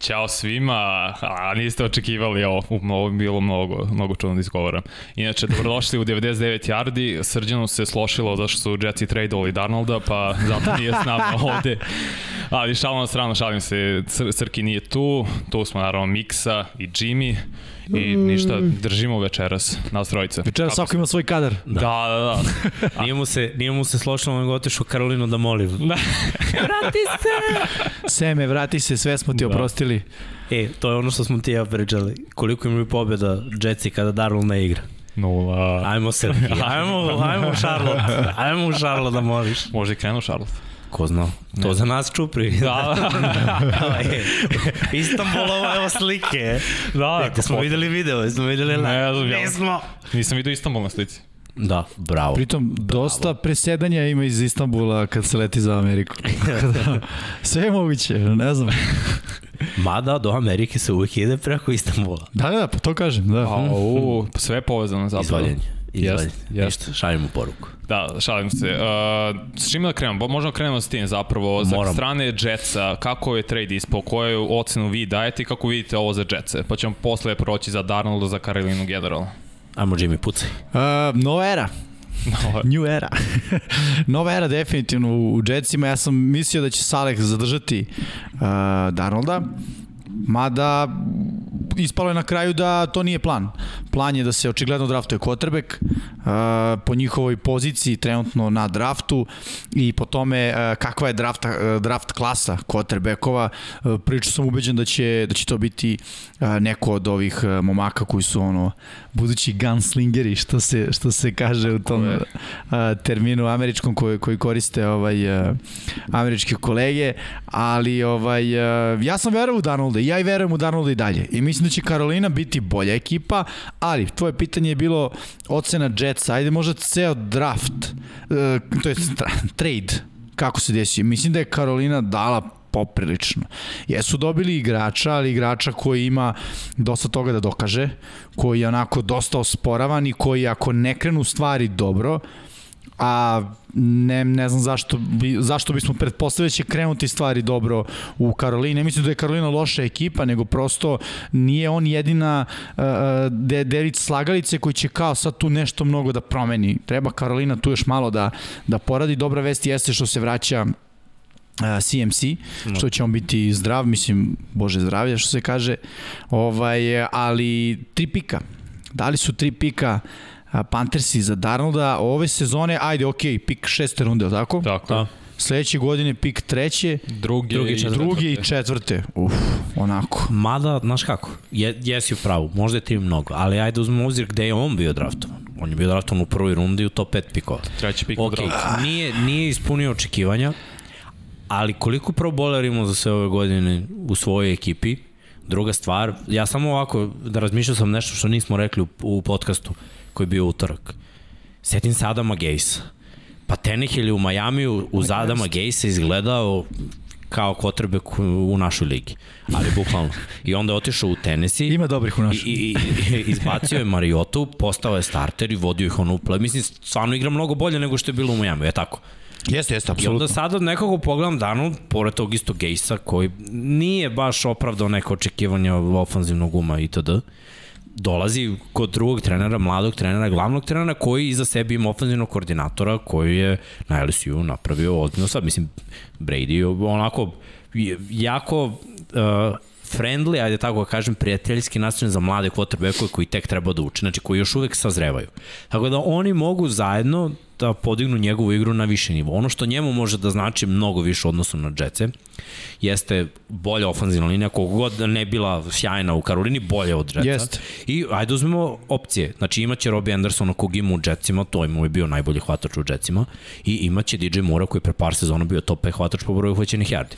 Ćao svima, a niste očekivali ovo, ovo je bilo mnogo, mnogo čudno da izgovoram. Inače, dobrodošli u 99 yardi, Srđanu se slošilo zašto su Jetsi tradeovali Darnolda, pa zato nije s nama ovde. Ali šalim na stranu, šalim se, Cr Crki nije tu, tu smo naravno Miksa i Jimmy i ništa, držimo večeras, nas trojica. Večeras svako ima svoj kadar. Da, da, da. nije, mu se, nije mu se slošilo nego otišao Karolinu da moli. Da. vrati se! Seme, vrati se, sve smo ti da. oprostili. E, to je ono što smo ti ja pričali. Koliko imaju pobjeda Jetsi kada Darnold ne igra? Nula. Ajmo se, ajmo, ajmo u Charlotte. Ajmo u Charlotte da moliš. Može i krenu Charlotte. Ko zna? To ne. za nas čupri. Da, da. Istanbulova, evo slike. Da, da. smo videli video, smo videli ne, ne, znam, Nismo. Nisam vidio Istanbul na slici. Da, bravo. Pritom, bravo. dosta presedanja ima iz Istanbula kad se leti za Ameriku. Sve je moguće, ne znam. Mada do Amerike se uvijek ide preko Istanbula. Da, da, pa to kažem, da. A, u, sve je povezano zapravo. Izvaljenje. Izvaljenje. Ništa, šaljemo poruku. Da, šalim se. Uh, s čime da krenemo? Možemo da krenemo s tim zapravo. Za Moram. strane Jetsa, kako je trade ispao, koju ocenu vi dajete i kako vidite ovo za Jetsa? Pa ćemo posle proći za Darnolda, za Karolinu generalno. Ajmo Jimmy, pucaj. Uh, nova era. Nova. New era. Nova era definitivno u Jetsima. Ja sam mislio da će Saleh zadržati uh, Darnolda. Mada ispalo je na kraju da to nije plan. Plan je da se očigledno draftuje quarterback uh, po njihovoj poziciji trenutno na draftu i po tome uh, kakva je draft, uh, draft klasa. Uh, priču sam ubeđen da će, da će to biti neko od ovih momaka koji su ono budući gunslingeri što se, što se kaže u tom terminu američkom koji, koji koriste ovaj američke kolege, ali ovaj ja sam verovao u Darnolda i ja verujem u Darnolda i dalje. I mislim da će Karolina biti bolja ekipa, ali tvoje pitanje je bilo ocena Jetsa, ajde možda ceo draft, uh, to je trade, kako se desio. Mislim da je Karolina dala poprilično. Jesu dobili igrača, ali igrača koji ima dosta toga da dokaže, koji je onako dosta osporavan i koji ako ne krenu stvari dobro, a ne, ne znam zašto, bi, zašto bismo pretpostavili da će krenuti stvari dobro u Karolini. Ne mislim da je Karolina loša ekipa, nego prosto nije on jedina uh, de, delic slagalice koji će kao sad tu nešto mnogo da promeni. Treba Karolina tu još malo da, da poradi. Dobra vest jeste što se vraća CMC, no. što će on biti zdrav, mislim, bože zdravlja, što se kaže, ovaj, ali tri pika. Dali su tri pika Panthersi za Darnolda ove sezone, ajde, ok, pik šeste runde, tako? Tako. Da. Sledeće godine pik treće, drugi, drugi, i, drugi i četvrte. Uf, onako. Mada, znaš kako, je, jesi u pravu, možda je tim mnogo, ali ajde uzmemo uzir gde je on bio draftovan. On je bio draftovan u prvoj rundi u top 5 pikova. Treći pik okay, u nije, nije ispunio očekivanja, ali koliko pro bowler imao za sve ove godine u svojoj ekipi, druga stvar, ja samo ovako, da razmišljao sam nešto što nismo rekli u, u podcastu, koji je bio utorak. Setim se Adama Gejsa. Pa Tenehill je u Majamiju uz Adama Gejsa izgledao kao kotrbek u našoj ligi. Ali bukvalno. I onda je otišao u Tennessee. Ima dobrih u našoj. I, i, i izbacio je Mariotu, postao je starter i vodio ih ono uple. Mislim, stvarno igra mnogo bolje nego što je bilo u Majamiju, je tako? Jeste, jeste, apsolutno. I onda sada nekako pogledam Danu, pored tog isto Gejsa, koji nije baš opravdao neko očekivanja ofanzivnog uma itd dolazi kod drugog trenera, mladog trenera, glavnog trenera koji iza sebe ima ofenzivnog koordinatora koji je na LSU napravio ozbiljno sad. Mislim, Brady onako jako uh, friendly, ajde tako da kažem, prijateljski nastavljen za mlade quarterbackove koji tek treba da uče, znači koji još uvek sazrevaju. Tako da oni mogu zajedno da podignu njegovu igru na više nivo. Ono što njemu može da znači mnogo više odnosno na Jetce jeste bolja ofanzivna linija, koliko god ne bila sjajna u Karolini, bolje od Jetsa. Jest. I ajde uzmemo opcije. Znači imaće Robbie Andersona kog ima u Jetsima, to mu je bio najbolji hvatač u Jetsima, i imaće DJ Moore koji je pre par sezona bio top 5 hvatač po broju hvaćenih yardi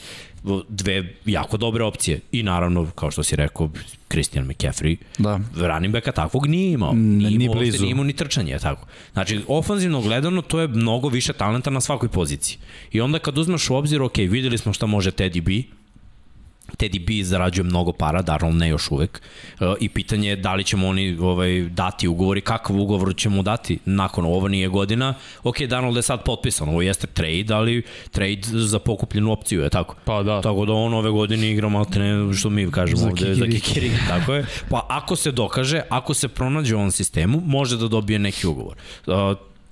dve jako dobre opcije. I naravno, kao što si rekao, Christian McCaffrey, da. running backa takvog nije imao. Nije ni imao, blizu. Nije imao ni trčanje, tako. Znači, ofanzivno gledano, to je mnogo više talenta na svakoj poziciji. I onda kad uzmeš u obzir, ok, videli smo šta može Teddy B, Teddy B zarađuje mnogo para, Darnold ne još uvek, e, i pitanje je da li ćemo oni ovaj, dati ugovor i kakav ugovor ćemo dati nakon ovo nije godina. Ok, Darnold je sad potpisan, ovo jeste trade, ali trade za pokupljenu opciju, je tako? Pa da. Tako da on ove godine igra maltene, što mi kažemo Za ovde, za kikiriki. kikiriki, tako je. Pa ako se dokaže, ako se pronađe u ovom sistemu, može da dobije neki ugovor. Uh,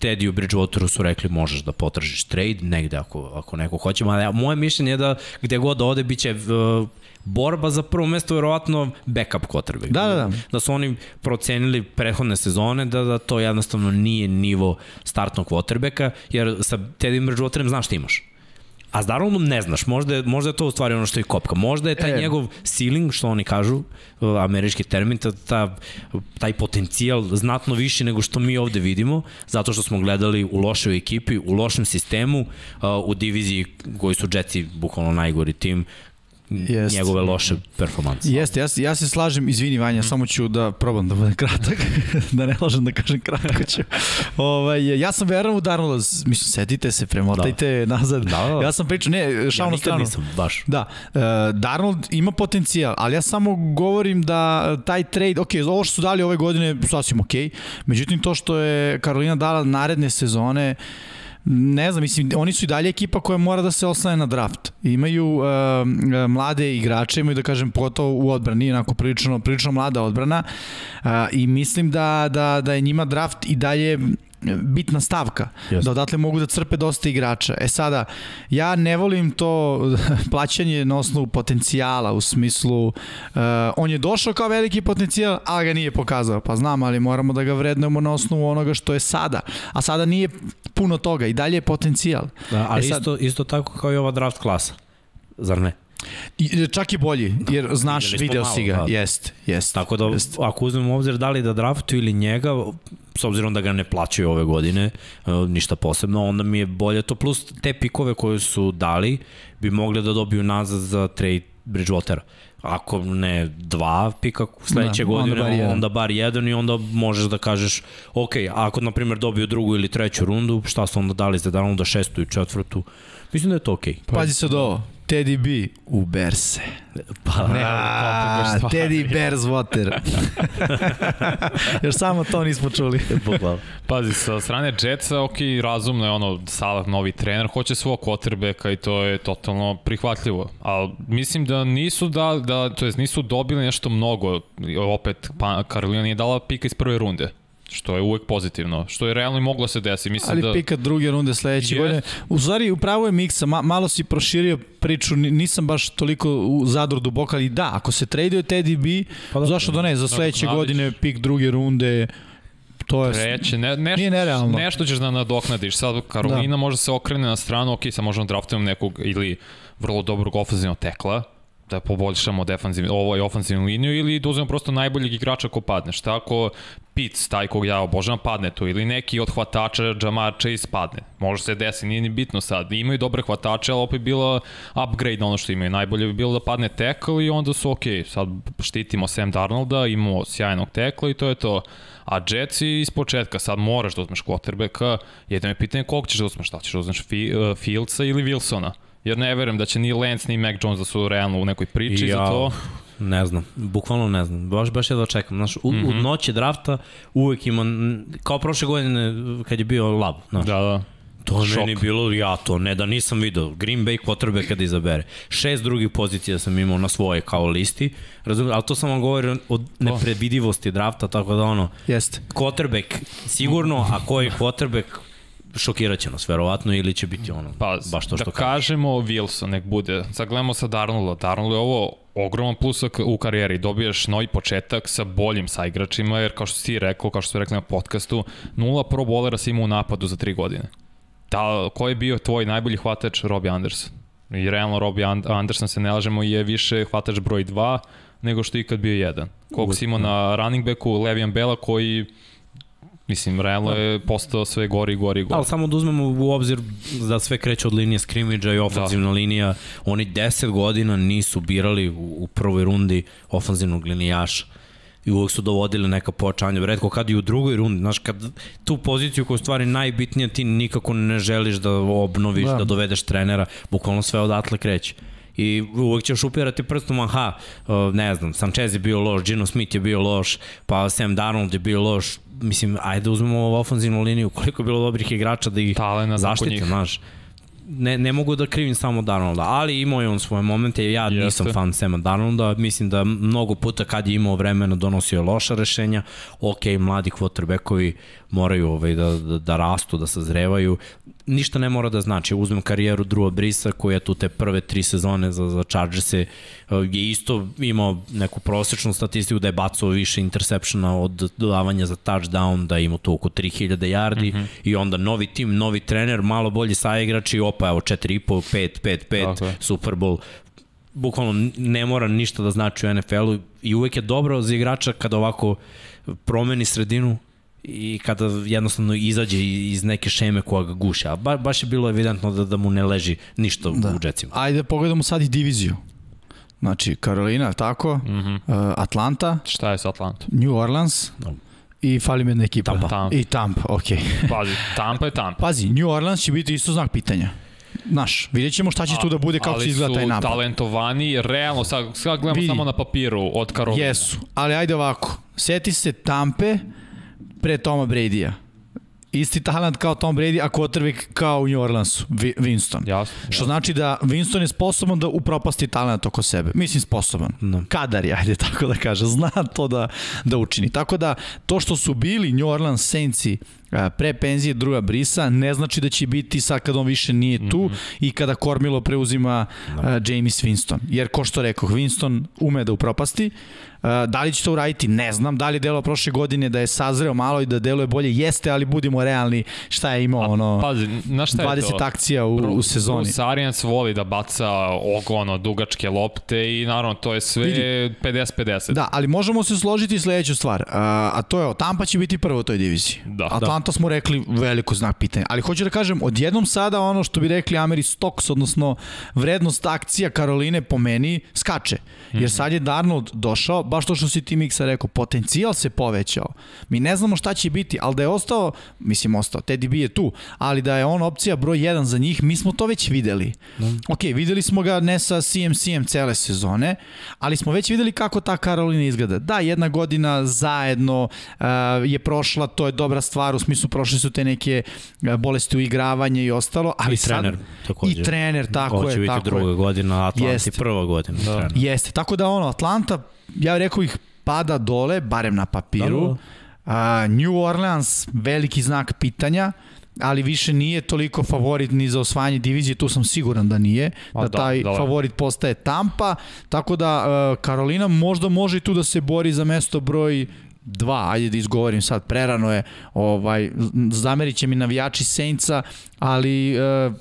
Teddy u Bridgewateru su rekli možeš da potražiš trade negde ako, ako neko hoće. Ma, moje mišljenje je da gde god da ode biće uh, borba za prvo mesto verovatno backup quarterback. Da, da, da. Da su oni procenili prethodne sezone da, da to jednostavno nije nivo startnog quarterbacka, jer sa Teddy Bridgewaterem znaš šta imaš. A s Darnoldom ne znaš, možda je, možda je to u stvari ono što je kopka. Možda je taj E. njegov ceiling, što oni kažu, američki termin, ta, ta, taj potencijal znatno više nego što mi ovde vidimo, zato što smo gledali u lošoj ekipi, u lošem sistemu, u diviziji koji su Jetsi bukvalno najgori tim, Jest. njegove loše performanse. Jeste, ja, ja se slažem, izvini. Vanja, samo ću da probam da budem kratak, da ne lažem da kažem kratko ću. ovaj, ja sam veran u Darnolda, mislim, setite se, premotajte da. nazad. Da, da. Ja sam pričao, ne, Ja šalno nikad stranu. nisam, baš. Da, uh, Darnold ima potencijal, ali ja samo govorim da taj trade, ok, ovo što su dali ove godine, sasvim ok, međutim to što je Karolina dala naredne sezone, ne znam, mislim, oni su i dalje ekipa koja mora da se oslane na draft. Imaju uh, mlade igrače, imaju da kažem pogotovo u odbrani, onako prilično, prilično mlada odbrana uh, i mislim da, da, da je njima draft i dalje bitna stavka, Jeste. da odatle mogu da crpe dosta igrača. E sada, ja ne volim to plaćanje na osnovu potencijala, u smislu, uh, on je došao kao veliki potencijal, ali ga nije pokazao. Pa znam, ali moramo da ga vrednujemo na osnovu onoga što je sada. A sada nije puno toga i dalje je potencijal. Da, ali E sad- isto, isto tako kao i ova draft klasa. Zar ne? I, čak i bolji, jer znaš, Videli smo video si ga. da. Jest, jest. Tako da, jest. ako uzmemo u obzir da li da draftuju ili njega, s obzirom da ga ne plaćaju ove godine, e, ništa posebno, onda mi je bolje to, plus te pikove koje su dali, bi mogli da dobiju nazad za trade Bridgewatera. Ako ne dva pika sledeće Da, onda godine, bar jedan. onda bar jedan i onda možeš da kažeš, ok, ako na primjer dobiju drugu ili treću rundu, šta su onda dali za Darnolda šestu i četvrtu, mislim da je to ok. Pazi sad ovo, Teddy B u Berse. Pa, Ne, A, komplikaš stvari. Teddy Bears Water. Još samo to nismo čuli. Pazi, sa strane Jetsa, ok, razumno je ono, Salah novi trener, hoće svog quarterbacka i to je totalno prihvatljivo. Ali mislim da nisu da, da to jest nisu dobili nešto mnogo, opet pa, Karolina nije dala pika iz prve runde što je uvek pozitivno, što je realno i moglo se desi. Mislim Ali da... pika druge runde sledeće Jest. godine. U stvari, upravo je miksa, ma, malo si proširio priču, ni- nisam baš toliko u zadru duboko, ali da, ako se traduje Teddy B, Pa da. zašto da ne, za sledeće Nadoknadiš. godine pik druge runde, to je... Treće, ne, nešto, Nije nerealno. nešto ćeš da nadoknadiš. Sad Karolina da. može se okrene na stranu, ok, sad možemo draftujemo nekog ili vrlo dobrog ofenzivnog tekla, da poboljšamo defanzivnu, ovaj ofenzivnu liniju ili da uzmemo prosto najboljeg igrača ko padne. Šta ako Pitts, taj kog ja obožavam, padne tu ili neki od hvatača Jamar Chase padne. Može se desi, nije ni bitno sad. Imaju dobre hvatače, ali opet bila upgrade na ono što imaju. Najbolje bi bilo da padne tackle i onda su ok, sad štitimo Sam Darnolda, imamo sjajnog tekla i to je to. A Jetsi iz početka, sad moraš da uzmeš quarterbacka, jedno je pitanje koliko ćeš da uzmeš, šta ćeš da uzmeš Fi, Fieldsa ili Wilsona. Jer ne verujem da će ni Lance ni Mac Jones da su realno u nekoj priči Ja. za to. Ne znam, bukvalno ne znam. Baš, baš je da čekam. Znaš, u, mm -hmm. u Mhm. noći drafta uvek ima, kao prošle godine kad je bio lab, znaš. Da, da. To Šok. meni bilo, ja to ne da nisam video. Green Bay quarterback kada izabere. Šest drugih pozicija sam imao na svoje kao listi. Razumem, ali to sam vam govorio od nepredvidivosti drafta, tako da ono, Jeste. quarterback sigurno, a koji quarterback šokirat će nas verovatno ili će biti ono, Pa, baš to što da kažemo Wilson, nek bude. Sad gledamo sa Darnolda. Darnold je ovo ogroman plus u karijeri. Dobijaš novi početak sa boljim saigračima, jer kao što si rekao, kao što ste rekli na podcastu, nula pro bolera si imao u napadu za tri godine. Da, ko je bio tvoj najbolji hvatač? Robbie Anderson. I realno Robbie And- Anderson, se ne lažemo, je više hvatač broj 2 nego što je ikad bio jedan. Koliko si imao na running backu Levian Bela koji Mislim, realno je postao sve gori i gori i gori. Ali samo da uzmemo u obzir da sve kreće od linije skrimidža i ofenzivna da. linija. Oni 10 godina nisu birali u, u prvoj rundi ofenzivnog linijaša i uvek su dovodili neka pojačanja. Redko kad i u drugoj rundi, znaš, kad tu poziciju koja je stvari najbitnija ti nikako ne želiš da obnoviš, da, Da. da dovedeš trenera, bukvalno sve odatle kreće. I uvek ćeš upirati prstom, aha, uh, ne znam, Sanchez je bio loš, Gino Smith je bio loš, pa Sam Darnold je bio loš, mislim, ajde da uzmemo ovu ofenzivnu liniju, koliko je bilo dobrih igrača da ih Talena zaštite, znaš. Ne, ne mogu da krivim samo Darnolda, ali imao je on svoje momente, ja Jeste. nisam fan Sema Darnolda, mislim da mnogo puta kad je imao vremena donosio je loša rešenja, ok, mladi quarterbackovi moraju ovaj, da, da, da rastu, da sazrevaju, ništa ne mora da znači. Uzmem karijeru Drua Brisa koja tu te prve tri sezone za, za Chargers je isto imao neku prosečnu statistiku da je bacao više interseptiona od dodavanja za touchdown, da je imao tu oko 3000 yardi mm -hmm. i onda novi tim, novi trener, malo bolji saigrači, opa evo 4,5, 5, 5, 5, okay. Super Bowl bukvalno ne mora ništa da znači u NFL-u i uvek je dobro za igrača kada ovako promeni sredinu i kada jednostavno izađe iz neke šeme koja ga guše. A ba, baš je bilo evidentno da, da mu ne leži ništa da. u džecima. Ajde pogledamo sad i diviziju. Znači, Karolina, tako? Mm -hmm. uh, Atlanta. Šta je sa Atlanta? New Orleans. No. I fali mi jedna ekipa. Tampa. Tampa. I Tampa, okej. Okay. Pazi, Tampa je Tampa. Pazi, New Orleans će biti isto znak pitanja. Naš, vidjet ćemo šta će A, tu da bude, kako će izgleda taj napad. Ali su talentovani, realno, sad, sad gledamo Vidi. samo na papiru od Karolina. Jesu, ali ajde ovako, seti se Tampe, pre Toma Brady-a. Isti talent kao Tom Brady, a quarterback kao u New Orleansu, Winston. Jasno, Što znači da Winston je sposoban da upropasti talent oko sebe. Mislim sposoban. No. Kadar je, ajde tako da kaže. Zna to da, da učini. Tako da, to što su bili New Orleans Saintsi pre penzije druga brisa, ne znači da će biti sad kad on više nije tu mm -hmm. i kada Kormilo preuzima no. uh, James Winston. Jer ko što rekao, Winston ume da upropasti, Da li će to uraditi? Ne znam. Da li je delo prošle godine da je sazreo malo i da deluje bolje? Jeste, ali budimo realni šta je imao ono pazi, na šta 20 to? akcija u, u sezoni. Bruce Arians voli da baca ogono dugačke lopte i naravno to je sve 50-50. Da, ali možemo se složiti sledeću stvar. A, a to je, Tampa će biti prvo u toj diviziji. Da. Atlanta da. smo rekli veliko znak pitanja. Ali hoću da kažem, odjednom sada ono što bi rekli Ameri Stocks, odnosno vrednost akcija Karoline po meni skače. Jer mhm. sad je Darnold došao, baš to što si ti Miksa rekao, potencijal se povećao. Mi ne znamo šta će biti, ali da je ostao, mislim ostao, Teddy B je tu, ali da je on opcija broj 1 za njih, mi smo to već videli. Da. Ok, videli smo ga ne sa CMC-em cele sezone, ali smo već videli kako ta Karolina izgleda. Da, jedna godina zajedno uh, je prošla, to je dobra stvar, u smislu prošle su te neke uh, bolesti u igravanje i ostalo, ali I trener, sad, takođe. I trener, tako Ovo je. Ovo će biti druga godina, Atlanti prva godina. Da. Jeste, tako da ono, Atlanta ja rekao ih pada dole, barem na papiru. Da, da. Uh, New Orleans, veliki znak pitanja, ali više nije toliko favorit ni za osvajanje divizije, tu sam siguran da nije, da, da taj da, favorit postaje Tampa, tako da uh, Karolina možda može i tu da se bori za mesto broj dva, ajde da izgovorim sad, prerano je, ovaj, zamerit će mi navijači Saintsa, ali uh,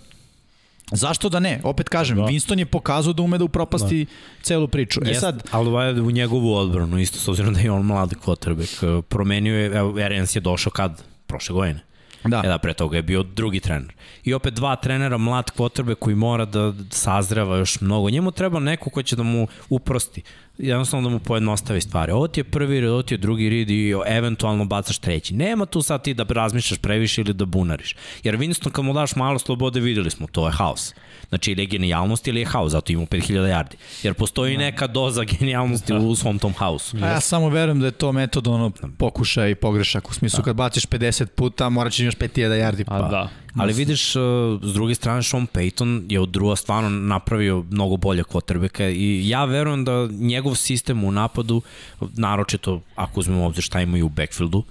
Zašto da ne? Opet kažem, da. Winston je pokazao da ume da upropasti da. celu priču. E sad, ali ovaj u njegovu odbranu, isto s obzirom da je on mlad quarterback, promenio je, evo, Arians je došao kad? Prošle godine. Da. E da, pre toga je bio drugi trener. I opet dva trenera, mlad kvotrbe koji mora da sazreva još mnogo. Njemu treba neko ko će da mu uprosti jednostavno da mu pojednostavi stvari. Ovo ti je prvi red, ovo ti je drugi red i eventualno bacaš treći. Nema tu sad ti da razmišljaš previše ili da bunariš. Jer Winston kad mu daš malo slobode, videli smo, to je haos. Znači ili je genijalnost ili je haos, zato ima 5000 yardi. Jer postoji da. neka doza genijalnosti da. u svom tom haosu. A ja samo verujem da je to metod ono pokuša i pogrešak. U smislu da. kad baciš 50 puta, morat ćeš imaš 5000 yardi. Pa. A, da. Ali vidiš, uh, s druge strane, Sean Payton je od druga stvarno napravio mnogo bolje quarterbacka i ja verujem da njegov sistem u napadu, naročito ako uzmemo obzir šta imaju u backfieldu,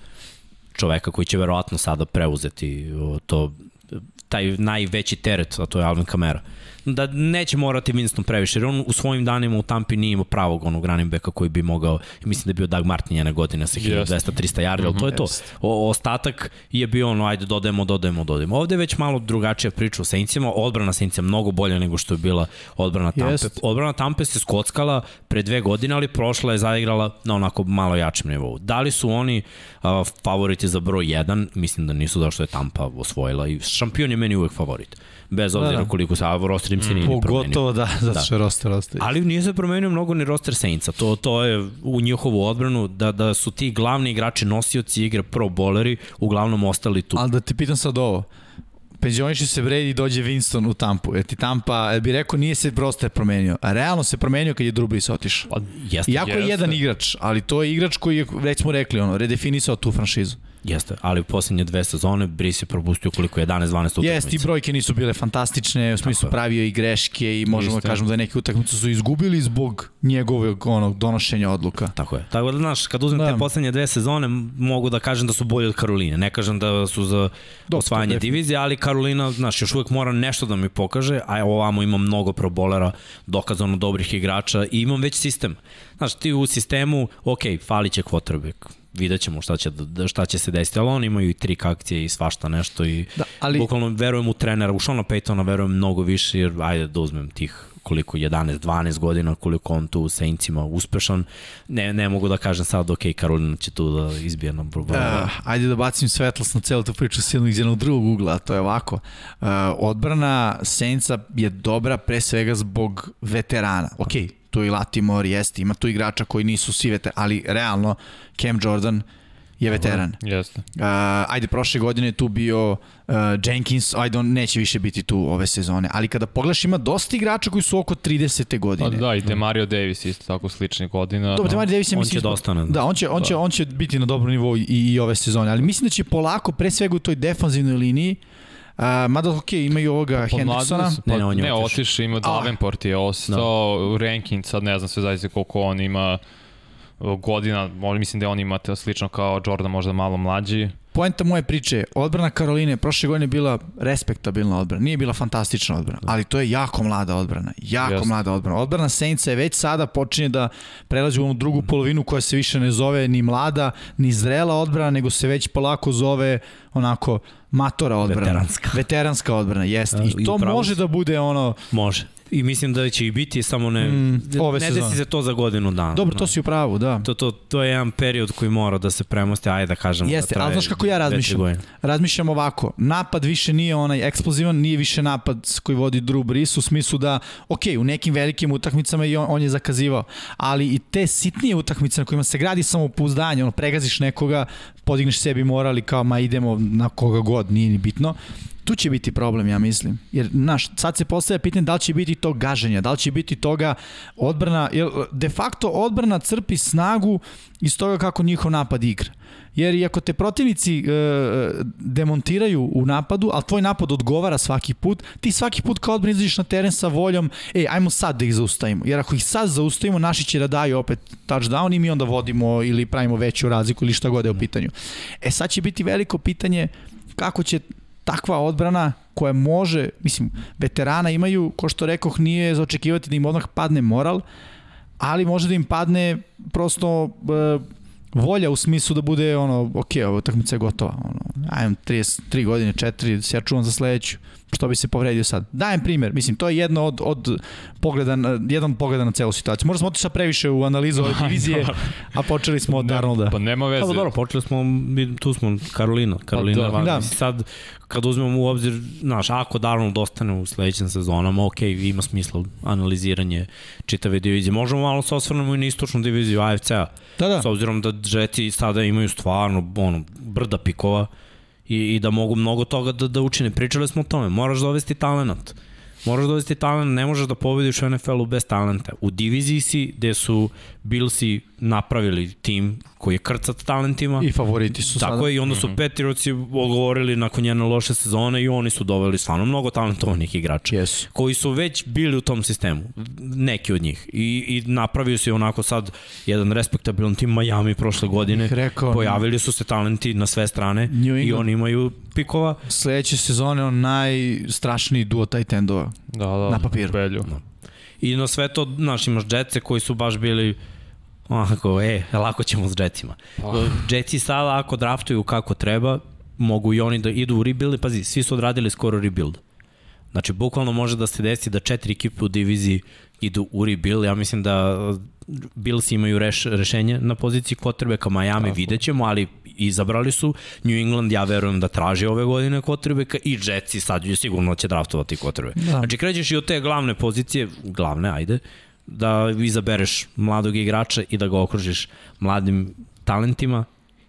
čoveka koji će verovatno sada preuzeti to taj najveći teret, a to je Alvin Kamara. Uh, da neće morati Winston previše, jer on u svojim danima u Tampi nije imao pravog onog running backa koji bi mogao, mislim da je bio Doug Martin jedna godina sa 1200-300 yardi, ali to je to. O, ostatak je bio ono, ajde dodajemo, dodajemo, dodajemo. Ovde je već malo drugačija priča o Saintsima, odbrana Saintsa mnogo bolja nego što je bila odbrana Tampe. Jest. Odbrana Tampe se skockala pre dve godine, ali prošla je zaigrala na onako malo jačem nivou. Da li su oni uh, favoriti za broj 1? Mislim da nisu, da što je Tampa osvojila i šampion je meni uvek favorit bez obzira da, da. koliko se roster im se nije mm, promenio. Pogotovo da, zato da. što je roster roster. Ali nije se promenio mnogo ni roster Saintsa. To, to je u njihovu odbranu da, da su ti glavni igrači nosioci igre pro boleri uglavnom ostali tu. Ali da ti pitam sad ovo, penzioniše se Brady i dođe Winston u Tampu. Jer ti Tampa, jer bi rekao, nije se prosto promenio. A realno se promenio kad je Drew Brees otišao. Pa, jeste, Iako je jeste. jedan igrač, ali to je igrač koji je, već smo rekli, ono, redefinisao tu franšizu. Jeste, ali u poslednje dve sezone Brice je propustio koliko 11-12 utakmica. Jeste, i brojke nisu bile fantastične, u smislu je. pravio i greške i možemo Isto. da kažemo da neke utakmice su izgubili zbog njegovog onog donošenja odluka. Tako je. Tako da, znaš, kad uzmem Da. te poslednje dve sezone, mogu da kažem da su bolji od Karoline. Ne kažem da su za to osvajanje divizije, ali Karolina, znaš, još uvek mora nešto da mi pokaže, a ovamo ima mnogo probolera, dokazano dobrih igrača i imam već sistem. Znaš, ti u sistemu, ok, fali će quarterback, vidjet ćemo šta će, da- šta će se desiti, ali oni imaju i trik akcije i svašta nešto i Da, ali- bukvalno verujem u trenera, u Shona Paytona verujem mnogo više, jer ajde da uzmem tih koliko 11-12 godina, koliko on tu u Saintsima uspešan, ne, ne mogu da kažem sad, ok, Karolina će tu da izbije na problemu. Uh, ajde da bacim svetlost na celu tu priču silno iz jednog drugog ugla, to je ovako. Uh, odbrana Saintsa je dobra pre svega zbog veterana. Ok, tu i Latimore jeste, ima tu igrača koji nisu svi veterani, ali realno Cam Jordan je veteran. Jeste. Uh, ajde, prošle godine je tu bio uh, Jenkins, ajde, on neće više biti tu ove sezone, ali kada pogledaš ima dosta igrača koji su oko 30. Pa godine. da, i Demario Davis isto tako sličnih godina. Dobro, Demar Davis je on mislim će da ispod- ostane. Da, on će, on, će, on će biti na dobrom nivou i, i ove sezone, ali mislim da će polako, pre svega u toj defanzivnoj liniji, uh, mada ok, imaju ovoga Hendricksona, Pomladili su, Ne, Pa, ne, on je ne, otišao. otišao, ima Davenport je ostao, da. ranking sad ne znam sve zaista koliko on ima godina, možda mislim da on ima slično kao Jordan, možda malo mlađi. Poenta moje priče je, odbrana Karoline prošle godine je bila respektabilna odbrana, nije bila fantastična odbrana, ali to je jako mlada odbrana, jako Jeste. mlada odbrana. Odbrana Saintsa je već sada počinje da prelazi u onu drugu polovinu koja se više ne zove ni mlada, ni zrela odbrana, nego se već polako zove onako matora odbrana. Veteranska. Veteranska odbrana, jeste. Da, I i to upravo može da bude ono, Može. I mislim da će i biti, samo ne, Mm, ove ne sezone. desi se to za godinu dana. dobro, to znaš. si u pravu, da. To, to, to je jedan period koji mora da se premosti, ajde da kažemo Jeste, da ali znaš kako ja razmišljam? Razmišljam ovako, napad više nije onaj eksplozivan, nije više napad koji vodi Drew Brees u smislu da, ok, u nekim velikim utakmicama i on, on je zakazivao, ali i te sitnije utakmice na kojima se gradi samopouzdanje, ono, pregaziš nekoga, podigneš sebi moral i kao, ma idemo na koga god, nije ni bitno, tu će biti problem, ja mislim. Jer, znaš, sad se postavlja pitanje da li će biti to gaženja, da li će biti toga odbrana, jer de facto odbrana crpi snagu iz toga kako njihov napad igra. Jer i ako te protivnici e, demontiraju u napadu, ali tvoj napad odgovara svaki put, ti svaki put kao odbrana izađeš na teren sa voljom, ej, ajmo sad da ih zaustavimo. Jer ako ih sad zaustavimo, naši će da daju opet touchdown i mi onda vodimo ili pravimo veću razliku ili šta god je u pitanju. E sad će biti veliko pitanje kako će takva odbrana koja može, mislim, veterana imaju, ko što rekoh, nije za očekivati da im odmah padne moral, ali može da im padne prosto e, volja u smislu da bude ono, ok, ova utakmica je gotova. Ono, ajmo 33 godine, 4, da se ja čuvam za sledeću. Što bi se povredio sad? Dajem primer, mislim, to je jedno od, od pogleda, na- jedan pogleda na celu situaciju. Možda smo otišli sad previše u analizu ove divizije, a počeli smo od Darnolda. Pa nema veze. Pa dobro, počeli smo, mi- tu smo Karolina, Karolina da. pa, Da. da. sad kad uzmemo u obzir, znaš, ako Darnold ostane u sledećim sezonama, ok, ima smisla analiziranje čitave divizije. Možemo malo se osvrnemo i na istočnu diviziju AFC-a, Da, da. s obzirom da Jeti sada imaju stvarno ono, brda pikova i, i da mogu mnogo toga da, da učine. Pričali smo o tome, moraš dovesti talent. Moraš dovesti talent, ne možeš da pobediš u NFL-u bez talenta. U diviziji si gde su Billsi napravili tim koji je krcat talentima. I favoriti su Tako sada. je, i onda su Patriotsi odgovorili nakon njene loše sezone i oni su doveli stvarno mnogo talentovanih igrača Jesu. koji su već bili u tom sistemu, neki od njih. I, i napravio se onako sad jedan respektabilan tim Miami prošle godine. rekao, Pojavili su se talenti na sve strane i oni imaju pikova. Sledeće sezone on najstrašniji duo tight endova. Da, da, Na papiru. Belju. I na sve to, znaš, imaš Jetse koji su baš bili onako, e, lako ćemo s Jetsima. Jetsi sada ako draftuju kako treba, mogu i oni da idu u rebuild. Pazi, svi su odradili skoro rebuild. Znači, bukvalno može da se desi da četiri ekipe u diviziji idu u rebuild. Ja mislim da Bills imaju reš, rešenje na poziciji quarterbacka, Miami Tako. vidjet ćemo, ali izabrali su. New England, ja verujem da traži ove godine quarterbacka i Jetsi sad je sigurno će draftovati. Da. Da. Znači, krećeš i od te glavne pozicije, glavne, ajde, da izabereš mladog igrača i da ga okružiš mladim talentima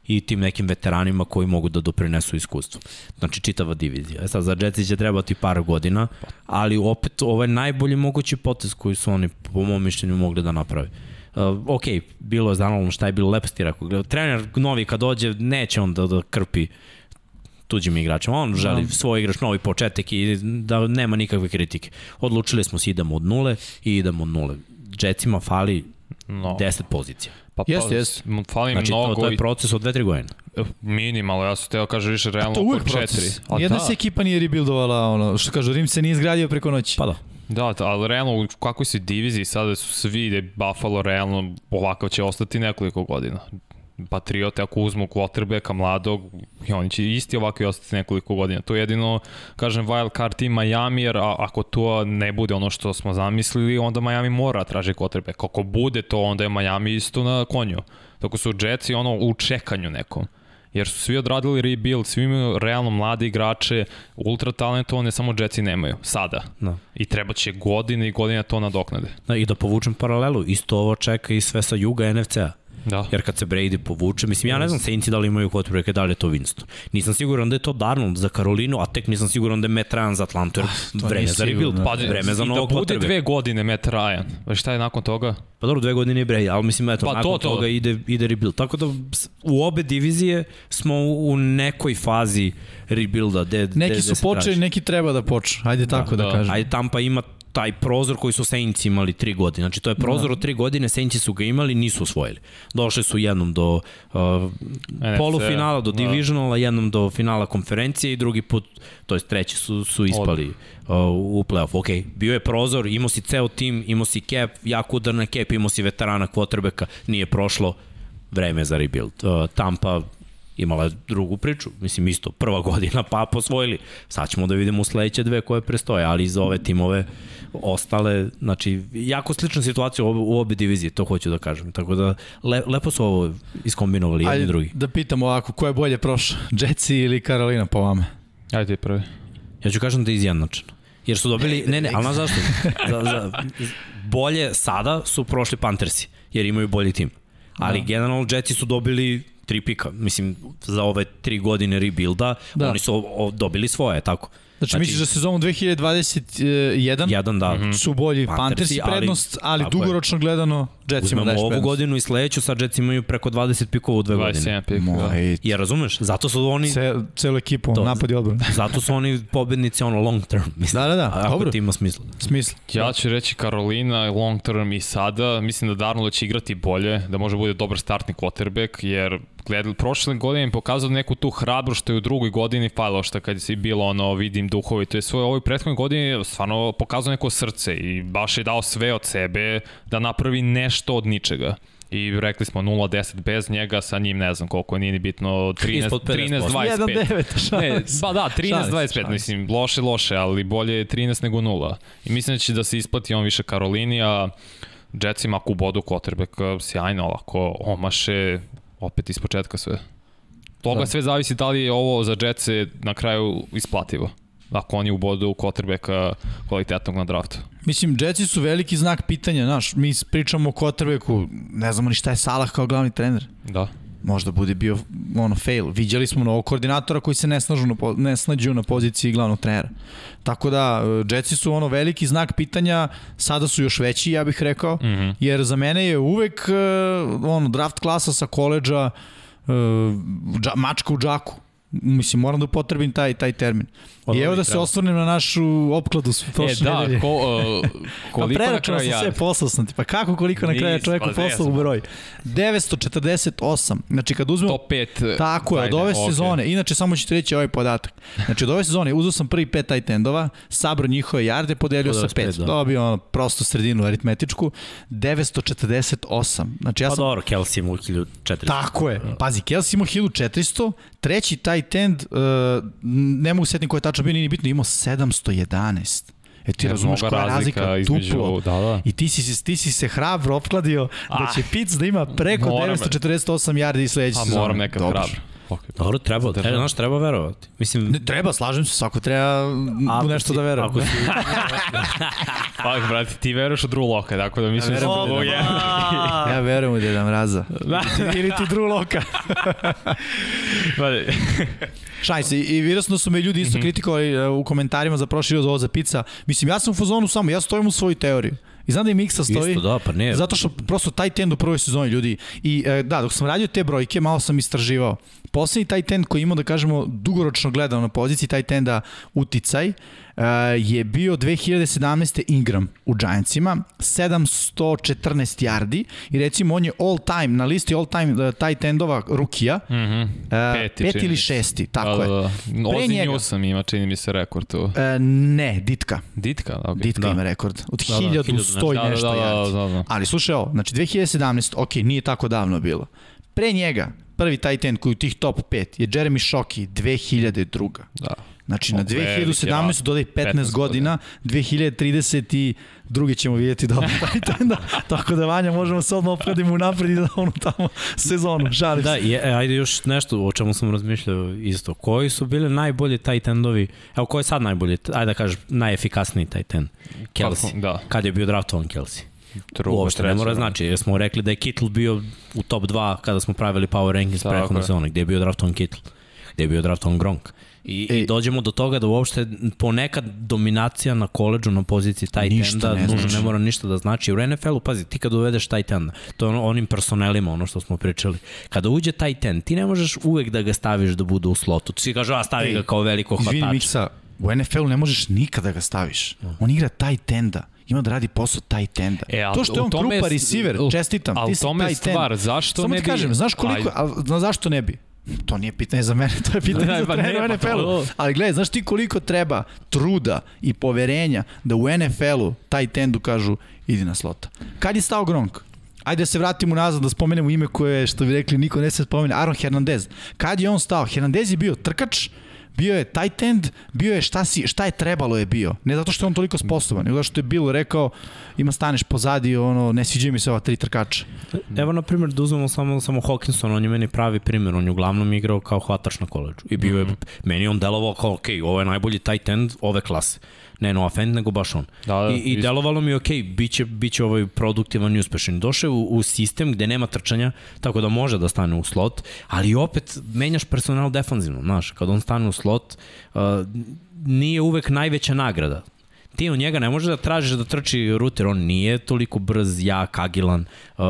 i tim nekim veteranima koji mogu da doprinesu iskustvu. Znači čitava divizija. E sad, za Jetsi će trebati par godina, ali opet ovo je najbolji mogući potez koji su oni, po mom mišljenju, mogli da naprave. Uh, ok, bilo je zanalno šta je bilo lepo ti rekao. Trener novi kad dođe, neće on da, da krpi tuđim igračima. On želi da. svoj igrač, novi početak i da nema nikakve kritike. Odlučili smo se idemo od nule i idemo od nule. Jetsima fali no. 10 pozicija. Pa, pa jeste, jeste. Fali znači, mnogo. To, to je proces od 2-3 godine. Minimalno, ja sam teo kaže više realno to uvek proces. Jedna da. se ekipa nije rebuildovala, ono, što kažu, Rim se nije izgradio preko noći. Pa da. Da, ali realno u kakvoj se diviziji sada su svi da Buffalo realno ovakav će ostati nekoliko godina. Patriote ako uzmu quarterbacka mladog i oni će isti ovako i ostati nekoliko godina. To je jedino, kažem, wild card tim Miami, jer ako to ne bude ono što smo zamislili, onda Miami mora traži quarterback. Kako bude to, onda je Miami isto na konju. Tako su Jetsi ono u čekanju nekom jer su svi odradili rebuild, svi imaju realno mlade igrače, ultra talentovane, samo Jetsi nemaju, sada. Da. I treba će godine i godine to nadoknade. Da, I da povučem paralelu, isto ovo čeka i sve sa juga NFC-a. Da. Jer kad se Brady povuče, mislim, ja ne znam Saintsi da li imaju quarterbacka, da li je to Winston. Nisam siguran da je to Darnold za Karolinu, a tek nisam siguran da je Matt Ryan za Atlantu, jer ah, vreme za rebuild, pa, vreme za novog quarterbacka. I da bude dve godine Matt Ryan, pa šta je nakon toga? Pa dobro, dve godine je Brady, ali mislim, eto, pa, nakon to, to. toga ide, ide rebuild. Tako da u obe divizije smo u nekoj fazi rebuilda. De, neki de, su počeli, neki treba da počnu. Ajde tako da, da, da kažem. Ajde, Tampa ima taj prozor koji su Saints imali tri godine. Znači, to je prozor da. od tri godine, Saints su ga imali, nisu osvojili. Došli su jednom do uh, polufinala, do da. divisionala, jednom do finala konferencije i drugi put, to je treći su, su ispali uh, u playoff. Ok, bio je prozor, imao si ceo tim, imao si cap, jako udar na cap, imao si veterana quarterbacka, nije prošlo, vreme za rebuild. Uh, Tampa imala je drugu priču, mislim isto, prva godina pa posvojili. Sad ćemo da vidimo u sledeće dve koje prestoje, ali iz ove timove ostale, znači, jako slična situacija u, u obe divizije, to hoću da kažem. Tako da, le, lepo su ovo iskombinovali jedni i drugi. da pitamo ovako, ko je bolje prošao, Jetsi ili Karolina po vama? Ajde ti prvi. Ja ću kažem da je izjednačeno. Jer su dobili, ne, ne, ali na zašto? Za, za, bolje sada su prošli Panthersi, jer imaju bolji tim. Ali da. generalno Jetsi su dobili tri pika. Mislim, za ove tri godine rebuilda, da. oni su o, o, dobili svoje, tako. Znači, znači misliš da sezonu 2021 jedan, da. Mhm. su bolji Panthersi prednost, ali, ali dugoročno je. gledano Jetsima daješ ovu godinu i sledeću, sad Jets imaju preko 20 pikova u dve godine. Pik, da. Ja razumeš? Zato su oni... Ce, celu ekipu, to, napad i odbrana. zato su oni pobednici ono long term. Mislim, da, da, da. Ako Dobro. ti ima smisla. Smisla. Ja ću reći Karolina long term i sada. Mislim da Darnold će igrati bolje, da može bude dobar startni quarterback, jer gledali, prošle godine im pokazao neku tu hrabru što je u drugoj godini falilo što kad je bilo ono vidim duhovi, to je svoje ovoj prethodnoj godini stvarno pokazao neko srce i baš je dao sve od sebe da napravi nešto od ničega i rekli smo 0-10 bez njega, sa njim ne znam koliko nije ni bitno 13 13 25. Ne, ba da, 13 25, mislim loše loše, ali bolje je 13 nego 0. I mislim da će da se isplati on više Karolini, a Jetsima ako bodu quarterback sjajno, ako omaše opet iz početka sve. Toga da. sve zavisi da li je ovo za Jetsi na kraju isplativo ako oni ubodu quarterbacka kvalitetnog na draftu. Mislim, Jetsi su veliki znak pitanja, znaš, mi pričamo o quarterbacku, ne znamo ni šta je Salah kao glavni trener. Da. Možda bude bio ono fail. Viđali smo novog koordinatora koji se ne, snažu na, ne snađu na poziciji glavnog trenera. Tako da, Jetsi su ono veliki znak pitanja, sada su još veći, ja bih rekao, mm -hmm. jer za mene je uvek ono, draft klasa sa koleđa uh, mačka u džaku Mislim, moram da upotrebim taj, taj termin. I evo da se osvrnem na našu opkladu s prošle e, da, nedelje. Ko, uh, koliko pa na kraju sam sve, poslao sam ti. Pa kako koliko na kraju čovjeku pa, poslao u broj? 948. Znači kad uzmemo... Top 5. Tako je, od ove okay. sezone. Inače, samo ću ti reći ovaj podatak. Znači od ove sezone uzao sam prvi pet tight endova, sabro njihove jarde, podelio sa pet. Da. Dobio ono, prosto sredinu aritmetičku. 948. Znači ja pa sam... Pa dobro, Kelsey ima 1400. Tako je. Pazi, Kelsey ima 1400, treći tight end, uh, ne mogu setiti ko je tačno tačno bio, nije bitno, imao 711. E ti razumeš koja je razlika, između, duplo. Da, da. I ti si, ti si se hrabro opkladio da će Pitts da ima preko 948 yardi i sledeće sezone. A moram nekad Dobar. hrabro. Okay. Dobro, treba, treba, znaš, treba verovati. Mislim, Ne, treba, slažem se, svako treba u nešto si, da veruje. Ako si, Pa, brate, ti veruješ u Drew Locka, tako da mislim da verujem Deda je. Ja verujem u Deda Mraza. Da. Ili ti Drew Loka. Šaj se, i vjerojatno su me ljudi isto Mhm. kritikovali e, u komentarima za prošli od ovo za pizza. Mislim, ja sam u fazonu samo, ja stojim u svoju teoriju. I znam da i Miksa stoji. isto, da, pa ne. Zato što prosto taj tend u prvoj sezoni ljudi. I e, da, dok sam radio te brojke, malo sam istraživao. Poslednji taj tend koji imao, da kažemo, dugoročno gledao na poziciji taj tenda uticaj, e, je bio 2017. Ingram u Giantsima, 714 yardi i recimo on je all time, na listi all time uh, taj tendova rukija, mm -hmm. Peti, peti ili šesti, tako da, je. da, da. Ozzy njega. Newsom ima, čini mi se, rekord tu. E, ne, Ditka. Ditka, da, okay. Ditka Da. ima rekord. Od Da, da, 1100 i Da, da, nešto da, da, yardi. da, da. Ali slušaj ovo, znači 2017, ok, nije tako davno bilo. Pre njega, prvi tight end koji u tih top 5 je Jeremy Shockey, 2002. Da. Znači na O, veliki 2017 rast. dodaj 15, 15 godina, 2032 ćemo vidjeti dobro tight enda, tako da Vanja možemo se odmah opredimo u napred i da onu tamo sezonu, šalim Da, se. je, e, ajde još nešto o čemu sam razmišljao isto. Koji su bili najbolji tight endovi? Evo, ko je sad najbolji? Ajde da kažeš, najefikasniji tight end? Kelsey. Da. Kad je bio draftovan Kelsey? Drugo, Uopšte ne mora da. znači, jer smo rekli da je Kittle bio u top 2 kada smo pravili power rankings prethodne sezone, gde je bio draftovan Kittle, gde je bio draftovan Gronk. I, Ej. I dođemo do toga da uopšte ponekad dominacija na koleđu na poziciji tight enda ne znači. ne mora ništa da znači. U NFL-u, pazi, ti kad uvedeš tight enda, to je ono, onim personelima, ono što smo pričali. Kada uđe tight end, ti ne možeš uvek da ga staviš da bude u slotu. Ti si kaže, a stavi Ej, ga kao veliko Izvini hvatača. Miksa, u NFL-u ne možeš nikada ga staviš. On igra tight enda. Ima da radi posao tight enda. E, a to što je u on krupa je- receiver, u- čestitam, a u ti si tome end. stvar, zašto Samo ne ti bi- kažem, znaš koliko, a, na zašto ne bi? To nije pitanje za mene, to je pitanje Ne, za ne, trenera pa NFL-u. Ali gledaj, znaš ti koliko treba truda i poverenja da u NFL-u taj tendu kažu idi na slota. Kad je stao Gronk? Ajde da se vratimo nazad da spomenemo ime koje, što bi rekli, niko ne se spomene, Aaron Hernandez. Kad je on stao? Hernandez je bio trkač, bio je tight end, bio je šta, si, šta je trebalo je bio. Ne zato što je on toliko sposoban, nego zato što je Bill rekao ima staneš pozadi, ono, ne sviđaju mi se ova tri trkača. Evo, na primjer, da uzmemo samo, samo Hawkinson, on je meni pravi primjer, on je uglavnom igrao kao hvatač na koleđu. I bio je, Mhm. meni je on delovao kao, ok, ovo je najbolji tight end ove klase. Ne no offend, nego baš on. Da, da, I, I delovalo mi je, ok, bit će, bit će ovaj produktivan i uspešan. Došao u, u sistem gde nema trčanja, tako da može da stane u slot, ali opet menjaš personal defanzivno, znaš, kad on stane u slot, uh, nije uvek najveća nagrada ti od njega ne možeš da tražiš da trči ruter, on nije toliko brz, jak, agilan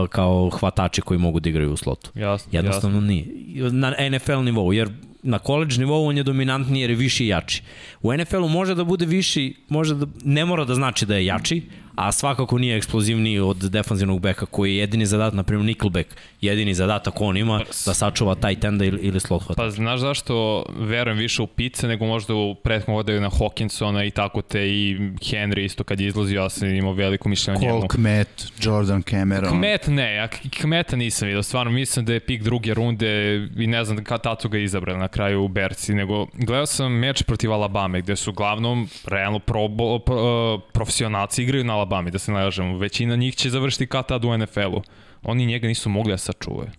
kao hvatači koji mogu da igraju u slotu. Jasno, Jednostavno nije. Na NFL nivou, jer na college nivou on je dominantniji jer je viši i jači. U NFL-u može da bude viši, može da, ne mora da znači da je jači, a svakako nije eksplozivniji od defanzivnog beka koji je jedini zadatak, na primjer Nickelback, jedini zadatak on ima da sačuva tight enda ili, ili slot hvatača. Pa znaš zašto verujem više u pice nego možda u prethodnom vodaju na Hawkinsona i tako te i Henry isto kad je izlazio, ja sam imao veliko mišljenje o njemu. Cole Kmet, Jordan Cameron. Kmet ne, ja Kmeta nisam vidio, stvarno mislim da je pik druge runde i ne znam kad su ga izabrali na kraju u Berci, nego gledao sam meč protiv Alabame gde su uglavnom realno probo, pro, profesionalci igraju na Alabami, da se ne lažemo, većina njih će završiti kad tad u NFL-u. Oni njega nisu mogli da sačuvaju.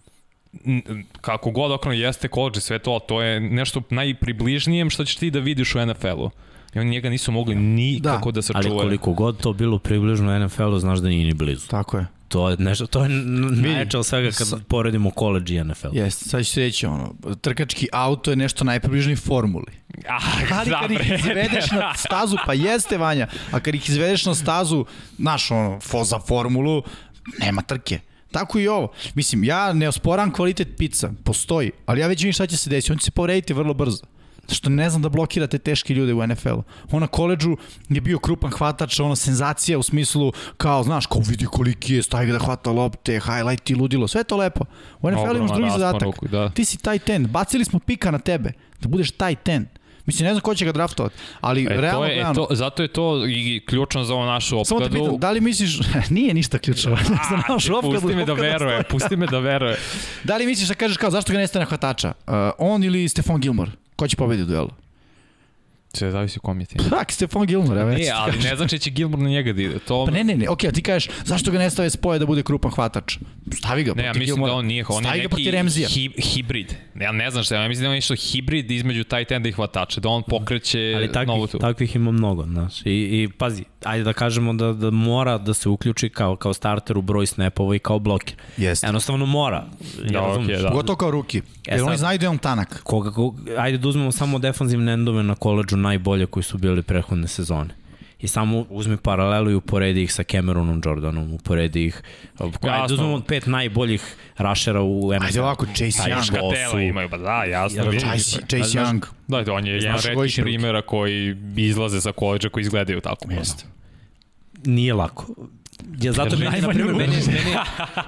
Kako god okreno jeste college, sve to, ali to je nešto najpribližnijem što ćeš ti da vidiš u NFL-u. I oni njega nisu mogli nikako da, da Ali sačuvaju. koliko god to bilo približno NFL-u, znaš da nije ni blizu. Tako je. To je nešto, to je najjače od svega kad sa- poredimo college i NFL. Jeste, sad ću reći ono, trkački auto je nešto najpribližniji formuli. Ah, Ali kad ih izvedeš na stazu, pa jeste Vanja, a kad ih izvedeš na stazu, znaš ono, fo za formulu, nema trke. Tako i ovo. Mislim, ja ne osporam kvalitet pizza, postoji, ali ja već vidim šta će se desiti. On će se povrediti vrlo brzo. Što ne znam da blokirate teške ljude u NFL-u. On na koleđu je bio krupan hvatač, ono senzacija u smislu kao, znaš, kao vidi koliki je, stavi ga da hvata lopte, highlight i ludilo, sve to lepo. U NFL-u imaš drugi zadatak. ruku, da. Ti si tight end, bacili smo pika na tebe, da budeš tight end. Mislim, ne znam ko će ga draftovati, ali E, realno to je, e, gledano- to, zato je to i ključno za ovu našu Samo te opkladu. pitam, da li misliš, nije ništa ključno, za našu opkladu. pusti me da veruje, pusti me da veruje. Da li misliš da kažeš kao, zašto ga nestane hvatača? Uh, on ili Stefan Gilmore? Ko će pobediti u duelu? Sve zavisi u kom je tim. Tak, Stefan Gilmore, evo. Ne, već ti ali ne znači da će Gilmore na njega da ide. To, Pa ne, ne, ne, okej, a ti kažeš, zašto ga ne stave spoje da bude krupan hvatač? Stavi ga ne, ja mislim da Gilmora. on nije, on je Stavi ga neki hi, hibrid. Ja ne znam šta, ja mislim da ima nešto hibrid između tight enda i hvatača, da on pokreće Ali takvih, novu tu. takvih ima mnogo, znaš. I, I pazi, ajde da kažemo da, da mora da se uključi kao, kao starter u broj snapova i kao bloker. Jeste. Jednostavno mora. Ja Da, okej, da. Pogotovo kao ruki. E, Jer oni sad- znaju da je on tanak. Koga, koga, ajde da uzmemo samo defanzivne endove na koleđu najbolje koji su bili prethodne sezone. I samo uzmi paralelu i uporedi ih sa Cameronom Jordanom, uporedi ih, ajde uzmemo pet najboljih rašera u NFL. Ajde ovako, Chase Young. su- imaju, pa da, jasno. Chase, Chase Young. Da, da, on je jedan ruki? primjera koji izlaze sa koleđa koji izgledaju tako. Jeste. Nije lako. Ja zato meni, na primjer, ruku. mene, mene,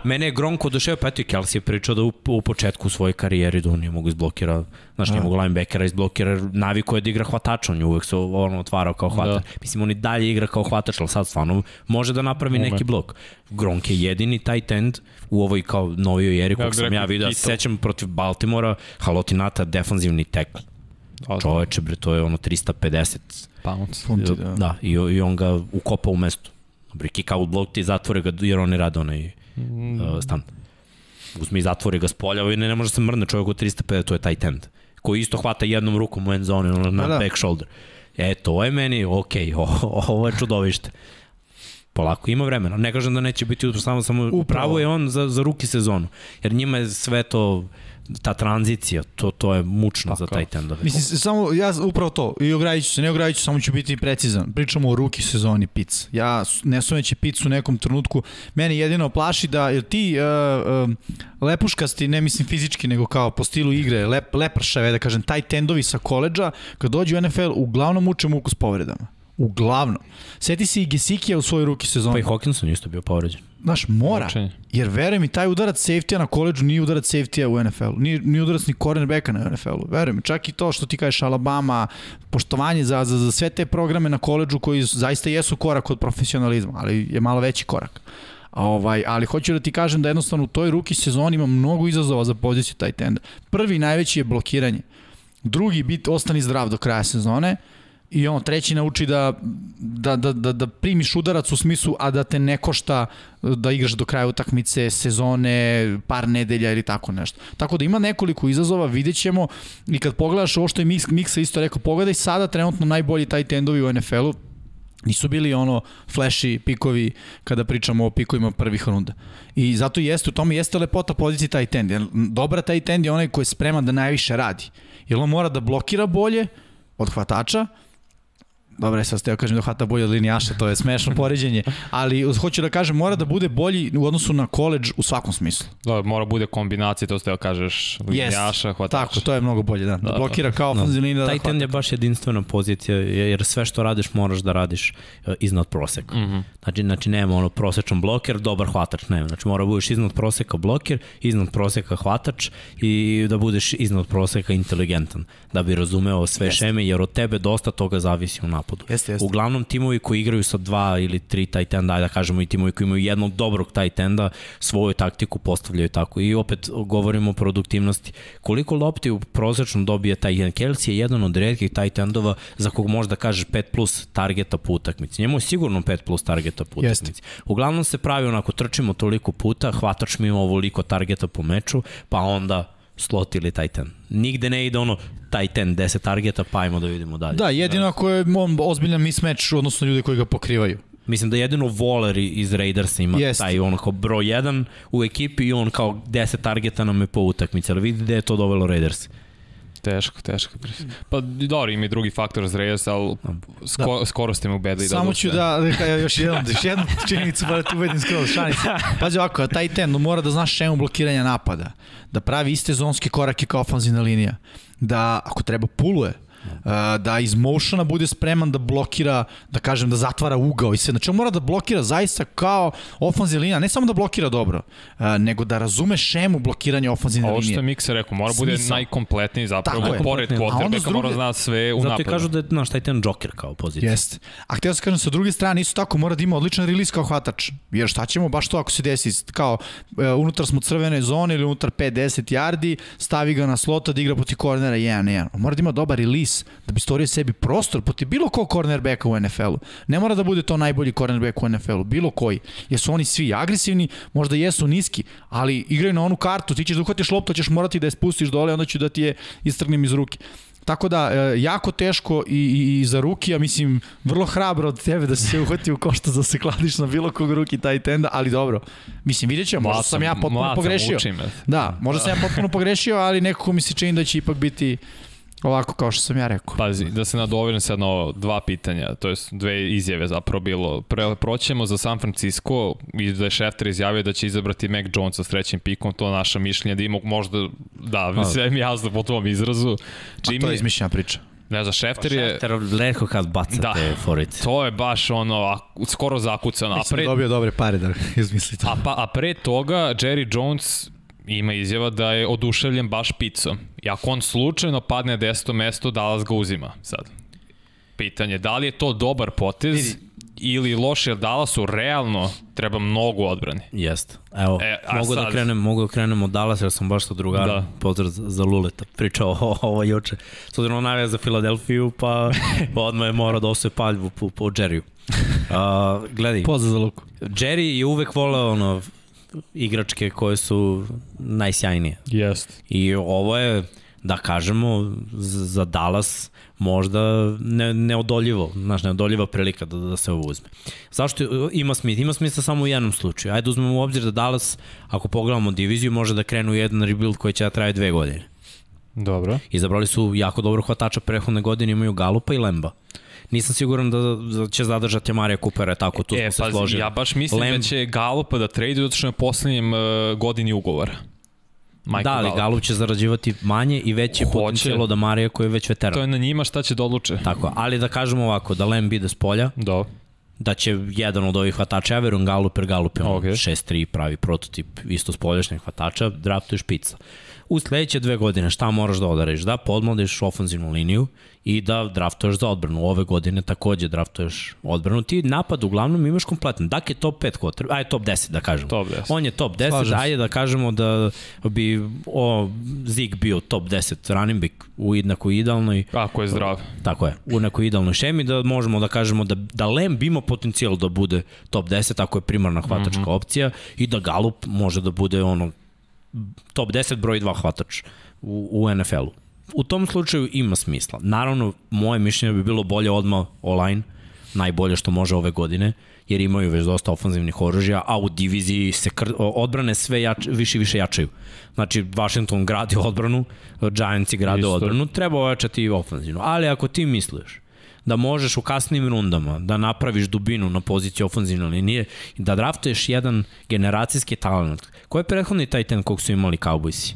mene je Gronko odušeo, pa eto i Kelsey je pričao da u, u početku svoje karijeri da on nije mogu izblokira, znaš, nije mogu linebackera izblokira, naviko je da igra hvatač, on je uvek se ono otvarao kao hvatač. Da. Mislim, on i dalje igra kao hvatač, ali sad stvarno može da napravi Ume. neki blok. Gronk je jedini tight end u ovoj kao novijoj eri, Ja kog bih sam ja vidio, Kittle. sećam protiv Baltimora, Halotinata, defanzivni tackle. Da, da. Čoveče, bre, to je ono 350 Pounds. Funti, da. Da, i, i on ga ukopa u Dobri, kick out blok ti zatvore ga, jer oni rade onaj uh, stand. Uzme i zatvori ga s polja ne, ne može se mrne čovjek od 350, to je tight end. Koji isto hvata jednom rukom u end zone, ono na Da, da. back shoulder. E, to je meni, okej, okay, ovo je čudovište. Polako, ima vremena. Ne kažem da neće biti utro, samo, samo upravo je on za, za ruki sezonu. Jer njima je sve to, ta tranzicija, to, to je mučno za Tako. tight endove. Mislim, samo, ja upravo to, i ogradit ću se, ne ogradit ću, samo ću biti precizan. Pričamo o ruki sezoni pic. Ja ne sumeći picu u nekom trenutku, meni jedino plaši da, jer ti uh, uh, lepuškasti, ne mislim fizički, nego kao po stilu igre, lep, lepršave, da kažem, taj tendovi sa koleđa, kad dođu u NFL, uglavnom uče muku s povredama. Uglavnom. Seti se i Gesikija u svojoj ruki sezoni. Pa i Hawkinson isto bio povređen. Znaš, mora. Mučenje. Jer veruj mi, taj udarac safety na koleđu nije udarac safety u NFL-u. Nije, nije udarac ni cornerbacka na NFL-u. Veruj mi, čak i to što ti kažeš Alabama, poštovanje za, za, za sve te programe na koleđu koji zaista jesu korak od profesionalizma, ali je malo veći korak. A Ovaj, ali hoću da ti kažem da jednostavno u toj ruki sezoni ima mnogo izazova za poziciju taj tenda. Prvi najveći je blokiranje. Drugi bit ostani zdrav do kraja sezone i on treći nauči da, da, da, da, da primiš udarac u smislu, a da te ne košta da igraš do kraja utakmice, sezone, par nedelja ili tako nešto. Tako da ima nekoliko izazova, vidjet ćemo i kad pogledaš ovo što je Mix, Mixa isto rekao, pogledaj sada trenutno najbolji taj tendovi u NFL-u, nisu bili ono flashy pikovi kada pričamo o pikovima prvih runda. I zato jeste, u tome jeste lepota pozicije taj tend. Dobra taj tend je onaj koji je spreman da najviše radi. Jer on mora da blokira bolje od hvatača, Dobro, je sad ste ja kažem da hvata bolje od linijaša, to je smešno poređenje, ali hoću da kažem, mora da bude bolji u odnosu na koleđ u svakom smislu. Da, mora bude kombinacija, to ste da kažeš, linijaša, hvatača. Tako, to je mnogo bolje, da. Da, Da, blokira kao ofenzivni linija da Taj ten je baš jedinstvena pozicija, jer sve što radiš moraš da radiš uh, iznad proseka. Mm Mhm. -hmm. znači, znači, nema ono prosečan bloker, dobar hvatač, nema. Znači, mora da budeš iznad proseka bloker, iznad proseka hvatač i da budeš iznad proseka inteligentan, da bi razumeo sve Jeste. šeme, jer od tebe dosta toga zavisi u napadu. Jeste, jeste. Uglavnom, timovi koji igraju sa dva ili tri tight enda, da kažemo i timovi koji imaju jednog dobrog tight enda, svoju taktiku postavljaju tako. I opet govorimo o produktivnosti. Koliko lopti u prosečno dobije taj jedan Kelsey je jedan od redkih tight endova za kog možda kažeš 5 plus targeta po utakmici. Njemu je sigurno 5 plus targeta po Jeste. utakmici. Uglavnom se pravi onako, trčimo toliko puta, hvatač mi ima ovoliko targeta po meču, pa onda slot ili tight end. Nigde ne ide ono tight end 10 targeta, pa ajmo da vidimo dalje. Da, jedino ako je on ozbiljan mismatch u odnosu na ljude koji ga pokrivaju. Mislim da jedino Waller iz Raidersa ima Jest. Jest. taj kao broj 1 u ekipi i on kao 10 targeta nam je po utakmici, ali vidi da je to dovelo Raiders. Teško, teško. Pa dobro, ima i drugi faktor za Reyes, ali sko, da. skoro ste me ubedili da Samo ću da, da ka- još jednom, još jednu činjenicu pa da ti ubedim skroz, šanica. Pazi ovako, taj ten mora da znaš šemu blokiranja napada, da pravi iste zonske korake kao ofanzivna linija, da ako treba puluje, da iz motiona bude spreman da blokira, da kažem da zatvara ugao i sve. Znači on mora da blokira zaista kao ofanzivna linija, ne samo da blokira dobro, nego da razume šemu blokiranja ofanzivne Ovo što linije. je Miksa rekao, mora bude Smisao. najkompletniji zapravo, Tako pored quarterbacka druge- mora zna sve u Zato i napadu. kažu da je, znaš, taj ten Joker kao pozicija. Jeste. A htio sam kažem, sa druge strane, isto tako mora da ima odličan release kao hvatač. Jer šta ćemo baš to ako se desi, kao e, unutar smo crvene zone ili unutar 5-10 yardi, stavi ga na slota da igra poti kornera 1-1. On Mora da ima dobar release Chase da bi stvorio sebi prostor protiv bilo kog cornerbacka u NFL-u. Ne mora da bude to najbolji cornerback u NFL-u, bilo koji. Jer su oni svi agresivni, možda jesu niski, ali igraju na onu kartu, ti ćeš da uhvatiš loptu, ćeš morati da je spustiš dole, onda ću da ti je istrgnem iz ruke. Tako da, e, jako teško i, i, i za ruki, ja mislim, vrlo hrabro od tebe da se uhvati u košta za se kladiš na bilo kog ruki taj tenda, ali dobro. Mislim, vidjet ćemo, možda sam ja potpuno pogrešio. Da, možda sam ja potpuno pogrešio, ali nekako mi se čini da će ipak biti Ovako kao što sam ja rekao. Pazi, da se nadovijem sad na ovo, dva pitanja, to je dve izjave zapravo bilo. Pre, proćemo za San Francisco i da je Schefter izjavio da će izabrati Mac Jones sa trećim pikom, to je naša mišljenja, da ima možda, da, sve mi jasno po tom izrazu. Jimmy, A to je izmišljena priča. Ne znam, Šefter je... Šefter redko kad baca da, te. To je baš ono, skoro zakucano. Mislim pre... dobio dobre pare da izmisli to. A, pa, a pre toga, Jerry Jones ima izjava da je oduševljen baš picom. I ako on slučajno padne na deseto mesto, Dallas ga uzima sad. Pitanje, da li je to dobar potez Vidi. ili loše, jer Dallasu realno treba mnogo odbrane. Jeste. Evo, e, mogu, da sad... da krenem, mogu da krenem od Dallas, jer sam baš sa drugara, da. pozdrav za, za Luleta, pričao o, ovo juče. S obzirom navija za Filadelfiju, pa, pa odmah je morao da osvoje paljbu po, po Jerryu. Uh, gledaj. Pozdrav za Luku. Jerry je uvek voleo ono, igračke koje su najsjajnije. Jest. I ovo je, da kažemo, za Dallas možda ne, neodoljivo, znaš, neodoljiva prilika da, da se ovo uzme. Zašto ima smisla? Ima smisla samo u jednom slučaju. Ajde uzmemo u obzir da Dallas, ako pogledamo diviziju, može da krenu jedan rebuild koji će da traje dve godine. Dobro. Izabrali su jako dobro hvatača prehodne godine, imaju Galupa i Lemba nisam siguran da, da će zadržati Marija Kupera, tako tu e, smo se složili. Ja baš mislim Lem... da će Galupa da traduju, zato što je poslednjem uh, godini ugovora. Michael da, ali Galup. Će zarađivati manje i veće Hoće. potencijalo da Marija koji je već veteran. To je na njima šta će da odluče. Tako, ali da kažemo ovako, da Lem bide s polja, Do. da će jedan od ovih hvatača, ja verujem Galup, jer Galup je okay. 6-3 pravi prototip isto s poljašnjeg hvatača, draftuje špica u sledeće dve godine šta moraš da odariš? Da podmladiš ofenzivnu liniju i da draftuješ za odbranu. Ove godine takođe draftuješ odbranu. Ti napad uglavnom imaš kompletan. Dak je top 5 quarter, aj top 10 da kažemo. Top 10. On je top 10, Slažem ajde da kažemo da bi o, Zig bio top 10 running back u jednako idealnoj... Ako je zdrav. Tako je, u nekoj idealnoj šemi da možemo da kažemo da, da Lamb ima potencijal da bude top 10 ako je primarna hvatačka mm -hmm. opcija i da Galup može da bude ono top 10 broj 2 hvatač u, u NFL-u. U tom slučaju ima smisla. Naravno, moje mišljenje bi bilo bolje odmah online, najbolje što može ove godine, jer imaju već dosta ofanzivnih oružja, a u diviziji se kr... odbrane sve jač... više i više jačaju. Znači, Washington gradi odbranu, Giantsi grade Isto. odbranu, treba ojačati i ofanzivno. Ali ako ti misliš da možeš u kasnim rundama da napraviš dubinu na poziciji ofenzivne linije i da draftuješ jedan generacijski talent. Ko je prethodni taj ten kog su imali Cowboysi?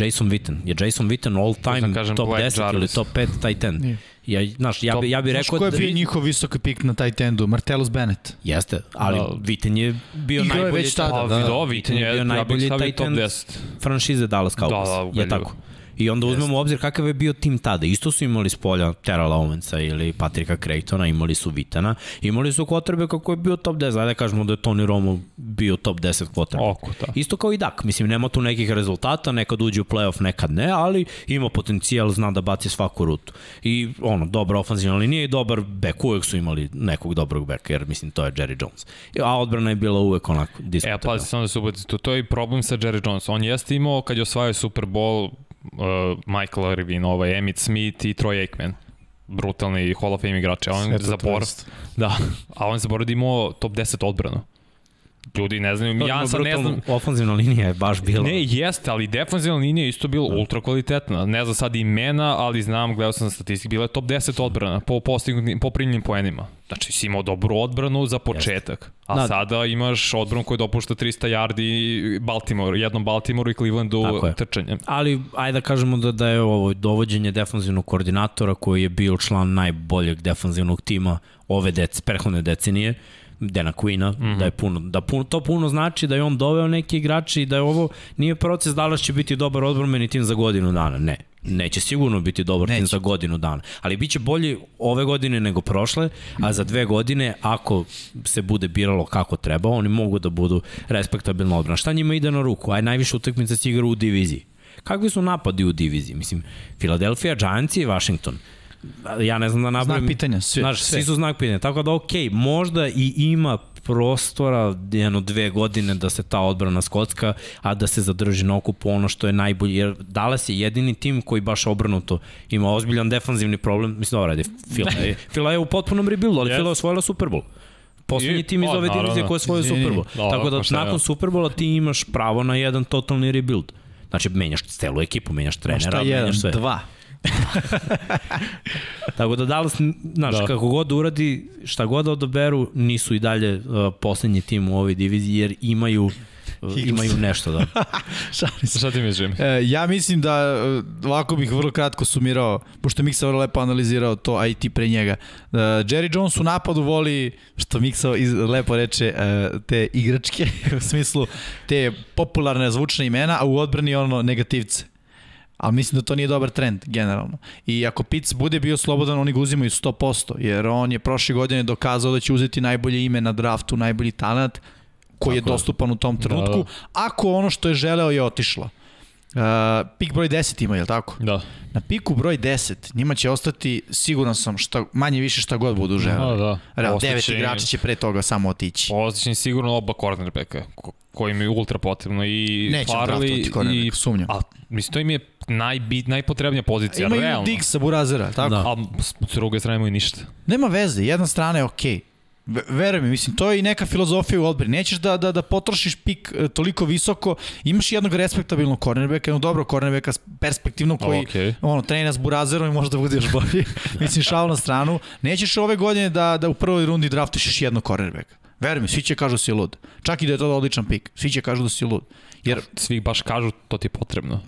Jason Witten. Je Jason Witten all time kažem, top Black 10 Jarvis. ili top 5 taj ten? Ja, znaš, ja, bi, ja bi rekao... Znaš ko je da bio da, njihov visoki pik na taj tendu? Martellus Bennett. Jeste, ali no. Witten je bio Igrao najbolji... je već tada, da. da. Witten je, bio najbolji ja bih top 10. Franšize Dallas Cowboys. Da, da, je tako. I onda uzmemo u obzir kakav je bio tim tada. Isto su imali s polja Terrell Owensa ili Patrika Craytona, imali su Vitana, imali su kvotrbe kako je bio top 10. Ajde da kažemo da je Tony Romo bio top 10 kvotrbe. Oko, da. Isto kao i Dak. Mislim, nema tu nekih rezultata, nekad uđe u playoff, nekad ne, ali ima potencijal, zna da baci svaku rutu. I ono, dobra ofanzivna linija i dobar bek. Uvek su imali nekog dobrog beka, jer mislim, to je Jerry Jones. A odbrana je bila uvek onako diskutabilna. E, pazi, samo da se ubati, to, to je problem sa Jerry Jones. On jeste imao, kad je osvajao Super Bowl, uh, Michael Irvin, ovaj, Emmitt Smith i Troy Aikman. Brutalni Hall of Fame igrači, a on zaborav, da, a on zaborav da imao top 10 odbranu ljudi ne znaju, ja ja sad ne znam... Ofanzivna linija je baš bila. Ne, jeste, ali defanzivna linija je isto bila da. ultra kvalitetna. Ne znam sad imena, ali znam, gledao sam statistike, bila je top 10 odbrana po, postignutim, po primljenim poenima. Znači, si imao dobru odbranu za početak. Jeste. A da. sada imaš odbranu koji dopušta 300 yardi Baltimore, jednom Baltimore i Clevelandu trčanjem. Ali, ajde da kažemo da, da je ovo dovođenje defanzivnog koordinatora koji je bio član najboljeg defanzivnog tima ove dec, prehodne decenije, Dena Quina, mm -hmm. da je puno, da puno, to puno znači da je on doveo neki igrači i da je ovo nije proces da li će biti dobar odbrambeni tim za godinu dana, ne. Neće sigurno biti dobar Neće. tim za godinu dana, ali biće bolji ove godine nego prošle, a za dve godine ako se bude biralo kako treba, oni mogu da budu respektabilna odbrana. Šta njima ide na ruku? Aj najviše utakmica će igra u diviziji Kakvi su napadi u diviziji? Mislim, Philadelphia, Giants i Washington. Ja ne znam da nabrojim. Znak pitanja, sve. Znaš, sve. svi su znak pitanja. Tako da, okej, okay, možda i ima prostora jedno dve godine da se ta odbrana skocka, a da se zadrži na okupu ono što je najbolje, jer Dallas je jedini tim koji baš obrnuto ima ozbiljan defanzivni problem, mislim da radi, Fila je, Fila je u potpunom rebuildu, ali yes. Fila je osvojila Super Bowl. Poslednji tim iz o, ove divizije koji je osvojio Izvini. Super Bowl. Tako da pa šta nakon. Super Bowla ti imaš pravo na jedan totalni rebuild. Znači, menjaš celu ekipu, menjaš trenera, šta jedan, menjaš sve. dva. Tako da Dallas, znaš, da. Kako god uradi, šta god da odaberu, nisu i dalje uh, poslednji tim u ovoj diviziji, jer imaju uh, imaju nešto da. Šalim se. Šta ti misliš, Jimmy? E, ja mislim da e, ovako bih vrlo kratko sumirao, pošto je Miksa vrlo lepo analizirao to, a i ti pre njega. E, Jerry Jones u napadu voli, što Miksa iz, lepo reče, e, te igračke, u smislu te popularne zvučne imena, a u odbrani ono negativce. Ali mislim da to nije dobar trend, generalno. I ako Pitts bude bio slobodan, oni ga uzimaju 100%, jer on je prošle godine dokazao da će uzeti najbolje ime na draftu, najbolji talent, koji Tako je. dostupan u tom trenutku, Da, da. ako ono što je želeo je otišlo. Uh, pik broj 10 ima, je li tako? Da. Na piku broj 10 njima će ostati, siguran sam, šta, manje više šta god budu želeli. Da, da. Real, Ostaće devet im- igrača će pre toga samo otići. Ostaće sigurno oba cornerbacka, ko- koji mi je ultra potrebno i Neće Farley i sumnjam. a mislim to im je najbit najpotrebnija pozicija Imaju realno. Diggs sa Burazera, tako? Da. A s druge strane imaju ništa. Nema veze, jedna strana je okej. Okay. Veruj mi, mislim, to je i neka filozofija u odbrani. Nećeš da, da, da potrošiš pik e, toliko visoko, imaš jednog respektabilnog cornerbacka, jednog dobrog cornerbacka s- perspektivnog koji Okej. ono, trenira s Burazerom i može da bude još bolji. mislim, šal na stranu. Nećeš ove godine da, da u prvoj rundi draftiš još jednog cornerbacka. Veruj mi, svi će kažu da si lud. Čak i da je to odličan pik. Svi će kažu da si lud. Jer Svi baš kažu to ti je potrebno.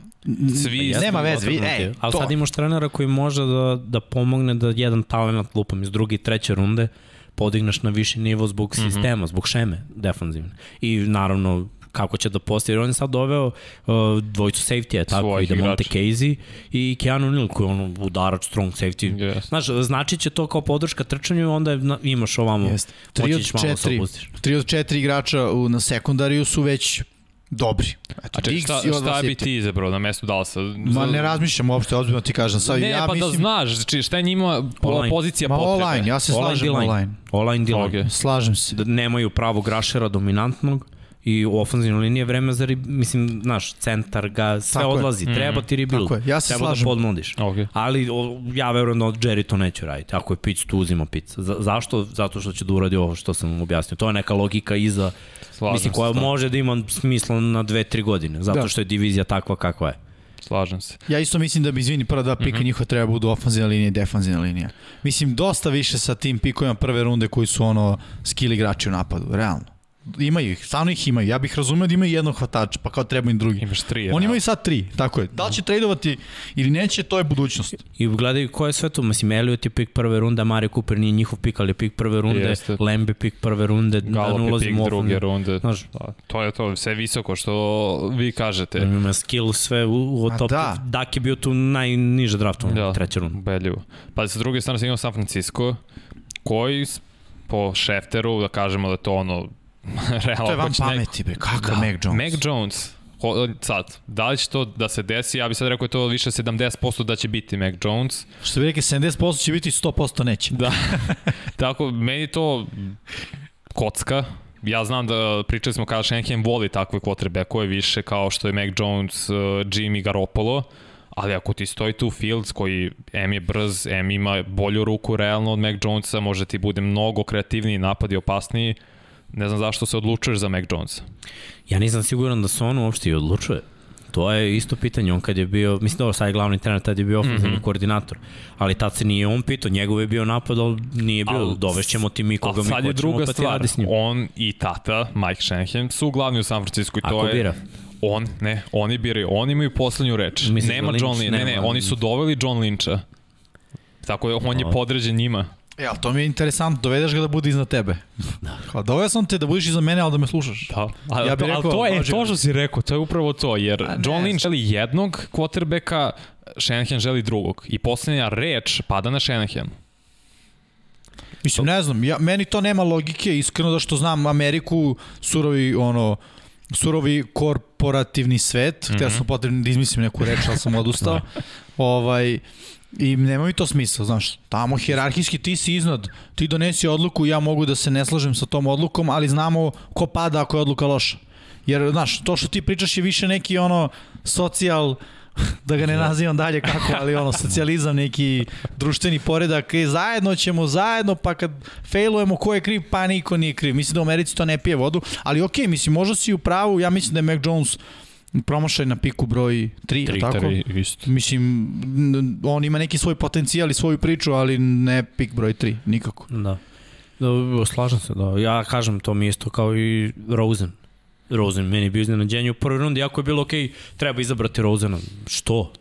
Svi Jeste, nema veze, vi- ej, Ali to- sad imaš trenera koji može da, da pomogne da jedan talent lupam iz druge i treće runde podigneš na viši nivo zbog Mhm. sistema, zbog šeme defanzivne. I naravno kako će da postaje, jer on je sad doveo uh, dvojicu safety-a, tako, Svojih i Monte igrača. Casey i Keanu Neal, koji je ono udarač, strong safety. Yes. Znaš, znači će to kao podrška trčanju, onda je, na- imaš ovamo. Tri moći od ćeš malo da se četiri, opustiš. tri od četiri igrača u, na sekundariju su već dobri. Eto, A čekaj, Diggs šta, šta bi ti izabrao na mestu Dallasa? Ma ne razmišljam uopšte, ozbiljno ti kažem. Sad, Ne, ja pa mislim, da znaš, znači šta je njima Online. pozicija Ma potrebe. online, ja se Online slažem online. Online D-line. Okay. Slažem se. da nemaju pravog rašera dominantnog i u ofenzivnoj liniji je vreme za, mislim, znaš, centar ga, sve Tako je. odlazi, treba ti rebuild, Tako je, ja se treba slažem. da podmladiš. Ok. Ali o, ja verujem da od Jerry to neće raditi. Ako je pic, tu uzima pic. Za, zašto? Zato što će da uradi ovo što sam objasnio. To je neka logika iza, Slažem mislim, se koja s tom. može da ima smisla na dve, tri godine. Zato Da. što je divizija takva kakva je. Slažem se. Ja isto mislim da bi, izvini, prva dva pika mm Mhm. -hmm. njihova treba budu ofanzivna linija i defanzivna linija. Mislim, dosta više sa tim pikovima prve runde koji su ono skill igrači u napadu, realno. Imaju ih, stvarno ih imaju. Ja bih razumeo da imaju jednog hvatača, pa kao treba im drugi. Imaš tri. Oni imaju sad tri, tako je. Da li će tradovati ili neće, to je budućnost. I gledaju ko je sve to, mislim, Elliot je pik prve runde, Mario Cooper nije njihov pik, ali je pik prve runde, Jeste. Je pik prve runde, da ne Gallup je pik u druge runde. Znaš, Da, to je to, sve visoko što vi kažete. Ima skill sve u, u top. da. Dak je bio tu najniže draftovan, Da, treća runda. Ubedljivo. Pa sa druge strane sam imao San Francisco, koji po Šefteru, da kažemo da to ono, realno... To je van nek- pameti, bre. Kakav Mac Jones? Mac Jones, sad, da li će to da se desi, ja bih sad rekao je to više 70% da će biti Mac Jones. Što bi rekli, 70% će biti, 100% neće. Da. Tako, meni to kocka. Ja znam da pričali smo kada Shanahan voli takve quarterbackove više kao što je Mac Jones, uh, Jimmy Garoppolo, ali ako ti stoji tu Fields koji M je brz, M ima bolju ruku realno od Mac Jonesa, može ti bude mnogo kreativniji napad i opasniji, ne znam zašto se odlučuješ za Mac Jonesa. Ja nisam siguran da se on uopšte i odlučuje. To je isto pitanje, on kad je bio, mislim da ovo sad je glavni trener, tad je bio ofenzivni mm -hmm. koordinator, ali tad se nije on pitao, njegov je bio napad, ali nije bio, Al- dovešćemo ti mi koga A mi sad je hoćemo, druga pa ti stvar, radi s njim. on i tata, Mike Shanahan, su glavni u San Francisco i to Ako je... bira. On, ne, oni biraju, oni imaju poslednju reč. Misliš nema da Lynch John Lynch, ne, ne, nema- oni su doveli John Lyncha. Tako je, on je podređen njima. E, ali to mi je interesantno, dovedeš ga da bude iznad tebe. Da. Doveo sam te da budeš iza mene, ali da me slušaš. Da. A, Ja ja bih to, rekao, ali to je, to što si rekao, to je upravo to, jer A John. Lynch želi jednog quarterbacka, Shanahan želi drugog. I poslednja reč pada na Shanahan. Mislim, ne znam, ja, meni to nema logike, iskreno da što znam Ameriku, surovi, ono, surovi korporativni svet, mm -hmm. htio sam potrebno da izmislim neku reč, ali sam odustao. ovaj, I nema mi to smisla, znaš, tamo hjerarhijski ti si iznad, ti donesi odluku, ja mogu da se ne slažem sa tom odlukom, ali znamo ko pada ako je odluka loša. Jer, znaš, to što ti pričaš je više neki ono socijal, da ga ne nazivam dalje kako, ali ono, socijalizam, neki društveni poredak, i zajedno ćemo, zajedno, pa kad failujemo ko je kriv, pa niko nije kriv. Mislim da u Americi to ne pije vodu, ali okej, okay, mislim, možda si u pravu, ja mislim da je Mac Jones promašaj na piku broj 3, 3 tako? 3, isto. Mislim, on ima neki svoj potencijal i svoju priču, ali ne pik broj 3, nikako. Da. Da, slažem se, da. Ja kažem, to mi isto kao i Rosen. Rosen meni je bio iznenađenje u prvoj rundi, ako je bilo okej, okay, treba izabrati Rosena. Što?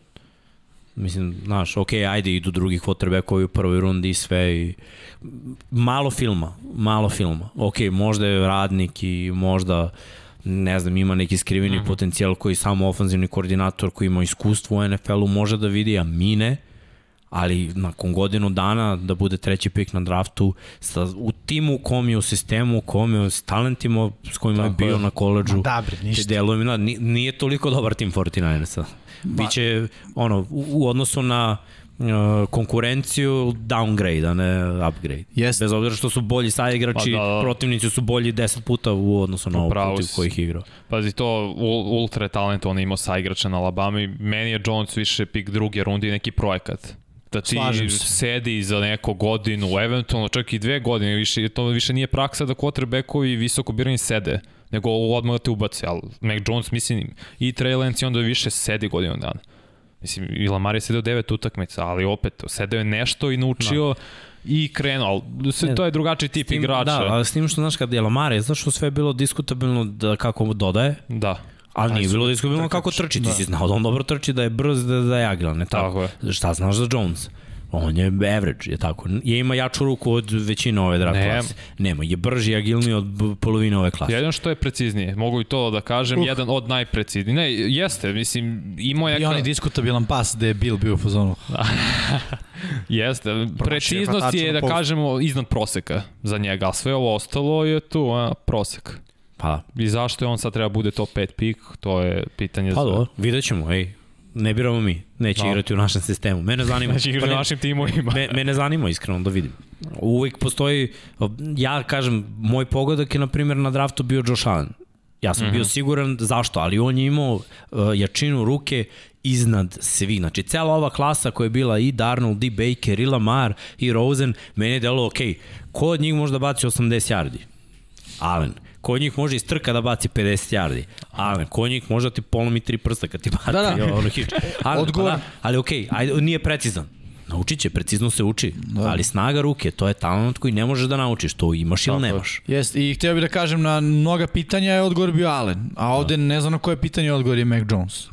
Mislim, znaš, ok, ajde, idu drugi quarterbackovi u prvoj rundi i sve i malo filma, malo filma. Ok, možda je radnik i možda ne znam, ima neki skriveni mm -hmm. potencijal koji samo ofanzivni koordinator koji ima iskustvo u NFL-u može da vidi, a mi ne ali nakon godinu dana da bude treći pik na draftu sa, u timu kom je u sistemu, kom je s talentima s kojima Tako je bio je. na koleđu. Da, bre, ništa. Deluje, nije toliko dobar tim 49ersa. Biće, ono, u, u odnosu na konkurenciju downgrade, a ne upgrade. Yes. Bez obzira što su bolji saigrači, pa da, da. protivnici su bolji 10 puta u odnosu na ovo protiv kojih igrao. Pazi, to ultra talent, on imao saigrača na Alabama i meni je Jones više pik druge runde i neki projekat da ti sedi za neko godinu, eventualno čak i dve godine, više, to više nije praksa da quarterbackovi visoko birani sede, nego odmah da te ubace, ali Mac Jones, mislim, i Trey Lance i onda više sedi godinu dana. Mislim, i Lamar je sedeo devet utakmica, ali opet, sedeo je nešto i naučio no. i krenuo, ali se, to je drugačiji tip tim, igrača. Da, ali s tim što, znaš, kad je Lamar je, znaš što sve je bilo diskutabilno da kako mu dodaje? Da. Ali nije bilo diskutabilno kako trči, ti da. si znao da on dobro trči, da je brz, da, da je agilan, ne tako? tako je. Šta znaš za Jones? On je average, je tako. Je ima jaču ruku od većine ove draft ne. klase. Nema, je brži i agilniji od polovine ove klase. Jedan što je preciznije, mogu i to da kažem, uh. jedan od najpreciznijih. Ne, jeste, mislim, imao je... I onaj diskutabilan pas gde je Bill bio u fazonu. jeste, preciznost je, da kažemo, iznad proseka za njega, a sve ovo ostalo je tu, a, prosek. Pa I zašto je on sad treba bude top 5 pik, to je pitanje pa, za... Pa vidjet ćemo, ej, ne biramo mi, neće no. igrati u našem sistemu. Mene zanima. Neće igrati pa u našim timovima. me, mene zanima iskreno da vidim. Uvijek postoji, ja kažem, moj pogodak je na primjer na draftu bio Josh Allen. Ja sam mm -hmm. bio siguran zašto, ali on je imao uh, jačinu ruke iznad svi. Znači, cela ova klasa koja je bila i Darnold, i Baker, i Lamar, i Rosen, meni je delo, ok, ko od njih možda baci 80 yardi? Allen. Ko njih može iz trka da baci 50 yardi? Alen, ko njih može da ti polomi tri prsta kad ti baci da, da. ono hič. Ali, Odgovor. Pa da, ali okej, okay, ajde, nije precizan. Naučit će, precizno se uči, da. ali snaga ruke, to je talent koji ne možeš da naučiš, to imaš ili nemaš. Jeste, i htio bih da kažem, na mnoga pitanja je odgovor bio Allen, a ovde da. ne znam na koje pitanje odgovor je Mac Jones.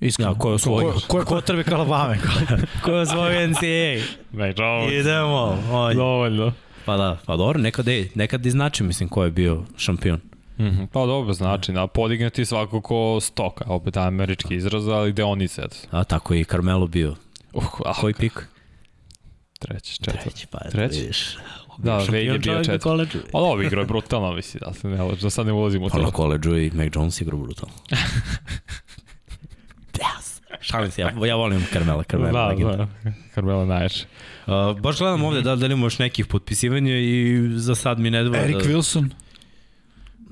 Iskreno. Ja, ko je osvojio? Ko, ko je potrebe Kalabame? ko je osvojio NCAA? Mac Jones. Idemo. Dovoljno. Pa da, pa dobro, nekad je, nekad i znači, mislim, ko je bio šampion. Mm -hmm. Pa dobro, znači, da podignati svakako stoka, opet američki izraz, ali gde oni sad. A tako je i Carmelo bio. Uh, a koji pik? Treći, četvrti. Treći, pa Treći? vidiš. Da, Wade je bio četvrti. Pa dobro, igrao je brutalno, mislim, da, se ne, da sad ne ulazim u to. Pa na koleđu i Mac Jones igrao brutalno. Šalim se, ja, ja volim Carmela, Carmela. Da, legenda. da, Carmela najjače. Uh, baš gledam ovde da, da li još nekih potpisivanja i za sad mi ne dvoje. Eric da... Wilson,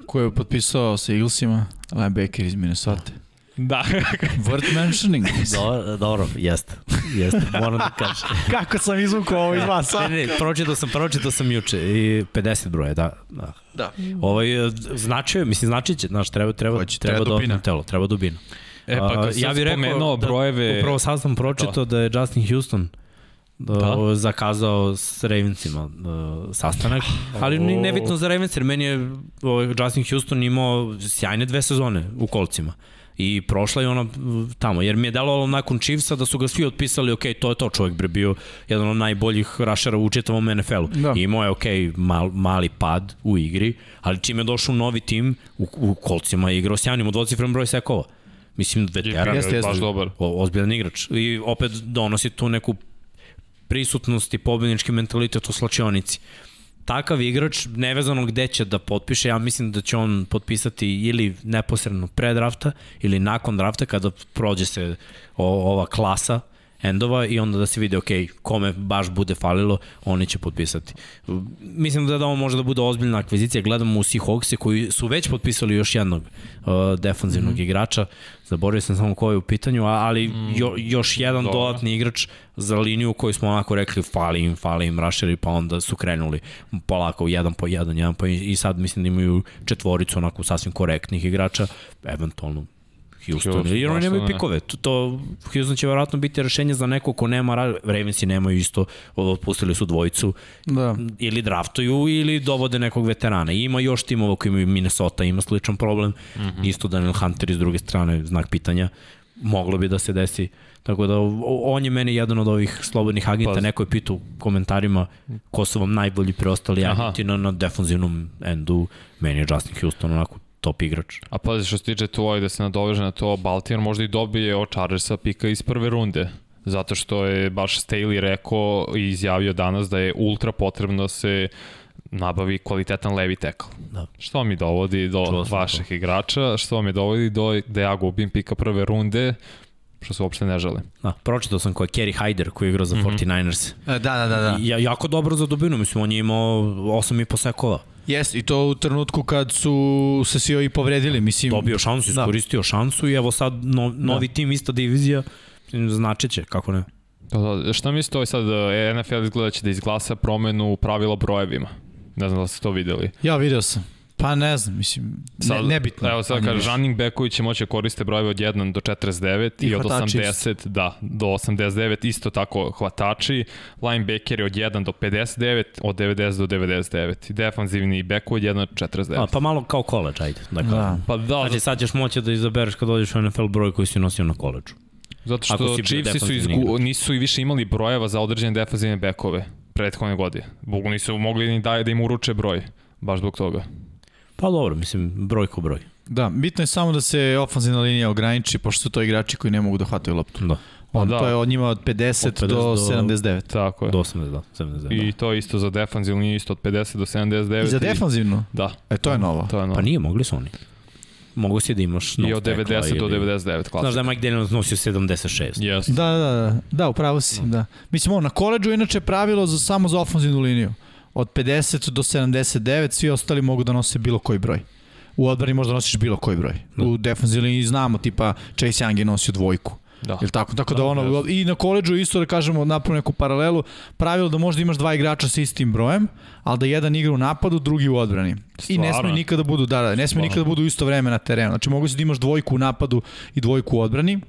koji je potpisao sa Eaglesima, linebacker iz Minnesota. Da. Worth mentioning. dobro, dobro, jeste. Jeste, moram da kažem. Kako sam izvukao ovo iz vas? Ne, ne, pročitao sam, pročitao sam juče i 50 broje, da. Da. da. Ovaj, značio, mislim, znači će, znaš, treba, treba, Hoće, treba, treba dubina. telo, treba dubina. E, pa ja bih rekao, da, brojeve... Upravo sad sam pročitao da. da je Justin Houston da. da. zakazao s Ravensima uh, sastanak, ali oh. nebitno za Ravens, jer meni je ovaj, Justin Houston imao sjajne dve sezone u kolcima. I prošla je ona tamo, jer mi je delovalo nakon Chiefsa da su ga svi otpisali, ok, to je to, čovjek bre bio jedan od najboljih rašera u čitavom NFL-u. Da. Imao je, ok, mal, mali pad u igri, ali čim je došao novi tim, u, u kolcima je igrao sjajnim od dvocifren broj sekova. Mislim, veteran, jeste, jeste, baš dobar. ozbiljan igrač. I opet donosi tu neku prisutnost i pobednički mentalitet u slačionici. takav igrač, nevezano gde će da potpiše, ja mislim da će on potpisati ili neposredno pre drafta ili nakon drafta kada prođe se o, ova klasa endova i onda da se vidi, ok, kome baš bude falilo, oni će potpisati. Mislim da, da ovo može da bude ozbiljna akvizicija. Gledamo u Seahawkse koji su već potpisali još jednog uh, defanzivnog mm -hmm. igrača. Zaboravio sam samo ko je u pitanju, ali mm, jo, još jedan dobro. dodatni igrač za liniju koju smo onako rekli fali im, fali im rašeri, pa onda su krenuli polako jedan po jedan, jedan po i sad mislim da imaju četvoricu onako sasvim korektnih igrača, eventualno Houston, Houston jer oni nemaju pikove. To, to, Houston će verovatno biti rešenje za neko ko nema, Ravensi nemaju isto, otpustili su dvojicu, da. ili draftuju ili dovode nekog veterana. I ima još timova koji imaju Minnesota, ima sličan problem, mm -hmm. isto Daniel Hunter iz druge strane, znak pitanja, moglo bi da se desi. Tako da on je meni jedan od ovih slobodnih agenta, pa, neko je pitao u komentarima ko su vam najbolji preostali agenti na, na defanzivnom endu, meni je Justin Houston onako top igrač. A pazi što se tiče to, da se nadoveže na to, Baltimore možda i dobije od Chargersa pika iz prve runde. Zato što je baš Staley rekao i izjavio danas da je ultra potrebno da se nabavi kvalitetan levi tackle. Da. Što mi dovodi do Čuo vaših to. igrača, što mi dovodi do da ja gubim pika prve runde, što se uopšte ne žele. Da, pročitao sam ko je Kerry Hyder koji je igrao za mm -hmm. 49ers. Da, da, da. da. Ja, jako dobro za dubinu, mislim, on je imao 8,5 sekova. Jeste, i to u trenutku kad su se svi ovi povredili, mislim... Dobio šansu, da. iskoristio da. šansu i evo sad no, novi da. tim, ista divizija, značiće, kako ne. Da, da, šta mislite ovaj sad, e, NFL izgleda će da izglasa promenu pravila brojevima? Ne znam da ste to videli. Ja video sam. Pa ne znam, mislim, sad, ne, nebitno. Evo sad kaže, running backovi će moći da koriste brojeve od 1 do 49 i, i od 80 isto. da, do 89, isto tako hvatači, linebackeri od 1 do 59, od 90 do 99 i defanzivni backovi od 1 do 49. A, pa malo kao college, ajde. Dakle, da. Pa da, znači sad ćeš moći da izabereš kad dođeš u NFL broj koji si nosio na koleđu. Zato što Chiefs su izgu, nisu i više imali brojeva za određene defanzivne bekove prethodne godine. Bogu nisu mogli ni da, da im uruče broj, baš zbog toga. Pa dobro, mislim, broj ko broj. Da, bitno je samo da se ofanzivna linija ograniči, pošto su to igrači koji ne mogu da hvataju loptu. Da. On, da. To je od njima od 50, od 50 do, do 79. Tako je. Do 80, da. 79, I da. to isto za defanzivnu liniju, isto od 50 do 79. I za defanzivnu? Da. E, to je novo. To je novo. Pa nije, mogli su oni. Mogu si da imaš I od 90 do 99 klasika. Znaš da je Mike Daniels nosio 76. Yes. Da, da, da. Da, upravo si, da. Mislim, on na koleđu inače pravilo za, samo za ofanzivnu liniju. Od 50 do 79 svi ostali mogu da nose bilo koji broj. U odbrani možda nosiš bilo koji broj. Da. U defensivnoj znamo, tipa Chase Young je nosio dvojku. Da. Jel tako? Tako da, da ono, yes. i na koleđu isto da kažemo, napravimo neku paralelu, pravilo da možda imaš dva igrača sa istim brojem, ali da jedan igra u napadu, drugi u odbrani. Stvarno? I ne smije nikada budu, da, da, ne smije nikada budu isto vreme na terenu. Znači mogu se da imaš dvojku u napadu i dvojku u odbrani,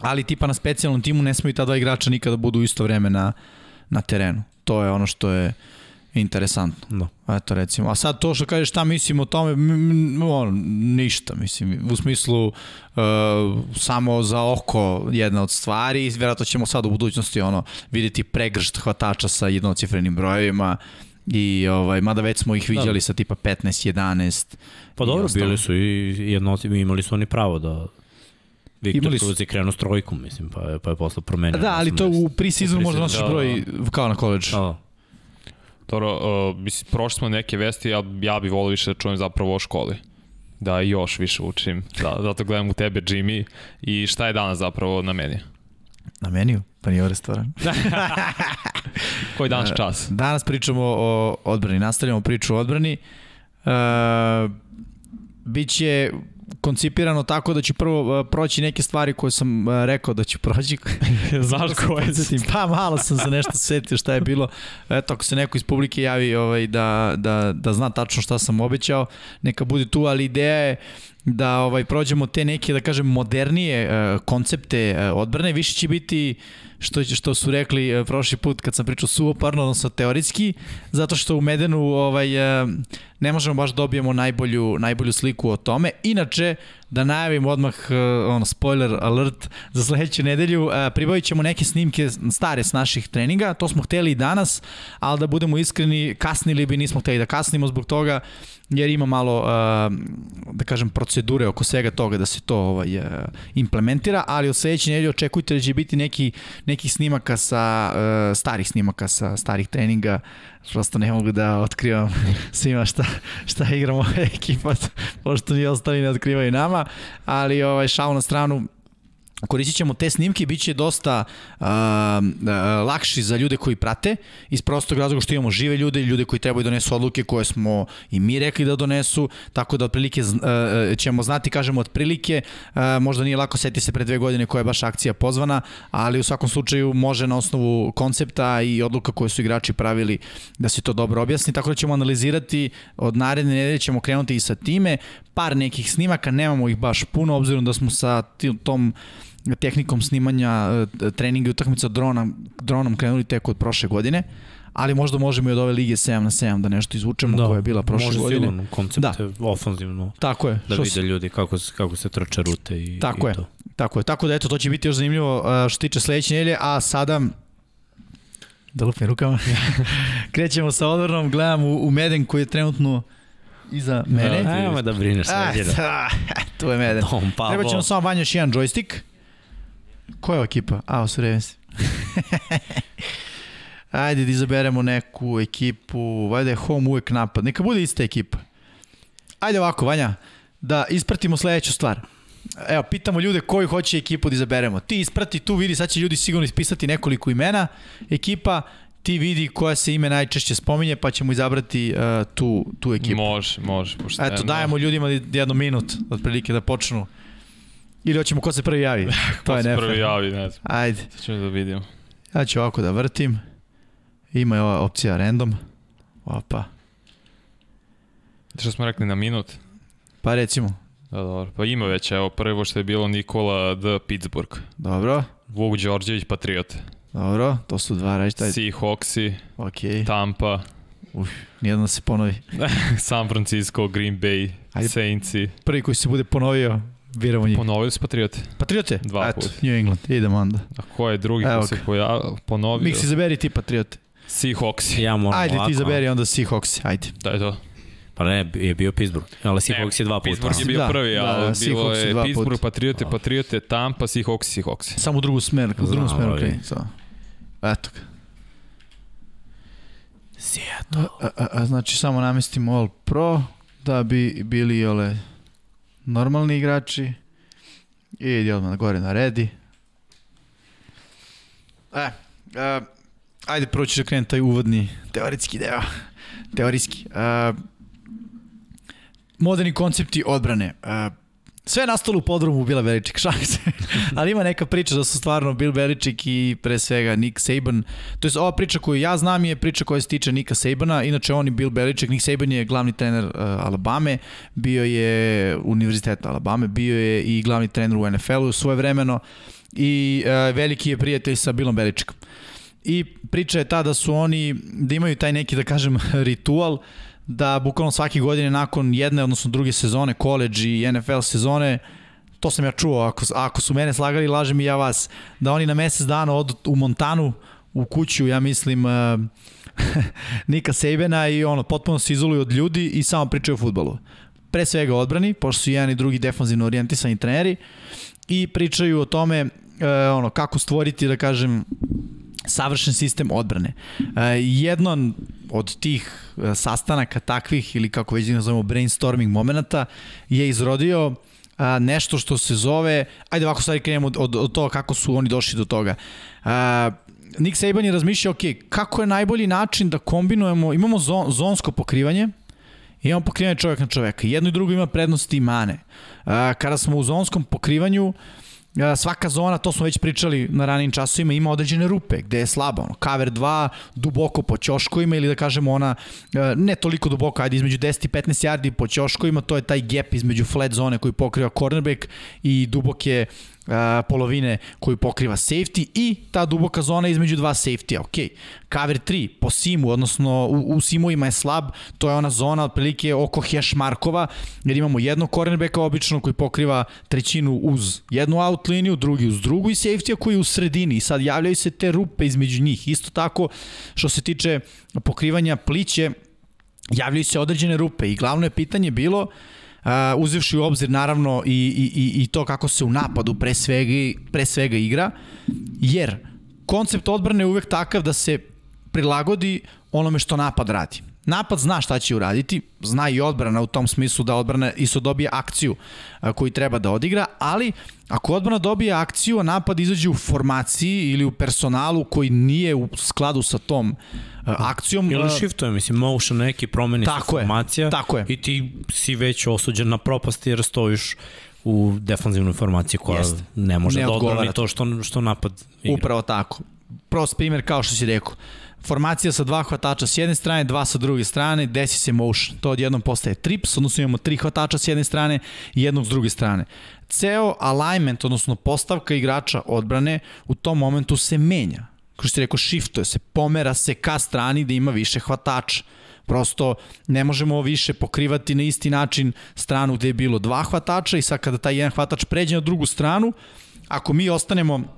ali tipa na specijalnom timu ne smiju ta dva igrača nikada budu isto vreme na, na terenu. To je ono što je interesantno. Da. Eto recimo. A sad to što kažeš šta mislim o tome, on, ništa mislim. U smislu uh, samo za oko jedna od stvari i vjerojatno ćemo sad u budućnosti ono videti pregršt hvatača sa jednocifrenim brojevima i ovaj mada već smo ih viđali da. sa tipa 15 11 pa dobro bili su i jednocifreni imali su oni pravo da Viktor Imali su... Tuzi krenuo s trojkom, mislim, pa je, pa je posle promenio. Da, ali to u pre-seasonu možda nosiš da, broj da. kao na koleđu. Da. Dobro, uh, mislim, prošli smo neke vesti, ja, ja bih volio više da čujem zapravo o školi. Da još više učim. Da, zato gledam u tebe, Jimmy. I šta je danas zapravo na meni? Na meniju? Pa nije restoran. Koji danas čas? Danas pričamo o odbrani. Nastavljamo priču o odbrani. Uh, biće koncipirano tako da ću prvo uh, proći neke stvari koje sam uh, rekao da ću proći. Znaš koje? Pa malo sam se nešto setio šta je bilo. Eto, ako se neko iz publike javi ovaj, da, da, da zna tačno šta sam obećao, neka bude tu, ali ideja je da ovaj prođemo te neke da kažem modernije uh, koncepte uh, odbrane više će biti što što su rekli uh, prošli put kad sam pričao suvoparno odnosno teoretski zato što u Medenu ovaj uh, ne možemo baš dobijemo najbolju najbolju sliku o tome. Inače da najavim odmah uh, ono spoiler alert za sledeću nedelju. Uh, pribavićemo neke snimke stare s naših treninga. To smo hteli i danas al da budemo iskreni kasnili bi nismo hteli da kasnimo zbog toga jer ima malo, uh, da kažem, procedure oko svega toga da se to ovaj, implementira, ali od sledeće nedelje očekujte da će biti neki, neki snimaka sa, starih snimaka sa starih treninga, prosto ne mogu da otkrivam svima šta, šta igramo ekipa, pošto ni ostali ne otkrivaju nama, ali ovaj, šao na stranu, koristit ćemo te snimke i bit će dosta uh, uh, lakši za ljude koji prate iz prostog razloga što imamo žive ljude i ljude koji trebaju da donesu odluke koje smo i mi rekli da donesu, tako da otprilike uh, ćemo znati, kažemo otprilike, uh, možda nije lako setiti se pre dve godine koja je baš akcija pozvana, ali u svakom slučaju može na osnovu koncepta i odluka koje su igrači pravili da se to dobro objasni, tako da ćemo analizirati od naredne nedelje ćemo krenuti i sa time, par nekih snimaka, nemamo ih baš puno, obzirom da smo sa tom tehnikom snimanja e, treninga i utakmica drona, dronom krenuli tek od prošle godine, ali možda možemo i od ove lige 7 na 7 da nešto izvučemo da, koja je bila prošle može godine. Može koncept da. ofanzivno. Tako je. Da vide se... ljudi kako, kako se trče rute i, tako i je. to. Tako je, tako da eto, to će biti još zanimljivo što se tiče sledeće nedelje, a sada da lupim rukama. Krećemo sa odvrnom, gledam u, u Meden koji je trenutno iza mene. Ajmo da brineš sredina. tu je Meden. Dom, Treba ćemo samo vanje još jedan joystick. Koja je ekipa? A, o Ravens. Ajde da izaberemo neku ekipu, vajda je home uvek napad. Neka bude ista ekipa. Ajde ovako, Vanja, da ispratimo sledeću stvar. Evo, pitamo ljude koju hoće ekipu da izaberemo. Ti isprati tu, vidi, sad će ljudi sigurno ispisati nekoliko imena ekipa, ti vidi koja se ime najčešće spominje, pa ćemo izabrati uh, tu, tu ekipu. Može, može. Pošteno. Eto, dajemo ljudima jedno minut, otprilike, da počnu Ili hoćemo ko se prvi javi? to ko je se prvi javi, ne znam. Ajde. Sad ćemo da vidimo. Ja ću ovako da vrtim. Ima je ova opcija random. Opa. Što smo rekli na minut? Pa recimo. Da, dobro. Pa ima već, evo, prvo što je bilo Nikola D. Pittsburgh. Dobro. Vuk Đorđević, Patriot. Dobro, to su dva reći. Seahawksi, okay. Tampa. Uf, nijedno da se ponovi. San Francisco, Green Bay, Ajde, Saintsi. Prvi koji se bude ponovio, biramo njih. Ponovili su Patriote. Patriote? Dva Eto, New England, idemo onda. A ko je drugi ko se pojavio? Ponovio? Miksi, zaberi ti Patriote. Seahawks. Ja moram Ajde ovako. ti zaberi onda Seahawks, ajde. Da je to. Pa ne, je bio Pittsburgh, ali Seahawks je dva puta. Pittsburgh je bio da, prvi, da, ali da, bilo je Pittsburgh, put. Patriote, Patriote, Tampa, Seahawks, Seahawks. Samo u drugu smer, u drugu smer, okej. Okay. Eto ga. Seattle. A, a, a, znači samo namestimo All Pro da bi bili ole normalni igrači. I idi odmah gore na redi. E, e, ajde prvo ću da krenem taj uvodni teoretski deo. Teorijski. E, moderni koncepti odbrane. E, sve je nastalo u podrumu Bila Beličik, šalim se. Ali ima neka priča da su stvarno Bill Beličik i pre svega Nick Saban. To je ova priča koju ja znam je priča koja se tiče Nika Sabana. Inače on i Bill Beličik, Nick Saban je glavni trener uh, Alabame, bio je univerziteta Alabame, bio je i glavni trener u NFL-u svoje vremeno i uh, veliki je prijatelj sa Billom Beličikom. I priča je ta da su oni, da imaju taj neki, da kažem, ritual uh, da bukvalno svake godine nakon jedne, odnosno druge sezone, college i NFL sezone, to sam ja čuo, ako, ako su mene slagali, lažem i ja vas, da oni na mesec dana odu u Montanu, u kuću, ja mislim, uh, Nika Sabena i ono, potpuno se izoluju od ljudi i samo pričaju o futbolu. Pre svega odbrani, pošto su jedan i drugi defanzivno orijentisani treneri i pričaju o tome uh, ono, kako stvoriti, da kažem, savršen sistem odbrane. Uh, jedno od tih e, sastanaka takvih ili kako već nazovemo brainstorming momenta je izrodio a, nešto što se zove, ajde ovako stvari krenemo od, od, toga kako su oni došli do toga. Nick Saban je razmišljao, ok, kako je najbolji način da kombinujemo, imamo zon, zonsko pokrivanje, imamo pokrivanje čovjek na čoveka, jedno i drugo ima prednosti i mane. Kada smo u zonskom pokrivanju, svaka zona, to smo već pričali na ranim časovima, ima određene rupe gde je slabo. Ono, cover 2 duboko po ćoškovima ili da kažemo ona ne toliko duboko, ajde između 10 i 15 yardi po ćoškovima, to je taj gap između flat zone koji pokriva cornerback i duboke polovine koju pokriva safety i ta duboka zona između dva safety-a. Ok, cover 3 po simu, odnosno u, u simovima je slab, to je ona zona otprilike oko hash markova, jer imamo jednog cornerbacka obično koji pokriva trećinu uz jednu out liniju, drugi uz drugu i safety-a koji je u sredini i sad javljaju se te rupe između njih. Isto tako, što se tiče pokrivanja pliće, javljaju se određene rupe i glavno je pitanje bilo uh, uzevši u obzir naravno i, i, i, to kako se u napadu pre svega, pre svega igra, jer koncept odbrane je uvek takav da se prilagodi onome što napad radi. Napad zna šta će uraditi, zna i odbrana u tom smislu da odbrana isto dobije akciju koju treba da odigra, ali ako odbrana dobije akciju, a napad izađe u formaciji ili u personalu koji nije u skladu sa tom akcijom. Ili shiftuje, mislim, motion neki promeni tako se formacija. Je, tako je. I ti si već osuđen na propast jer stojiš u defanzivnoj formaciji koja Jest. ne može ne da odbrani to što, što napad igra. Upravo tako. Prost primjer kao što si rekao formacija sa dva hvatača s jedne strane, dva sa druge strane, desi se motion. To odjednom postaje trips, odnosno imamo tri hvatača s jedne strane i jednog s druge strane. Ceo alignment, odnosno postavka igrača odbrane u tom momentu se menja. Kao što ti rekao, shiftuje se, pomera se ka strani da ima više hvatača. Prosto ne možemo više pokrivati na isti način stranu gde je bilo dva hvatača i sad kada taj jedan hvatač pređe na drugu stranu, ako mi ostanemo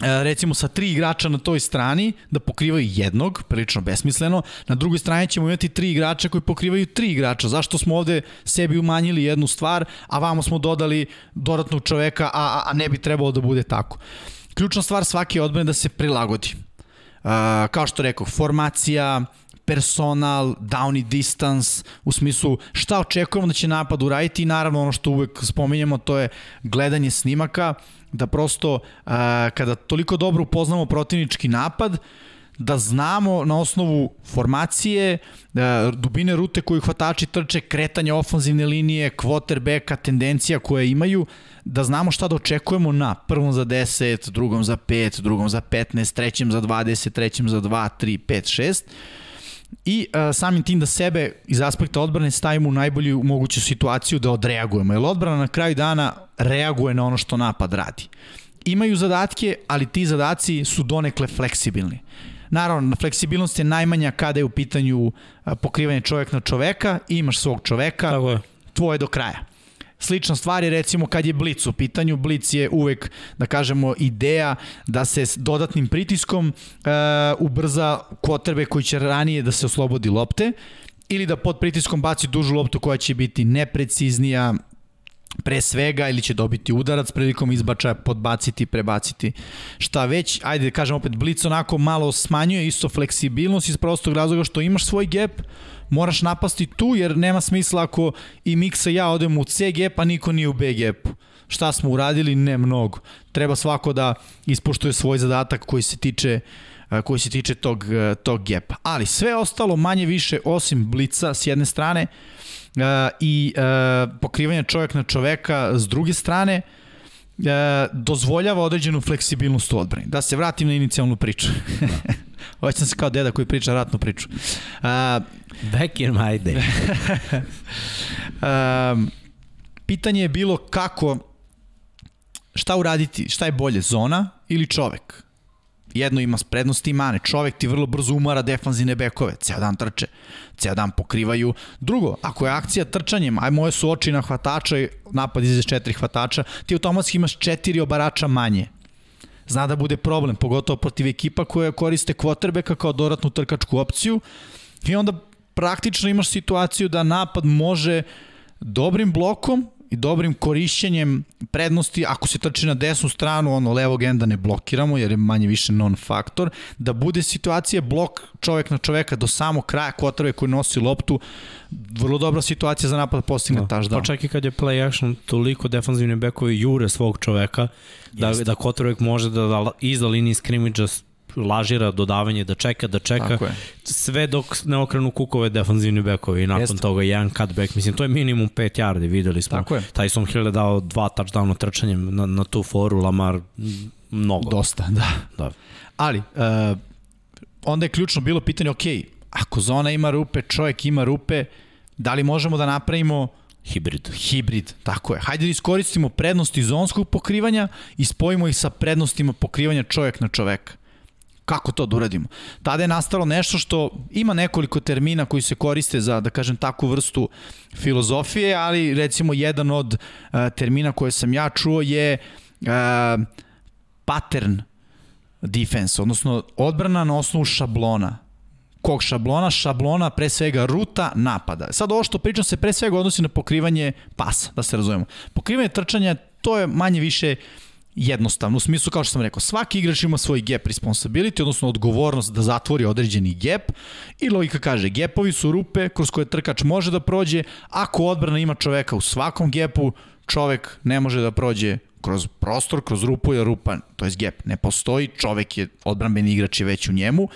recimo sa tri igrača na toj strani da pokrivaju jednog, prilično besmisleno, na drugoj strani ćemo imati tri igrača koji pokrivaju tri igrača. Zašto smo ovde sebi umanjili jednu stvar, a vamo smo dodali dodatnog čoveka, a, a ne bi trebalo da bude tako. Ključna stvar svake odbrane da se prilagodi. Uh, kao što rekao, formacija, personal, downy distance, u smislu šta očekujemo da će napad uraditi i naravno ono što uvek spominjamo to je gledanje snimaka, da prosto a, kada toliko dobro upoznamo protivnički napad, da znamo na osnovu formacije, dubine rute koju hvatači trče, kretanja ofanzivne linije, quarterbacka, tendencija koje imaju, da znamo šta da očekujemo na prvom za 10, drugom za 5, drugom za 15, trećem za 20, trećem za 2, 3, 5, 6 i uh, samim tim da sebe iz aspekta odbrane stavimo u najbolju moguću situaciju da odreagujemo. Jer odbrana na kraju dana reaguje na ono što napad radi. Imaju zadatke, ali ti zadaci su donekle fleksibilni. Naravno, fleksibilnost je najmanja kada je u pitanju pokrivanje čovek na čoveka, imaš svog čoveka, Tako je. tvoje do kraja. Slična stvar je recimo kad je blic u pitanju, blic je uvek, da kažemo, ideja da se s dodatnim pritiskom e, ubrza kotrbe koji će ranije da se oslobodi lopte ili da pod pritiskom baci dužu loptu koja će biti nepreciznija, pre svega ili će dobiti udarac prilikom izbačaja, podbaciti, prebaciti šta već. Ajde da kažem opet, Blic onako malo smanjuje isto fleksibilnost iz prostog razloga što imaš svoj gap, moraš napasti tu jer nema smisla ako i Miksa ja odemo u C gap, a niko nije u B. Šta smo uradili? Ne mnogo. Treba svako da ispoštuje svoj zadatak koji se tiče koji se tiče tog, tog gepa. Ali sve ostalo manje više osim blica s jedne strane i pokrivanja čovjek na čoveka s druge strane uh, dozvoljava određenu fleksibilnost u odbrani. Da se vratim na inicijalnu priču. Hoćem se kao deda koji priča ratnu priču. Uh, Back in my day. um, pitanje je bilo kako, šta uraditi, šta je bolje, zona ili čovek? Jedno ima prednosti i mane. Čovek ti vrlo brzo umara defanzivne bekove. Ceo dan trče. Ceo dan pokrivaju. Drugo, ako je akcija trčanjem, aj moje su oči na hvatača i napad iz četiri hvatača, ti automatski imaš četiri obarača manje zna da bude problem, pogotovo protiv ekipa koja koriste quarterbacka kao dodatnu trkačku opciju i onda praktično imaš situaciju da napad može dobrim blokom i dobrim korišćenjem prednosti, ako se trči na desnu stranu, ono levog enda ne blokiramo, jer je manje više non-faktor, da bude situacija blok čovek na čoveka do samog kraja kotrve koji nosi loptu, vrlo dobra situacija za napad postigne da. touchdown. Pa čak i kad je play action, toliko defanzivni bekovi jure svog čoveka, da, Jeste. da kotrvek može da, da iza linije skrimidža lažira dodavanje, da čeka, da čeka, sve dok ne okrenu kukove defanzivni bekovi i nakon Jeste. toga jedan cutback, mislim to je minimum 5 yardi, videli smo. Tako je. Tyson Hill je dao dva touchdowna trčanjem na, na tu foru, Lamar mnogo. Dosta, da. da. Ali, uh, onda je ključno bilo pitanje, ok, ako zona ima rupe, čovjek ima rupe, da li možemo da napravimo Hibrid. Hibrid, tako je. Hajde da iskoristimo prednosti zonskog pokrivanja i spojimo ih sa prednostima pokrivanja čovjek na čoveka. Kako to da uradimo? Tada je nastalo nešto što ima nekoliko termina koji se koriste za, da kažem, takvu vrstu filozofije, ali recimo jedan od uh, termina koje sam ja čuo je uh, pattern defense, odnosno odbrana na osnovu šablona. kog šablona? Šablona pre svega ruta napada. Sad ovo što pričam se pre svega odnosi na pokrivanje pasa, da se razumemo. Pokrivanje trčanja, to je manje više jednostavno, u smislu kao što sam rekao, svaki igrač ima svoj gap responsibility, odnosno odgovornost da zatvori određeni gap i logika kaže, gapovi su rupe kroz koje trkač može da prođe, ako odbrana ima čoveka u svakom gapu, čovek ne može da prođe kroz prostor, kroz rupu, jer rupa, to je gap, ne postoji, čovek je, odbranbeni igrač je već u njemu.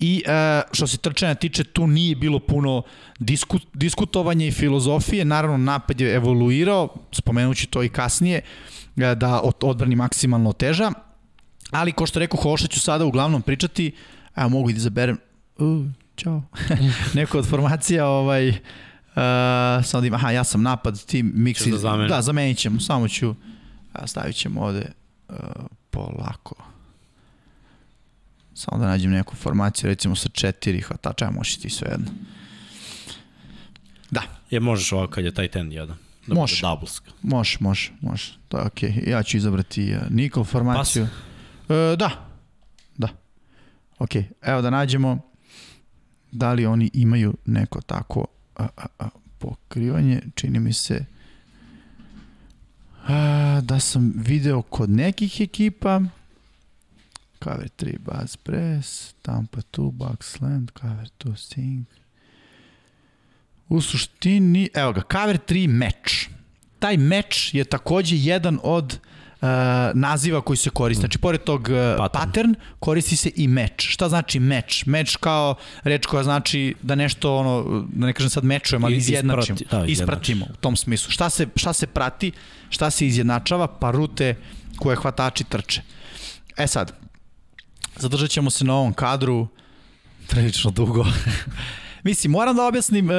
I e, što se trčanja tiče, tu nije bilo puno disku, diskutovanja i filozofije. Naravno, napad je evoluirao, spomenući to i kasnije, da odbrani maksimalno teža. Ali, ko što rekao, Hoša ću sada uglavnom pričati, evo mogu i da izaberem, uh, čao, neko od formacija, ovaj, uh, samo da ima, aha, ja sam napad, ti miksi, da, da, zamenit ćemo, samo ću, stavit ćemo ovde uh, polako. Samo da nađem neku formaciju, recimo sa četiri hvatača, možeš ti sve jedno. Da. Je, možeš ovako kad je taj ten jedan. Da može. Doubleska. Može, može, može. To je okej. Okay. Ja ću izabrati uh, Nikol formaciju. Pas? E, da. Da. Ok, evo da nađemo da li oni imaju neko tako a, a, a, pokrivanje. Čini mi se a, da sam video kod nekih ekipa cover 3 buzz press, Tampa 2 box slant, cover 2 sink. U suštini, evo ga, cover 3 meč. Taj meč je takođe jedan od uh, naziva koji se koristi. Znači, pored tog uh, pattern. pattern, koristi se i meč. Šta znači meč? Meč kao reč koja znači da nešto, ono, da ne kažem sad mečujemo, ali izjednačimo. Isprati, da, ispratimo u tom smislu. Šta se, šta se prati, šta se izjednačava? Pa rute koje hvatači trče. E sad, Zadržat ćemo se na ovom kadru prilično dugo. Mislim, moram da objasnim e,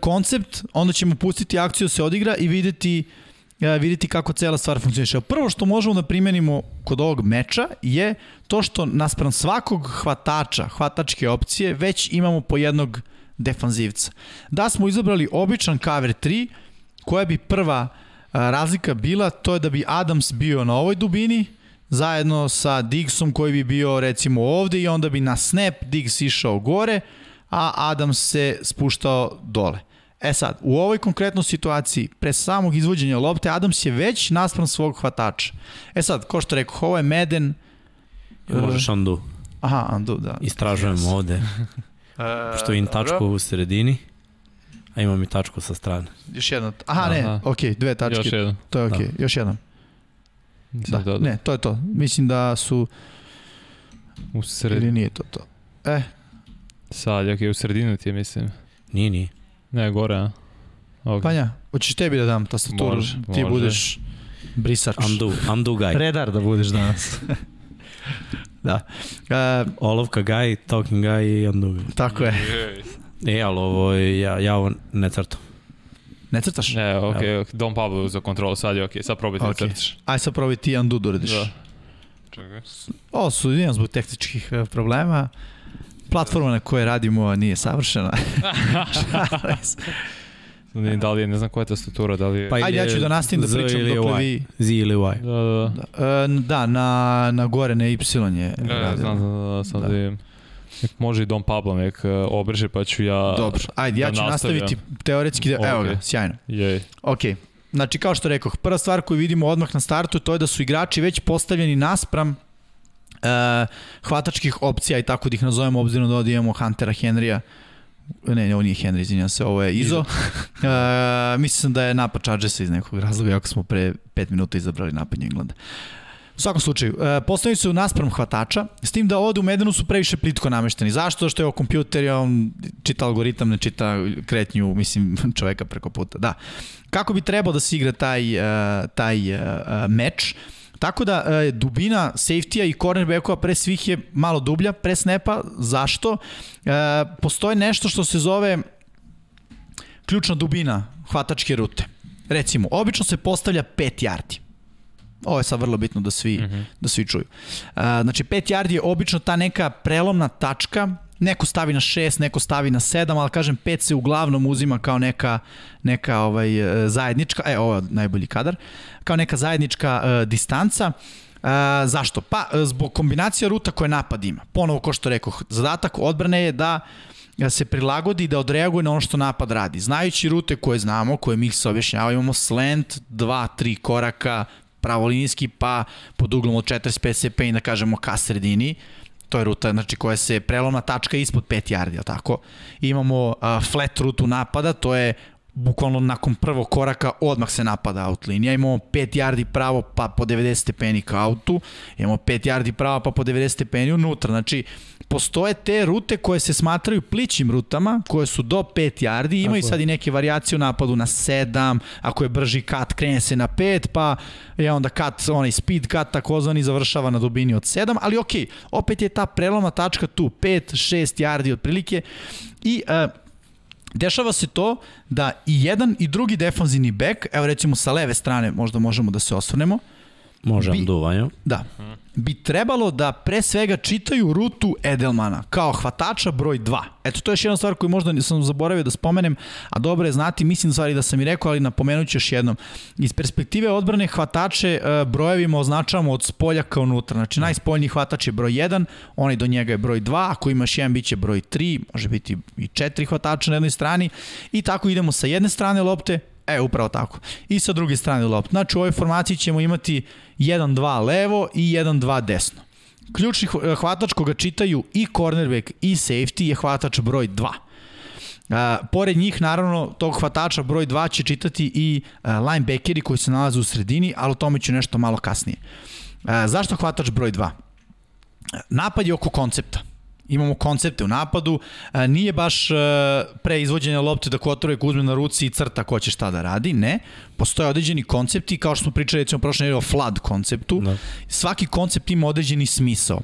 koncept, onda ćemo pustiti akciju da se odigra i videti e, videti kako cela stvar funkcioniše. Prvo što možemo da primenimo kod ovog meča je to što naspram svakog hvatača, hvatačke opcije, već imamo po jednog defanzivca. Da smo izabrali običan cover 3, koja bi prva e, razlika bila, to je da bi Adams bio na ovoj dubini, zajedno sa Diggsom koji bi bio recimo ovde i onda bi na snap Diggs išao gore, a Adams se spuštao dole. E sad, u ovoj konkretnoj situaciji, pre samog izvođenja lopte, Adams je već naspram svog hvatača. E sad, ko što rekao, ovo je Meden... Možeš undo. Aha, undo, da. Istražujemo yes. ovde. Što im tačku u sredini, a imam i tačku sa strane. Još jedna. Aha, Aha. ne, ok, dve tačke. Još jedan. To je ok, da. još jedan. Da, da, ne, to je to. Mislim da su... U sredini. Ili nije to to. E. Sad, jak je u sredinu ti je, mislim. Nije, nije. Ne, gore, a? Okay. Panja, hoćeš tebi da dam tastaturu? Može, ti može. budeš brisač. Undo, undo guy. Redar da budeš danas. da. Uh, Olovka guy, talking guy i undo guy. Tako je. E, ali ovo, ja, ja ovo ne crtam. Ne crtaš? Ne, ok, okay. Don Pablo za kontrolu, sad je ok, sad probaj ti okay. da crtaš. Aj sad probaj ti undo da uradiš. Da. Čekaj. Ovo su jedan zbog tehničkih eh, problema. Platforma na kojoj radimo nije savršena. Ne, da li je, ne znam koja je tastatura, da li je... Pa Ajde, ja ću da nastavim da pričam dok vi... Z ili Y. Da, da, da. Da, da na, na gore na Y je. Da, ja, znam, znam, da, sad da. da Nek može i Don Pablo nek uh, obrže pa ću ja Dobro, ajde, ja da ću nastavim. nastaviti teoretski, da, evo ga, sjajno. Jej. Ok, znači kao što rekoh, prva stvar koju vidimo odmah na startu to je da su igrači već postavljeni naspram uh, hvatačkih opcija i tako da ih nazovemo obzirom da ovdje imamo Huntera Henrya ne, ne, ovo nije Henry, izvinjam se, ovo je Izo. uh, mislim da je napad Chargersa iz nekog razloga, jako smo pre 5 minuta izabrali napad Englanda. U svakom slučaju, e, postavljaju se u naspram hvatača, s tim da ovde u Medenu su previše plitko namešteni. Zašto? Što je o kompjuter, on čita algoritam, ne čita kretnju, mislim, čoveka preko puta. Da. Kako bi trebao da se igra taj, e, taj e, meč? Tako da dubina safety-a i cornerbackova pre svih je malo dublja, pre snapa. Zašto? Postoje nešto što se zove ključna dubina hvatačke rute. Recimo, obično se postavlja 5 yardi. Ovo je sad vrlo bitno da svi, mm -hmm. da svi čuju. Uh, znači, 5 yardi je obično ta neka prelomna tačka, neko stavi na 6, neko stavi na 7, ali kažem 5 se uglavnom uzima kao neka, neka ovaj, zajednička, e, ovo je najbolji kadar, kao neka zajednička uh, distanca. zašto? Pa zbog kombinacija ruta koje napad ima. Ponovo, ko što rekao, zadatak odbrane je da se prilagodi da odreaguje na ono što napad radi. Znajući rute koje znamo, koje mi se objašnjava, imamo slant, dva, tri koraka, pravolinijski, pa pod uglom od 45 stepeni, da kažemo, ka sredini to je ruta znači koja se prelomna tačka ispod 5 yardi, tako? Imamo uh, flat rutu napada, to je bukvalno nakon prvog koraka odmah se napada out linija. Imamo 5 yardi pravo pa po 90 stepeni ka autu, imamo 5 yardi pravo pa po 90 stepeni unutra. Znači, postoje te rute koje se smatraju plićim rutama, koje su do 5 yardi, imaju Tako. sad i neke variacije u napadu na 7, ako je brži kat, krene se na 5, pa je onda kat, onaj speed kat takozvani završava na dubini od 7, ali ok, opet je ta preloma tačka tu, 5, 6 yardi otprilike i uh, Dešava se to da i jedan i drugi defanzivni bek, evo recimo sa leve strane možda možemo da se osvrnemo, Možem duvanja. Da. Bi trebalo da pre svega čitaju rutu Edelmana kao hvatača broj 2. Eto, to je još jedna stvar koju možda sam zaboravio da spomenem, a dobro je znati, mislim stvari da sam i rekao, ali napomenut ću još jednom. Iz perspektive odbrane hvatače e, brojevima označavamo od spolja ka unutra. Znači, najspoljniji hvatač je broj 1, onaj do njega je broj 2, ako imaš jedan, bit će broj 3, može biti i 4 hvatača na jednoj strani. I tako idemo sa jedne strane lopte, E, upravo tako. I sa druge strane lopta. Znači u ovoj formaciji ćemo imati 1-2 levo i 1-2 desno. Ključni hvatač koga čitaju i cornerback i safety je hvatač broj 2. Uh, pored njih, naravno, tog hvatača broj 2 će čitati i uh, linebackeri koji se nalaze u sredini, ali o tome ću nešto malo kasnije. Uh, zašto hvatač broj 2? Napad je oko koncepta imamo koncepte u napadu, nije baš pre izvođenja lopte da Kotorek uzme na ruci i crta ko će šta da radi, ne. Postoje određeni koncepti, kao što smo pričali recimo prošle nedelje o flood konceptu. Da. Svaki koncept ima određeni smisao.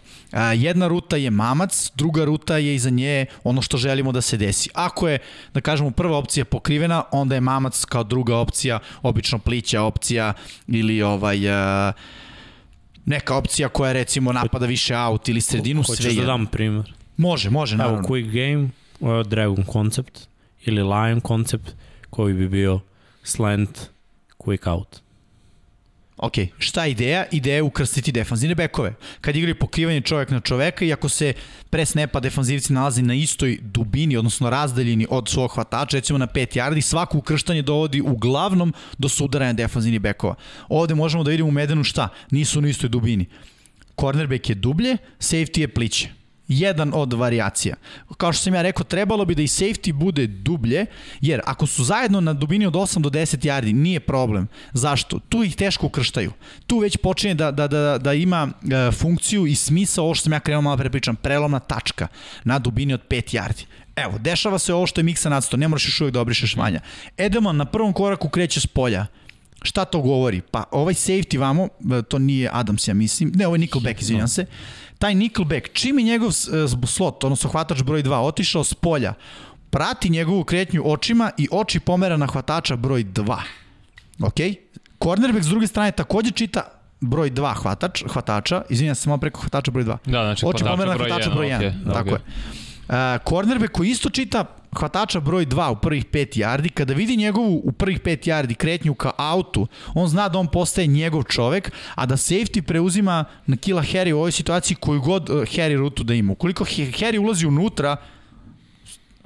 Jedna ruta je mamac, druga ruta je iza nje ono što želimo da se desi. Ako je, da kažemo, prva opcija pokrivena, onda je mamac kao druga opcija, obično plića opcija ili ovaj... Uh, neka opcija koja recimo napada više out ili sredinu, Hoćeš sve da dam primer? Može, može, naravno. Evo, Quick Game, uh, Dragon Concept ili Lion Concept koji bi bio slant quick out. Ok, šta je ideja? Ideja je ukrstiti defanzivne bekove. Kad igraju pokrivanje čovjek na čoveka i ako se pre snepa defanzivci nalazi na istoj dubini, odnosno razdaljini od svog hvatača, recimo na 5 yardi, svako ukrštanje dovodi uglavnom do sudaranja defanzivnih bekova. Ovde možemo da vidimo u Medenu šta? Nisu na istoj dubini. Cornerback je dublje, safety je pliće jedan od variacija. Kao što sam ja rekao, trebalo bi da i safety bude dublje, jer ako su zajedno na dubini od 8 do 10 yardi, nije problem. Zašto? Tu ih teško ukrštaju. Tu već počinje da, da, da, da ima e, funkciju i smisa ovo što sam ja krenuo malo pre pričam, prelomna tačka na dubini od 5 yardi. Evo, dešava se ovo što je Miksa nadsto, ne moraš još uvijek da obrišeš manja. Edelman na prvom koraku kreće s polja, Šta to govori? Pa ovaj safety vamo, e, to nije Adams ja mislim, ne, ovo je Nickelback, izvinjam se, taj Nickelback, čim je njegov e, slot, odnosno hvatač broj 2, otišao s polja, prati njegovu kretnju očima i oči pomera na hvatača broj 2. Ok? Cornerback s druge strane takođe čita broj 2 hvatač, hvatača, izvinjam se samo preko hvatača broj 2. Da, znači oči pomera na hvatača broj 1. Okay, tako okay. je. Uh, cornerback koji isto čita hvatača broj 2 u prvih 5 yardi, kada vidi njegovu u prvih 5 yardi kretnju ka autu, on zna da on postaje njegov čovek, a da safety preuzima na kila Harry u ovoj situaciji koju god uh, Harry rutu da ima. Ukoliko Harry ulazi unutra,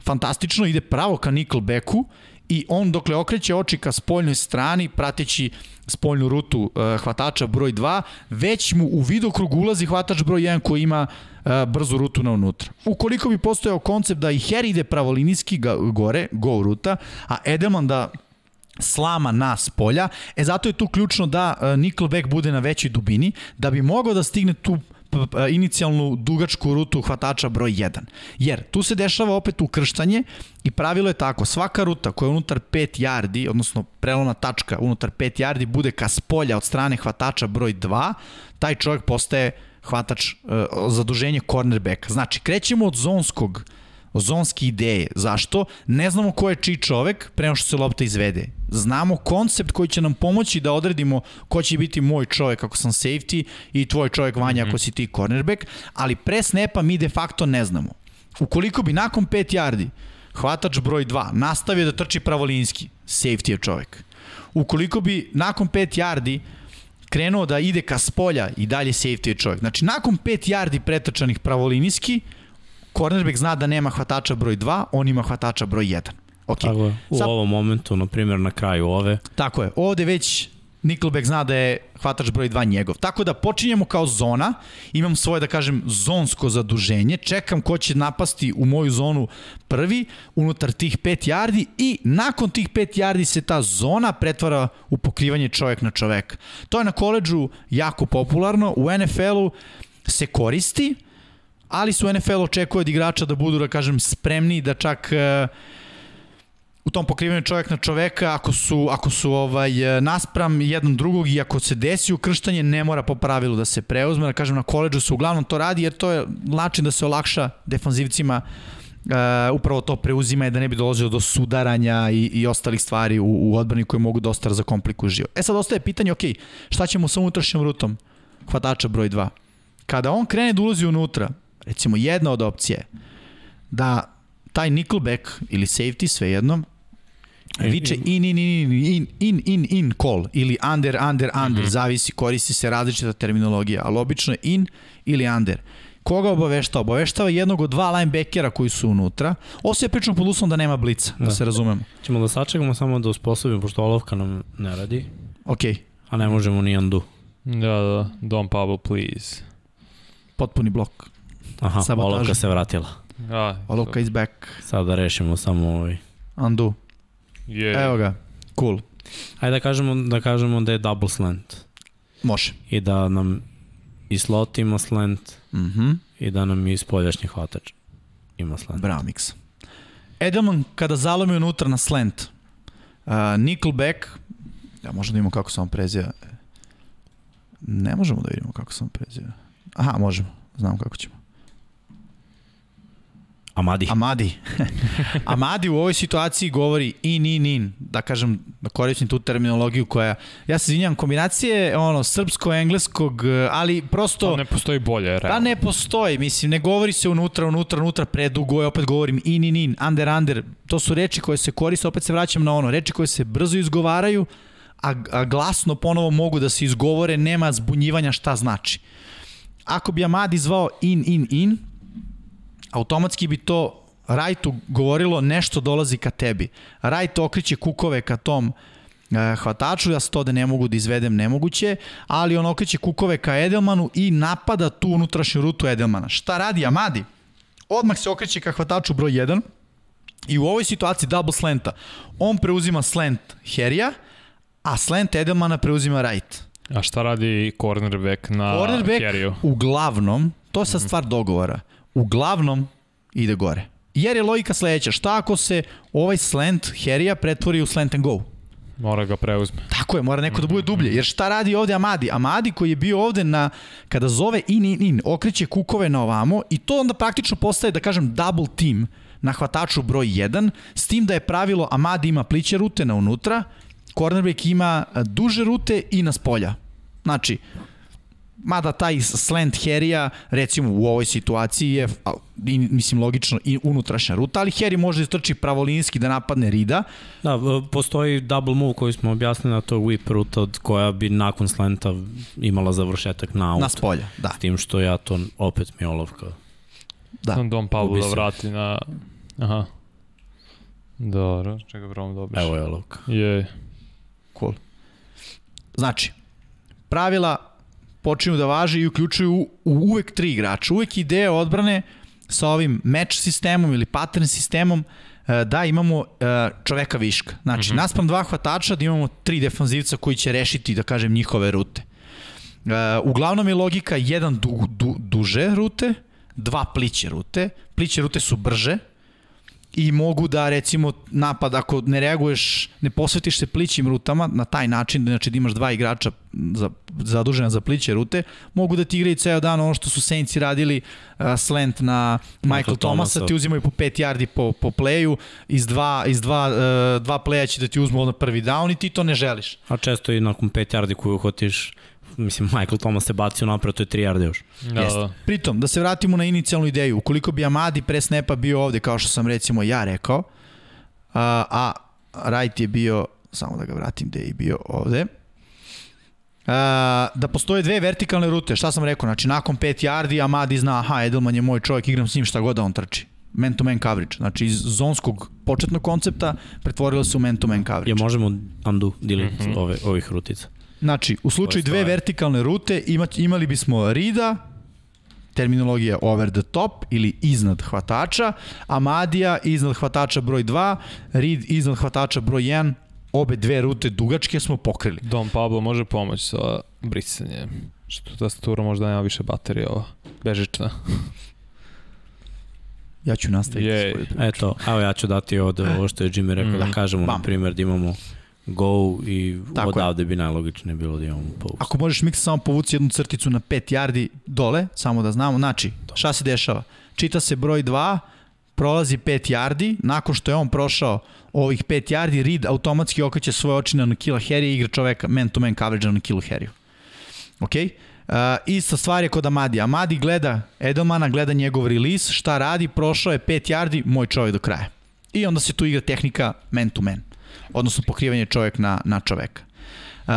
fantastično, ide pravo ka nickelbacku i on dokle okreće oči ka spoljnoj strani, prateći spoljnu rutu uh, hvatača broj 2, već mu u vidokrug ulazi hvatač broj 1 koji ima uh, brzu rutu na unutra. Ukoliko bi postojao koncept da i Harry ide pravolinijski gore, go ruta, a Edelman da slama nas polja, e zato je tu ključno da uh, Nickelback bude na većoj dubini, da bi mogao da stigne tu inicijalnu dugačku rutu hvatača broj 1. Jer tu se dešava opet ukrštanje i pravilo je tako, svaka ruta koja je unutar 5 yardi, odnosno prelona tačka unutar 5 yardi bude ka spolja od strane hvatača broj 2, taj čovjek postaje hvatač uh, zaduženje cornerbacka. Znači, krećemo od zonskog zonske ideje. Zašto? Ne znamo ko je čiji čovek prema što se lopta izvede. Znamo koncept koji će nam pomoći da odredimo ko će biti moj čovek ako sam safety i tvoj čovek Vanja mm -hmm. ako si ti cornerback, ali pre snapa mi de facto ne znamo. Ukoliko bi nakon 5 yardi hvatač broj 2 nastavio da trči pravolinski, safety je čovek. Ukoliko bi nakon 5 yardi krenuo da ide ka spolja i dalje safety je čovjek. Znači, nakon 5 yardi pretrčanih pravolinijski, cornerback zna da nema hvatača broj 2, on ima hvatača broj 1. Okay. Tako je. U Sad- ovom momentu, na primjer, na kraju ove, Tako je. Ovde već Nickelback zna da je hvatač broj 2 njegov. Tako da počinjemo kao zona, imam svoje, da kažem, zonsko zaduženje, čekam ko će napasti u moju zonu prvi, unutar tih 5 yardi i nakon tih 5 yardi se ta zona pretvara u pokrivanje čovjek na čoveka. To je na koleđu jako popularno, u NFL-u se koristi, ali su NFL očekuje od igrača da budu, da kažem, spremni da čak uh, u tom pokrivanju čovjek na čoveka, ako su, ako su ovaj, e, naspram jedan drugog i ako se desi ukrštanje, ne mora po pravilu da se preuzme. Da kažem, na koleđu se uglavnom to radi, jer to je način da se olakša defanzivcima uh, upravo to preuzima je da ne bi dolazio do sudaranja i, i ostalih stvari u, u odbrani koje mogu dosta da zakomplikuju život. E sad ostaje pitanje, ok, šta ćemo sa unutrašnjom rutom hvatača broj 2? Kada on krene da ulazi unutra, recimo jedna od opcije je da taj nickelback ili safety, svejedno, viče in, in, in, in, in, in, in call ili under, under, under, mm -hmm. zavisi, koristi se različita terminologija, ali obično je in ili under. Koga obaveštava? Obaveštava jednog od dva linebackera koji su unutra. Ovo se je pričano pod uslovom da nema blica, da, da se razumemo. ćemo da sačekamo samo da usposobimo, pošto olovka nam ne radi, Ok, a ne možemo ni undo. Da, da, Don Pablo, please. potpuni blok. Aha, Sabotaža. olovka se vratila. A, Olovka is back. Sad da rešimo samo ovaj. Undo. Je, Evo ga. Cool. Ajde da kažemo, da kažemo da je double slant Može. i da nam i slot ima slant Mhm. Mm i da nam i spoljašnji hvatač ima slant. Bravo mix. Edelman kada zalomi unutra na slant, uh, Nickelback, ja možemo da vidimo kako se on preziva. Ne možemo da vidimo kako se on preziva. Aha, možemo. Znam kako ćemo. Amadi. Amadi. Amadi u ovoj situaciji govori in, in, in. Da kažem, da koristim tu terminologiju koja, ja se izvinjam, kombinacije ono, srpsko-engleskog, ali prosto... Pa ne postoji bolje, Da realno. ne postoji, mislim, ne govori se unutra, unutra, unutra, predugo je, opet govorim in, in, in, under, under, to su reči koje se koriste, opet se vraćam na ono, reči koje se brzo izgovaraju, a, a glasno ponovo mogu da se izgovore, nema zbunjivanja šta znači. Ako bi Amadi zvao in, in, in, automatski bi to Rajtu govorilo nešto dolazi ka tebi. Rajt okreće kukove ka tom e, hvataču, ja se to da ne mogu da izvedem nemoguće, ali on okreće kukove ka Edelmanu i napada tu unutrašnju rutu Edelmana. Šta radi Amadi? Odmah se okreće ka hvataču broj 1 i u ovoj situaciji double slanta on preuzima slant Herija, a slant Edelmana preuzima right. A šta radi cornerback na Cornerback Harryu? uglavnom, to je sad stvar dogovora, uglavnom ide gore. Jer je logika sledeća, šta ako se ovaj slant Herija pretvori u slant and go? Mora ga preuzme. Tako je, mora neko da bude dublje. Jer šta radi ovde Amadi? Amadi koji je bio ovde na, kada zove in, in, in, okreće kukove na ovamo i to onda praktično postaje, da kažem, double team na hvataču broj 1, s tim da je pravilo Amadi ima pliće rute na unutra, cornerback ima duže rute i na spolja. Znači, mada taj slant Herija, recimo u ovoj situaciji je, mislim logično, i unutrašnja ruta, ali Heri može da trči pravolinski da napadne Rida, Da, postoji double move koji smo objasnili na to whip ruta od koja bi nakon slenta imala završetak na out. na spolja, da. S tim što ja to opet mi je olovka. Da. Don Pablo Gubi da vrati na... Aha. Dobro, čekaj, probam da obiš. Evo je olovka. Je, Cool. Znači, pravila počinju da važe i uključuju uvek tri igrača. Uvek ideja odbrane sa ovim match sistemom ili pattern sistemom e, da imamo e, čoveka viška. Znači, mm -hmm. naspram dva hvatača da imamo tri defanzivca koji će rešiti, da kažem, njihove rute. E, uglavnom je logika jedan du, du, duže rute, dva pliće rute. Pliće rute su brže, i mogu da recimo napad ako ne reaguješ, ne posvetiš se plićim rutama na taj način, znači da imaš dva igrača za, zadužena za pliće rute, mogu da ti igraju ceo dan ono što su Saintsi radili uh, slant na Michael, Michael Thomasa, Thomasa. ti uzimaju po 5 yardi po, po playu, iz dva, iz dva, uh, dva playa će da ti uzmu odmah prvi down i ti to ne želiš. A često i nakon 5 yardi koju uhvatiš, mislim, Michael Thomas se bacio napred, to je 3 yardi još. da, Jeste. da. Pritom, da se vratimo na inicijalnu ideju, ukoliko bi Amadi pre snepa bio ovde, kao što sam recimo ja rekao, a, a Wright je bio, samo da ga vratim gde je bio ovde, da postoje dve vertikalne rute, šta sam rekao, znači nakon 5 yardi Amadi zna, aha, Edelman je moj čovjek, igram s njim šta god da on trči man-to-man coverage. Znači iz zonskog početnog koncepta pretvorilo se u man-to-man coverage. Ja možemo undo, delete mm -hmm. ove, ovih rutica. Znači, u slučaju dve vertikalne rute ima, imali bismo rida, terminologija over the top ili iznad hvatača, Amadija iznad hvatača broj 2, Reed iznad hvatača broj 1, obe dve rute dugačke smo pokrili. Dom Pablo može pomoći sa brisanjem, što tastatura možda nema više baterije ova, bežična. Ja ću nastaviti je, svoju priču. Eto, evo ja ću dati ovde ovo što je Jimmy rekao, mm. da kažemo, Bam. na primjer, da imamo go i Tako odavde je. bi najlogičnije bilo da imamo post. Ako možeš miksa samo povuci jednu crticu na 5 yardi dole, samo da znamo, znači, šta se dešava? Čita se broj 2, prolazi 5 yardi, nakon što je on prošao ovih 5 yardi, Reed automatski okreće svoje oči na Nakila Harry i igra čoveka man-to-man coverage na Nakilu Harryu. Okej? Okay? Uh, ista stvar je kod Amadi. Amadi gleda Edelmana, gleda njegov release, šta radi, prošao je 5 yardi, moj čovjek do kraja. I onda se tu igra tehnika man to man, odnosno pokrivanje čovjek na, na čoveka. Uh,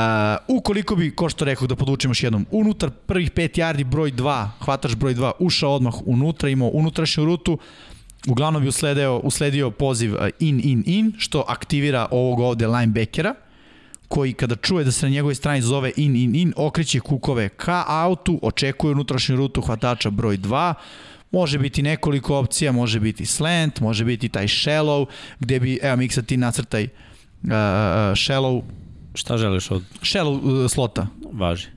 ukoliko bi, ko što rekao, da podvučemo još jednom, unutar prvih 5 yardi broj 2, hvataš broj 2, ušao odmah unutra, imao unutrašnju rutu, uglavnom bi usledio, usledio poziv in, in, in, što aktivira ovog ovde linebackera, koji kada čuje da se na njegovoj strani zove in, in, in, okreće kukove ka autu, očekuje unutrašnju rutu hvatača broj 2, Može biti nekoliko opcija, može biti slant, može biti taj shallow, gde bi, evo Miksa ti nacrtaj uh, uh, shallow. Šta želiš od? Shallow uh, slota. Važi.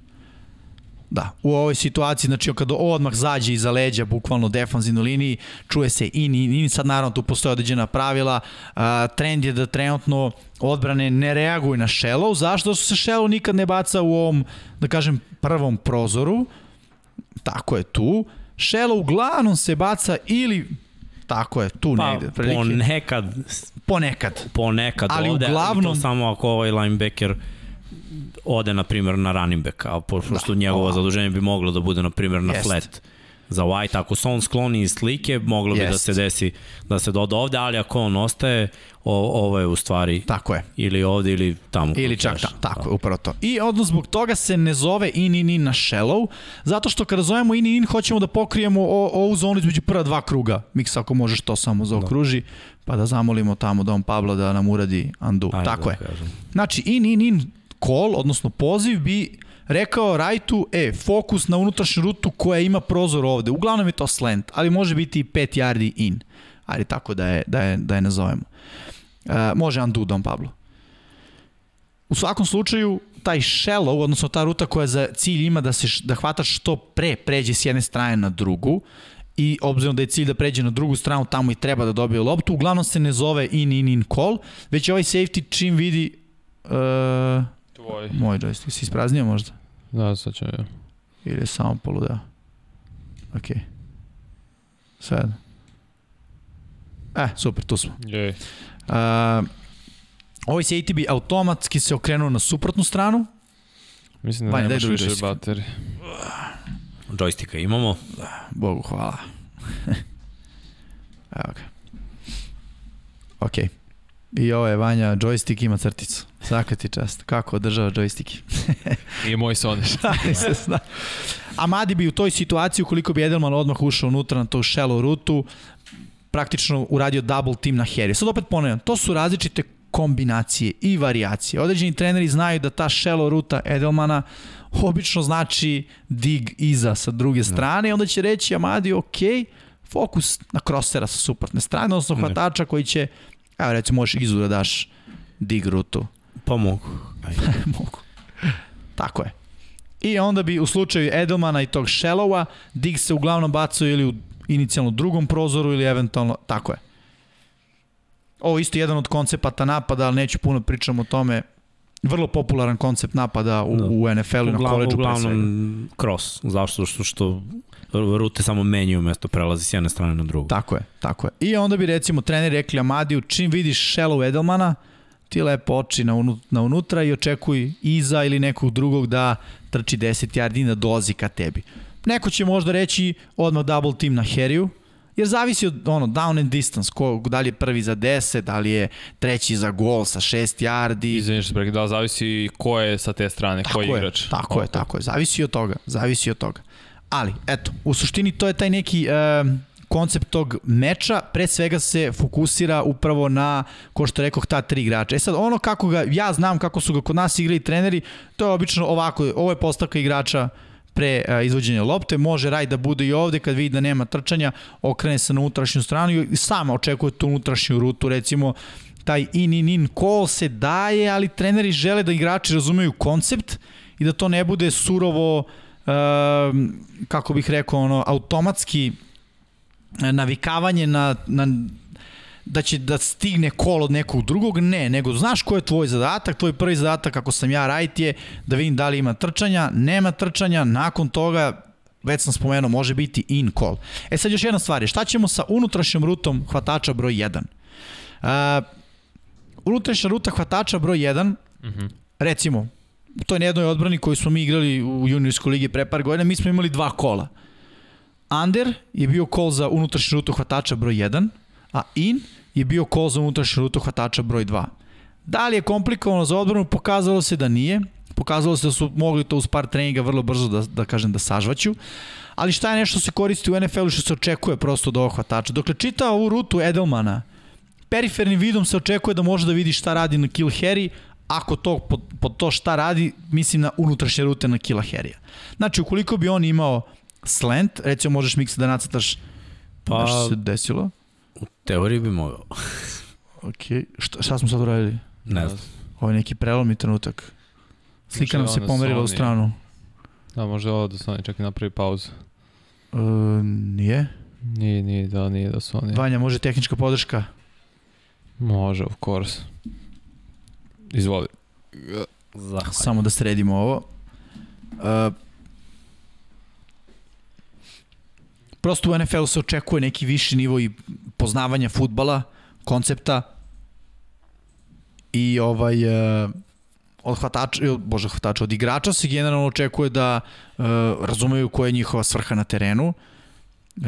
Da, u ovoj situaciji, znači kada odmah zađe iza leđa, bukvalno defanzivnoj liniji, čuje se in, in, in, sad naravno tu postoje određena pravila, a, trend je da trenutno odbrane ne reaguju na shallow, zašto su se shallow nikad ne baca u ovom, da kažem, prvom prozoru, tako je tu, shallow uglavnom se baca ili Tako je, tu pa, negde. Prilike. Ponekad. Ponekad. Ponekad Ali ovde, uglavnom... to samo ako ovaj linebacker ode, na primjer, na running back, a pošto da. njegovo oh. zaduženje bi moglo da bude, na primjer, na Jest. flat za White. Ako se on skloni iz slike, moglo bi Jest. da se desi da se doda ovde, ali ako on ostaje, o, ovo je u stvari tako je. ili ovde ili tamo. Ili čak tamo, tako je, upravo to. I odnos zbog toga se ne zove in in in na shallow, zato što kada zovemo in in in hoćemo da pokrijemo o, ovu zonu između prva dva kruga. Miksa ako možeš to samo zaokruži, da. Pa da zamolimo tamo Don Pablo da nam uradi undo. Ajde, tako da je. Kažem. Znači in in in call, odnosno poziv bi rekao Rajtu, e, fokus na unutrašnju rutu koja ima prozor ovde. Uglavnom je to slant, ali može biti i 5 yardi in. Ali tako da je, da je, da je nazovemo. Uh, može undo Don Pablo. U svakom slučaju, taj shallow, odnosno ta ruta koja za cilj ima da, se, da hvataš što pre pređe s jedne strane na drugu, i obzirom da je cilj da pređe na drugu stranu, tamo i treba da dobije loptu, uglavnom se ne zove in, in, in call, već ovaj safety čim vidi uh, Tvoj. Moj joystick. Si ispraznio možda? Da, sad ću ja. Ili je samo poludeo? Ok. Sad. E, super, tu smo. Jej. Uh, ovaj se ATB automatski se okrenuo na suprotnu stranu. Mislim da Vanja, nemaš više baterije. Joysticka imamo. Bogu hvala. Evo ga. Okej. Okay. I ovo je Vanja, joystick ima crticu. Svaka ti čast. Kako održava joystick? I moj soneš. da, A Madi bi u toj situaciji, ukoliko bi Edelman odmah ušao unutra na tu shallow rutu, praktično uradio double team na Harry. Sad opet ponavljam, to su različite kombinacije i variacije. Određeni treneri znaju da ta shallow ruta Edelmana obično znači dig iza sa druge strane i onda će reći Amadi, ok, fokus na krosera sa suprotne strane, odnosno hvatača koji će Evo recimo možeš izu da daš dig rutu. Pa mogu. mogu. Tako je. I onda bi u slučaju Edelmana i tog Shallowa dig se uglavnom bacao ili u inicijalno drugom prozoru ili eventualno, tako je. Ovo isto jedan od koncepata napada, ali neću puno pričam o tome. Vrlo popularan koncept napada u, da. u NFL-u i na koleđu Uglavnom cross, zašto što, što rute samo menjaju mesto prelazi s jedne strane na drugu. Tako je, tako je. I onda bi recimo trener rekli Amadiju, čim vidiš Shallow Edelmana, ti lepo oči na, unu, na unutra i očekuj iza ili nekog drugog da trči 10 yardi na dozi ka tebi. Neko će možda reći odmah double team na Harryu, Jer zavisi od ono, down and distance, ko, da li je prvi za 10, da li je treći za gol sa 6 yardi. Izvinite što prekidao, zavisi ko je sa te strane, tako koji je, igrač. Tako je, tako je. Zavisi od toga, zavisi od toga. Ali, eto, u suštini to je taj neki e, koncept tog meča, pre svega se fokusira upravo na, ko što rekoh, ta tri igrača. E sad, ono kako ga, ja znam kako su ga kod nas igrali treneri, to je obično ovako, ovo je postavka igrača pre a, izvođenja lopte, može Raj da bude i ovde kad vidi da nema trčanja, okrene se na unutrašnju stranu i sama očekuje tu unutrašnju rutu, recimo taj in in in call se daje, ali treneri žele da igrači razumeju koncept i da to ne bude surovo kako bih rekao ono automatski navikavanje na, na da će da stigne kol od nekog drugog, ne, nego znaš ko je tvoj zadatak, tvoj prvi zadatak ako sam ja right je da vidim da li ima trčanja, nema trčanja, nakon toga već sam spomenuo, može biti in call. E sad još jedna stvar je, šta ćemo sa unutrašnjom rutom hvatača broj 1? Uh, unutrašnja ruta hvatača broj 1, uh -huh. recimo, to je na jednoj odbrani koju smo mi igrali u juniorskoj ligi pre par godina, mi smo imali dva kola. Under je bio kol za unutrašnju rutu hvatača broj 1, a in je bio kol za unutrašnju rutu hvatača broj 2. Da li je komplikovano za odbranu? Pokazalo se da nije. Pokazalo se da su mogli to uz par treninga vrlo brzo da, da kažem da sažvaću. Ali šta je nešto se koristi u NFL-u što se očekuje prosto od ovog hvatača? Dokle čita ovu rutu Edelmana, perifernim vidom se očekuje da može da vidi šta radi na Kill Harry, ako to, pod, pod to šta radi, mislim na unutrašnje rute na Killa Harrya. Znači, ukoliko bi on imao slant, recimo možeš miksa da nacrtaš pa, što se desilo. U teoriji bi mogao. ok, šta, šta smo sad uradili? Ne znam. Ovo je neki prelomni trenutak. Slika nam se pomerila u stranu. Da, može ovo da Sony čak i napravi pauzu. Uh, nije? Nije, nije, da, nije da Sony. Vanja, može tehnička podrška? Može, of course. Izvoli. Zahvaljujem. Samo da sredimo ovo. Uh, prosto u NFL-u se očekuje neki viši nivo i poznavanja futbala, koncepta i ovaj uh, od hvatača, bože hvatača, od igrača se generalno očekuje da uh, razumeju koja je njihova svrha na terenu, uh,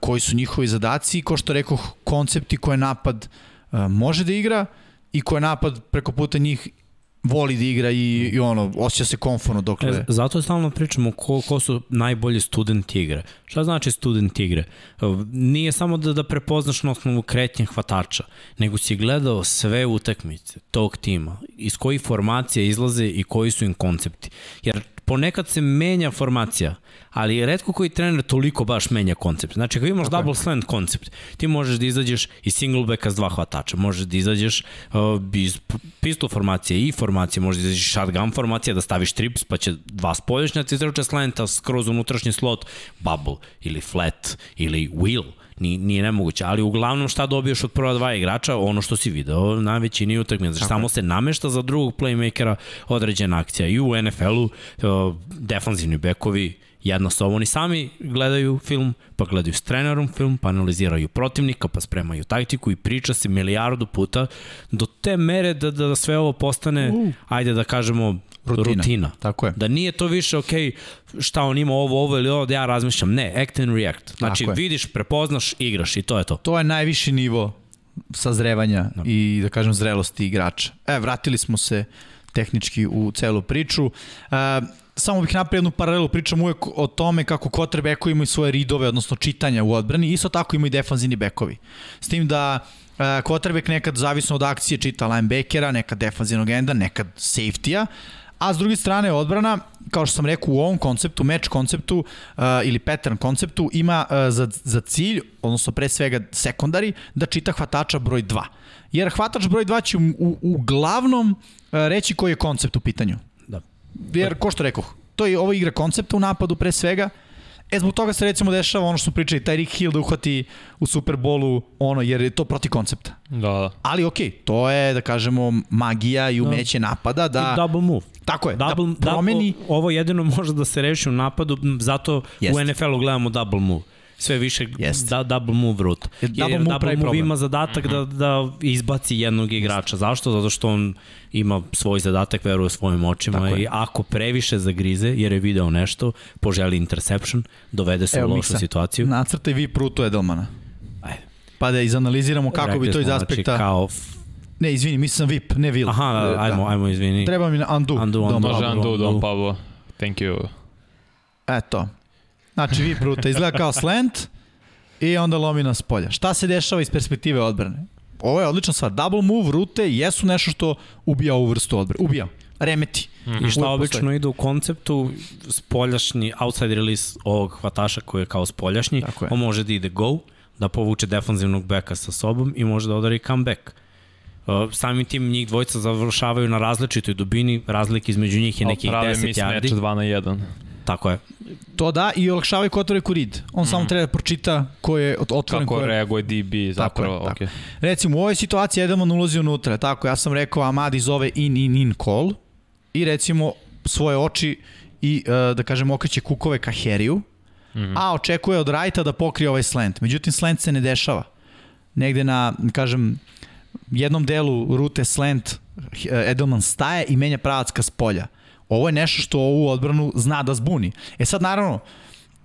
koji su njihovi zadaci i ko što rekao, koncepti koje napad uh, može da igra i koje napad preko puta njih voli da igra i, i ono, osjeća se konforno dokle... E, zato stalno pričamo ko, ko su najbolji student igre. Šta znači student igre? Nije samo da, da prepoznaš na osnovu kretnja hvatača, nego si gledao sve utakmice tog tima, iz kojih formacija izlaze i koji su im koncepti. Jer ponekad se menja formacija, ali redko koji trener toliko baš menja koncept. Znači, ako imaš okay. double slant koncept, ti možeš da izađeš iz single backa s dva hvatača, možeš da izađeš uh, iz pistol formacije i formacije, možeš da izađeš shotgun formacije, da staviš trips, pa će dva spolješnjaci izruče slanta skroz unutrašnji slot, bubble ili flat ili wheel Nije, nije nemoguće, ali uglavnom šta dobiješ od prva dva igrača, ono što si video na većini utakmica, znači samo se namešta za drugog playmakera određena akcija. I u NFL-u uh, defanzivni bekovi jednostavno oni sami gledaju film, pa gledaju s trenerom film, pa analiziraju protivnika, pa spremaju taktiku i priča se milijardu puta do te mere da, da sve ovo postane, uh. ajde da kažemo, rutina. rutina. Tako je. Da nije to više, ok, šta on ima ovo, ovo ili ovo, da ja razmišljam. Ne, act and react. Znači, vidiš, prepoznaš, igraš i to je to. To je najviši nivo sazrevanja no. Da. i, da kažem, zrelosti igrača. E, vratili smo se tehnički u celu priču. E, samo bih napravio jednu paralelu, pričam uvek o tome kako quarterbackovi imaju svoje ridove, odnosno čitanja u odbrani, isto tako imaju defanzivni bekovi. S tim da uh, quarterback nekad zavisno od akcije čita linebackera, nekad defanzivnog enda, nekad safety-a, a s druge strane odbrana, kao što sam rekao u ovom konceptu, match konceptu uh, ili pattern konceptu, ima uh, za, za cilj, odnosno pre svega sekundari, da čita hvatača broj 2. Jer hvatač broj 2 će u, u, uglavnom uh, reći koji je koncept u pitanju. Da. Jer, ko što rekao, to je ovo igra koncepta u napadu pre svega, E, zbog toga se recimo dešava ono što smo pričali, taj Rick Hill da uhvati u Superbolu ono, jer je to protiv koncepta. Da, da. Ali okej, okay, to je, da kažemo, magija i umeće da. napada da... I double move. Tako je, double, da promeni... Da, ovo jedino može da se reši u napadu, zato Jest. u NFL-u gledamo double move sve više yes. da, double move route. Jer, Jer double move, double move ima zadatak mm -hmm. da, da izbaci jednog igrača. Zašto? Zato što on ima svoj zadatak, veruje svojim očima Tako i je. ako previše zagrize, jer je video nešto, poželi interception, dovede se Evo, u lošu Miksa, situaciju. Nacrtaj vi prutu Edelmana. pa da izanaliziramo kako bi to iz Znači, aspekta... kao... Ne, izvini, mislim sam VIP, ne Will. Aha, da, ajmo, ajmo, izvini. Treba mi na undo. Undo, Dom undo. Može Pablo. undo, Don undo. Pablo. Thank you. Eto. Znači, VIP ruta izgleda kao slant i onda lomi nas polja. Šta se dešava iz perspektive odbrane? Ovo je odlična stvar. Double move rute jesu nešto što ubija ovu vrstu odbrane. Ubija. Remeti. I šta Uvek obično postoji. ide u konceptu spoljašnji, outside release ovog hvataša koji je kao spoljašnji, je. on može da ide go, da povuče defanzivnog beka sa sobom i može da odari comeback. Samim tim njih dvojica završavaju na različitoj dubini, razlike između njih je nekih Prave 10 mismatch yardi. 2 na 1. Tako je. To da, i olakšavaju kotoreku read. On samo treba da pročita ko je ot- otvoren. Kako ko je... reaguje DB zapravo. Tako je, okay. Recimo, u ovoj situaciji Edelman ulazi unutra, tako, ja sam rekao Amadi zove in, in, in call i recimo svoje oči i, uh, da kažem, okreće kukove ka Heriju, mm -hmm. a očekuje od Rajta da pokrije ovaj slant. Međutim, slant se ne dešava. Negde na, kažem, jednom delu rute slant eh, Edelman staje i menja pravac ka spolja. Ovo je nešto što ovu odbranu zna da zbuni. E sad, naravno,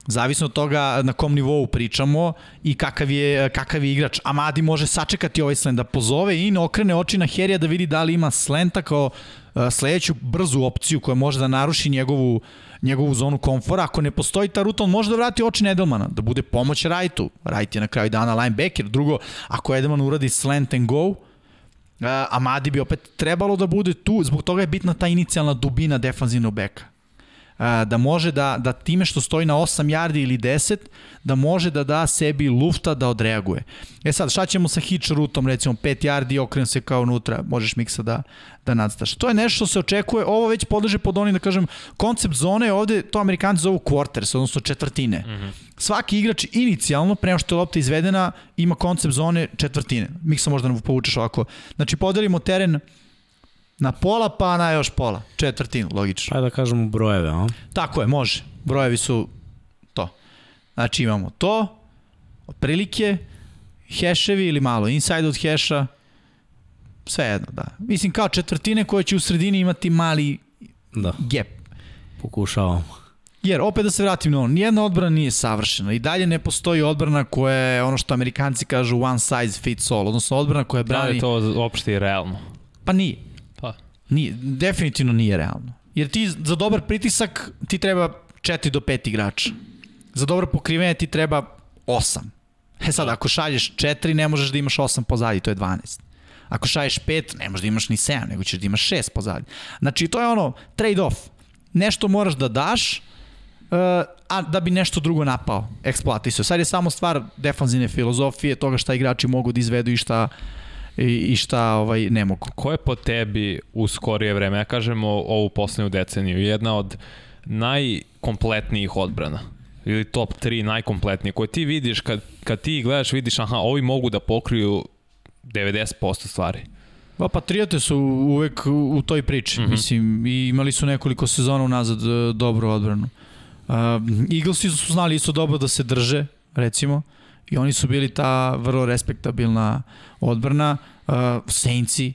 Zavisno od toga na kom nivou pričamo i kakav je, kakav je igrač. Amadi može sačekati ovaj slant da pozove i ne okrene oči na Herija da vidi da li ima slenta kao uh, sledeću brzu opciju koja može da naruši njegovu, njegovu zonu komfora. Ako ne postoji ta ruta, on može da vrati oči na Edelmana, da bude pomoć Rajtu. Rajt je na kraju dana linebacker. Drugo, ako Edelman uradi slant and go, Uh, Amadi bi opet trebalo da bude tu, zbog toga je bitna ta inicijalna dubina defanzivnog beka. Da može da, da time što stoji na 8 yardi ili 10, da može da da sebi lufta da odreaguje. E sad, šta ćemo sa hitch rutom, recimo 5 yardi, okren se kao unutra, možeš miksa da, da nadstaš. To je nešto što se očekuje, ovo već podleže pod onim, da kažem, koncept zone je ovde, to amerikanci zovu quarters, odnosno četvrtine. Mm -hmm. Svaki igrač inicijalno, prema što je lopta izvedena, ima koncept zone četvrtine. Miksa možda nam povučeš ovako. Znači, podelimo teren na pola, pa na još pola. Četvrtinu, logično. Pa da kažemo brojeve, a? Tako je, može. Brojevi su to. Znači imamo to, otprilike, heševi ili malo inside od heša, sve jedno, da. Mislim kao četvrtine koje će u sredini imati mali Da, gap. pokušavamo. Jer, opet da se vratim na ono, nijedna odbrana nije savršena i dalje ne postoji odbrana koja je ono što amerikanci kažu one size fits all, odnosno odbrana koja Da li brani... je to uopšte i realno? Pa nije. Nije, definitivno nije realno. Jer ti za dobar pritisak ti treba 4 do 5 igrača. Za dobro pokrivanje ti treba 8. E sad, ako šalješ 4, ne možeš da imaš 8 pozadi, to je 12. Ako šalješ 5, ne možeš da imaš ni 7, nego ćeš da imaš 6 pozadi. Znači, to je ono, trade-off. Nešto moraš da daš, uh, a da bi nešto drugo napao, eksploatisao. Sad je samo stvar defanzivne filozofije, toga šta igrači mogu da izvedu i šta, i, i šta ovaj, ne mogu. Ko je po tebi u skorije vreme, ja kažemo ovu poslednju deceniju, jedna od najkompletnijih odbrana? ili top 3 najkompletnije, koje ti vidiš kad, kad ti gledaš, vidiš aha, ovi mogu da pokriju 90% stvari. Pa Patriote su uvek u, toj priči, mm -hmm. mislim, i imali su nekoliko sezona unazad e, dobru odbranu. Uh, Eaglesi su znali isto dobro da se drže, recimo, i oni su bili ta vrlo respektabilna odbrana. Uh, Saintsi,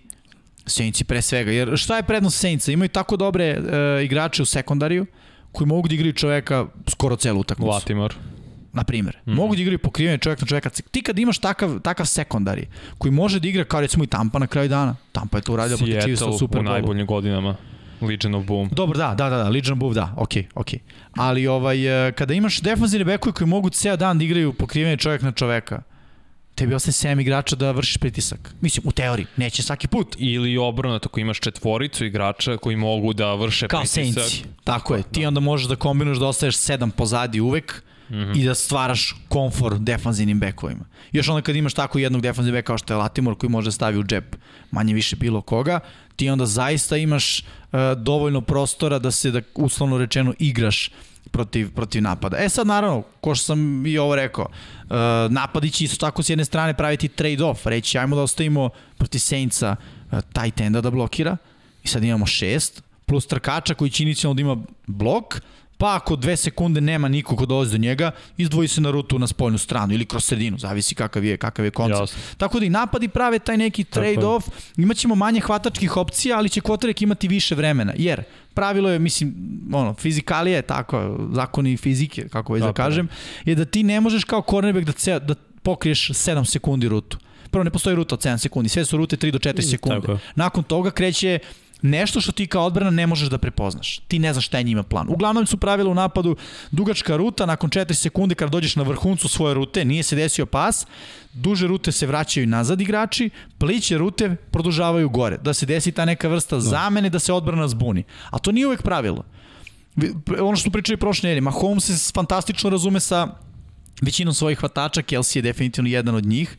Saintsi pre svega, jer šta je prednost Saintsa? Imaju tako dobre uh, igrače u sekundariju, koji mogu da igraju čoveka skoro celu utakmicu. Latimore. Na primjer. Mm -hmm. Mogu da igraju pokrivanje čovjek na čovjeka. Ti kad imaš takav, takav sekundari, koji može da igra kao recimo i Tampa na kraju dana. Tampa je to uradio protiv Chiefsa u Super u najboljim godinama. Legion of Boom. Dobro, da, da, da, da Legion of Boom, da, okej, okay, okej. Okay. Ali ovaj, kada imaš defanzivne bekove koji mogu ceo dan da igraju pokrivanje čovjek na čoveka, tebi ostaje 7 igrača da vršiš pritisak. Mislim, u teoriji, neće svaki put. Ili obrano, tako imaš četvoricu igrača koji mogu da vrše Kao pritisak. Kao Saints, tako je. Ti da. onda možeš da kombinuješ da ostaješ 7 pozadi uvek, mm -hmm. i da stvaraš komfor defanzivnim bekovima. Još onda kad imaš tako jednog defanzivnog beka kao što je Latimor koji može da stavi u džep manje više bilo koga, ti onda zaista imaš dovoljno prostora da se, da uslovno rečeno, igraš protiv, protiv napada. E sad naravno, ko što sam i ovo rekao, uh, napadi će isto tako s jedne strane praviti trade-off, reći ajmo da ostavimo protiv Saintsa uh, tight enda da blokira i sad imamo šest, plus trkača koji će inicijalno da ima blok, pa ako dve sekunde nema niko ko dolazi do njega, izdvoji se na rutu na spoljnu stranu ili kroz sredinu, zavisi kakav je, kakav je koncept. Jasne. Tako da i napadi prave taj neki trade-off, imaćemo manje hvatačkih opcija, ali će kvotarek imati više vremena, jer pravilo je, mislim, ono, fizikalija je tako, zakoni fizike, kako već da kažem, je da ti ne možeš kao cornerback da, ceo, da pokriješ 7 sekundi rutu. Prvo ne postoji ruta od 7 sekundi, sve su rute 3 do 4 sekunde. tako. Nakon toga kreće nešto što ti kao odbrana ne možeš da prepoznaš. Ti ne znaš šta je njima plan. Uglavnom su pravila u napadu dugačka ruta, nakon 4 sekunde kada dođeš na vrhuncu svoje rute, nije se desio pas, duže rute se vraćaju nazad igrači, pliće rute produžavaju gore, da se desi ta neka vrsta zamene, da se odbrana zbuni. A to nije uvek pravilo. Vi- Ono što smo pričali prošle nedelje, Mahomes se fantastično razume sa većinom svojih hvatača, Kelsey je definitivno jedan od njih.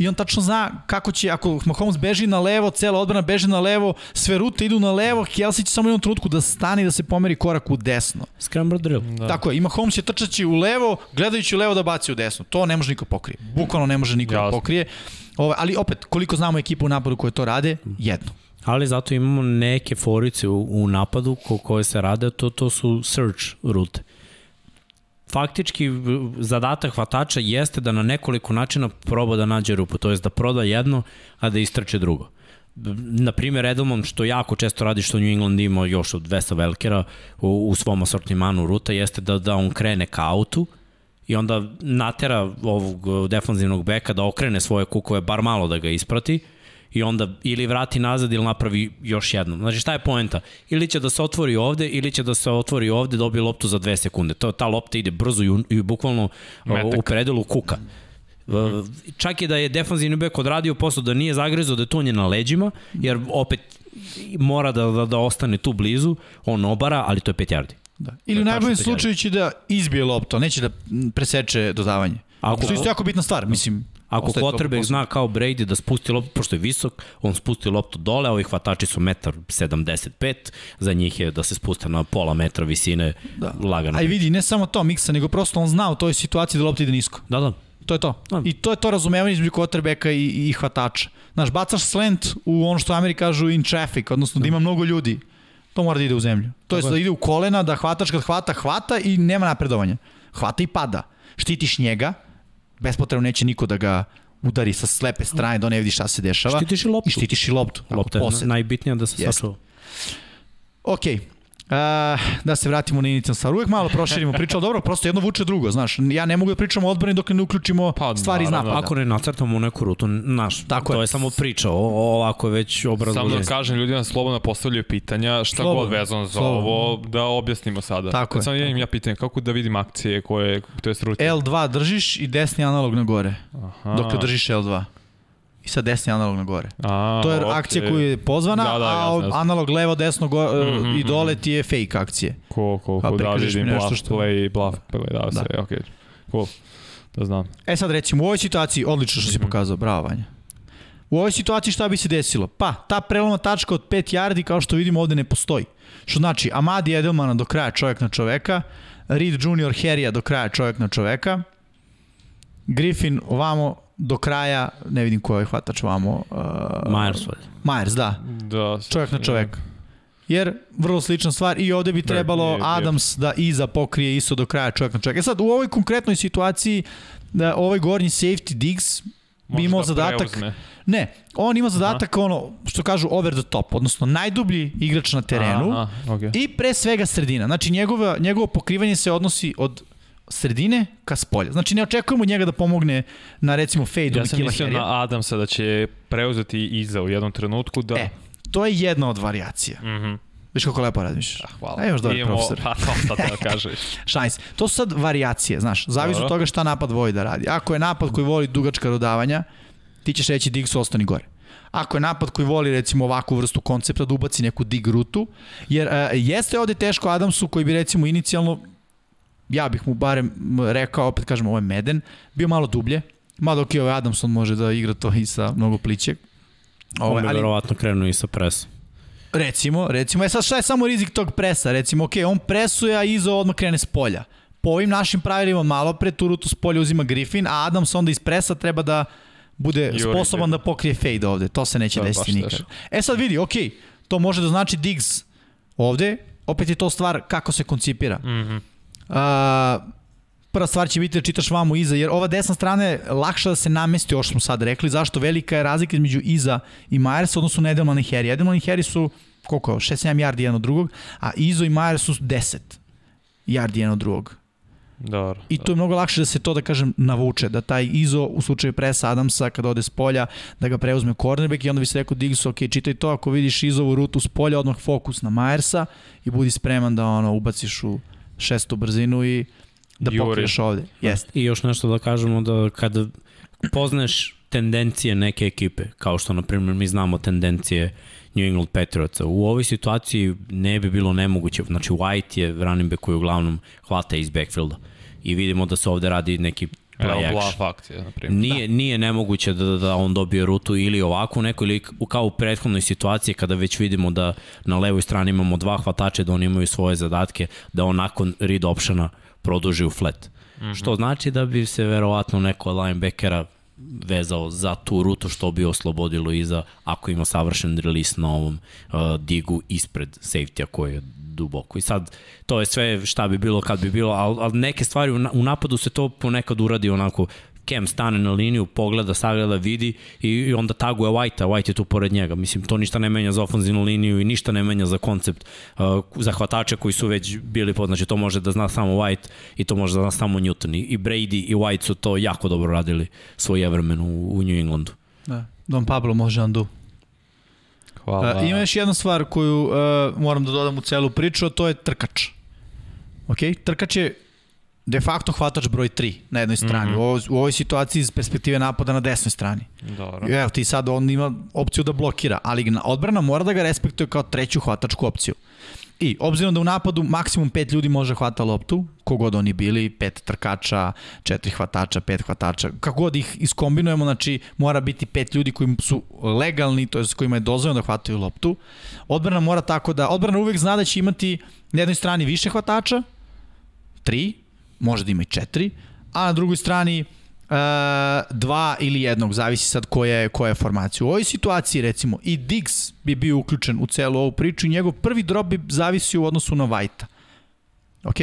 I on tačno zna kako će, ako Mahomes beži na levo, cela odbrana beži na levo, sve rute idu na levo, Kelsey će samo jednom trenutku da stane i da se pomeri korak u desno. Scramble drill. Da. Tako je, i Mahomes će trčaći u levo, gledajući u levo da baci u desno. To ne može niko pokrije. Bukvalno ne može niko da Jasno. pokrije. Ove, ali opet, koliko znamo ekipu u napadu koje to rade? Jedno. Ali zato imamo neke forice u, u napadu ko, koje se rade, to, to su search rute. Faktički zadatak hvatača jeste da na nekoliko načina proba da nađe rupu, to jest da proda jedno, a da istrče drugo. Na primjer, Edelman, što jako često radi, što New England ima još od Vesa Velkera u, u svom asortimanu ruta, jeste da, da on krene ka autu, i onda natera ovog defanzivnog beka da okrene svoje kukove, bar malo da ga isprati, i onda ili vrati nazad ili napravi još jednom. Znači šta je poenta? Ili će da se otvori ovde, ili će da se otvori ovde, dobije loptu za dve sekunde. To, ta lopta ide brzo i, u, i bukvalno uh, Metak. u predelu kuka. Uh, Čak i da je defanzivni bek odradio posao da nije zagrezo da je to nje na leđima, jer opet mora da, da, da ostane tu blizu, on obara, ali to je 5 yardi. Da. Ili u najboljem slučaju će da izbije loptu, neće da preseče dodavanje. Ako- Što je isto jako bitna stvar, mislim. Ako quarterback zna kao Brady da spusti loptu, pošto je visok, on spusti loptu dole, ovi hvatači su 1,75 za njih je da se spuste na pola metra visine da. lagano. A i vidi, ne samo to miksa, nego prosto on zna u toj situaciji da lopta ide nisko. Da, da. To je to. Da. I to je to razumevanje između quarterbacka i, i hvatača. Znaš, bacaš slant u ono što Ameri kažu in traffic, odnosno da ima mnogo ljudi. To mora da ide u zemlju. To je da ide u kolena, da hvatač kad hvata, hvata i nema napredovanja. Hvata i pada. Štitiš njega, bespotrebno neće niko da ga udari sa slepe strane, da on ne vidi šta se dešava. Štitiš i loptu. I štitiš i loptu. Lopta je najbitnija da se Jeste. sačuva. Ok, da se vratimo na inicijalnu stvar. Uvijek malo proširimo priču, ali dobro, prosto jedno vuče drugo, znaš. Ja ne mogu da pričam o odbrani dok ne uključimo Pa, stvari iz naravno. napada. Ako ne nacrtamo neku rutu, naš, Tako to je. je samo priča, o, o, ovako je već Samo obrazloženje. da kažem, ljudi nam slobodno postavljaju pitanja, šta Slobodno, god vezano za slobodno. ovo, da objasnimo sada. Tako je, Samo ja im ja pitanje, kako da vidim akcije koje, to je rute? L2 držiš i desni analog na gore. Aha. Dok držiš L2. I sad desni analog na gore. A, To je okej. akcija koja je pozvana, Da, da, a jasno, analog levo, desno go, Mhm, i mhm. dole ti je fake akcije. Ko, ko, Kao ko, da vidim bluff što- play, bluff play, da, se, okej. Cool, da znam. E sad recimo, u ovoj situaciji, odlično što si pokazao, bravo Vanja. U ovoj situaciji šta bi se desilo? Pa, ta preloma tačka od 5 yardi, kao što vidimo ovde ne postoji. Što znači, Amadi Edelmana do kraja čovjek na čoveka, Reed Junior Harrya do kraja čovjek na čoveka, Griffin ovamo do kraja, ne vidim ko je hvatač ovamo. Uh, Myers, valjda. Myers, da. Da, Čovjek na čoveka. Jer vrlo slična stvar i ovde bi trebalo je- je- Adams da iza pokrije isto do kraja čovjek na čovjek. E sad u ovoj konkretnoj situaciji da ovaj gornji safety Diggs bi imao da zadatak preuzme. Ne, on ima zadatak Aha. ono što kažu over the top, odnosno najdublji igrač na terenu Aha, okay. i pre svega sredina. Znači njegova, njegovo pokrivanje se odnosi od sredine ka spolja. Znači ne očekujemo njega da pomogne na recimo fade Ja ja sam mislio na Adamsa da će preuzeti iza u jednom trenutku da... E, to je jedna od varijacija. Mhm. Viš kako lepo razmišljaš. Hvala. A imaš dobar Imamo- profesor. Pa to sad da kažeš. Šajs. To su sad varijacije, znaš, zavisi od toga šta napad voli da radi. Ako je napad koji voli dugačka dodavanja, ti ćeš reći Diggs ostani gore. Ako je napad koji voli recimo ovakvu vrstu koncepta da ubaci neku dig rutu, jer uh, jeste ovde teško Adamsu koji bi recimo inicijalno, ja bih mu barem rekao, opet kažem ovo je Meden, bio malo dublje, mada ok, ovaj Adamson može da igra to i sa mnogo plićeg. On Ovaj, bi ali, verovatno krenuo i sa presom. Recimo, recimo, e sad šta je samo rizik tog presa? Recimo, ok, on presuje, a iza odmah krene s polja. Po ovim našim pravilima malo pre tu rutu s polja uzima Griffin, a Adams onda iz presa treba da bude Juri, sposoban da. da pokrije fade ovde. To se neće To je desiti nikad. teško. E sad vidi, ok, to može da znači Diggs ovde, opet je to stvar kako se koncipira. Mhm. A, prva stvar će biti da čitaš vamo iza, jer ova desna strana je lakša da se namesti, još smo sad rekli, zašto velika je razlika između iza i Myers, odnosno na Edelman i Harry. Edelman i Harry su, koliko, 6-7 yardi jedan od drugog, a Izo i Myers su 10 yardi jedan od drugog. Dobro. I to je mnogo lakše da se to, da kažem, navuče, da taj Izo u slučaju presa Adamsa kada ode s polja, da ga preuzme cornerback i onda bi se rekao Diggs, ok, čitaj to, ako vidiš Izovu rutu s polja, odmah fokus na Myersa i budi spreman da ono ubaciš u šestu brzinu i da Juri. pokriješ ovde. Jeste. I još nešto da kažemo da kada poznaješ tendencije neke ekipe, kao što na primjer mi znamo tendencije New England Patriotsa, u ovoj situaciji ne bi bilo nemoguće, znači White je running back koji uglavnom hvata iz backfielda i vidimo da se ovde radi neki Play bluff action. akcija, na primjer. Nije, da. nije nemoguće da, da on dobije rutu ili ovako neko ili kao u prethodnoj situaciji kada već vidimo da na levoj strani imamo dva hvatača da oni imaju svoje zadatke, da on nakon read optiona produži u flat. Mm -hmm. Što znači da bi se verovatno neko linebackera vezao za tu rutu što bi oslobodilo iza ako ima savršen release na ovom uh, digu ispred safety-a koji je duboko. I sad, to je sve šta bi bilo kad bi bilo, ali, ali neke stvari u, na, u napadu se to ponekad uradi onako Cam stane na liniju, pogleda, sagleda, vidi i, onda taguje White-a, White je tu pored njega. Mislim, to ništa ne menja za ofenzivnu liniju i ništa ne menja za koncept uh, za hvatače koji su već bili pod, znači to može da zna samo White i to može da zna samo Newton. I Brady i White su to jako dobro radili svoj evremen u, u New Englandu. Da. Don Pablo može Andu. Hvala. Uh, ima još jedna stvar koju uh, moram da dodam u celu priču, a to je trkač. Ok? Trkač je de facto hvatač broj 3 na jednoj strani. Mm -hmm. u, ovoj, u ovoj situaciji iz perspektive napada na desnoj strani. Dobro. Evo ti sad on ima opciju da blokira, ali na- odbrana mora da ga respektuje kao treću hvatačku opciju. I obzirom da u napadu maksimum pet ljudi može hvata loptu, kogod oni bili, pet trkača, četiri hvatača, pet hvatača, kako god ih iskombinujemo, znači mora biti pet ljudi koji su legalni, to je kojima je dozvoljeno da hvataju loptu. Odbrana mora tako da, odbrana uvek zna da će imati na jednoj strani više hvatača, tri, može da ima i četiri, a na drugoj strani Uh, dva ili jednog, zavisi sad koja je, koja je formacija. U ovoj situaciji, recimo, i Diggs bi bio uključen u celu ovu priču i njegov prvi drop bi zavisio u odnosu na Vajta. Ok?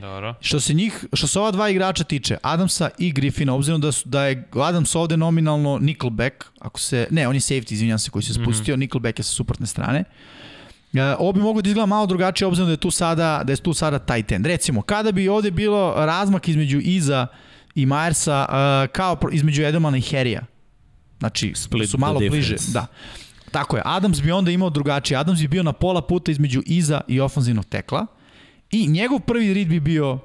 Dobro. Što se njih, što se ova dva igrača tiče, Adamsa i Griffina, obzirom da, su, da je Adams ovde nominalno nickelback, ako se, ne, on je safety, izvinjam se, koji se spustio, mm -hmm. nickelback je sa suprotne strane. Uh, ovo bi moglo da izgleda malo drugačije obzirom da je tu sada da je tu sada tight end. Recimo, kada bi ovde bilo razmak između Iza i Myersa uh, kao pro- između Edelmana i Herija. Znači, Split su malo bliže. Da. Tako je. Adams bi onda imao drugačije. Adams bi bio na pola puta između Iza i ofanzivnog tekla. I njegov prvi read bi bio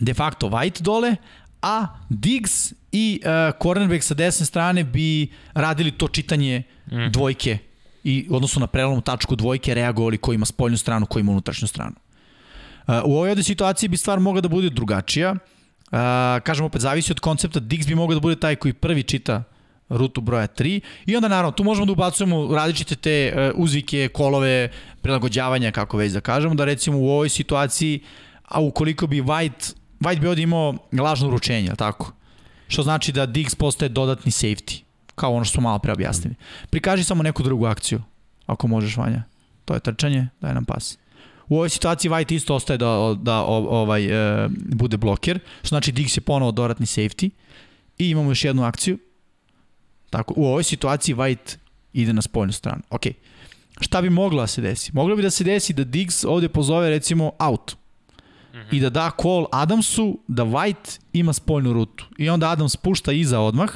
de facto White dole, a Diggs i uh, cornerback sa desne strane bi radili to čitanje mm. dvojke i u odnosu na prelomnu tačku dvojke reagovali ko ima spoljnu stranu, ko ima unutrašnju stranu. Uh, u ovoj ovde situaciji bi stvar mogla da bude drugačija. Uh, kažem opet, zavisi od koncepta. Diggs bi mogao da bude taj koji prvi čita rutu broja 3 i onda naravno tu možemo da ubacujemo različite te uh, uzvike, kolove, prilagođavanja kako već da kažemo, da recimo u ovoj situaciji a ukoliko bi White White bi ovdje imao lažno uručenje, tako? Što znači da Diggs postaje dodatni safety, kao ono što smo malo pre objasnili. Prikaži samo neku drugu akciju, ako možeš, Vanja. To je trčanje, daj nam pas. U ovoj situaciji White isto ostaje da, da ovaj, e, bude bloker, što znači Diggs je ponovo dodatni safety. I imamo još jednu akciju. Tako, u ovoj situaciji White ide na spoljnu stranu. Ok. Šta bi moglo da se desi? Moglo bi da se desi da Diggs ovde pozove recimo out i da da call Adamsu da White ima spoljnu rutu. I onda Adams pušta iza odmah,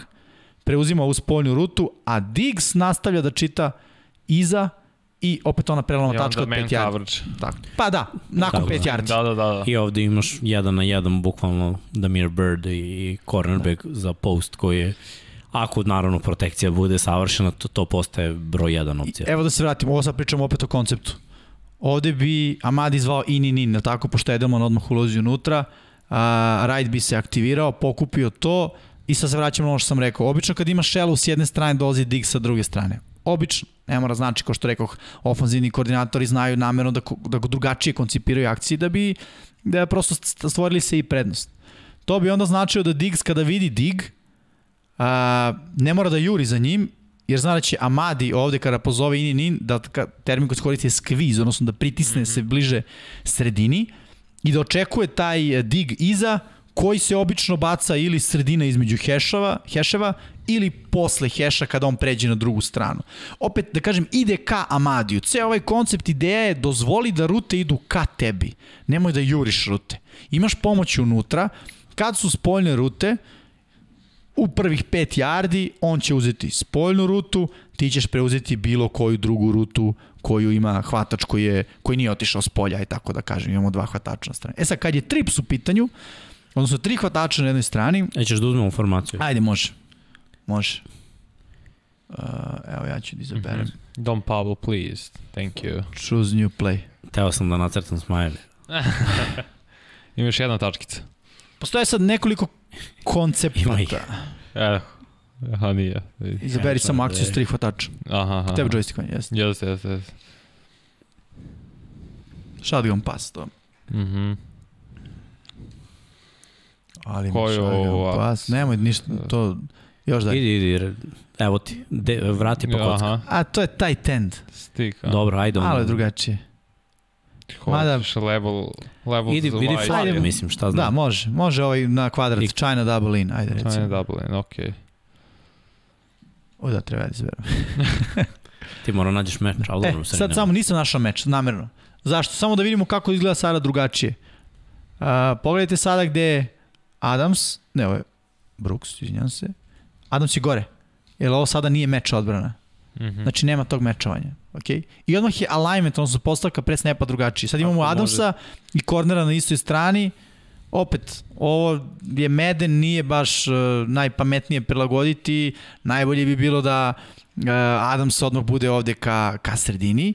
preuzima ovu spoljnu rutu, a Diggs nastavlja da čita iza i opet ona preloma I tačka od man 5 yardi. coverage. Tako. Pa da, nakon Tako 5 da. yardi. Da, da, da. da. I ovde imaš jedan na jedan bukvalno Damir Bird i cornerback da. za post koji je Ako naravno protekcija bude savršena, to, to postaje broj jedan opcija. Evo da se vratimo, ovo sad pričamo opet o konceptu. Ovde bi Amadi zvao in in in, tako pošto Edelman odmah ulazi unutra, uh, Raid bi se aktivirao, pokupio to i sad se vraćamo na ono što sam rekao. Obično kad ima Shellu s jedne strane, dolazi Dig sa druge strane. Obično, ne mora znači, kao što rekoh, ofanzivni koordinatori znaju namerno da, da go drugačije koncipiraju akcije da bi da prosto st- stvorili se i prednost. To bi onda značilo da Diggs kada vidi Dig, a, ne mora da juri za njim, jer zna da će Amadi ovde kada pozove in in in, da termin koji se koristi je skviz, odnosno da pritisne mm -hmm. se bliže sredini i da očekuje taj eh, dig iza koji se obično baca ili sredina između hešova, heševa ili posle heša kada on pređe na drugu stranu. Opet, da kažem, ide ka Amadiju. Ceo ovaj koncept ideja je dozvoli da rute idu ka tebi. Nemoj da juriš rute. Imaš pomoć unutra, kad su spoljne rute, u prvih 5 yardi on će uzeti spoljnu rutu, ti ćeš preuzeti bilo koju drugu rutu koju ima hvatač koji, je, koji nije otišao s polja i tako da kažem, imamo dva hvatača na strani. E sad, kad je trips u pitanju, odnosno tri hvatača na jednoj strani, E, ćeš da uzmemo formaciju. ajde, može. Može. Uh, evo ja ću da izaberem. Mm -hmm. Dom Pablo, please. Thank you. Choose new play. Teo sam da nacrtam smajli. Imaš jedna tačkica. Postoje sad nekoliko koncepta. Ima ih. E, aha, nije. Izaberi samo akciju s tri hvatača. Aha, aha. Tebe joystick on jeste. Jeste, jeste, jeste. Shotgun pass, to. Mhm. Ali mi Koju shotgun pass. akciju? Nemoj ništa, to još da. Idi, idi, evo ti, de, vrati pa kocka. Aha, A to je tight end. stick. a. Dobro, ajde. Je onda. drugačije. Mada- Hoćeš level, level Idi, za idi Ajde. mislim, šta znam. Da, može. Može ovaj na kvadrat. I- China double in. Ajde, recimo. double in, okej. O da, treba da izberem. Ti mora nađeš meč, ali E, dobro, sad samo nisam našao meč, namerno. Zašto? Samo da vidimo kako izgleda sada drugačije. Uh, pogledajte sada gde je Adams, ne, ovo je Brooks, izvinjam se. Adams je gore. Jer ovo sada nije meč odbrana. Mhm. Znači nema tog mečovanja. Okay? I odmah je alignment, odnosno postavka pre snapa drugačiji. Sad imamo Ako Adamsa i kornera na istoj strani. Opet, ovo je Meden, nije baš uh, najpametnije prilagoditi. Najbolje bi bilo da uh, Adams odmah bude ovde ka, ka sredini,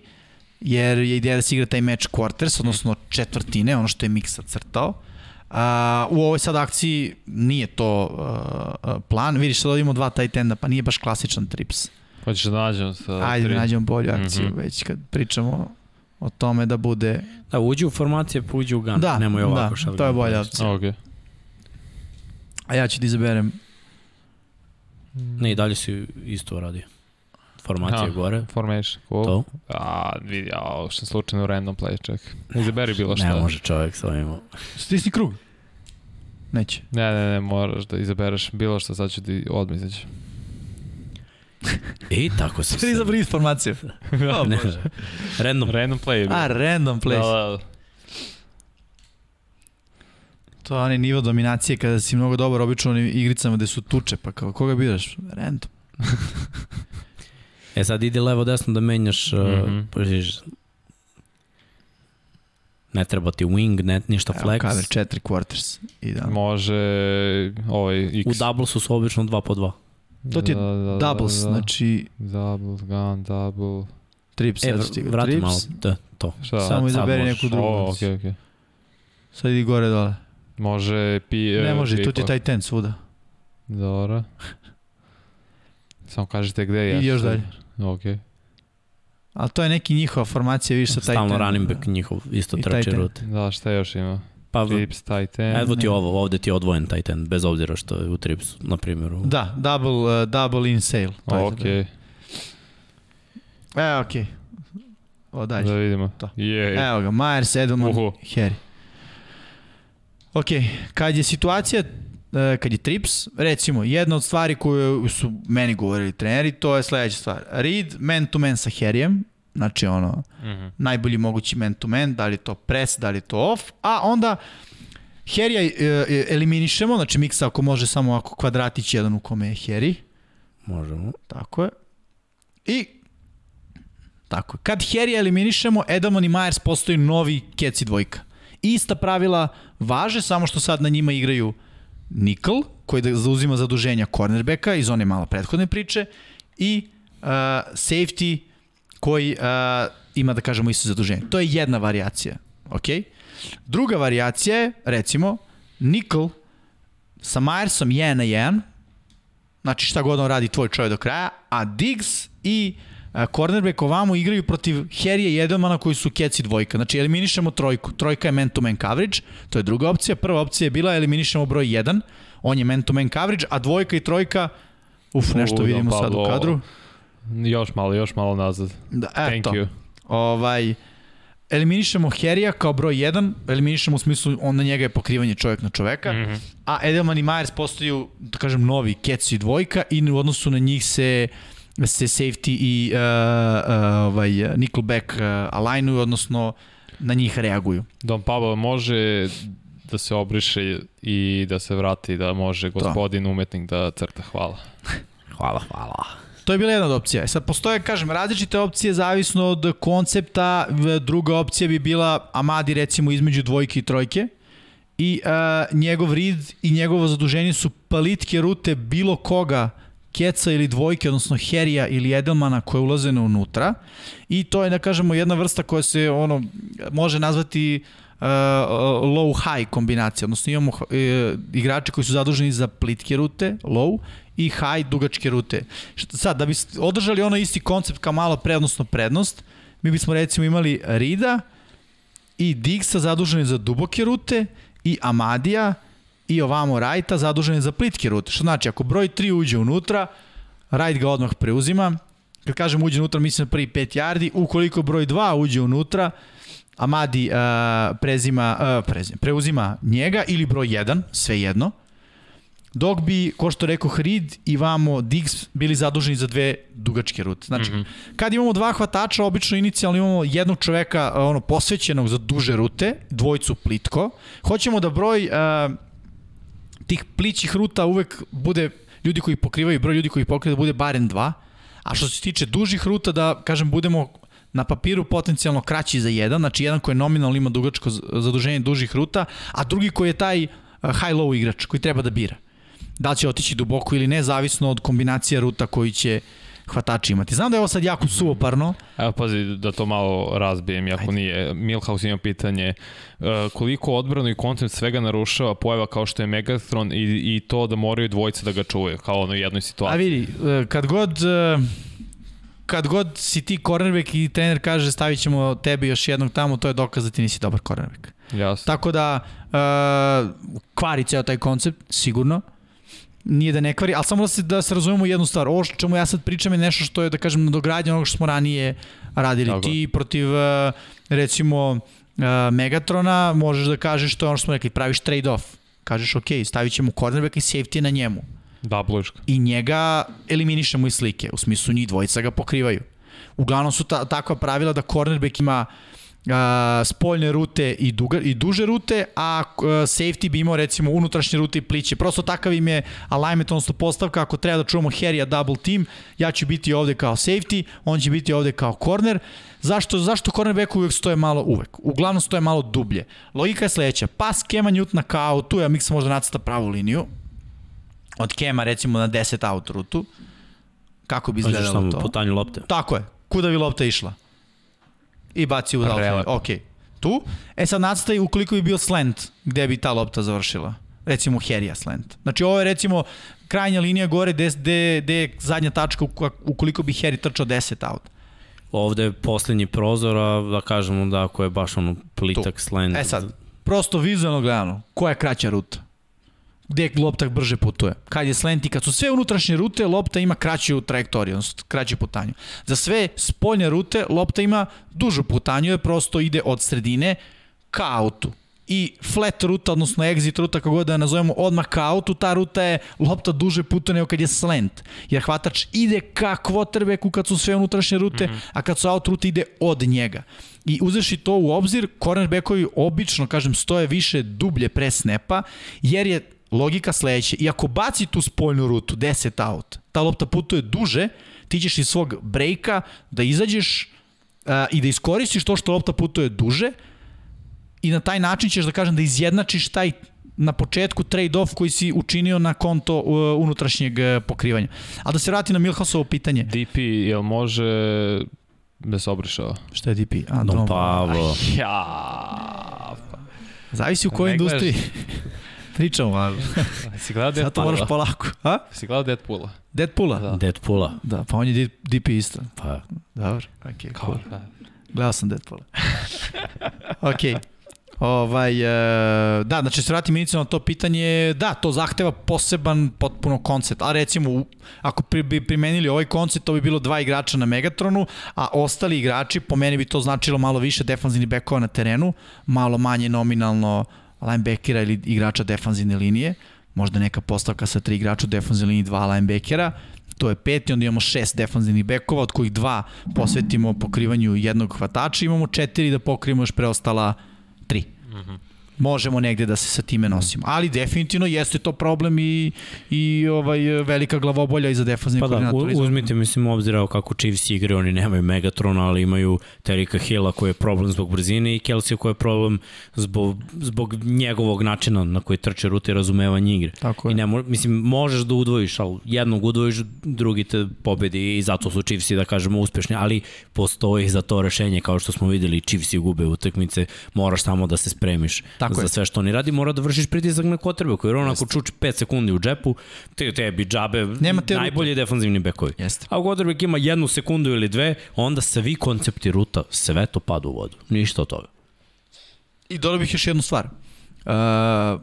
jer je ideja da se igra taj meč quarters, odnosno četvrtine, ono što je Miksa crtao. Uh, u ovoj sad akciji nije to uh, uh, plan. Vidiš, sad imamo dva tight enda, pa nije baš klasičan trips. Hoćeš da nađemo sa Ajde tri? da nađemo bolju akciju, Mhm. već kad pričamo o tome da bude... Da, uđi u formacije, pa uđi u gun. Da, Nemoj ovako da, to je bolja opcija. Okej. A ja ću da izaberem... Ne, i dalje si isto radio. Formacija Aha. gore. Formation, cool. To. A, vidi, a, što je slučajno random play, ček. Izaberi bilo šta. Ne može čovjek sa ovim. Stisni krug. Neće. Ne, ne, ne, moraš da izabereš bilo što, sad ću ti odmah izaći. I tako se... Sve izabri informaciju. O, Ne, Bože. Random. Random play. A, random place. Da, da, To je onaj nivo dominacije kada si mnogo dobar obično u igricama gde su tuče, pa kao koga biraš? Random. E sad idi levo desno da menjaš, mm -hmm. Uh, ne treba ti wing, ne, ništa Evo, flex. cover 4 quarters. I da. Može ovaj X. U double su obično 2 po 2. To ti je Da, da, da, Doubles, da. znači Double, gun, double. trips, E, sad vrati trips. malo, da, to. Šta? Samo sad izaberi možeš. neku drugu. O, okej, okej. Sad idi gore dole. Može pi... Ne e, može, tu ti je taj ten svuda. Dobro. Samo kažete gde je. I još dalje. Okej. Ali to je neki njihova formacija, vidiš sa taj Stalno running back njihov isto trče tight end. rut. Da, šta još ima? Pa Trips, tight end. evo ti ovo, ovde ti je odvojen tight end, bez obzira što je u tripsu, na primjer. u- Da, double, uh, double in sale. To je Okej, E, okej. O, dalje. da vidimo. To. Je. Evo ga, Myers, Edelman, Uhu. Harry. Ok, kad je situacija, kad je trips, recimo, jedna od stvari koje su meni govorili treneri, to je sledeća stvar. Read man to man sa Harryem, znači ono, Mhm. najbolji mogući man to man, da li je to press, da li je to off, a onda Harrya e, e, eliminišemo, znači miksa ako može samo ako kvadratić jedan u kome je Harry, Možemo. Tako je. I tako je. Kad Harry eliminišemo, Edelman i Myers postaju novi Keci dvojka. Ista pravila važe, samo što sad na njima igraju Nickel, koji da zauzima zaduženja cornerbacka iz one malo prethodne priče, i uh, safety koji uh, ima, da kažemo, isto zaduženje. To je jedna varijacija. Okay? Druga varijacija je, recimo, Nickel sa Myersom 1 na 1, znači šta god on radi tvoj čovjek do kraja, a Diggs i a, cornerback ovamo igraju protiv Harrya i Edelmana koji su keci dvojka. Znači eliminišemo trojku. Trojka je man-to-man coverage, to je druga opcija. Prva opcija je bila eliminišemo broj 1, on je man-to-man coverage, a dvojka i trojka, uf, nešto U, vidimo da, sad u kadru. Još malo, još malo nazad. Da, Thank eto, you. ovaj, eliminišemo Herija kao broj 1, eliminišemo u smislu on na njega je pokrivanje čovjek na čoveka, mm -hmm. a Edelman i Myers postaju, da kažem, novi Kec i dvojka i u odnosu na njih se se safety i uh, uh, ovaj, nickelback uh, alignuju, odnosno na njih reaguju. Don Pablo može da se obriše i da se vrati, da može gospodin to. umetnik da crta. Hvala. hvala, hvala. To je bila jedna od opcija. Sad postoje, kažem, različite opcije zavisno od koncepta. Druga opcija bi bila Amadi recimo između dvojke i trojke i uh, njegov rid i njegovo zaduženje su palitke rute bilo koga Keca ili dvojke, odnosno Herija ili Edelmana koje ulaze na unutra i to je, da kažemo, jedna vrsta koja se ono može nazvati uh, low-high kombinacija, odnosno imamo uh, igrače koji su zaduženi za plitke rute, low, i high dugačke rute. Sad, da bi održali ono isti koncept kao malo pre, odnosno prednost, mi bismo recimo imali Rida i Dixa zaduženi za duboke rute i Amadija i ovamo Rajta zaduženi za plitke rute. Što znači, ako broj 3 uđe unutra, Rajt ga odmah preuzima. Kad kažem uđe unutra, mislim na prvi 5 yardi. Ukoliko broj 2 uđe unutra, Amadi uh, prezima, uh, prezima, preuzima njega ili broj 1, sve jedno dok bi, ko što rekao, Hrid i vamo Diggs bili zaduženi za dve dugačke rute. Znači, mm -hmm. kad imamo dva hvatača, obično inicijalno imamo jednog čoveka ono, posvećenog za duže rute, dvojcu plitko. Hoćemo da broj uh, tih plićih ruta uvek bude ljudi koji pokrivaju, broj ljudi koji pokrivaju da bude barem dva, a što se tiče dužih ruta, da, kažem, budemo na papiru potencijalno kraći za jedan, znači jedan koji nominalno ima dugačko zaduženje dužih ruta, a drugi koji je taj high-low igrač koji treba da bira. Da li će otići duboko ili ne, zavisno od kombinacija ruta koji će hvatači imati. Znam da je ovo sad jako suvoparno. Evo pazi da to malo razbijem, ako Ajde. nije. Milhaus ima pitanje uh, koliko odbrano i koncept svega narušava pojava kao što je Megatron i, i to da moraju dvojice da ga čuvaju, kao ono jednoj situaciji. A vidi, uh, kad god... Uh, kad god si ti cornerback i trener kaže stavit ćemo tebe još jednog tamo, to je dokaz da ti nisi dobar cornerback. Jasno. Tako da, uh, kvari ceo taj koncept, sigurno nije da ne kvari, ali samo da se, da se razumemo jednu stvar. Ovo što čemu ja sad pričam je nešto što je, da kažem, nadogradnje onoga što smo ranije radili. Tako. Ti protiv, eh, recimo, eh, Megatrona možeš da kažeš to je ono što smo rekli, praviš trade-off. Kažeš, ok, stavit ćemo cornerback i safety na njemu. Double-iška. I njega eliminišemo iz slike. U smislu, njih dvojica ga pokrivaju. Uglavnom su ta, takva pravila da cornerback ima uh, a, spoljne rute i, duga, i duže rute, a safety bi imao recimo unutrašnje rute i pliće. Prosto takav im je alignment, odnosno postavka, ako treba da čuvamo Harry double team, ja ću biti ovde kao safety, on će biti ovde kao corner. Zašto, zašto cornerback uvek stoje malo uvek? Uglavnom stoje malo dublje. Logika je sledeća. Pas Kema Newtona kao tu, ja mislim možda nacrta pravu liniju. Od Kema recimo na 10 out rutu. Kako bi izgledalo to? Po lopte. Tako je. Kuda bi lopta išla? I baci u dalje. Ok. Tu. E sad nacrtaj ukoliko bi bio slant, gde bi ta lopta završila. Recimo Herija slant. Znači ovo je recimo krajnja linija gore gde, gde, gde je zadnja tačka ukoliko bi Heri trčao 10 out. Ovde je poslednji prozor, a da kažemo da ako je baš ono plitak tu. slant. E sad, prosto vizualno gledano, koja je kraća ruta? Gde lopta brže putuje. Kad je slant i kad su sve unutrašnje rute, lopta ima kraću trajektoriju, odnosno kraću putanju. Za sve spoljne rute, lopta ima dužu putanju, jer prosto ide od sredine ka autu. I flat ruta, odnosno exit ruta, kako god da je nazovemo, odmah ka autu, ta ruta je lopta duže putuje nego kad je slant. Jer hvatač ide ka quarterbacku kad su sve unutrašnje rute, mm -hmm. a kad su out rute ide od njega. I uzeši to u obzir, cornerbackovi obično, kažem, stoje više dublje pre snapa, jer je logika sledeća, i ako baci tu spoljnu rutu, 10 out, ta lopta putuje duže, ti ćeš iz svog brejka da izađeš uh, i da iskoristiš to što lopta putuje duže i na taj način ćeš da kažem da izjednačiš taj na početku trade-off koji si učinio na konto unutrašnjeg uh, pokrivanja. A da se vrati na Milhausovo pitanje. DP, jel može da se obrišava? Šta je DP? A, no, Pavo. Ja. Zavisi u kojoj industriji. Pričamo, a... si gledao Deadpoola? Sad to moraš polako. A? Si gledao Deadpoola? Deadpoola? Da. Deadpoola. Da, pa on je DP isto. Pa. Dobro, ok, cool. Pa. Gledao sam Deadpoola. ok. Ovaj, e, da, znači se vratim inicijalno na to pitanje, da, to zahteva poseban potpuno koncept, a recimo ako pri, bi primenili ovaj koncept, to bi bilo dva igrača na Megatronu, a ostali igrači, po meni bi to značilo malo više defanzivnih bekova na terenu, malo manje nominalno linebackera ili igrača defanzivne linije, možda neka postavka sa tri igrača u defanzivnoj liniji, dva linebackera, to je pet i onda imamo šest defanzivnih bekova, od kojih dva posvetimo pokrivanju jednog hvatača, imamo četiri da pokrijemo još preostala tri. Možemo negde da se sa time nosimo. Ali definitivno jeste to problem i, i ovaj velika glavobolja i za defanzivni Pa da, koordinator. u- uzmite mislim u obzira kako Chiefs igraju, oni nemaju Megatrona, ali imaju Terika Hilla koji je problem zbog brzine i Kelsey koji je problem zbog, zbog njegovog načina na koji trče rute i razumevanje igre. Tako je. I ne mislim, možeš da udvojiš, ali jednog udvojiš, drugi te pobedi i zato su Chiefsi, da kažemo, uspešni, ali postoji za to rešenje, kao što smo videli, Chiefsi gube utakmice, moraš samo da se spremiš Tako za je. sve što oni radi, mora da vršiš pritisak na kotrbe, koji je onako čuči 5 sekundi u džepu, te, tebi džabe, Nema te rute. najbolji defanzivni bekovi. Jeste. A quarterback ima jednu sekundu ili dve, onda svi koncepti ruta, sve to pada u vodu. Ništa od toga. I dodao bih još jednu stvar. Uh,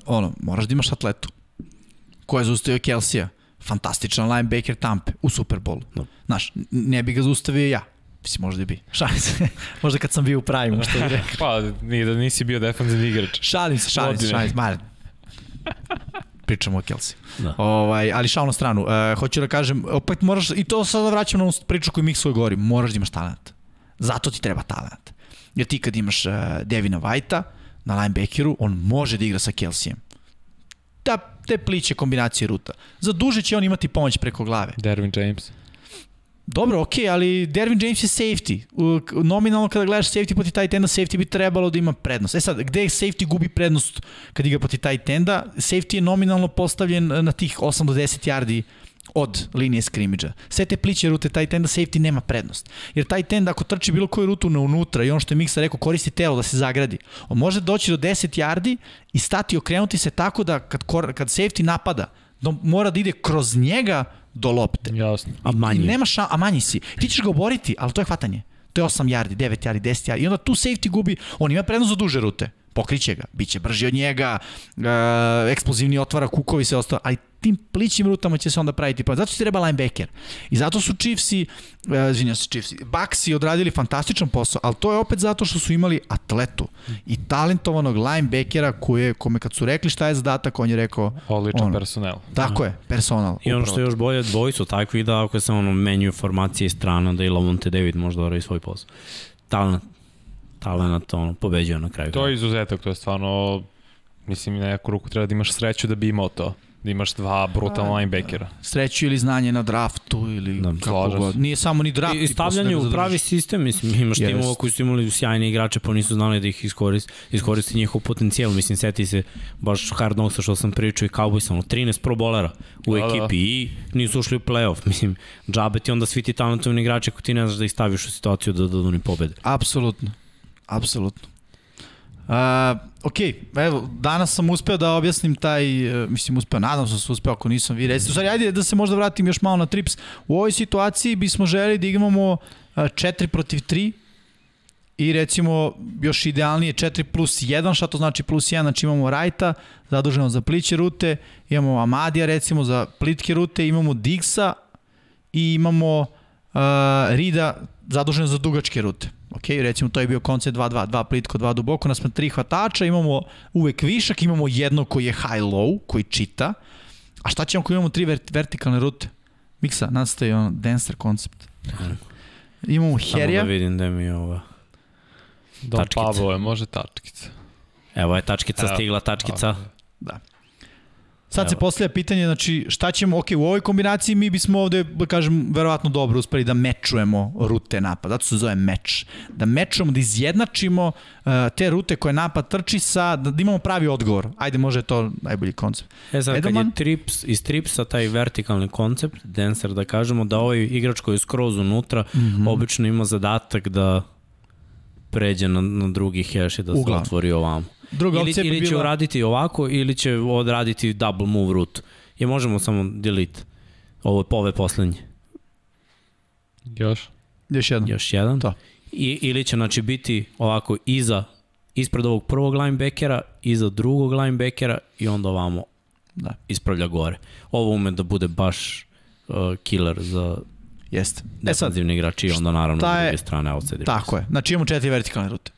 ono, moraš da imaš atletu. Ko je zaustavio Kelsija? Fantastičan linebacker Tampe u Superbolu. Da. Znaš, ne bi ga zaustavio ja. Mislim, možda i bi. Šalim se. možda kad sam bio u pravimu, što bi rekao. Pa, ni da nisi bio defanzivni igrač. Šalim se, šalim se, šalim se. Ma, pričamo o Kelsey. Da. Ovaj, ali šal na stranu. Uh, hoću da kažem, opet moraš, i to sada vraćam na onu priču koju Mik svoj govori, moraš da imaš talent. Zato ti treba talent. Jer ti kad imaš uh, Devina White-a na linebackeru, on može da igra sa Kelseyem. Da, te pliće kombinacije ruta. Za duže će on imati pomoć preko glave. Dervin James. Dobro, okej, ali Dervin James je safety. Nominalno kada gledaš safety poti tight enda, safety bi trebalo da ima prednost. E sad, gde safety gubi prednost kad igra poti tight enda? Safety je nominalno postavljen na tih 8 do 10 yardi od linije skrimidža. Sve te pliće rute tight enda, safety nema prednost. Jer tight end ako trči bilo koju rutu na unutra i ono što je Miksa rekao, koristi telo da se zagradi. On može doći do 10 yardi i stati i okrenuti se tako da kad, kad safety napada, da mora da ide kroz njega do lopte. Jasno. A manji. I nema ša, a manji si. Ti ćeš ga oboriti, ali to je hvatanje. To je 8 yardi, 9 yardi, 10 yardi. I onda tu safety gubi, on ima prednost za duže rute. Pokriće ga, bit će brži od njega, e, eksplozivni otvara kukovi se ostao, ali tim plićim rutama će se onda praviti. Pa zato ti treba linebacker. I zato su Chiefsi, e, izvinjam se Chiefsi, Bucksi odradili fantastičan posao, ali to je opet zato što su imali atletu i talentovanog linebackera koje, kome kad su rekli šta je zadatak, on je rekao, Odličan Ono. personel. tako je, personal. I ono što je još bolje, dvoji su takvi da ako se ono menjuju formacije strana, da i Lavonte David možda radi svoj posao. Talent, talent ono, pobeđuje na kraju. To je izuzetak, to je stvarno, mislim, na neku ruku treba da imaš sreću da bi imao to. Da imaš dva brutalna linebackera. sreću ili znanje na draftu ili Da, da, kako god. Nije samo ni draft. I, i stavljanje da u pravi sistem, mislim, imaš Jest. timova koji su imali sjajne igrače, pa nisu znali da ih iskoristi, iskoristi njihov potencijal. Mislim, seti se baš Hard Knocksa što sam pričao i Cowboys, ono, 13 pro bolera u Da, da. ekipi i nisu ušli u playoff. Mislim, džabe ti onda svi ti talentovni igrači ako ti ne znaš da ih staviš u situaciju da, da oni pobede. Apsolutno. Apsolutno. Uh, ok, evo, danas sam uspeo da objasnim taj, uh, mislim uspeo, nadam se da sam uspeo, ako nisam vi recite. Stvari, ajde da se možda vratim još malo na trips. U ovoj situaciji bismo želi da igramo uh, 4 protiv 3 i recimo još idealnije 4 plus 1, šta to znači plus 1, znači imamo Rajta, zaduženo za pliće rute, imamo Amadija recimo za plitke rute, imamo Digsa i imamo uh, Rida zadužen za dugačke rute. Ok, recimo to je bio koncept 2-2, 2 plitko, 2 duboko, nas smo tri hvatača, imamo uvek višak, imamo jedno koji je high-low, koji čita. A šta ćemo ako imamo tri vert vertikalne rute? Miksa, nastaje on denser koncept. Imamo Samo Herija, da vidim da mi je ova. Don Tačkica. Pablo je, može tačkica. Evo je tačkica Evo. stigla, tačkica. Sad se postavlja pitanje, znači šta ćemo, ok, u ovoj kombinaciji mi bismo ovde, da kažem, verovatno dobro uspeli da mečujemo rute napada, zato se zove meč. Da mečujemo, da izjednačimo uh, te rute koje napad trči sa, da, da imamo pravi odgovor. Ajde, može je to najbolji koncept. E sad, kad Edelman? je trips, iz tripsa taj vertikalni koncept, denser da kažemo, da ovaj igrač koji je skroz unutra, mm. -hmm. obično ima zadatak da pređe na, na drugi hash i da Uglavnom. se otvori ovamo. Druga Ili, opcija bi ili će bila... uraditi ovako, ili će odraditi double move route. I možemo samo delete. Ovo je ove poslednje. Još? Još jedno. Još jedan. To. I, ili će znači biti ovako iza ispred ovog prvog linebackera, iza drugog linebackera i onda ovamo Da. ispravlja gore. Ovo ume da bude baš uh, killer za Jeste. E sad, defensivni igrači i onda naravno je- druge strane outside. Tako je. Znači imamo četiri vertikalne rute.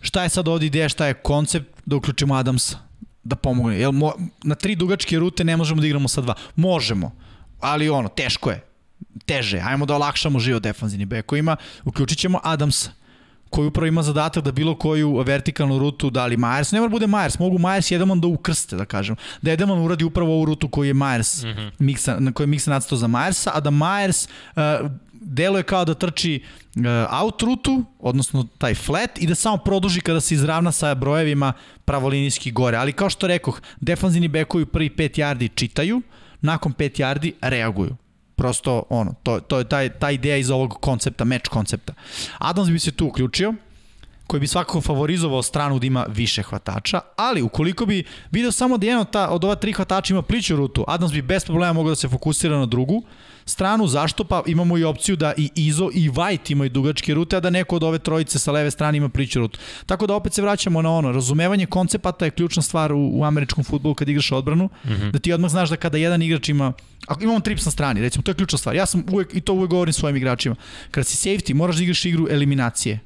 Šta je sad ovdje ideja, šta je koncept da uključimo Adamsa? Da pomogne. Jel, mo, na tri dugačke rute ne možemo da igramo sa dva. Možemo, ali ono, teško je. Teže. Ajmo da olakšamo život defanzivni bekovima. Uključit ćemo Adamsa koji upravo ima zadatak da bilo koju vertikalnu rutu da li Myers, ne mora bude Myers, mogu Myers i Edelman da ukrste, da kažem. Da Edelman uradi upravo ovu rutu koju je Myers, mm -hmm. miksa, na kojoj je Miksa nacrtao za Myersa, a da Myers uh, deluje kao da trči uh, out rutu, odnosno taj flat, i da samo produži kada se izravna sa brojevima pravolinijski gore. Ali kao što rekoh, defanzivni bekovi prvi 5 yardi čitaju, nakon 5 yardi reaguju. Prosto ono, to, to je taj, ta ideja iz ovog koncepta, meč koncepta. Adams bi se tu uključio, koji bi svakako favorizovao stranu da ima više hvatača, ali ukoliko bi video samo da jedan od, ta, od ova tri hvatača ima pliću rutu, Adams bi bez problema mogao da se fokusira na drugu stranu, zašto? Pa imamo i opciju da i Izo i White imaju dugačke rute, a da neko od ove trojice sa leve strane ima pliću rutu. Tako da opet se vraćamo na ono, razumevanje koncepata je ključna stvar u, u američkom futbolu kad igraš odbranu, mm -hmm. da ti odmah znaš da kada jedan igrač ima Ako imamo trips na strani, recimo, to je ključna stvar. Ja sam uvek, i to uvek govorim svojim igračima. Kada si safety, moraš da igraš igru eliminacije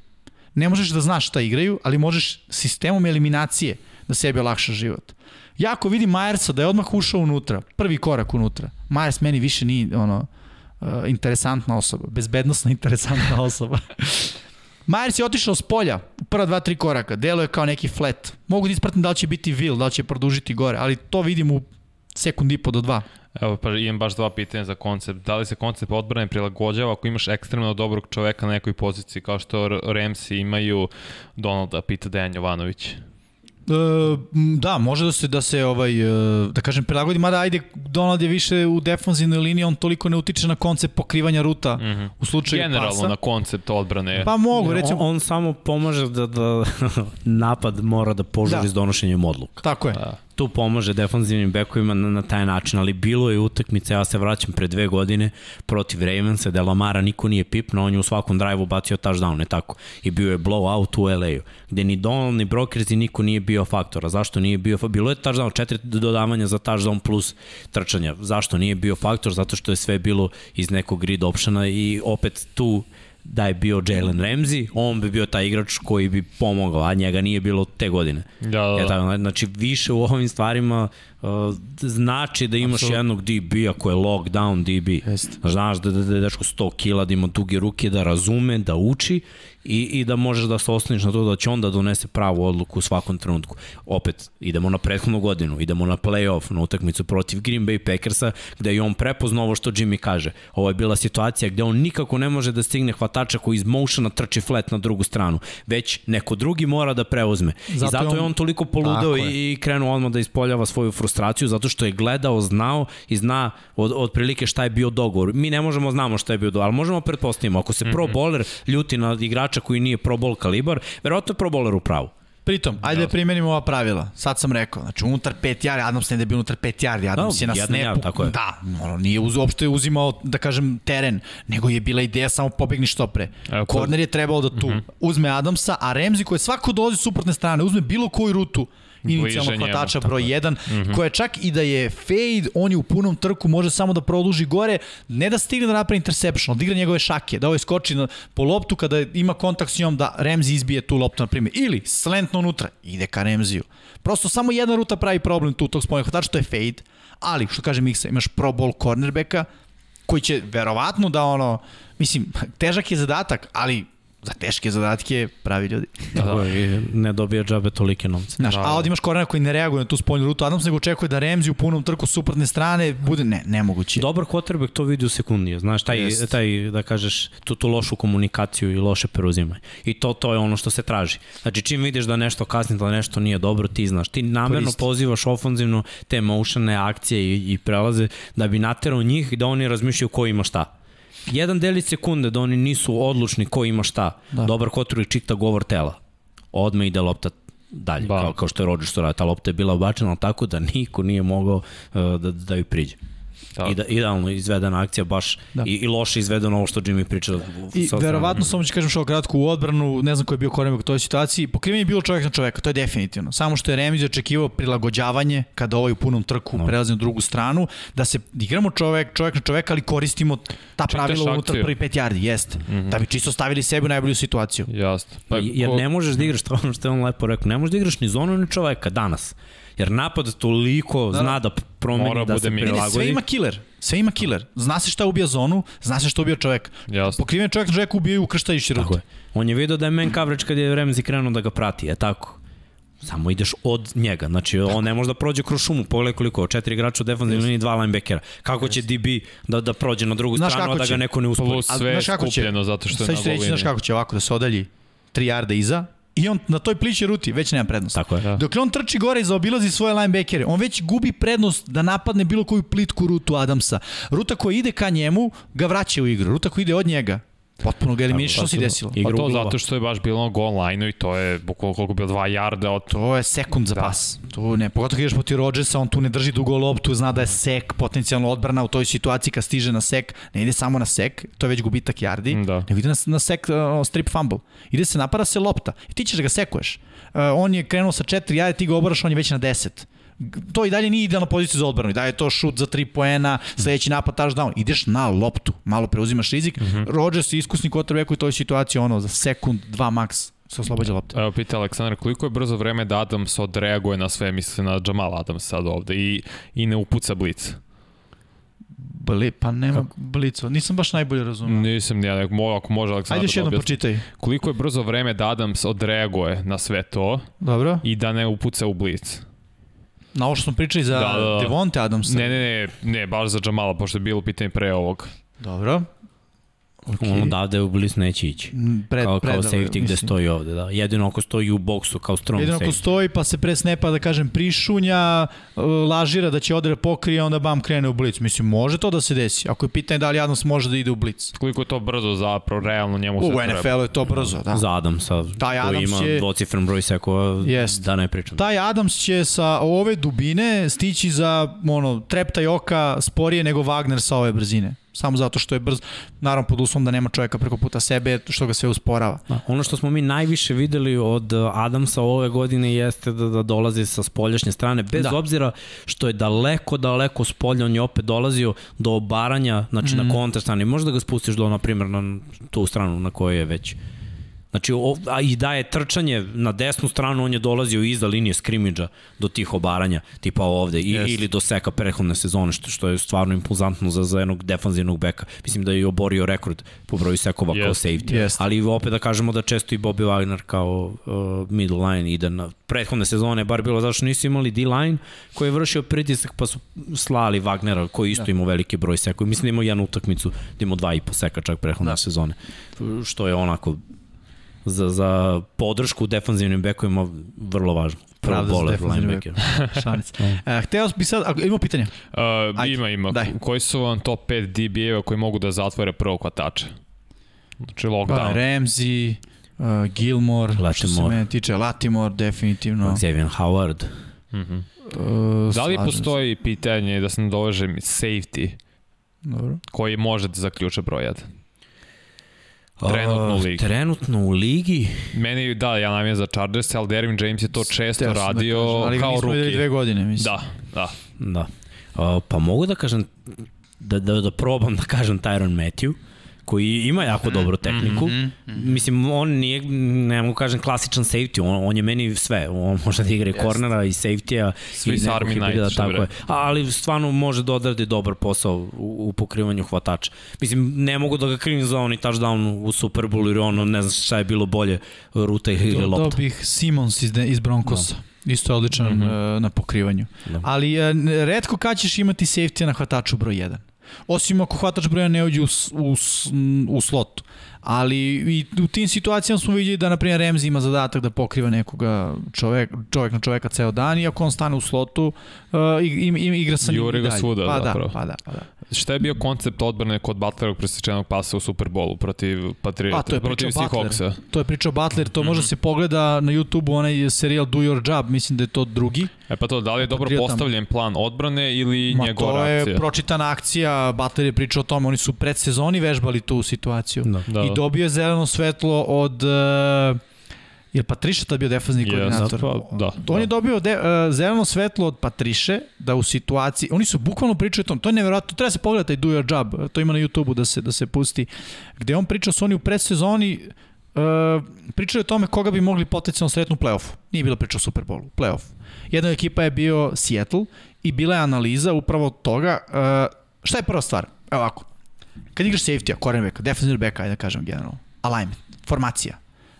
ne možeš da znaš šta igraju, ali možeš sistemom eliminacije da sebi olakšaš život. Ja ako vidim Majersa da je odmah ušao unutra, prvi korak unutra, Majers meni više nije ono, uh, interesantna osoba, bezbednostno interesantna osoba. Majers je otišao s polja prva dva, tri koraka, delo je kao neki flat. Mogu da ispratim da li će biti vil, da li će produžiti gore, ali to vidim u sekund i po do dva. Evo, pa imam baš dva pitanja za koncept. Da li se koncept odbrane prilagođava ako imaš ekstremno dobrog čoveka na nekoj poziciji, kao što Ramsey imaju Donalda, pita Dejan Jovanović? E, da, može da se da se ovaj e, da kažem prilagodi, mada ajde Donald je više u defanzivnoj liniji, on toliko ne utiče na koncept pokrivanja ruta mm -hmm. u slučaju Generalno pasa. na koncept odbrane. Pa mogu, recimo. On, on samo pomaže da, da napad mora da požuri Da. s donošenjem odluka. Tako je. Da. Tu pomaže defanzivnim bekovima na, na taj način, ali bilo je utakmice, ja se vraćam pre dve godine protiv Ravensa, da Lamara niko nije pipno, on je u svakom drive-u bacio touchdown, ne tako? I bio je blowout u LA-u, gde ni Donald ni Brokersi niko nije bio faktora. Zašto nije bio faktor? Bilo je touchdown, četiri dodavanja za touchdown plus trčanja. Zašto nije bio faktor? Zato što je sve bilo iz nekog grid optiona i opet tu da je bio Jalen Ramsey, on bi bio taj igrač koji bi pomogao, a njega nije bilo te godine. Da, da, E, da. tako, znači, više u ovim stvarima uh, znači da imaš Apsolutno. jednog DB-a koji je lockdown DB. Jeste. Znaš da, da, da je dečko 100 kila, da ima duge ruke, da razume, da uči i, i da možeš da se osloniš na to da će on da donese pravu odluku u svakom trenutku. Opet, idemo na prethodnu godinu, idemo na playoff, na utakmicu protiv Green Bay Packersa, gde je on prepoznao ovo što Jimmy kaže. Ovo je bila situacija gde on nikako ne može da stigne hvatača koji iz motiona trči flat na drugu stranu, već neko drugi mora da preuzme. Zato I zato je on- on toliko poludeo i, i krenuo odmah da ispoljava svoju frustraciju zato što je gledao, znao i zna od, od prilike šta je bio dogovor. Mi ne možemo znamo šta je bio dogovor, ali možemo pretpostavimo. Ako se pro Mhm. bowler ljuti na igrača koji nije pro bowl kalibar, verovatno je pro u pravu. Pritom, ajde da primenimo ova pravila. Sad sam rekao, znači unutar 5 yardi, Adams ne da je bio unutar 5 yardi, Adams Da, je na snapu. yard, tako je. Da, ono, nije uz, uopšte uzimao, da kažem, teren, nego je bila ideja samo pobegni što pre. Evo, ko- Korner je trebalo da tu Mhm. uzme Adamsa, a Remzi koji svako dolazi s suprotne strane, uzme bilo koju rutu inicijalnog hvatača broj 1, koja čak i da je fade, on je u punom trku, može samo da produži gore, ne da stigne da napravi interception, da igra njegove šake, da ovaj skoči na, po loptu kada ima kontakt s njom, da Remzi izbije tu loptu, na primjer. Ili slentno unutra, ide ka Remziju. Prosto samo jedna ruta pravi problem tu tog spomenog hvatača, to je fade, ali što kaže Miksa, imaš pro ball cornerbacka, koji će verovatno da ono, mislim, težak je zadatak, ali za teške zadatke pravi ljudi. Da, da. I ne dobija džabe tolike novce. Znaš, Da, a da. ovdje imaš korena koji ne reaguje na tu spoljnu rutu Adams, nego očekuje da Remzi u punom trku s suprotne strane bude, ne, nemoguće. Dobar quarterback to vidi u sekundije, znaš, taj, Jest. taj da kažeš, tu, tu lošu komunikaciju i loše preuzimanje. I to, to je ono što se traži. Znači, čim vidiš da nešto kasni, da nešto nije dobro, ti znaš. Ti namerno pozivaš ofanzivno te motione akcije i, i prelaze da bi naterao njih da oni razmišljaju ko ima šta. Jedan delić sekunde da oni nisu odlučni ko ima šta. Da. Dobar quarterback čita govor tela. Odme ide lopta dalje, Ba. kao, kao što je Rodgers to radi. Ta lopta je bila obačena ali tako da niko nije mogao uh, da, da ju priđe. Da. I da, idealno izvedena akcija, baš Da. i, i loše izvedeno ovo što Jimmy priča. I sa- verovatno samo ću kažem što kratko u odbranu, ne znam ko je bio koremak u toj situaciji, pokrivanje je bilo čovjek na čoveka, to je definitivno. Samo što je Remić očekivao prilagođavanje kada ovaj u punom trku no. Prelazi na drugu stranu, da se igramo čovek, čovek na čoveka, ali koristimo ta pravila unutar prvi pet yardi, jeste. Mm. -hmm. Da bi čisto stavili sebe u najbolju situaciju. Jasno. Pa, jer ko- ne možeš da igraš, to je ono što je on lepo rekao, ne možeš da igraš ni zonu ni čoveka danas. Jer napad toliko da, zna da promeni, da se prilagodi. sve ima killer. Sve ima killer. Zna se šta ubija zonu, zna se šta ubija čovek. Jasno. Pokriven čovjek na čoveka ubijaju ukrštajući Tako rute. je. On je vidio da je man coverage kad je Remzi krenuo da ga prati, je tako? Samo ideš od njega. Znači, on ne može da prođe kroz šumu. Pogledaj koliko, četiri igrača u defensivnoj liniji, dva linebackera. Kako će DB da, da prođe na drugu Znaš stranu, a da će? ga neko ne uspori? Plus sve je znaš kako će? skupljeno zato što je Sad na ću ti reći, znaš kako će ovako da se odalji 3 yarda iza i on na toj pliće ruti već nema prednost. Tako je. Da. Dok on trči gore i zaobilazi svoje linebackere, on već gubi prednost da napadne bilo koju plitku rutu Adamsa. Ruta koja ide ka njemu ga vraća u igru. Ruta koja ide od njega potpuno ga eliminiše što se desilo. Igra Pa to zato što je baš bilo na goal line-u i to je bukvalno koliko bilo 2 jarda od To je sekund za Da. pas. To ne, pogotovo kad ideš poti Rodgersa, on tu ne drži dugo loptu, zna da je sek, potencijalno odbrana u toj situaciji kad stiže na sek, ne ide samo na sek, to je već gubitak yardi, Da. nego ide na, na sek uh, strip fumble. Ide se, napada se lopta i ti ćeš da ga sekuješ. Uh, on je krenuo sa 4 yardi, ti ga obaraš, on je već na 10 to i dalje nije idealna pozicija za odbranu. I dalje je to šut za 3 poena, sledeći napad touchdown. Ideš na loptu, malo preuzimaš rizik. Mm -hmm. Rodgers je iskusni quarterback u toj situaciji, ono, za sekund, dva maks se oslobađa lopta. Evo, pita Aleksandar, koliko je brzo vreme da Adams odreaguje na sve, misli na Jamal Adams sad ovde i, i ne upuca blic? Bli, pa nema blico. Nisam baš najbolje razumio. Nisam ja, mo, ako može Aleksandar Ajde još da jednom objasni. počitaj. Koliko je brzo vreme da Adams odreaguje na sve to Dobro. i da ne upuca u blic? Na ovo što smo pričali za Da, da, da. Devonte Adamsa. Ne, ne, ne, ne, baš za Jamala, pošto je bilo pitanje pre ovog. Dobro. Okay. On odavde u bliz neće ići. Mm, Pred, Kao, kao safety gde stoji ovde, da. Jedino ako stoji u boksu kao strong Jedino ako safety. stoji pa se pre snepa da kažem prišunja, uh, lažira da će odre pokrije, onda bam krene u blic. Mislim, može to da se desi. Ako je pitanje da li Adams može da ide u blic. Koliko je to brzo zapravo, realno njemu U sve treba. NFL-u je to brzo, da. Za Adamsa, Taj koji Adams ima je- dvocifren broj sekova, Jest. da ne pričam. Taj Adams će sa ove dubine stići za ono, treptaj oka sporije nego Wagner sa ove brzine. Samo zato što je brz, naravno pod uslovom da nema čovjeka preko puta sebe, što ga sve usporava. Da, ono što smo mi najviše videli od uh, Adamsa ove godine jeste da, da dolazi sa spoljašnje strane, bez Da. obzira što je daleko, daleko s polja, on je opet dolazio do obaranja, znači mm. na kontra strane. Možda ga spustiš do, na primjer, na tu stranu na kojoj je već. Znači, o, a i da je trčanje na desnu stranu, on je dolazio iza linije skrimidža do tih obaranja, tipa ovde, i, Jest. ili do seka prehodne sezone, što, što je stvarno impulzantno za, za jednog defanzivnog beka. Mislim da je i oborio rekord po broju sekova kao Jest. safety. Jest. Ali opet da kažemo da često i Bobby Wagner kao uh, middle line ide na prethodne sezone, bar bilo zato što nisu imali D-line koji je vršio pritisak pa su slali Wagnera koji isto da. imao veliki broj sekova. Mislim da imao jednu utakmicu da imao dva i po seka čak prethodne da. sezone. Što je onako za, za podršku defanzivnim bekovima vrlo važno. Pravda za bowler defanzivni linebacker. Šanica. e, hteo bi sad, ako, imamo pitanje? Uh, Ajde, ima, ima. daj. Koji su vam top 5 DB-eva koji mogu da zatvore prvog hvatača? Znači Pa, lockdown. Ramsey, uh, Gilmore, što se Latimore. mene tiče, Latimore, definitivno. Xavier Howard. Mhm. Uh, Da li slažem se. postoji pitanje da se ne dovežem safety Dobro. koji može da zaključe broj 1? Trenutno u Uh, ligi. Trenutno u ligi. Meni, da, ja nam je za Chargers, ali Derwin James je to često sam da radio kažem, ali kao ruki. dve godine, mislim. Da, da. Da. Uh, pa mogu da kažem, da, da, da probam da kažem Tyron Matthew, koji ima jako dobru tehniku. Mm -hmm. Mislim, on nije, ne mogu kažem, klasičan safety, on, on je meni sve. On može da igra i kornera i safety-a. Svi i Army Knight, što bi tako je. Ali stvarno može da odradi dobar posao u, u pokrivanju hvatača. Mislim, ne mogu da ga krivim za oni touchdown u Super Bowlu, jer ono, ne znam šta je bilo bolje, ruta ili Do, lopta. dobih Simons iz, de, iz Broncosa. Da. Isto je odličan mm -hmm. uh, na pokrivanju. Da. Ali uh, redko kad ćeš imati safety na hvataču broj 1. Osim ako hvatač broja ne uđe u, u, u slotu. Ali i u tim situacijama smo vidjeli da, na primjer, Remzi ima zadatak da pokriva nekoga čovek, čovek na čoveka ceo dan i ako on stane u slotu, uh, i, i, i, igra sa njim i ga dalje. svuda, pa zapravo. Da, pa da, pa da. Šta je bio koncept odbrane kod Butlerovog presečenog pasa u Superbolu protiv Patriota, A, to je protiv pričao Butler. Seahawksa? To je pričao Butler, to može Mhm. se pogleda na YouTube-u, onaj serijal Do Your Job, mislim da je to drugi. E pa to, da li je dobro Patriotama. postavljen plan odbrane ili Ma njegova to je reakcija? pročitana akcija, Butler je pričao o tome, oni su pred sezoni vežbali tu situaciju. Da. Da. I dobio je zeleno svetlo od... Uh, je Patriša tad bio defazni Yes, koordinator? pa, da, On da. je dobio de, uh, zeleno svetlo od Patriše da u situaciji, oni su bukvalno pričaju o tom, to je nevjerojatno, treba se pogledati Do Your Job, to ima na YouTubeu da se, da se pusti, gde on priča su oni u predsezoni uh, pričaju o tome koga bi mogli potencijalno sretnu u play-offu. Nije bila priča o Superbowlu, play-off. Jedna ekipa je bio Seattle i bila je analiza upravo toga, uh, šta je prva stvar? Evo ovako, kad igraš safety-a, cornerbacka, defensive backa, ajde da kažem generalno, alignment, formacija,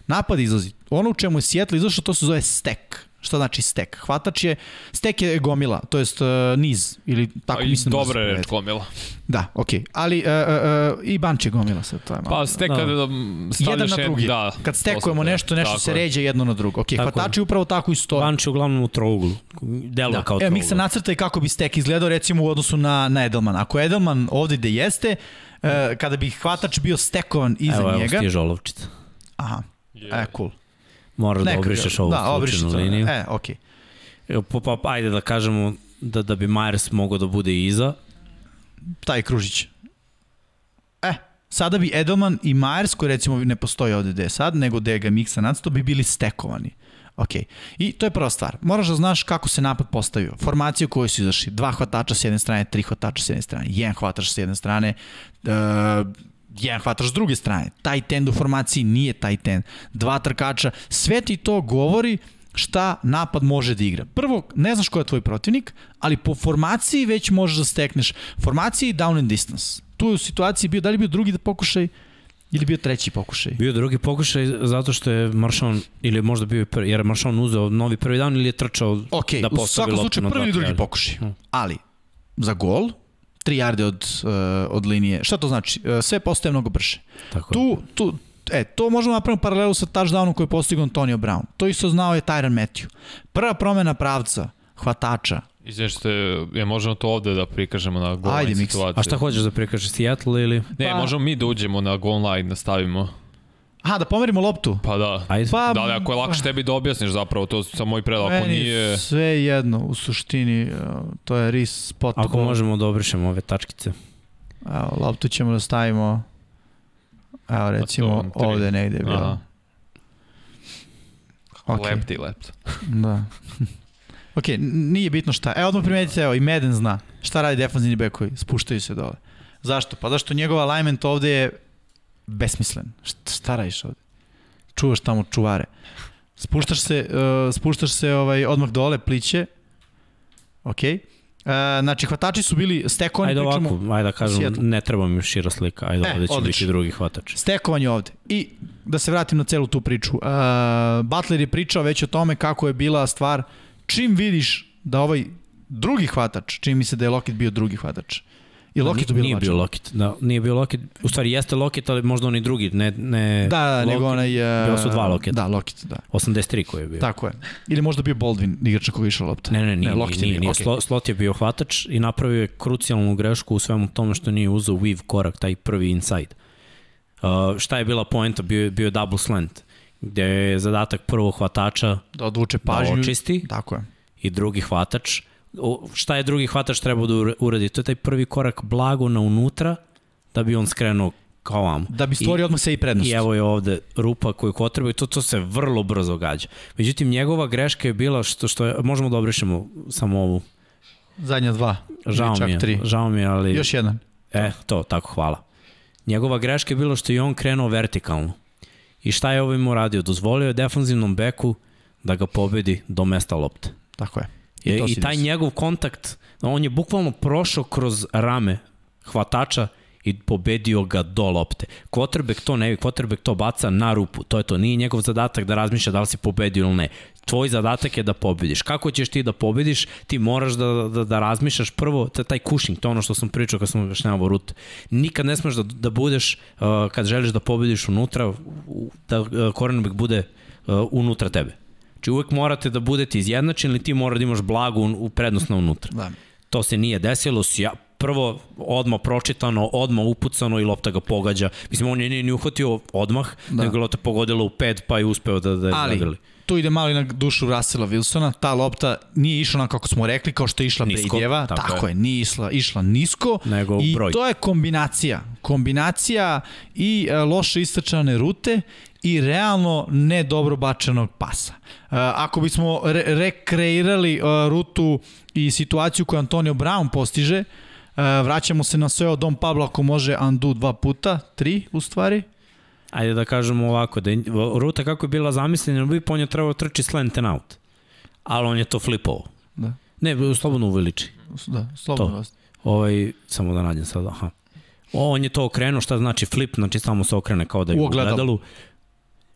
napad izlazi. Ono u čemu je Seattle izašao, to se zove stack. Šta znači stack? Hvatač je, stack je gomila, to jest uh, niz, ili tako i mislim da se dobra je reč gomila. Da, okej. Okay. Ali uh, uh, uh, i bunch je gomila sad, to je malo. Pa stek Da. kada da. stavljaš jedan na drugi. Da, Kad stekujemo nešto, nešto tako se je. ređe jedno na drugo. Ok, Tako hvatači upravo tako i stoje. Banč je uglavnom u trouglu. Delo Da. kao Evo, trouglu. Miksa nacrta i kako bi stek izgledao recimo u odnosu na, na Edelman. Ako je Edelman ovde gde jeste, uh, kada bi hvatač bio stekovan iza Evo, evo njega... stiže olovčica. Aha, E, cool. Moraš da Neka- obrišeš ovu da, slučajnu to. liniju. E, okej. Evo, Pa, pa, ajde da kažemo da, da bi Myers mogao da bude iza. taj kružić. E, sada bi Edelman i Myers, koji recimo ne postoji ovde gde je sad, nego gde ga miksa nacrto, bi bili stekovani. Ok. I to je prva stvar. Moraš da znaš kako se napad postavio. Formacije u kojoj su izašli. Dva hvatača s jedne strane, tri hvatača s jedne strane, jedan hvatač s jedne strane, uh, jedan hvatač s druge strane. Taj tend u formaciji nije taj tend. Dva trkača. Sve ti to govori šta napad može da igra. Prvo, ne znaš ko je tvoj protivnik, ali po formaciji već možeš da stekneš. Formaciji down and distance. Tu je u situaciji bio, da li bio drugi pokušaj ili bio treći pokušaj? Bio drugi pokušaj zato što je Maršon, ili možda bio prvi, jer je Maršon uzeo novi prvi dan ili je trčao Ok, da u postavi svakom loptu slučaju na prvi i drugi pokušaj. Hmm. Ali, za gol, 3 jarde od, uh, od linije. Šta to znači? Uh, sve postaje mnogo brže. Tako je. Tu, tu, e, to možemo napraviti paralelu sa touchdownom koji je postigao Antonio Brown. To isto znao je Tyron Matthew. Prva promena pravca, hvatača, Izvešte, je možemo to ovde da prikažemo na goal Ajde, line situaciju. A šta hoćeš da prikažeš Seattle ili? Ne, Pa- možemo mi da uđemo na goal line, da stavimo. Aha, da pomerimo loptu. Pa da. Ajde. Pa, Da li ako je lakše tebi da objasniš zapravo, to sam moj predlog, ako Meni nije... sve jedno, u suštini, uh, to je ris spot Ako goal. možemo da obrišemo ove tačkice. Evo, loptu ćemo da stavimo, evo recimo, Pa to, ovde negde je bilo. Aha. Ok. Okay. Lepti, lepti. Da. ok, nije bitno šta. Evo odmah primetite, evo, i Meden zna šta radi defanzivni bekovi. Spuštaju se dole. Zašto? Pa zašto njegov alignment ovde je besmislen. Šta, šta radiš ovde? Čuvaš tamo čuvare. Spuštaš se, uh, spuštaš se ovaj, odmah dole, pliće. Ok. Uh, znači, hvatači su bili stekovani, Ajde pričamo, ovako, ajde da kažem, ne treba mi šira slika. Ajde, E, ovde će odlično. biti drugi hvatač. stekovanje ovde. I da se vratim na celu tu priču. Uh, Butler je pričao već o tome kako je bila stvar čim vidiš da ovaj drugi hvatač, čini mi se da je Lockett bio drugi hvatač. I Lockett Nije bio bio Lockett, da, nije bio Lockett. U stvari jeste Lockett, ali možda oni drugi, ne, ne Da, da, nego onaj... Uh, Bilo su dva Locketta. Da, Lockett, da. 83 koji je bio. Tako je. Ili možda bio Baldwin, igrač na koga je išla lopta. Ne, ne, nije, Lockett nije, je nije, bio, nije. okej. Slo, Slot je bio hvatač i napravio je krucijalnu grešku u svemu tome što nije uzeo weave korak, taj prvi inside. Uh, šta je bila poenta? Bio, je- bio je double slant, gde je zadatak prvog hvatača Da odvuče da pažnju. očisti Tako je. i drugi hvatač. Šta je drugi hvatač trebao da ur- uradi? To je taj prvi korak blago na unutra da bi on skrenuo kao vam. Da bi stvorio odmah se i prednost. I evo je ovde rupa koju kotreba i to, to se vrlo brzo gađa. Međutim, njegova greška je bila što, što je, možemo da obrišemo samo ovu Zadnja dva. Žao mi je, tri. žao mi je, ali... Još jedan. E, to, tako, hvala. Njegova greška je bilo što je on krenuo vertikalno. I šta je ovim uradio? Dozvolio je defanzivnom beku da ga pobedi do mesta lopte. Tako je. I, to i taj desi. njegov kontakt, on je bukvalno prošao kroz rame hvatača i pobedio ga do lopte. Quarterback to ne, quarterback to baca na rupu. To je to. Nije njegov zadatak da razmišlja da li si pobedio ili ne. Tvoj zadatak je da pobediš. Kako ćeš ti da pobediš? Ti moraš da, da, da razmišljaš prvo, je taj kušing, to je ono što sam pričao kad sam objašnjavao rut. Nikad ne smeš da, da budeš, uh, kad želiš da pobediš unutra, da uh, cornerback bude uh, unutra tebe. Znači uvek morate da budete izjednačeni ili ti mora da imaš blagu u prednost na unutra. Da. To se nije desilo, sja, prvo odmah pročitano, odmah upucano i lopta ga pogađa. Mislim, on je nije ni uhvatio odmah, da. nego lopta pogodila u pet pa je uspeo da, da je Ali, zagrali. tu ide malo i na dušu Russella Wilsona, ta lopta nije išla na kako smo rekli, kao što je išla nisko, Bradijeva, tako, tako je. je, nije išla, išla nisko nego i broj. to je kombinacija, kombinacija i e, loše istračane rute i realno ne dobro bačenog pasa. Uh, ako bismo re rekreirali uh, rutu i situaciju koju Antonio Brown postiže, uh, vraćamo se na sve od Dom Pablo ako može undo dva puta, tri u stvari. Ajde da kažemo ovako, da je, ruta kako je bila zamislena, bi po njoj trebao trči slant and out. Ali on je to flipovo. Da. Ne, slobodno uveliči. Da, slobodno. To. Ovaj, samo da nađem sad, aha. On je to okrenuo, šta znači flip, znači samo se okrene kao da je u ogledalu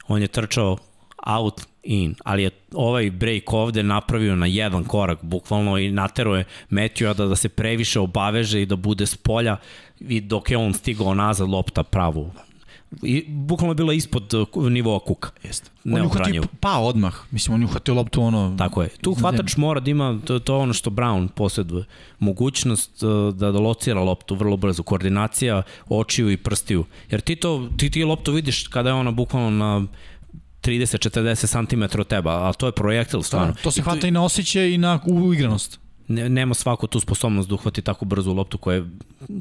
on je trčao out in, ali je ovaj break ovde napravio na jedan korak bukvalno i natero je Matthew da, da se previše obaveže i da bude s polja i dok je on stigao nazad lopta pravu I, bukvalno je bila ispod uh, nivoa kuka. Jeste. On je uhvatio pa odmah. Mislim, on je uhvatio loptu ono... Tako je. Tu hvatač mora da ima, to, to ono što Brown posjeduje, mogućnost uh, da, da locira loptu vrlo brzo. Koordinacija očiju i prstiju. Jer ti, to, ti, ti loptu vidiš kada je ona bukvalno na 30-40 cm od teba, a to je projektil stvarno. Da, to se hvata i na osjećaj i na uigranost ne, nema svako tu sposobnost da uhvati tako brzu loptu koje,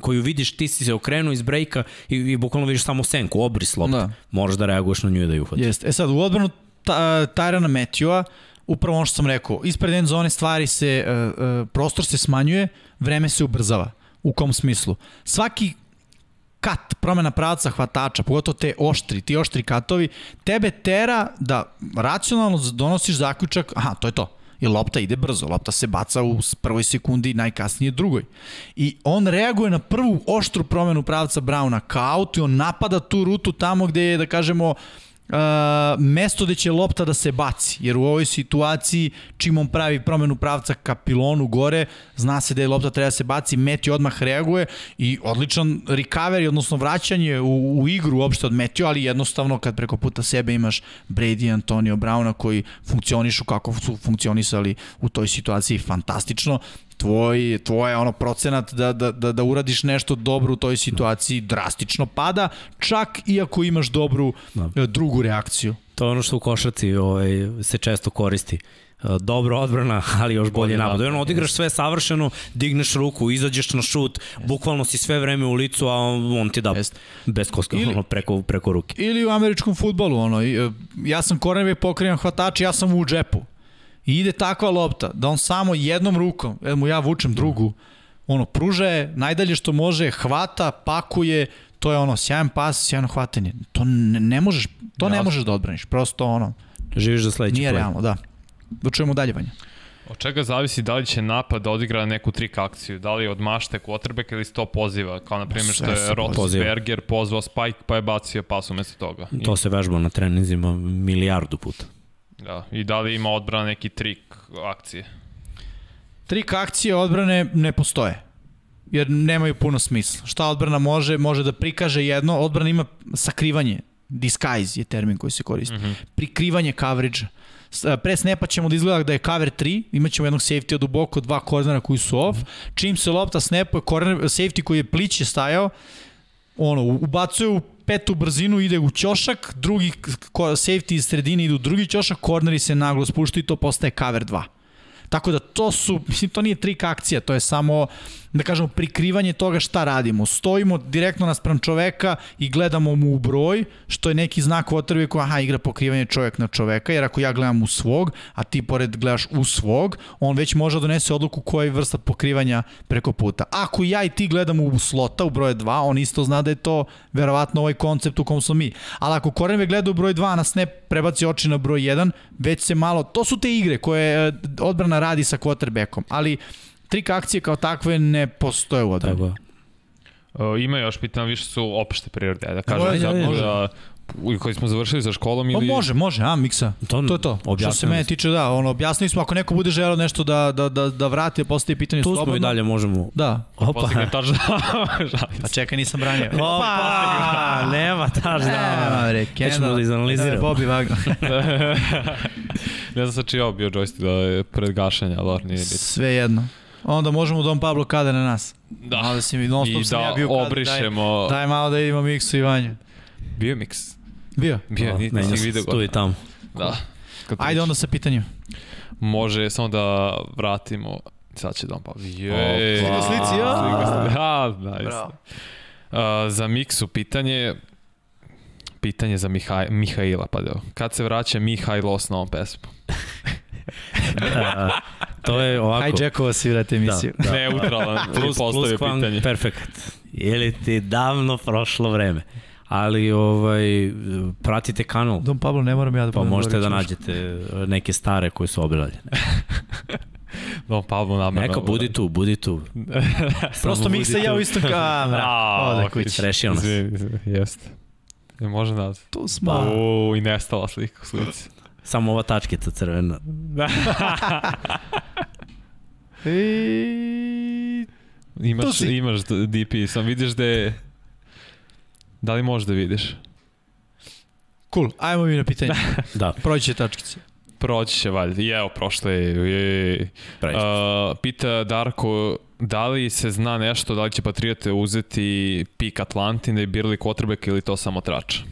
koju vidiš, ti si se okrenuo iz brejka i, i bukvalno vidiš samo senku, obris loptu. Da. Moraš da reaguješ na nju i da ju uhvatiš. Jeste. E sad, u odbranu ta, Tyrana Matthewa, upravo ono što sam rekao, ispred end zone stvari se, uh, uh, prostor se smanjuje, vreme se ubrzava. U kom smislu? Svaki kat, promena pravca hvatača, pogotovo te oštri, ti oštri katovi, tebe tera da racionalno donosiš zaključak, aha, to je to i lopta ide brzo, lopta se baca u prvoj sekundi, najkasnije drugoj. I on reaguje na prvu oštru promenu pravca Brauna kao aut i on napada tu rutu tamo gde je, da kažemo, Uh, mesto gde će lopta da se baci, jer u ovoj situaciji čim on pravi promenu pravca ka pilonu gore, zna se da je lopta treba da se baci, Meti odmah reaguje i odličan recovery, odnosno vraćanje u, u igru uopšte od Metio, ali jednostavno kad preko puta sebe imaš Brady i Antonio Brauna koji funkcionišu kako su funkcionisali u toj situaciji fantastično, tvoj, tvoj ono procenat da, da, da, da uradiš nešto dobro u toj situaciji drastično pada, čak i ako imaš dobru da. E, drugu reakciju. To je ono što u košarci ovaj, se često koristi e, dobra odbrana, ali još bolje napad. Ono, odigraš sve savršeno, digneš ruku, izađeš na šut, bukvalno si sve vreme u licu, a on, ti da Jest. bez koska, ili, ono, preko, preko ruke. Ili u američkom futbolu, ono, e, ja sam korenve pokrivan hvatač, ja sam u džepu. I ide takva lopta, da on samo jednom rukom, evo mu ja vučem drugu, ono, pruža je najdalje što može, hvata, pakuje, to je ono, sjajan pas, sjajno hvatanje. To ne, ne možeš, to ne možeš da odbraniš, prosto ono. Živiš za sledeći Nije realno, da. Da čujemo dalje, Vanja. Od čega zavisi da li će napad da odigra neku trik akciju, da li od mašte quarterback ili se to poziva, kao na primjer što je Roethlisberger pozvao Spike pa je bacio pas umesto toga. To se vežba na treninzima milijardu puta. Da, i da li ima odbrana neki trik akcije? Trik akcije odbrane ne postoje jer nemaju puno smisla. Šta odbrana može? Može da prikaže jedno, odbrana ima sakrivanje, disguise je termin koji se koristi, mm -hmm. prikrivanje coverage pre snepa ćemo da izgleda da je cover 3, imaćemo jednog safety od duboko, dva kornera koji su off, čim se lopta snapuje, corner, safety koji je pliće stajao, ono, ubacuje u petu brzinu, ide u ćošak, drugi safety iz sredine ide u drugi ćošak, korneri se naglo spuštaju i to postaje cover 2. Tako da to su, mislim, to nije trik akcija, to je samo da kažemo, prikrivanje toga šta radimo. Stojimo direktno naspram čoveka i gledamo mu u broj, što je neki znak u otrvi koja, aha, igra pokrivanje čovek na čoveka, jer ako ja gledam u svog, a ti pored gledaš u svog, on već može da donese odluku koja je vrsta pokrivanja preko puta. Ako ja i ti gledamo u slota, u broje 2, on isto zna da je to verovatno ovaj koncept u kom smo mi. Ali ako Korenve gleda u broj 2, na snap prebaci oči na broj 1, već se malo, to su te igre koje e, odbrana radi sa quarterbackom, ali trik akcije kao takve ne postoje u odbrani. Tako Uh, ima još pitanja, više su opšte prirode, da kažem, može, sad može. da koji smo završili za školom ili... Pa može, može, a miksa. To, to je to. Što se mene tiče, da, ono, objasnili smo, ako neko bude želeo nešto da, da, da, da vrati, postavi pitanje tu slobodno. Tu smo i dalje možemo. Da. Opa. pa čekaj, nisam branio. Opa, nema taž da. Nema, re, Nećemo da izanaliziramo. Bobby Wagner. ne znam sa čiji bio joystick da je pred gašenja, ali nije biti. Sve jedno. Onda možemo Don Pablo kada na nas. Da. Malo da si mi, non stop I sam da ja bio kada, obrišemo... Daj, daj malo da vidimo Miksu i Vanju. Bio miks. Bio? Bio, niti Menja si se vidio tu i tamo. Da. Kad Ajde onda sa pitanjem. Može samo da vratimo... Sad će Don Pablo. Opa. Na slici, ja? Slika se- Ha, nice. Bravo. Uh, za Miksu pitanje pitanje za Mihaj, Mihaila, pa da. Kad se vraća Mihajlo s novom pesmom? A, to je ovako. Hijackova si vrate emisiju. Da, da. Neutralan je plus, plus pitanje. perfekt. Je li ti davno prošlo vreme? Ali ovaj, pratite kanal, Don Pablo ne moram ja da pa možete da nađete neke stare koje su obilaljene. Don Pablo namerno. Neka, budi tu, budi tu. Prosto Samo Miksa budi i ja u istom kamera. Ode kući. Rešio nas. Jeste. Ne može nazad. Tu smo. O, i nestala slika u slici. Samo ova tačkica crvena. I... Tu Imaš, si. imaš DP, sam vidiš da je... Da li možeš da vidiš? Cool, ajmo mi na pitanje. Da, Proći će tačkice. Proći će valjda. I evo, prošle je. preći. Uh, pita Darko, da li se zna nešto, da li će Patriote uzeti pik Atlantine i birali quarterback ili to samo trača?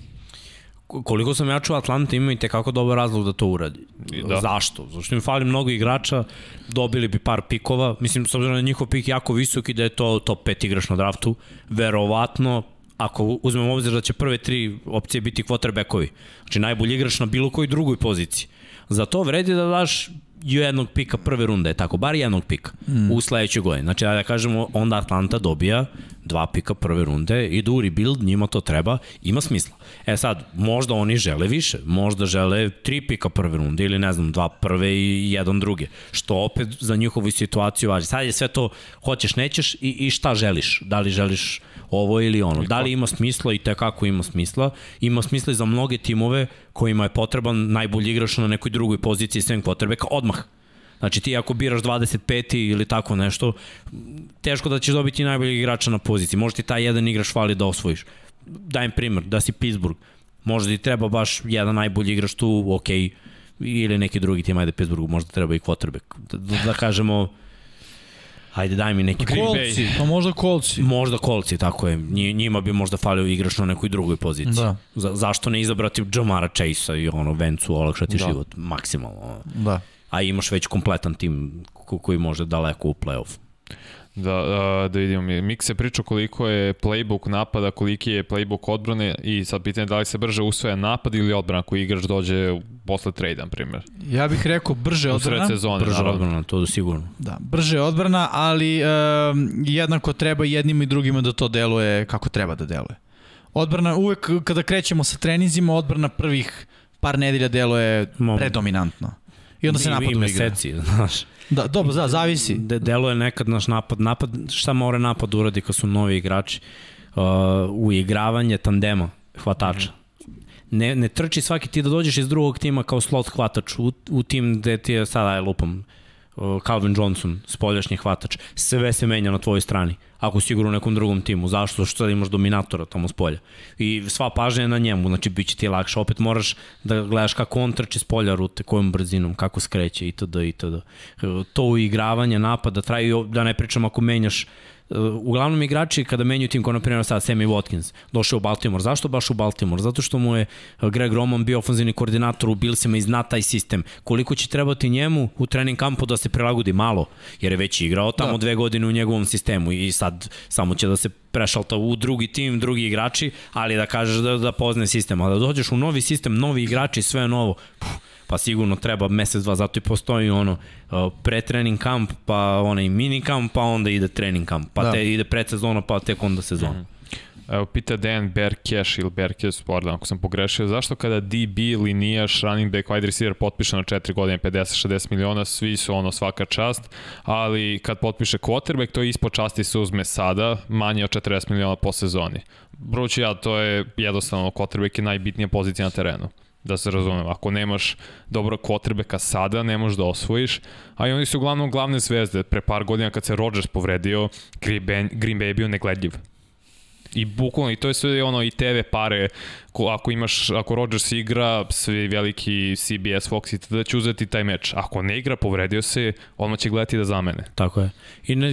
Koliko sam ja čuo Atlanta ima i tekako dobar razlog da to uradi. I Da. Zašto? Zašto im fali mnogo igrača, dobili bi par pikova, mislim s obzirom da je njihov pik jako visok i da je to top 5 igrač na draftu, verovatno ako uzmemo obzir da će prve tri opcije biti quarterbackovi, znači najbolji igrač na bilo kojoj drugoj poziciji. Za to vredi da daš jednog pika prve runde, tako, bar jednog pika mm. u sledećoj godini. Znači, da kažemo, onda Atlanta dobija dva pika prve runde, idu u rebuild, njima to treba, ima smisla. E sad, možda oni žele više, možda žele tri pika prve runde ili ne znam, dva prve i jedan druge, što opet za njihovu situaciju važi. Sad je sve to, hoćeš, nećeš i, i šta želiš, da li želiš ovo ili ono. Da li ima smisla i tekako ima smisla. Ima smisla i za mnoge timove kojima je potreban najbolji igrač na nekoj drugoj poziciji sem quarterbacka odmah. Znači ti ako biraš 25. ili tako nešto, teško da ćeš dobiti najboljeg igrača na poziciji. Možda ti taj jedan igrač fali da osvojiš. Dajem primer, da si Pittsburgh. Možda ti treba baš jedan najbolji igrač tu, ok, ili neki drugi tim, ajde Pittsburghu, možda treba i quarterback. Da, da, da kažemo, ajde daj mi neki. Bay. Kolci, pa možda kolci. Možda kolci, tako je. Nji- Njima bi možda falio igrač na nekoj drugoj poziciji. Da. Za, zašto ne izabrati Jamara Chase-a i ono, Vencu olakšati Da. život, maksimalno. Da. A imaš već kompletan tim ko- koji može daleko u play-off. Da, da vidimo. Mik se priča koliko je playbook napada, koliki je playbook odbrane i sad pitanje je da li se brže usvaja napad ili odbrana koji igrač dođe posle trade, na primjer. Ja bih rekao brže U sred odbrana. sezone, Brže naravno. odbrana, to sigurno. Da, brže odbrana, ali um, jednako treba jednim i drugima da to deluje kako treba da deluje. Odbrana, uvek kada krećemo sa treninzima, odbrana prvih par nedelja deluje predominantno. I onda se I- napad I igra. meseci, znaš. Da, dobro, da, zavisi. De, deluje nekad naš napad, napad, šta mora napad uradi kad su novi igrači? Uh, uigravanje tandema, hvatača. Ne, ne trči svaki ti da dođeš iz drugog tima kao slot hvatač u, u tim gde ti je sada je lupam uh, Calvin Johnson, spoljašnji hvatač, sve se menja na tvojoj strani. Ako si igra u nekom drugom timu, zašto? Što sad imaš dominatora tamo s polja. I sva pažnja je na njemu, znači bit će ti lakše. Opet moraš da gledaš kako on trči s polja rute, kojom brzinom, kako skreće itd. itd. Uh, To uigravanje napada traje, da ne pričam ako menjaš uglavnom igrači kada menjaju tim, kao na primjer sad Sammy Watkins, došao u Baltimore. Zašto baš u Baltimore? Zato što mu je uh, Greg Roman bio ofenzivni koordinator u Billsima i zna taj sistem. Koliko će trebati njemu u trening kampu da se prilagodi malo, jer je već igrao tamo Da. dve godine u njegovom sistemu i sad samo će da se prešalta u drugi tim, drugi igrači, ali da kažeš da, da pozne sistem. A da dođeš u novi sistem, novi igrači, sve je novo, puf, pa sigurno treba mesec, dva, zato i postoji ono uh, pre-trening kamp, pa onaj mini kamp, pa onda ide trening kamp, pa Da. te ide predsezona, pa tek onda sezona. Mm. Evo, pita Dejan Berkeš ili Berkeš, pardon, ako sam pogrešio, zašto kada DB, linijaš, running back, wide receiver potpiše na 4 godine 50-60 miliona, svi su ono svaka čast, ali kad potpiše quarterback, to ispod časti se uzme sada, manje od 40 miliona po sezoni. Brući ja, to je jednostavno, quarterback je najbitnija pozicija na terenu da se razumem. Ako nemaš dobro quarterbacka sada, ne možeš da osvojiš, a i oni su uglavnom glavne zvezde. Pre par godina kad se Rodgers povredio, Green Bay, Green Bay je bio negledljiv. I bukvalno, i to je sve ono i TV pare, ko, ako imaš, ako Rodgers igra, svi veliki CBS, Fox i tada će uzeti taj meč. Ako ne igra, povredio se, ono će gledati da zamene. Tako je. I ne,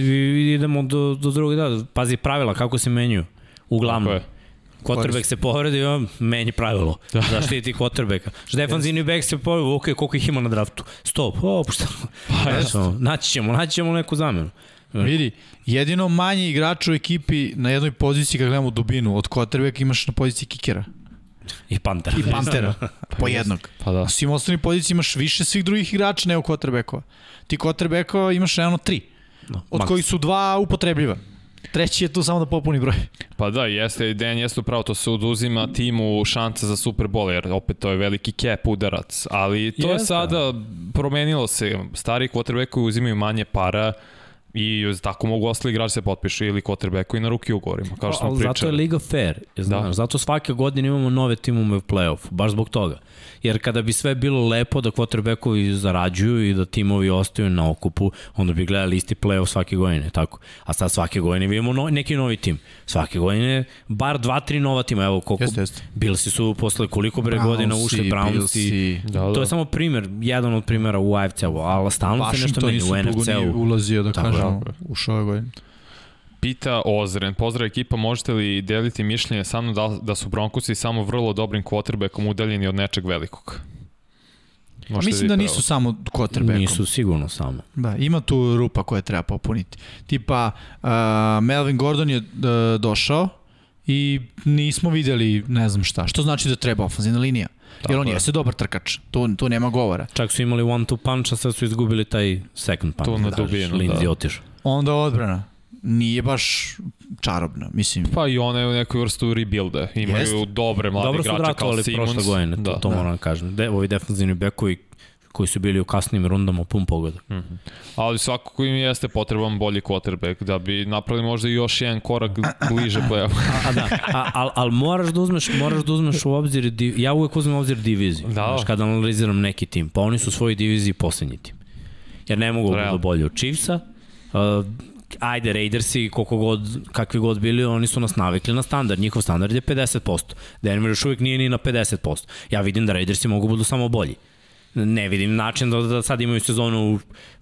idemo do, do drugog da, pazi pravila kako se menjuju. Uglavnom. Tako je. Quarterback se povredi, on menji pravilo. Da. Zaštiti quarterbacka. Defanzivni back se povredi, ok, koliko ih ima na draftu? Stop, o, šta? Pa, naći ćemo, naći ćemo neku zamenu. Vidi, jedino manji igrač u ekipi na jednoj poziciji kad gledamo dubinu od quarterbacka imaš na poziciji kikera. I Pantera. I Pantera. po jednog. Pa da. Na svim ostalim pozicijama imaš više svih drugih igrača nego quarterbackova. Ti quarterbackova imaš jedno tri. No, od max. kojih su dva upotrebljiva. Treći je tu samo da popuni broj. Pa da, jeste, Dejan jeste upravo, to se oduzima timu šanse za Super Bowl, jer opet to je veliki cap udarac, ali to jeste. je sada promenilo se. Stari quarterbackovi uzimaju manje para, I tako mogu ostali igrači se potpišu ili quarterbacku i na ruki ugovorima, kao što smo pričali. Zato je Liga fair, znaš, da. zato svake godine imamo nove timove u play-offu, baš zbog toga. Jer kada bi sve bilo lepo da quarterbackovi zarađuju i da timovi ostaju na okupu, onda bi gledali isti play-off svake godine, tako. A sad svake godine vidimo no, neki novi tim. Svake godine bar dva, tri nova tima, evo koliko jeste, jeste. Billsi su posle koliko bre godina ušli, Brownsi. Da, da. To je samo primer, jedan od primera u AFC-u, ali stalno se nešto meni u NFC-u. ulazio da kažem ušao je godine. Pita Ozren, pozdrav ekipa, možete li deliti mišljenje sa mnom da, da su Broncosi samo vrlo dobrim quarterbackom udaljeni od nečeg velikog? Možete Mislim da nisu samo quarterbackom. Nisu sigurno samo. Da, ima tu rupa koje treba popuniti. Tipa, uh, Melvin Gordon je uh, došao i nismo videli ne znam šta. Što znači da treba ofenzivna linija? Tako Jer on je. jeste dobar trkač, tu, tu nema govora. Čak su imali one two punch, a sad su izgubili taj second punch. To na dubinu, Lindsay da. otiš. Onda odbrana. Nije baš čarobna, mislim. Pa i one u nekoj vrstu rebuilda. Imaju Jest. dobre mlade Dobro igrače kao Simons. prošle godine, to, da. to moram da kažem. De, ovi defensivni bekovi koji su bili u kasnim rundama pun pogoda. Mm -hmm. Ali svakako im jeste potreban bolji quarterback da bi napravili možda još jedan korak bliže po a, a da, a, al, al moraš da uzmeš, moraš da uzmeš u obzir, ja uvek uzmem u obzir diviziju, da. znaš, kada analiziram neki tim, pa oni su u svojoj diviziji poslednji tim. Jer ne mogu da bolji od Chiefsa, uh, ajde Raidersi koliko god kakvi god bili oni su nas navikli na standard njihov standard je 50% Denver još uvijek nije ni na 50% ja vidim da Raidersi mogu budu samo bolji ne vidim način da, da sad imaju sezonu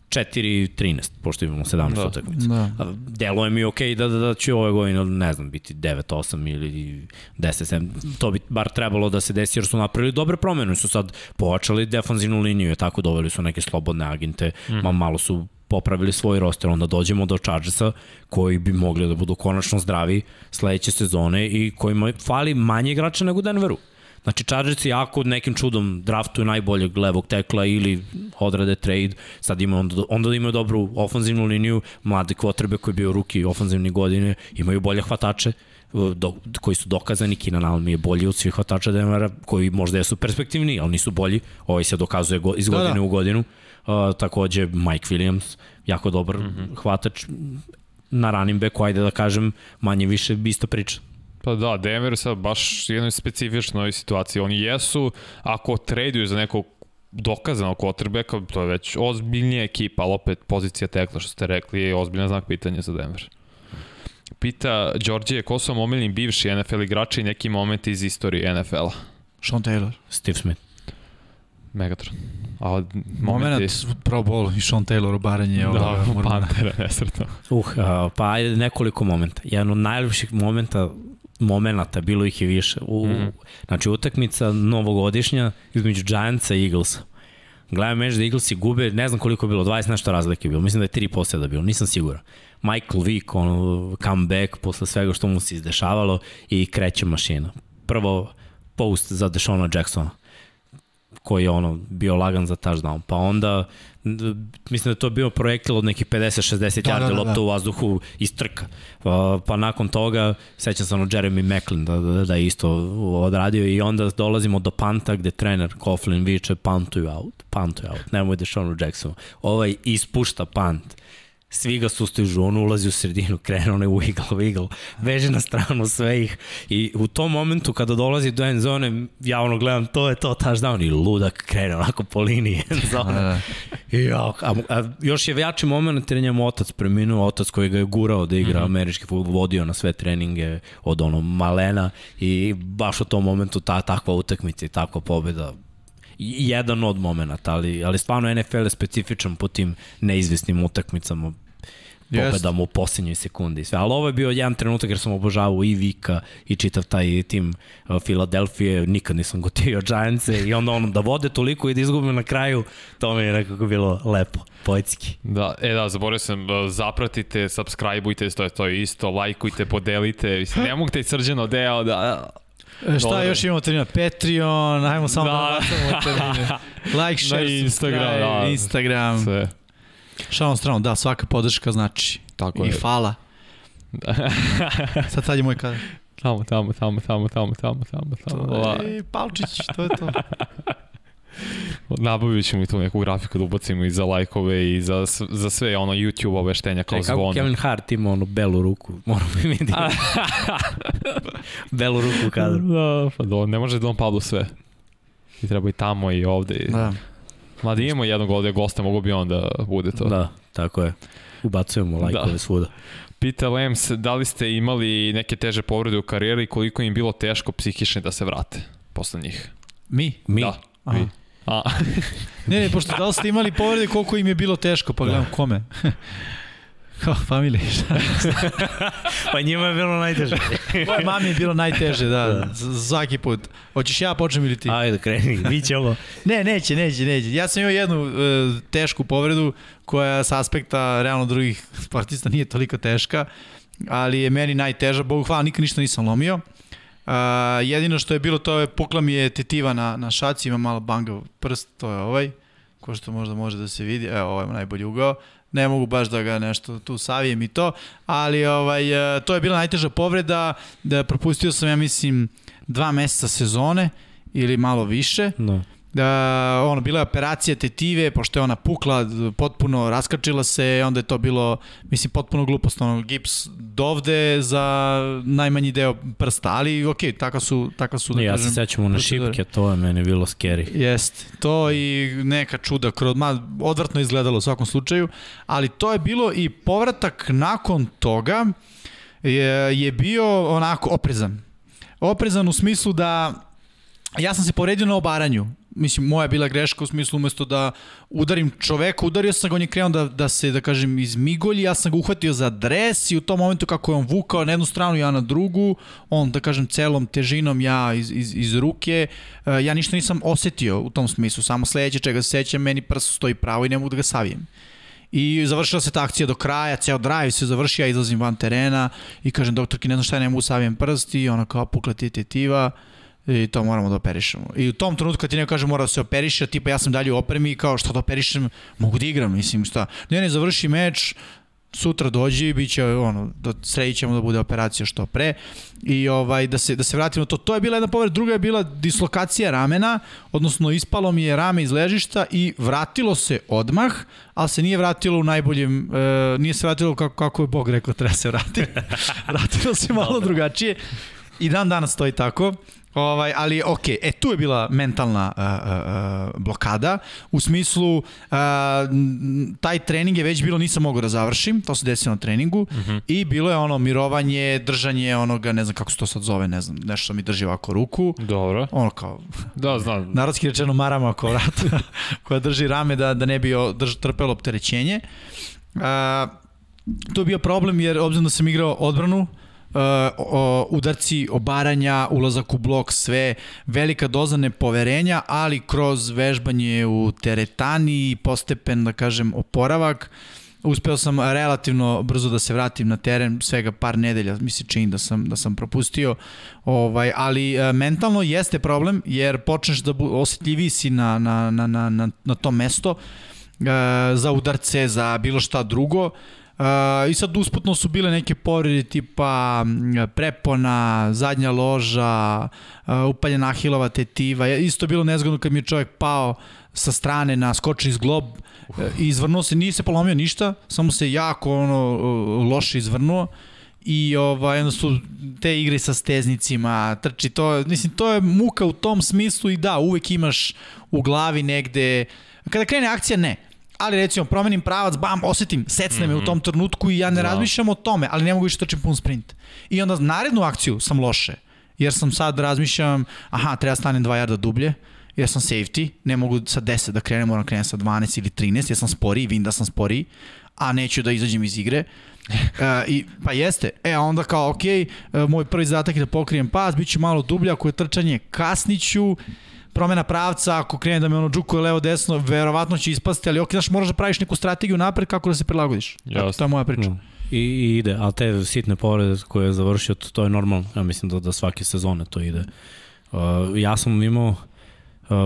4-13, pošto imamo 17 da, utakmica. Da. Delo je mi okay da, da, da će ove godine, ne znam, biti 9-8 ili 10-7. To bi bar trebalo da se desi jer su napravili dobre promene. Su sad pojačali defanzivnu liniju, je tako doveli su neke slobodne agente, mm. ma malo su popravili svoj roster, onda dođemo do Chargersa koji bi mogli da budu konačno zdravi sledeće sezone i kojima fali manje igrača nego Denveru. Znači Chargersi jako nekim čudom draftuju najboljeg levog tekla ili odrade trade, sad ima onda, onda imaju dobru ofanzivnu liniju, mlade kvotrbe koji je bio ruki ofanzivni godine, imaju bolje hvatače, do, koji su dokazani, Keenan Allen je bolji od svih hvatača Denvera, koji možda jesu perspektivni, ali nisu bolji, ovaj se dokazuje go, iz godine da, da. u godinu. Uh, takođe Mike Williams, jako dobar mm -hmm. hvatač na running backu, ajde da kažem, manje više isto priča. Pa da, Denver sad baš jednoj specifičnoj situaciji. Oni jesu, ako traduju za nekog dokazanog quarterbacka, to je već ozbiljnija ekipa, ali opet pozicija tekla, što ste rekli, je ozbiljna znak pitanja za Denver. Pita Đorđe, ko su vam omiljeni bivši NFL igrači i neki momenti iz istorije NFL-a? Sean Taylor. Steve Smith. Megatron. A. Moment Pro Bowl i Sean Taylor obaranje. Da, ovo, Pantera, nesretno. Uh, pa ajde nekoliko momenta. Jedan od najljepših momenta momenata, bilo ih je više. U, mm -hmm. Znači, utakmica novogodišnja između Giantsa i Eaglesa. Gledam meč da Eaglesi gube, ne znam koliko je bilo, 20 nešto razlike je bilo, mislim da je 3 posljeda bilo, nisam siguran. Michael Vick, ono, comeback posle svega što mu se izdešavalo i kreće mašina. Prvo post za Deshona Jacksona koji je ono bio lagan za touchdown. Pa onda mislim da to bio projektil od nekih 50-60 da, yardi da, da, lopta da. u vazduhu iz trka. Pa, pa nakon toga sećam se ono Jeremy Macklin da, da, da je isto odradio i onda dolazimo do panta gde trener Coughlin viče pantuju out, pantuju out, nemoj Dešonu Jacksonu. Ovaj ispušta pant svi ga sustižu, on ulazi u sredinu, krene onaj wiggle, wiggle, veže na stranu sve ih i u tom momentu kada dolazi do end zone, ja ono gledam, to je to touchdown i ludak krene onako po liniji end zone. Da. I ja, a, a, još je jači moment jer je njemu otac preminuo, otac koji ga je gurao da igra mm -hmm. američki fudbal, vodio na sve treninge od ono malena i baš u tom momentu ta takva utakmica i takva pobeda jedan od momenta, ali, ali stvarno NFL je specifičan po tim neizvesnim utakmicama pobedama u posljednjoj sekundi. Sve. Ali ovo je bio jedan trenutak jer sam obožavao i Vika i čitav taj tim uh, Filadelfije, nikad nisam gotivio Giantse i onda ono da vode toliko i da izgubim na kraju, to mi je nekako bilo lepo, poetski. Da, e da, zaboravio sam, uh, zapratite, subscribeujte, to je to isto, lajkujte, podelite, mislim, ne mogu te srđeno deo da E, šta Dobre. još imamo termina? Patreon, ajmo samo da, da termine. Like, share, Na Instagram, da. Instagram. Sve. Šalom stranu, da, svaka podrška znači. Tako I je. hvala. Da. sad sad je moj kadar. Tamo, tamo, tamo, tamo, tamo, tamo, tamo, tamo. To je, Palčić, to je to. Nabavit ćemo i tu neku grafiku da ubacimo i za lajkove i za, za sve ono YouTube obeštenja kao Čekaj, zvone. Kako Kevin Hart ima onu belu ruku, moramo i vidjeti. belu ruku u kadru. Da, pa do, ne može da on padu sve. I treba i tamo i ovde. Da. Mada imamo jednog ovde gosta, mogu bi on da bude to. Da, tako je. Ubacujemo lajkove da. svuda. Pita Lems, da li ste imali neke teže povrede u karijeri i koliko im bilo teško psihični da se vrate posle njih? Mi? Mi? Da, Aha. vi. A. ne, ne, pošto da li ste imali povrede koliko im je bilo teško, pa gledam da. kome. Kao familije, šta? pa njima je bilo najteže. Moje mami je bilo najteže, da, da. svaki put. Hoćeš ja počnem ili ti? Ajde, kreni, bit će ovo. ne, neće, neće, neće. Ja sam imao jednu uh, tešku povredu koja s aspekta realno drugih sportista nije toliko teška, ali je meni najteža. Bogu hvala, nikad ništa nisam lomio. Uh, jedino što je bilo, to je pukla mi je tetiva na, na šaci, ima malo bangav prst, to je ovaj, ko što možda može da se vidi, evo, ovaj najbolji ugao ne mogu baš da ga nešto tu savijem i to, ali ovaj, e, to je bila najteža povreda, da propustio sam, ja mislim, dva meseca sezone ili malo više. No da ono bila je operacija tetive pošto je ona pukla potpuno raskačila se onda je to bilo mislim potpuno glupost ono gips dovde za najmanji deo prsta ali ok, taka su taka su da ja kažem, se sećam na šipke to je meni bilo scary. Jest to i neka čuda kroz ma odvrtno izgledalo u svakom slučaju ali to je bilo i povratak nakon toga je, je bio onako oprezan. Oprezan u smislu da ja sam se povredio na obaranju mislim, moja bila greška u smislu umesto da udarim čoveka, udario sam ga, on je krenuo da, da se, da kažem, izmigolji, ja sam ga uhvatio za dres i u tom momentu kako je on vukao na jednu stranu, ja na drugu, on, da kažem, celom težinom ja iz, iz, iz ruke, e, ja ništa nisam osetio u tom smislu, samo sledeće čega se sećam, meni prst stoji pravo i ne mogu da ga savijem. I završila se ta akcija do kraja, ceo drive se završi, ja izlazim van terena i kažem doktorki, ne znam šta, ne mogu savijem prst i ona kao pukla ti tetiva, i to moramo da operišemo. I u tom trenutku kad ti neko kaže mora da se operiše, tipa ja sam dalje u opremi i kao šta da operišem, mogu da igram, mislim šta. Ne, ne, završi meč, sutra dođi i biće ono da sredit ćemo da bude operacija što pre. I ovaj da se da se vratimo to. To je bila jedna povreda. Druga je bila dislokacija ramena odnosno ispalo mi je rame iz ležišta i vratilo se odmah ali se nije vratilo u najboljem e, nije se vratilo kako kako je bog rekao treba se vratiti. Vratilo se malo drugačije. I dan danas stoji tako Ovaj, ali ok, e tu je bila mentalna uh, uh, blokada, u smislu uh, taj trening je već bilo nisam mogao da završim, to se desilo na treningu uh mhm. -huh. i bilo je ono mirovanje, držanje onoga, ne znam kako se to sad zove, ne znam, nešto mi drži ovako ruku. Dobro. Ono kao, da, znam. Narodski rečeno marama oko vrata, koja drži rame da, da ne bi drž, trpelo opterećenje. Uh, to je bio problem jer obzirom da sam igrao odbranu, uh, udarci, obaranja, ulazak u blok, sve, velika doza nepoverenja, ali kroz vežbanje u teretani i postepen, da kažem, oporavak, uspeo sam relativno brzo da se vratim na teren, svega par nedelja mi se čini da sam, da sam propustio, ovaj, ali e, mentalno jeste problem jer počneš da bu, osetljiviji si na, na, na, na, na, to mesto e, za udarce, za bilo šta drugo, Uh, I sad usputno su bile neke povrede tipa prepona, zadnja loža, upaljena ahilova tetiva. Isto bilo nezgodno kad mi je čovjek pao sa strane na skočni zglob, e, izvrnuo se, nije se polomio ništa, samo se jako ono, loše izvrnuo i ovaj, onda su te igre sa steznicima, trči, to, mislim, to je muka u tom smislu i da, uvek imaš u glavi negde, kada krene akcija, ne, ali recimo promenim pravac, bam, osetim, secne mm -hmm. me u mhm. tom trenutku i ja ne da. razmišljam o tome, ali ne mogu više trčim pun sprint. I onda narednu akciju sam loše, jer sam sad razmišljam, aha, treba stanem 2 jarda dublje, jer sam safety, ne mogu sa 10 da krenem, moram da krenem sa 12 ili 13, jer sam sporiji, vidim da sam sporiji, a neću da izađem iz igre. uh, i, pa jeste. E, a onda kao, ok, uh, moj prvi zadatak je da pokrijem pas, bit ću malo dublje, ako je trčanje, kasniću, promena pravca, ako krene da me ono džukuje levo desno, verovatno će ispasti, ali ok, znaš, moraš da praviš neku strategiju napred kako da se prilagodiš. Jasne. to je moja priča. Mm. I, I ide, ali te sitne povrede koje je završio, to, to je normalno. Ja mislim da, da svake sezone to ide. Uh, ja sam imao uh,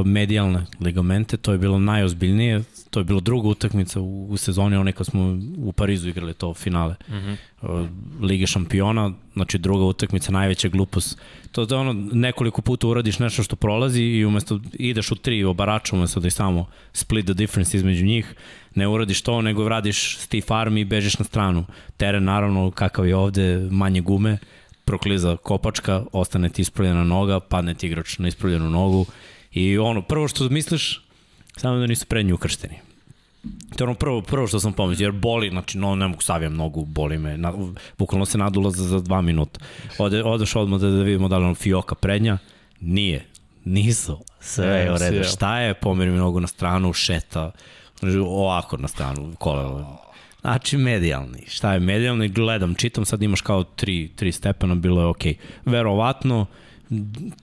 medijalne ligamente, to je bilo najozbiljnije, to je bilo druga utakmica u, u sezoni, onaj kad smo u Parizu igrali to finale mm -hmm. uh, Lige šampiona, znači druga utakmica, najveća glupost. To je ono, nekoliko puta uradiš nešto što prolazi i umesto ideš u tri obarača, umesto da i samo split the difference između njih, ne uradiš to, nego radiš stiff arm i bežiš na stranu. Teren, naravno, kakav je ovde, manje gume, prokliza kopačka, ostane ti ispravljena noga, padne ti igrač na ispravljenu nogu i ono, prvo što misliš, samo da nisu prednji ukršteni. To je ono prvo, prvo što sam pomislio, jer boli, znači no, ne mogu savijam nogu, boli me, na, bukvalno se nadula za, za dva minuta. Ode, odeš odmah da, da vidimo da li on fioka prednja, nije, nisu, sve je u redu. Šta je, pomeri mi nogu na stranu, šeta, ovako na stranu, koleno. Znači, medijalni. Šta je medijalni? Gledam, čitam, sad imaš kao tri, tri stepena, bilo je okej. Okay. Verovatno,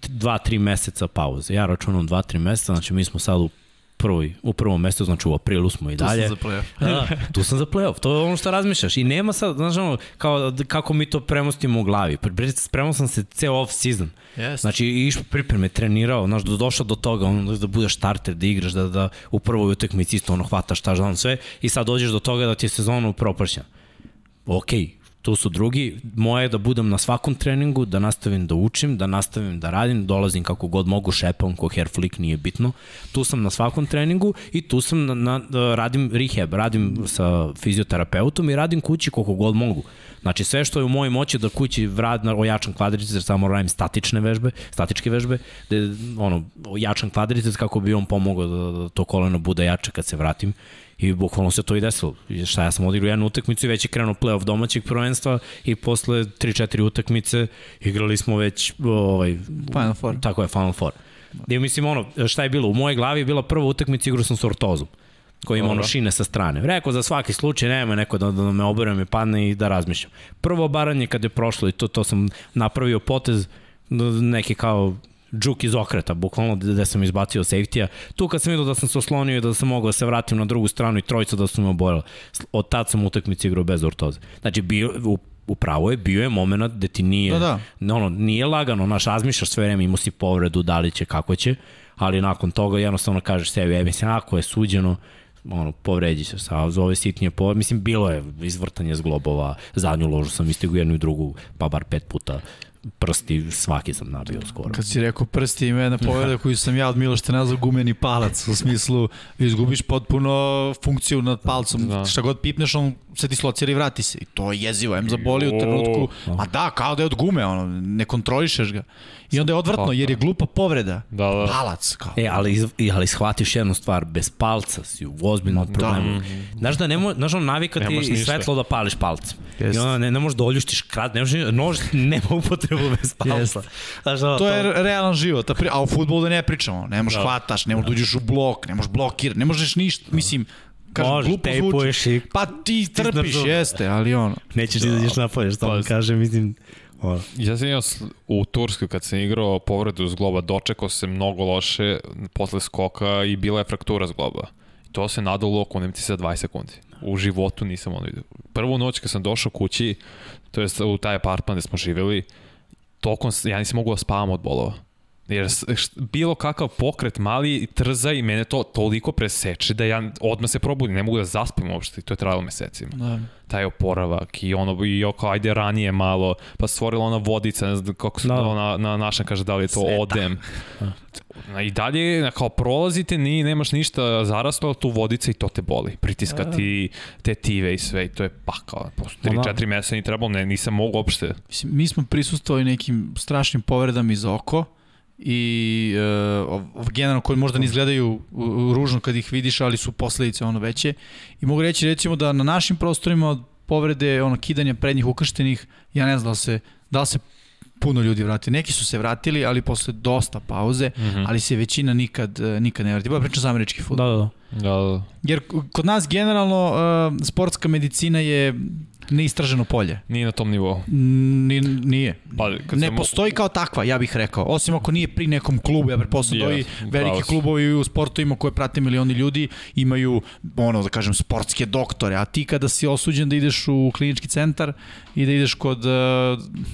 dva, tri meseca pauze. Ja računam dva, tri meseca, znači mi smo sad u prvoj, u prvom mestu, znači u aprilu smo i dalje. Tu sam za playoff. da, tu sam za playoff, to je ono što razmišljaš. I nema sad, znaš ono, kao, kako mi to premostimo u glavi. Spremao sam se ceo off season. Yes. Znači, iš pripreme, trenirao, znaš, da došao do toga, ono, da budeš starter, da igraš, da, da u prvoj utakmici isto ono hvataš, šta znam sve, i sad dođeš do toga da ti je sezona upropašćena. Okej, okay, tu su drugi. Moje je da budem na svakom treningu, da nastavim da učim, da nastavim da radim, dolazim kako god mogu, šepam, ko hair flick, nije bitno. Tu sam na svakom treningu i tu sam na, na, da radim rehab, radim sa fizioterapeutom i radim kući koliko god mogu. Znači sve što je u mojoj moći da kući vrad na ojačan kvadrice, jer samo radim statične vežbe, statičke vežbe, da ono, ojačan kvadrice kako bi on pomogao da, da to koleno bude jače kad se vratim I bukvalno se to i desilo. Šta ja sam odigrao jednu utakmicu i već je krenuo playoff domaćeg prvenstva i posle 3-4 utakmice igrali smo već ovaj, Final Four. Tako je, Final Four. I mislim ono, šta je bilo? U mojoj glavi je bila prva utakmica, igrao sam s ortozom koji ima ono šine sa strane. Rekao za svaki slučaj nema neko da, da me obere, me padne i da razmišljam. Prvo baranje kad je prošlo i to, to sam napravio potez neki kao džuk iz okreta, bukvalno gde sam izbacio safety-a. Tu kad sam vidio da sam se oslonio i da sam mogao da se vratim na drugu stranu i trojica da su me oborila. Od tad sam utakmicu igrao bez ortoze. Znači, bio, u, upravo je, bio je moment gde ti nije, da, da. ono, nije lagano, naš, razmišljaš sve vreme, imao si povredu, da li će, kako će, ali nakon toga jednostavno kažeš sebi, ja mislim, ako je suđeno, ono, povređi se sa za ove sitnije po, mislim, bilo je izvrtanje zglobova, zadnju ložu sam istigu jednu i drugu, pa bar pet puta prsti svaki sam nabio skoro. Kad si rekao prsti ima jedna povreda koju sam ja od Milošte nazvao gumeni palac, u smislu izgubiš potpuno funkciju nad palcom, da. šta god pipneš on se dislocira i vrati se. I to je jezivo, em zaboli u trenutku, a da, kao da je od gume, ono, ne kontrolišeš ga. I onda je odvratno, jer je glupa povreda. Da, da. Palac, kao. E, ali, ali shvatiš jednu stvar, bez palca si u ozbiljnom da. problemu. Da. Znaš da ne mo, znaš on navikati i svetlo da pališ palcem. Yes. I onda ne, ne možeš da oljuštiš krat, ne možeš, nož nema upotrebu bez palca. Yes. Znaš, da, to, to, je realan život, a u futbolu da ne pričamo. Ne možeš da. hvataš, ne možeš da uđeš u blok, ne možeš blokirati, ne možeš ništa, mislim, kažem, Može, glupo zvuči. Pa ti trpiš, jeste, ali ono. Nećeš da izađeš napolje, što vam kaže, mislim, Ono. Ja sam imao u Turskoj kad sam igrao povredu zgloba, dočekao se mnogo loše posle skoka i bila je fraktura zgloba. I to se nadalo oko ti za 20 sekundi. U životu nisam ono vidio. Prvu noć kad sam došao kući, to jest u taj apartman gde smo živeli, tokom, ja nisam mogu da spavam od bolova. Jer bilo kakav pokret mali trza i mene to toliko preseče da ja odmah se probudim, ne mogu da zaspim uopšte i to je trajalo mesecima. Da. Taj oporavak i ono, i oko ajde ranije malo, pa stvorila ona vodica, ne znam kako se Da. na, na našem kaže da li je to Sveta. odem. Na, I dalje, na, kao prolazite, ni, nemaš ništa zaraslo, tu vodica i to te boli. Pritiska ti te tive i sve i to je pakao. Posle Ma da. 3-4 meseca ni trebalo, ne, nisam mogu uopšte. Mislim, mi smo prisustovali nekim strašnim povredama iz oko i uh, generalno koji možda ne izgledaju ružno kad ih vidiš, ali su posledice ono veće. I mogu reći recimo da na našim prostorima od povrede ono kidanja prednjih ukrštenih, ja ne znam da li se, da li se puno ljudi vrati. Neki su se vratili, ali posle dosta pauze, mm Mhm. ali se većina nikad, eh, nikad ne vrati. Ba pričam za američki futbol. Da, da, da. Da, da. Jer kod nas generalno uh, sportska medicina je neistraženo polje. Nije na tom nivou. Ni, nije. Pa, kad Ne sam- postoji kao takva, ja bih rekao. Osim ako nije pri nekom klubu, ja pretpostavljam da ovi Yes, veliki pravo si. klubovi u sportovima koje prate milioni ljudi imaju, ono, da kažem, sportske doktore, a ti kada si osuđen da ideš u klinički centar i da ideš kod, uh,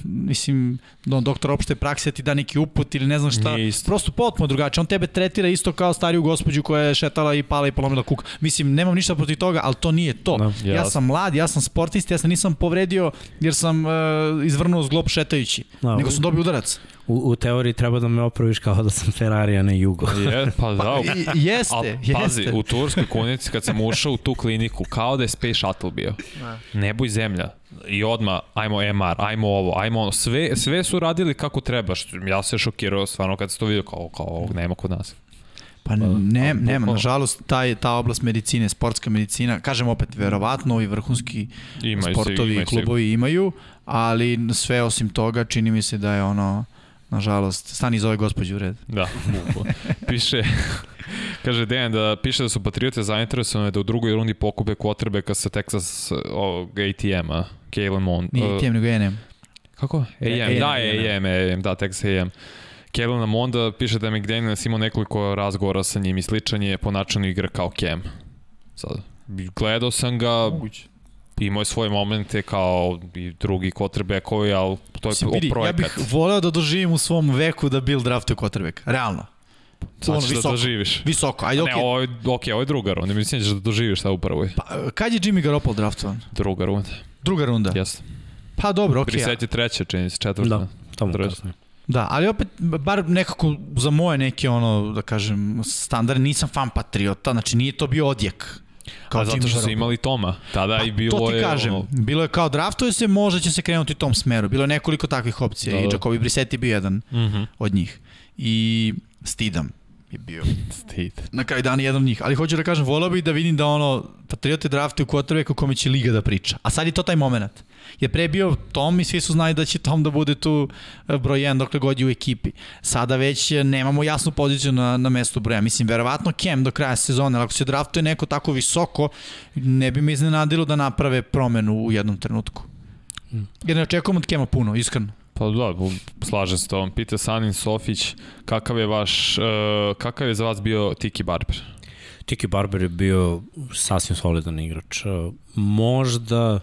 mislim, do, doktora opšte prakse da ti da neki uput ili ne znam šta, isto. prosto potpuno drugačije. On tebe tretira isto kao stariju gospođu koja je šetala i pala i polomila kuk. Mislim, nemam ništa protiv toga, ali to nije to. Da, ja sam mlad, ja sam sportista, ja se nisam povredio jer sam uh, izvrnuo zglob šetajući, Da, nego sam dobio udarac. U, u teoriji treba da me opraviš kao da sam Ferrari, a ne Jugo. Je, pa da. I, jeste, Al, jeste. pazi, u Turskoj kunici kad sam ušao u tu kliniku, kao da je Space Shuttle bio. Nebo i zemlja. I odma ajmo MR, ajmo ovo, ajmo ono. Sve, sve su radili kako treba. Što, ja se šokirao stvarno kad se to vidio kao, kao ovog nema kod nas. Pa ne, nema, nažalost, taj, ta oblast medicine, sportska medicina, kažem opet, verovatno ovi vrhunski Ima sportovi i klubovi imaju, ali sve osim toga čini mi se da je ono, nažalost, stani iz ove gospođe u red. Da, bukvalno. Piše, kaže Dejan da piše da su Patriote zainteresovane da u drugoj rundi pokupe quarterbacka sa Texas ovog ATM-a, Kalen Mond. Nije tem nego ENM. Kako? AM, AM, da, AM. AM, AM, da, Texas AM. Kellen Monda piše da je McDaniels imao nekoliko razgovora sa njim i sličan je po načinu igra kao Cam. Sad, gledao sam ga, imao je svoje momente kao i drugi quarterbackovi, ali to je Mislim, o vidi, ja projekat. bih voleo da doživim u svom veku da Bill draftuje quarterback. Realno. Sad ono, ćeš da visoko. doživiš. Visoko, ajde, Ne, okej. ovo je, ok, ovo je druga runda, ne mislim da ćeš da doživiš sad u prvoj. Pa, kad je Jimmy Garoppolo draftovan? Druga runda, Druga runda. jeste. Pa dobro, okej. Briset je treća, čini se, četvrta. Da, tamo Treća. kasnije. Da, ali opet, bar nekako za moje neke, ono, da kažem, standarde, nisam fan Patriota, znači nije to bio odjek. Kao A zato što su imali Toma. Tada i bilo to ti je... kažem, Ono, bilo je kao draftuje se, možda će se krenuti u tom smeru. Bilo je nekoliko takvih opcija Da, i da. Jacobi Brissett je bio jedan mm -hmm. od njih. I Stidham je bio Stid. na kraju dana jedan od njih. Ali hoću da kažem, volao bih da vidim da ono, Patriote quarterback u kome će Liga da priča. A sad je to taj moment. Je pre bio Tom i svi su znali da će Tom da bude tu e, broj 1 dokle god je u ekipi. Sada već nemamo jasnu poziciju na, na mestu broja. Mislim, verovatno Cam do kraja sezone, ako se draftuje neko tako visoko, ne bi me iznenadilo da naprave promenu u jednom trenutku. Jer ne očekujem od Kema puno, iskreno. Pa da, slažem se tobom. Pita Sanin Sofić, kakav je vaš, uh, kakav je za vas bio Tiki Barber? Tiki Barber je bio sasvim solidan igrač. Uh, Možda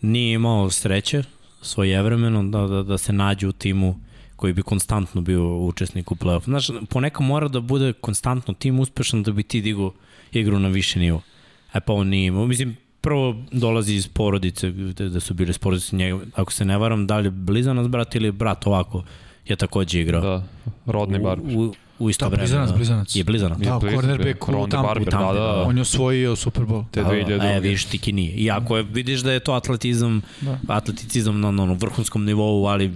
nije imao sreće svojevremeno da, da, da se nađe u timu koji bi konstantno bio učesnik u play-off. Znaš, ponekad mora da bude konstantno tim uspešan da bi ti digo igru na više nivo. E pa on nije imao. Mislim, prvo dolazi iz porodice, da, da su bile porodice njega. Ako se ne varam, da li je blizanac brat ili brat ovako je takođe igrao. Da, rodni Barber. U, u, u isto Da, vreme. blizanac, da. blizanac. Je blizanac. Da, Blizu cornerback bio. u. Barber, U Tampi, da, da, da. On je osvojio Super Bowl. Te Da, 2002. E, vidiš, Tiki nije. Iako je, vidiš da je to atletizam, Da. da. atleticizam na, na, na vrhunskom nivou, ali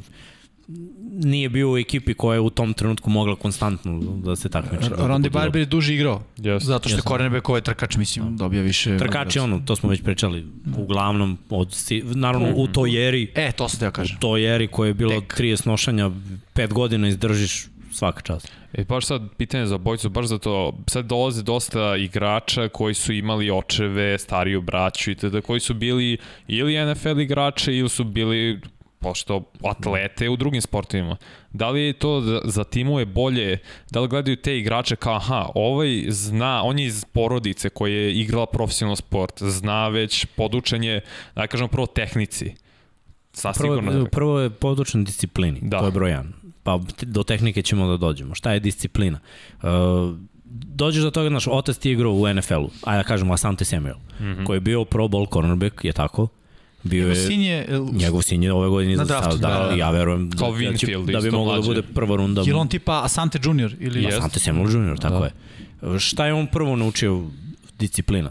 nije bio u ekipi koja je u tom trenutku mogla konstantno da se takmiče. da Rondi Barber je duže igrao. Yes. Zato što je Jasno. cornerback ovaj trkač, mislim, dobija više... Trkač je ono, to smo već pričali, uglavnom, od, naravno u toj eri, E, to sam teo kažem. u toj eri koja je bilo Tek. 30 nošanja, 5 godina izdržiš svaka čast. E, baš sad pitanje za bojicu, baš zato, sad dolaze dosta igrača koji su imali očeve, stariju braću i tada, koji su bili ili NFL igrače ili su bili pošto atlete u drugim sportovima. Da li je to za, timove bolje, da li gledaju te igrače kao, aha, ovaj zna, on je iz porodice koja je igrala profesionalno sport, zna već podučenje, da kažemo prvo tehnici, Sa Prvo, sigurno. prvo je područna disciplini, Da. da. to je broj 1. Pa do tehnike ćemo da dođemo. Šta je disciplina? Uh, dođeš do toga, znaš, otac ti igrao u NFL-u, a ja kažem Asante Samuel, mm. -hmm. koji je bio pro bowl cornerback, je tako? Bio je, Sin je, jel- njegov sin je ove godine za draftu, da, da, da, da. ja verujem Kao da, da, Winfield, da bi moglo da bude prva runda. je on tipa Asante Junior? Ili... Jest. Asante Samuel Jr., tako Da. je. Šta je on prvo naučio disciplina?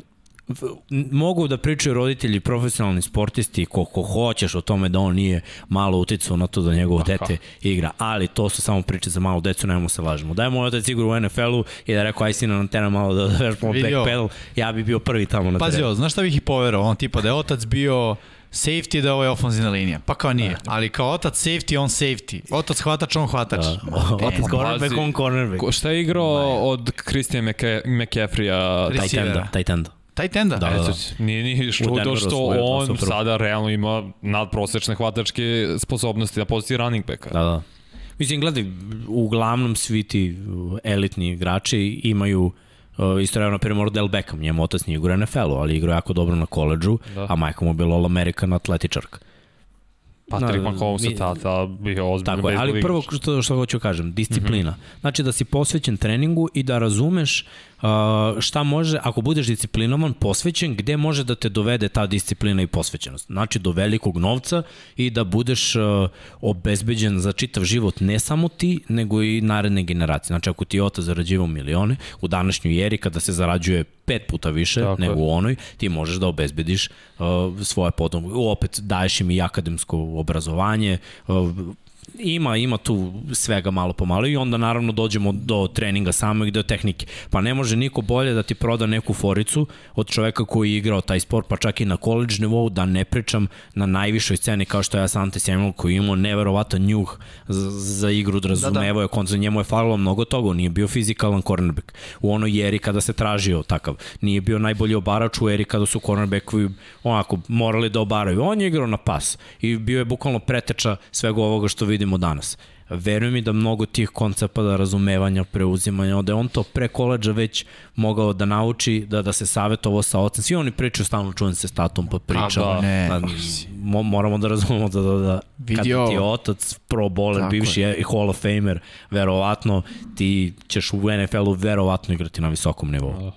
Mogu da pričaju roditelji, profesionalni sportisti, koliko hoćeš o tome da on nije malo uticao na to da njegovo Aha. dete igra, ali to su samo priče za malu decu, nemamo se lažemo. Da je moj otac igra u NFL-u i da je rekao, aj sina na teren malo da vežbamo Vidi ovo. backpedal, ja bi bio prvi tamo na Pazi terenu. ovo, znaš šta bih i poverao? On tipa da je otac bio safety da ovo je ofenzivna linija. Pa kao nije. Ali kao otac safety, on safety. Otac hvatač, on hvatač. Da. Otac ne, cornerback, on cornerback. Ko, šta je igrao od Christian McCa- McCaffrey-a? Tight enda, tight enda. Tight enda? Da, da, da. Nije ni čudo što on super. sada realno ima nadprosečne hvatačke sposobnosti na poziciji running backa. Da, da. Mislim, gledaj, uglavnom svi ti elitni igrači imaju Uh, isto je, na primjer, Odell Beckham, njemu otac nije igrao u NFL-u, ali igrao jako dobro na koleđžu, Da. a majka mu je bila All-American atletičarka. Patrick Da, Mahomes je tata bio ozbiljno Tako je, ali prvo što, što hoću kažem, disciplina. Mm -hmm. Znači da si posvećen treningu i da razumeš uh, šta može, ako budeš disciplinovan, posvećen, gde može da te dovede ta disciplina i posvećenost. Znači do velikog novca i da budeš obezbeđen za čitav život, ne samo ti, nego i naredne generacije. Znači ako ti je otac zarađivao milione, u današnjoj jeri kada se zarađuje pet puta više Tako nego u onoj, ti možeš da obezbediš uh, svoje potomke. Opet daješ im i akademsko obrazovanje, uh, ima ima tu svega malo po malo i onda naravno dođemo do treninga samog i do tehnike. Pa ne može niko bolje da ti proda neku foricu od čoveka koji je igrao taj sport, pa čak i na college nivou, da ne pričam na najvišoj sceni kao što je Asante Samuel koji je imao neverovatan njuh za, za igru, da razumevao je konca, njemu je falilo mnogo toga, on nije bio fizikalan cornerback. U onoj eri kada se tražio takav, nije bio najbolji obarač u eri kada su cornerbackovi onako morali da obaraju. On je igrao na pas i bio je bukvalno preteča svega ovoga što vidimo danas. Veruj mi da mnogo tih koncepata razumevanja, preuzimanja, da je on to pre koleđa već mogao da nauči, da, da se savjetovao sa ocem. Svi oni pričaju stalno, čujem se s tatom pa pričam. da. Ne. Da, mo, moramo da razumemo da, da, da Vidi kad ti je otac pro bowler, Tako bivši je. Hall of Famer, verovatno ti ćeš u NFL-u verovatno igrati na visokom nivou.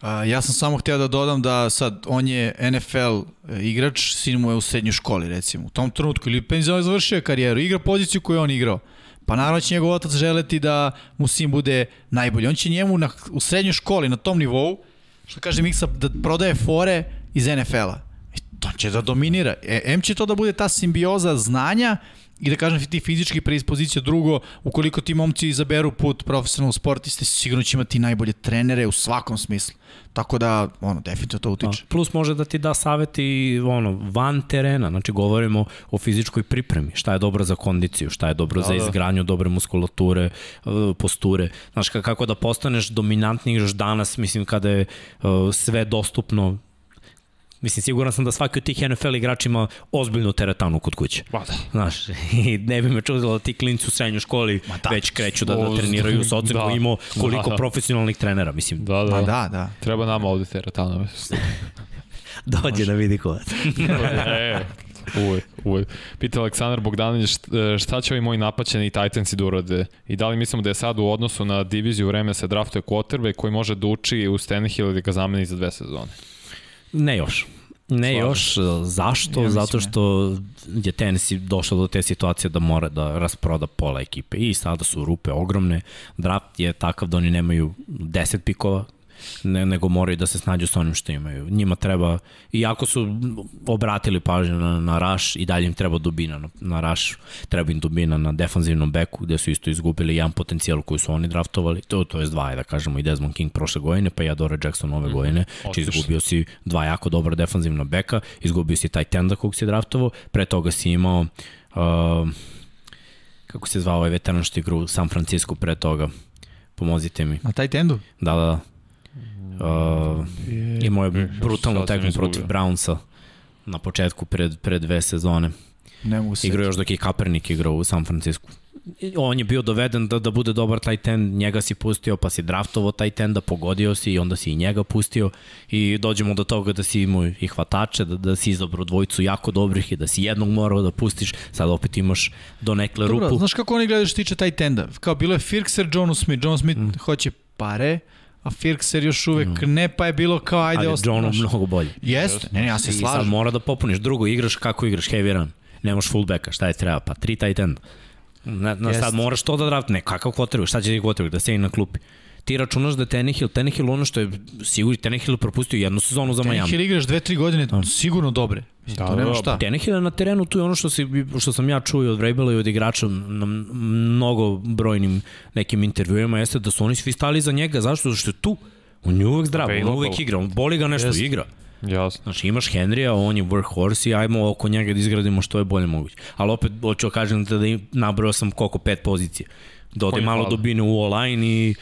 A, ja sam samo hteo da dodam da sad on je NFL e, igrač, sin mu je u srednjoj školi recimo. U tom trenutku ili penzionar završio karijeru, igra poziciju koju je on igrao. Pa naravno će njegov otac želeti da mu sin bude najbolji. On će njemu na, u srednjoj školi na tom nivou, što kaže Miksa, da prodaje fore iz NFL-a. I to će da dominira. E, M će to da bude ta simbioza znanja i da kažem ti fizički predispozicija drugo, ukoliko ti momci izaberu put profesionalnog sportiste, sigurno će imati najbolje trenere u svakom smislu. Tako da, ono, definitivno to utiče. Da. Plus može da ti da savjet i ono, van terena, znači govorimo o fizičkoj pripremi, šta je dobro za kondiciju, šta je dobro da, za da. izgradnju dobre muskulature, eh, posture. Znaš, ka- kako da postaneš dominantni igrač danas, mislim, kada je eh, sve dostupno Mislim, siguran sam da svaki od tih NFL igrača ima ozbiljnu teretanu kod kuće. Pa da. Znaš, i ne bi me čudilo da ti klinci u srednjoj školi da. već kreću da, da treniraju sa ocem da. koji imao koliko Da, da. profesionalnih trenera. Mislim, Da, da. Ma da, da. Treba nama ovde teretana. dođe da vidi ko je. e, uvek, uvek. Pita Aleksandar Bogdanović št- šta će ovi moji napaćeni Titansi da urade i da li mislimo da je sad u odnosu na diviziju vreme se draftuje quarterback koji može da uči u Stanhill i da ga zameni za dve sezone. Ne još. Ne Slažem još. Zašto? Ja Zato što je Tennessee došao do te situacije da mora da rasproda pola ekipe i sada su rupe ogromne. Draft je takav da oni nemaju 10 pikova, ne, nego moraju da se snađu sa onim što imaju. Njima treba, iako su obratili pažnju na, na rush, i dalje im treba dubina na, na rush, treba im dubina na defanzivnom beku, gde su isto izgubili jedan potencijal koji su oni draftovali, to, to je dva, da kažemo, i Desmond King prošle godine, pa i Adore Jackson ove godine, znači Otišli. izgubio si dva jako dobra defanzivna beka, izgubio si taj tenda kog si draftovao, pre toga si imao uh, kako se zvao ovaj veteran što igra u San Francisco pre toga, pomozite mi. Na taj tendu? Da, da, da. Uh, imao je brutalnu tekmu protiv Brownsa na početku pred, pred dve sezone. Ne mogu se. Igrao još dok je Kaepernick igrao u San Francisco. on je bio doveden da, da bude dobar tight end, njega si pustio, pa si draftovo tight enda, pogodio si i onda si i njega pustio i dođemo do toga da si imao i hvatače, da, da si izabrao dvojicu jako dobrih i da si jednog morao da pustiš, sad opet imaš do nekle Dobro, rupu. znaš kako oni gledaju što tiče tight enda? Kao bilo je Firkser, John Smith. John Smith mm. hoće pare, a Firkser još uvek mm. ne, pa je bilo kao ajde Ali ostane. Johnu mnogo bolje. Jeste, ne, ne, ja se I sad slažem. mora da popuniš. Drugo, igraš kako igraš, heavy run. Nemaš fullbacka, šta je treba? Pa tri tight enda. Na, na sad moraš to da draft, ne, kakav quarterback, šta će ti quarterback, da sedi na klupi. Ti računaš da Tenehill, Tenehill ono što je sigurno Tenehill propustio jednu sezonu za Miami. Tenehill igraš dve, tri godine, sigurno dobre. Da, to nema da, šta. Tenehill je na terenu, tu je ono što, si, što sam ja čuo i od Vrabela i od igrača na mnogo brojnim nekim intervjuima, jeste da su oni svi stali za njega, zašto? Zato što je tu. On je uvek zdrav, on Available. uvek igra, on boli ga nešto, Jeste. igra. Jasno. Znači imaš Henrya, on je workhorse i ajmo oko njega da izgradimo što je bolje moguće. Ali opet hoću da kažem da im- nabrojao sam koliko pet pozicija. Da ode Koji malo fali? dubine u all-line i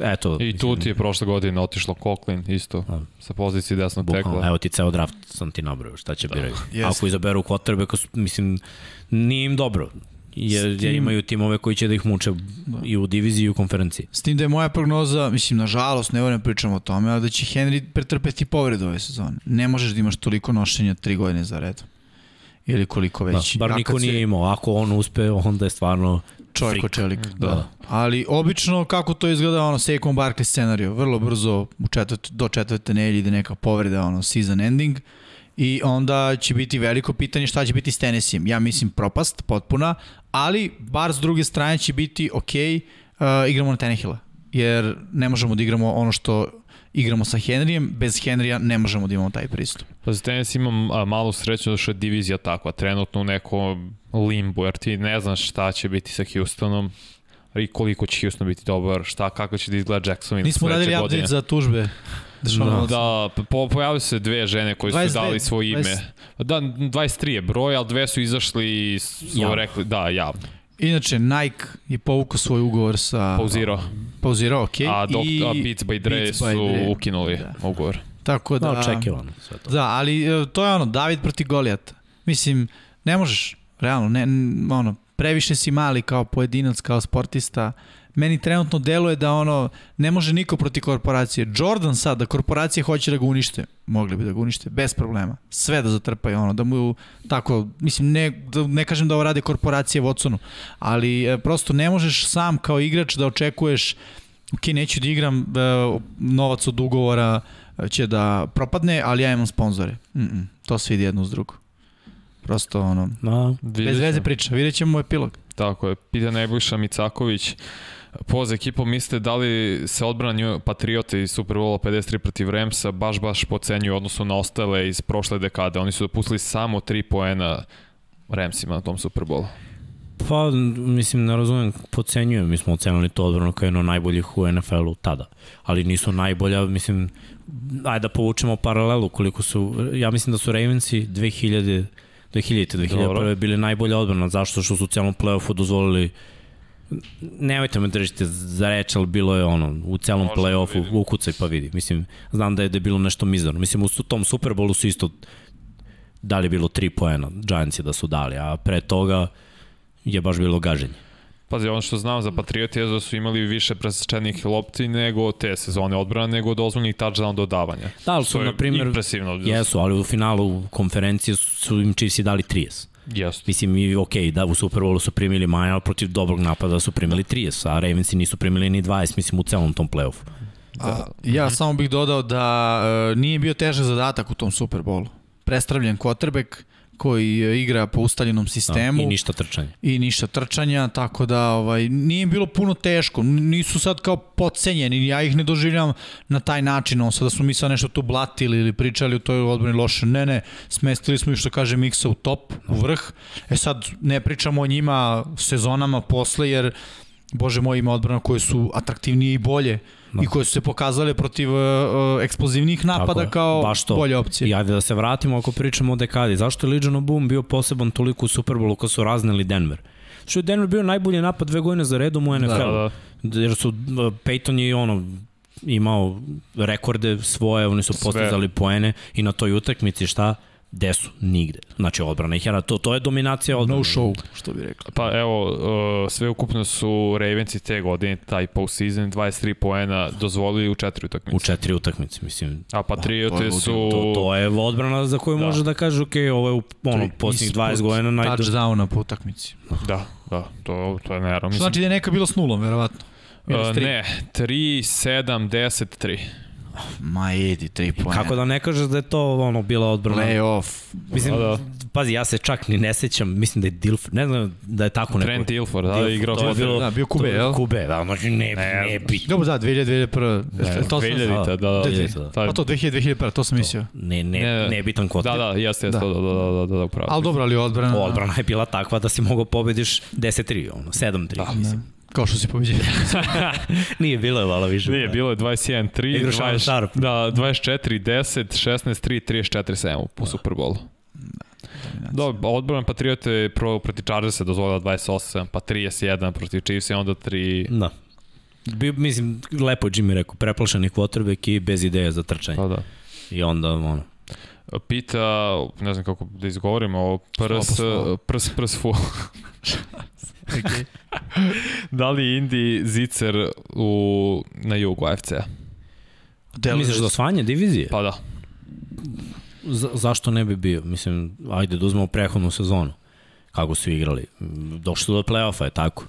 eto. I tu ti je prošle godine otišlo Coughlin isto, sa pozicije desnog Bukvalno, tekla. evo ti ceo draft sam ti nabrojao, šta će biraju. Jeste. Ako izaberu quarterbacka, mislim, nije im dobro. Jer, jer tim- imaju timove koji će da ih muče i u diviziji i u konferenciji. S tim da je moja prognoza, mislim, nažalost, ne volim da pričam o tome, ali da će Henry pretrpeti povredu ove sezone. Ne možeš da imaš toliko nošenja tri godine za redom. Ili koliko Da, već. bar A niko se- nije imao. Ako on uspe, onda je stvarno Čovjek freak. čelik. Da. Da. Ali obično kako to izgleda ono Saquon Barkley scenario, vrlo brzo u četvrt, do četvrte nedelje ide neka povreda ono season ending i onda će biti veliko pitanje šta će biti s Tennesseeom. Ja mislim propast potpuna, ali bar s druge strane će biti ok, uh, igramo na Tannehilla. Jer ne možemo da igramo ono što igramo sa Henryjem, bez Henrya ne možemo da imamo taj pristup. Pa za tenis imam a, malu sreću da što je divizija takva, trenutno u nekom limbu, jer ti ne znaš šta će biti sa Houstonom i koliko će Houston biti dobar, šta, kako će da izgleda Jacksonville Nismo sledeće radili godine. update za tužbe. Se. Da, po, pojavili su se dve žene koje su 22, dali svoje ime. 20. Da, 23 je broj, ali dve su izašli i su Javno. rekli, da, javno. Inače, Nike je povukao svoj ugovor sa... Pauzirao. Pauzirao, okej. A, dok, I a Beats by Dre Beats su by Dre. ukinuli Da. ugovor. Tako da... da, očekivano sve to. Da, ali e, to je ono, David proti Golijata. Mislim, ne možeš, realno, ne, ono, previše si mali kao pojedinac, kao sportista. Meni trenutno deluje da ono, ne može niko proti korporacije. Jordan sad, da korporacije hoće da ga unište, mogli bi da ga unište, bez problema. Sve da zatrpaju, ono, da mu tako, mislim, ne, da, ne kažem da ovo rade korporacije Watsonu, ali e, prosto ne možeš sam kao igrač da očekuješ ok, neću da igram, e, novac od ugovora e, će da propadne, ali ja imam sponzore. Mm -mm, to se vidi jedno uz drugo. Prosto ono, Da, bez veze priča, vidjet ćemo epilog. Tako je. Pita Nebojša Micaković, poz ekipom mislite da li se odbrana New Patriota Super Bowl 53 protiv Ramsa baš baš pocenjuju u odnosu na ostale iz prošle dekade. Oni su dopustili samo 3 poena Ramsima na tom Super Bowlu. Pa, mislim, ne razumem, pocenjujem, mi smo ocenili to odbrano kao jedno najboljih u NFL-u tada, ali nisu najbolja, mislim, ajde da povučemo paralelu koliko su, ja mislim da su Ravensi 2000 2000 2001 Dobro. bili najbolja odbrana, zašto što su u celom play-offu dozvolili nemojte me držite za reč, ali bilo je ono, u celom Možemo play-offu, ukucaj pa vidi. Mislim, znam da je, da je bilo nešto mizarno. Mislim, u tom Super Bowlu su isto da li je bilo 3 poena, Giantsi da su dali, a pre toga je baš bilo gaženje. Pazi, ono što znam za Patriot je da su imali više presečenih lopti nego te sezone odbrana, nego dozvoljnih touchdown dodavanja. Da, ali su, na primjer, impresivno. jesu, ali u finalu konferencije su im Chiefs dali 30. Jesu. Mislim, i ok, da, u Super Bowlu su primili manje, ali protiv dobrog napada su primili 30, a Ravensi nisu primili ni 20, mislim, u celom tom play-offu. A, ja samo bih dodao da e, nije bio težak zadatak u tom Super Bowlu. Prestravljen quarterback koji e, igra po ustaljenom sistemu Da, I ništa trčanje. i ništa trčanja, tako da ovaj nije bilo puno teško. Nisu sad kao podcenjeni, ja ih ne doživljavam na taj način, on sada smo mi sad nešto tu blatili ili pričali o toj odbrani loše. Ne, ne, smestili smo ih što kaže Miksa u top, u vrh. E sad ne pričamo o njima sezonama posle jer Bože moj, ima odbrana koje su atraktivnije i bolje Da. i koje su se pokazale protiv uh, eksplozivnih napada je, kao baš to. bolje opcije. I ajde da se vratimo ako pričamo o dekadi. Zašto je Legion of Boom bio poseban toliko u Super Bowlu kad su razneli Denver? Što je Denver bio najbolji napad dve godine za redom u NFL. Da, da. Jer su, uh, Peyton je ono, imao rekorde svoje, oni su postizali poene i na toj utakmici šta? Gde su? Nigde. Znači odbrana ih je, to, to je dominacija odbrane. No show, što bi rekli. Pa evo, uh, sve ukupno su Ravensi te godine, taj postseason, 23 poena dozvolili u četiri utakmice. U četiri utakmice, mislim. A Patriote to je su... To, to je odbrana za koju Da. može da kaže, ok, ovo je u ono, posljednjih 20 godina najbolje. Touchdowna po utakmici. Da, da, to, to je. Što Mislim, znači da je neka bilo s nulom, verovatno. Uh, tri. ne, 3, 7, 10, 3. Ma jedi, tri pojene. Kako da ne kažeš da je to ono bila odbrana? Playoff. Mislim, Da, da. pazi, ja se čak ni ne sećam, mislim da je Dilfer, ne znam da je tako neko. Trent Dilford, da, Dilford, igrao to je bilo, Da, bio Kube, jel? Kube, da, znači ne, ne, ne bi. Dobro, da, 2000, 2001. Ne, to 2000, da, da, da. 2000, da. Pa to 2000, 2001, to sam mislio. Ne, ne, Ne, bitan kvot. Da, da, jeste, jeste, Da. da, da, da, da, da, da, upravo. Ali dobro, ali odbrana... Odbrana je bila takva da si mogao pobediš 10-3, ono, 7-3, Da. mislim. Kao što si pobeđen. Nije bilo je malo više. Nije, bilo je 21-3, Igrao Shannon 20, Sharp. da, 24-10, 16-3, 34-7 po Superbolu. Dobro, odbrana Patriote je pro, proti Chargersa dozvolila 28, pa 31 protiv Chiefs i onda 3... Da. Bi, mislim, lepo je Jimmy rekao, preplašeni quarterback i bez ideje za trčanje. Pa da. I onda, ono, Pita, ne znam kako da izgovorimo, ovo prs, slovo. prs, prs, fu. okay. da li je Indy zicer u, na jugu AFC-a? misliš da osvajanje divizije? Pa da. Za, zašto ne bi bio? Mislim, ajde da uzmemo prehodnu sezonu. Kako su igrali. Došli do play-offa, je tako.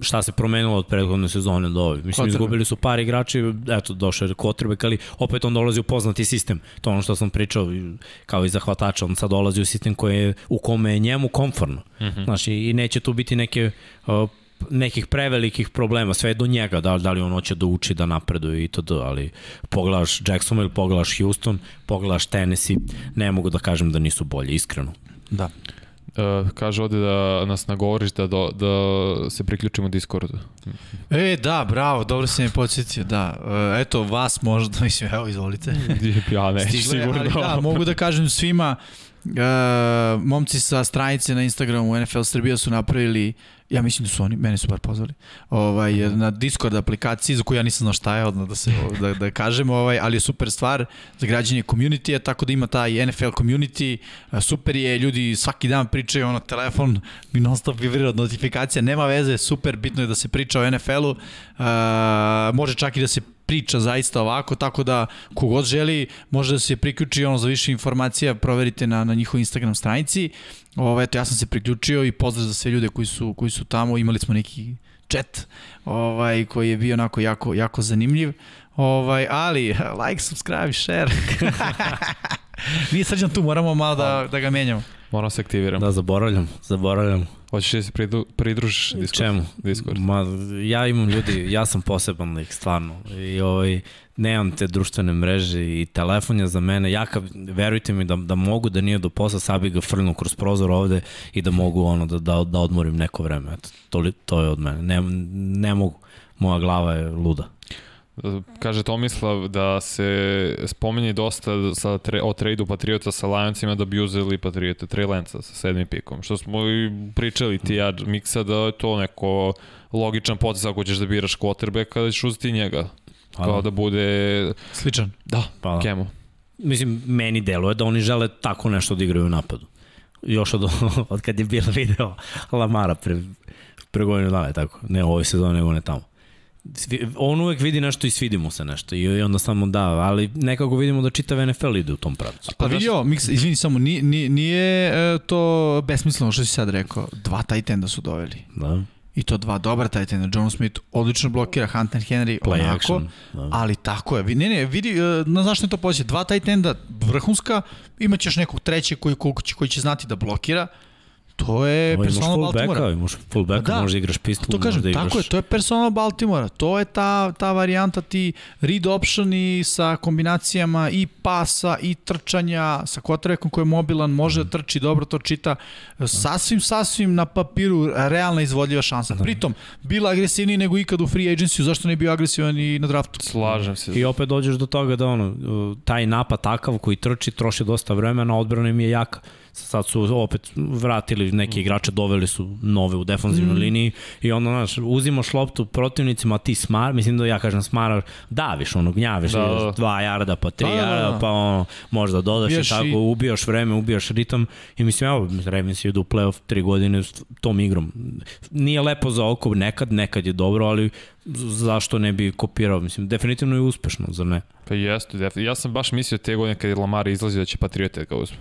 Šta se promenilo od prethodne sezone do ove? Mislim, izgubili su par igrači, eto, došao je quarterback, ali opet on dolazi u poznati sistem. To ono što sam pričao, i- kao i zahvatača, on sad dolazi u sistem koji je, u kome je njemu komforno. Mm -hmm. Znači, i neće tu biti neke uh, nekih prevelikih problema, sve je do njega, da, da li on hoće da uči, da napreduje i to, ali pogledaš Jacksonville, pogledaš Houston, pogledaš Tennessee, ne mogu da kažem da nisu bolji, iskreno. Da. Uh, kaže ovde da nas nagovoriš da, do, da se priključimo Discordu. E, da, bravo, dobro si me podsjetio, da. E, eto, vas možda, mislim, evo, izvolite. ja ne, Stigle, sigurno. ali da, mogu da kažem svima, uh, momci sa stranice na Instagramu NFL Srbija su napravili, ja mislim da su oni, mene su bar pozvali, ovaj, na Discord aplikaciji za koju ja nisam znao šta je, odmah da, se, da, da kažem, ovaj, ali je super stvar za građanje community tako da ima taj NFL community, super je, ljudi svaki dan pričaju, ono, telefon mi non stop vibrira od notifikacija, nema veze, super, bitno je da se priča o NFL-u, uh, može čak i da se priča zaista ovako, tako da kogod želi može da se priključi ono za više informacija, proverite na, na njihovoj Instagram stranici. Ovo, eto, ja sam se priključio i pozdrav za sve ljude koji su, koji su tamo, imali smo neki chat ovaj, koji je bio onako jako, jako zanimljiv. Ovaj, ali, like, subscribe, share. Nije srđan tu, moramo malo da, da ga menjamo. Moram se aktiviram. Da, zaboravljam, zaboravljam. Hoćeš da se pridu, pridružiš Discord? Čemu? Discord. Ma, ja imam ljudi, ja sam poseban lik, stvarno. I ovaj, nemam te društvene mreže i telefon je za mene. Ja kad, verujte mi da, da mogu da nije do posla, sad bi ga frnuo kroz prozor ovde i da mogu ono da, da, da odmorim neko vreme. Eto, to, to je od mene. Ne, ne mogu. Moja glava je luda. Kaže Tomislav da se spominje dosta sa tre, o tradu Patriota sa Lioncima da bi uzeli Patriota Trey Lanca sa sedmim pikom. Što smo i pričali ti ja miksa da je to neko logičan potes ako ćeš da biraš quarterbacka da ćeš uzeti njega. Pa Kao da. bude... Sličan. Da, Pa da. Kemo. Mislim, meni deluje da oni žele tako nešto da igraju u napadu. Još od, od kad je bilo video Lamara pre, pre godinu dana, je tako. Ne u ovoj sezoni, nego ne tamo. On uvek vidi nešto i svidi mu se nešto i, onda samo da, ali nekako vidimo da čitav NFL ide u tom pravcu. Pa vidi ovo, Miks, izvini samo, nije, nije, nije to besmisleno što si sad rekao. Dva tight enda su doveli. Da, I to dva dobra tight enda. John Smith odlično blokira, Hunter Henry play onako. action. Da. Ali tako je. Vi- Ne, ne, vidi, e, na zašto je to pođe? Dva tight enda vrhunska, imaćeš nekog trećeg koji, koji, će, koji će znati da blokira. To je Ovo, imaš persona fullbacka, Baltimora. imaš fullbacka, da. da. možda igraš pistol, To kažem, možda igraš... tako je, to je persona Baltimora. To je ta, ta varijanta ti read option i sa kombinacijama i pasa i trčanja sa quarterbackom koji je mobilan, može da trči, dobro to čita. Sasvim, sasvim na papiru realna izvodljiva šansa. Pritom, bila agresivniji nego ikad u free agenciju, zašto ne bio agresivan i na draftu? Slažem se. I opet dođeš do toga da ono, taj napad takav koji trči, troši dosta vremena, odbrana im je jaka. Sad su opet vratili neke igrače, doveli su nove u defanzivnoj mm. liniji i onda, znaš, uzimaš loptu protivnicima, a ti smar, mislim da ja kažem smaraš, daviš, ono, gnjaviš, da, da. dva jarda, pa tri da, da, da. jarda, pa ono, možda dodaš i tako, i... ubijaš vreme, ubijaš ritam i mislim, evo, Ravens idu u playoff tri godine s tom igrom. Nije lepo za oko, nekad, nekad je dobro, ali zašto ne bi kopirao, mislim, definitivno je uspešno, za ne? Pa jeste. Ja sam baš mislio te godine kad je Lamar izlazio da će Patriote da ga uzmu.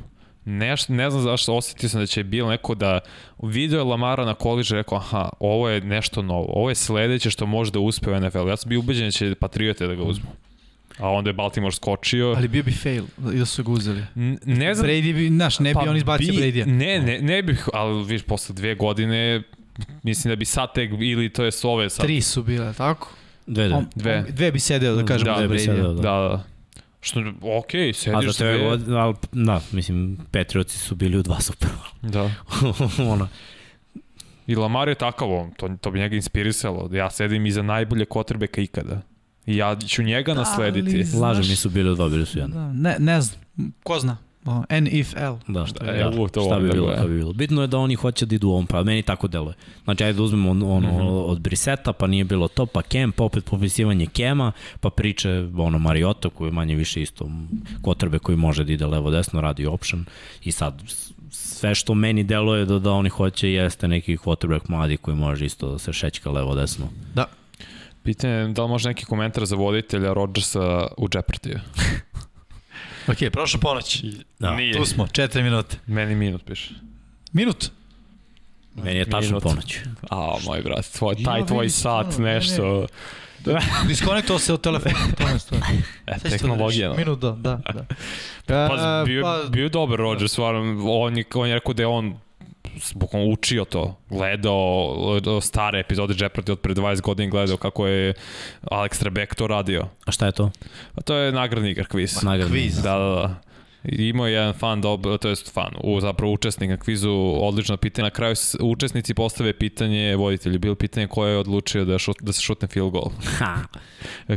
Ne, ne znam zašto osetio sam da će bilo neko da video je Lamara na koliđu rekao aha, ovo je nešto novo, ovo je sledeće što može da uspe u NFL. Ja sam bio ubeđen da će Patriote da ga uzmu. A onda je Baltimore skočio. Ali bio bi fail da su ga uzeli. N ne znam. Brady bi, znaš, ne pa bi on izbacio bi, Brady-a. Ne, ne, ne bih, ali viš, posle dve godine mislim da bi sad tek, ili to je ove sad. Tri su bile, tako? Dve, dve. dve. dve bi sedeo, da kažemo, da, da bi sedeo, da. da. da. Što, ok, sediš A da sve. God, ali, da, mislim, Patriotsi su bili u dva Super Da. Ona. I Lamar je takav, on, to, to bi njega inspirisalo. Ja sedim iza najbolje kotrbeka ikada. I ja ću njega da, naslediti. Ali, Lažem, nisu bili u dva, bili su jedan. Da, ne, ne znam, ko zna. N if L. Da, šta, e, da, u, to šta bi bilo, šta bi bilo. Bitno je da oni hoće da idu u ovom, pa meni tako deluje. Znači, ajde da uzmemo ono, ono mm -hmm. od Briseta, pa nije bilo to, pa Kem, pa opet popisivanje Kema, pa priče ono Mariota koji je manje više isto kotrbe koji može da ide levo desno, radi option i sad sve što meni deluje da, da oni hoće jeste neki quarterback mladi koji može isto da se šećka levo desno. Da. Pitanje je da li može neki komentar za voditelja Rodgersa u Jeopardy? Ok, prošla ponoć. Da. Nije. Tu smo, četiri minute. Meni minut piše. Minut? Meni je tačno ponoć. A, moj brat, tvoj, taj tvoj sat, nešto... Da, diskonektovao se od telefona. To je stvar. E, tehnologija. Minut, da, da. da. Pa, bio, pa, bio dobar Roger, stvarno. On je, on je rekao da je on bukvalno učio to, gledao stare epizode Jeopardy od pre 20 godina, gledao kako je Alex Trebek to radio. A šta je to? A to je nagradni igar kviz. Nagradni. Kviz. Da, da, da. Imao je jedan fan, dobro, to je fan, u, zapravo učesnik na kvizu, odlično pitanje. Na kraju učesnici postave pitanje voditelju. Bilo pitanje ko je odlučio da, šut, da se šutne field goal. Ha.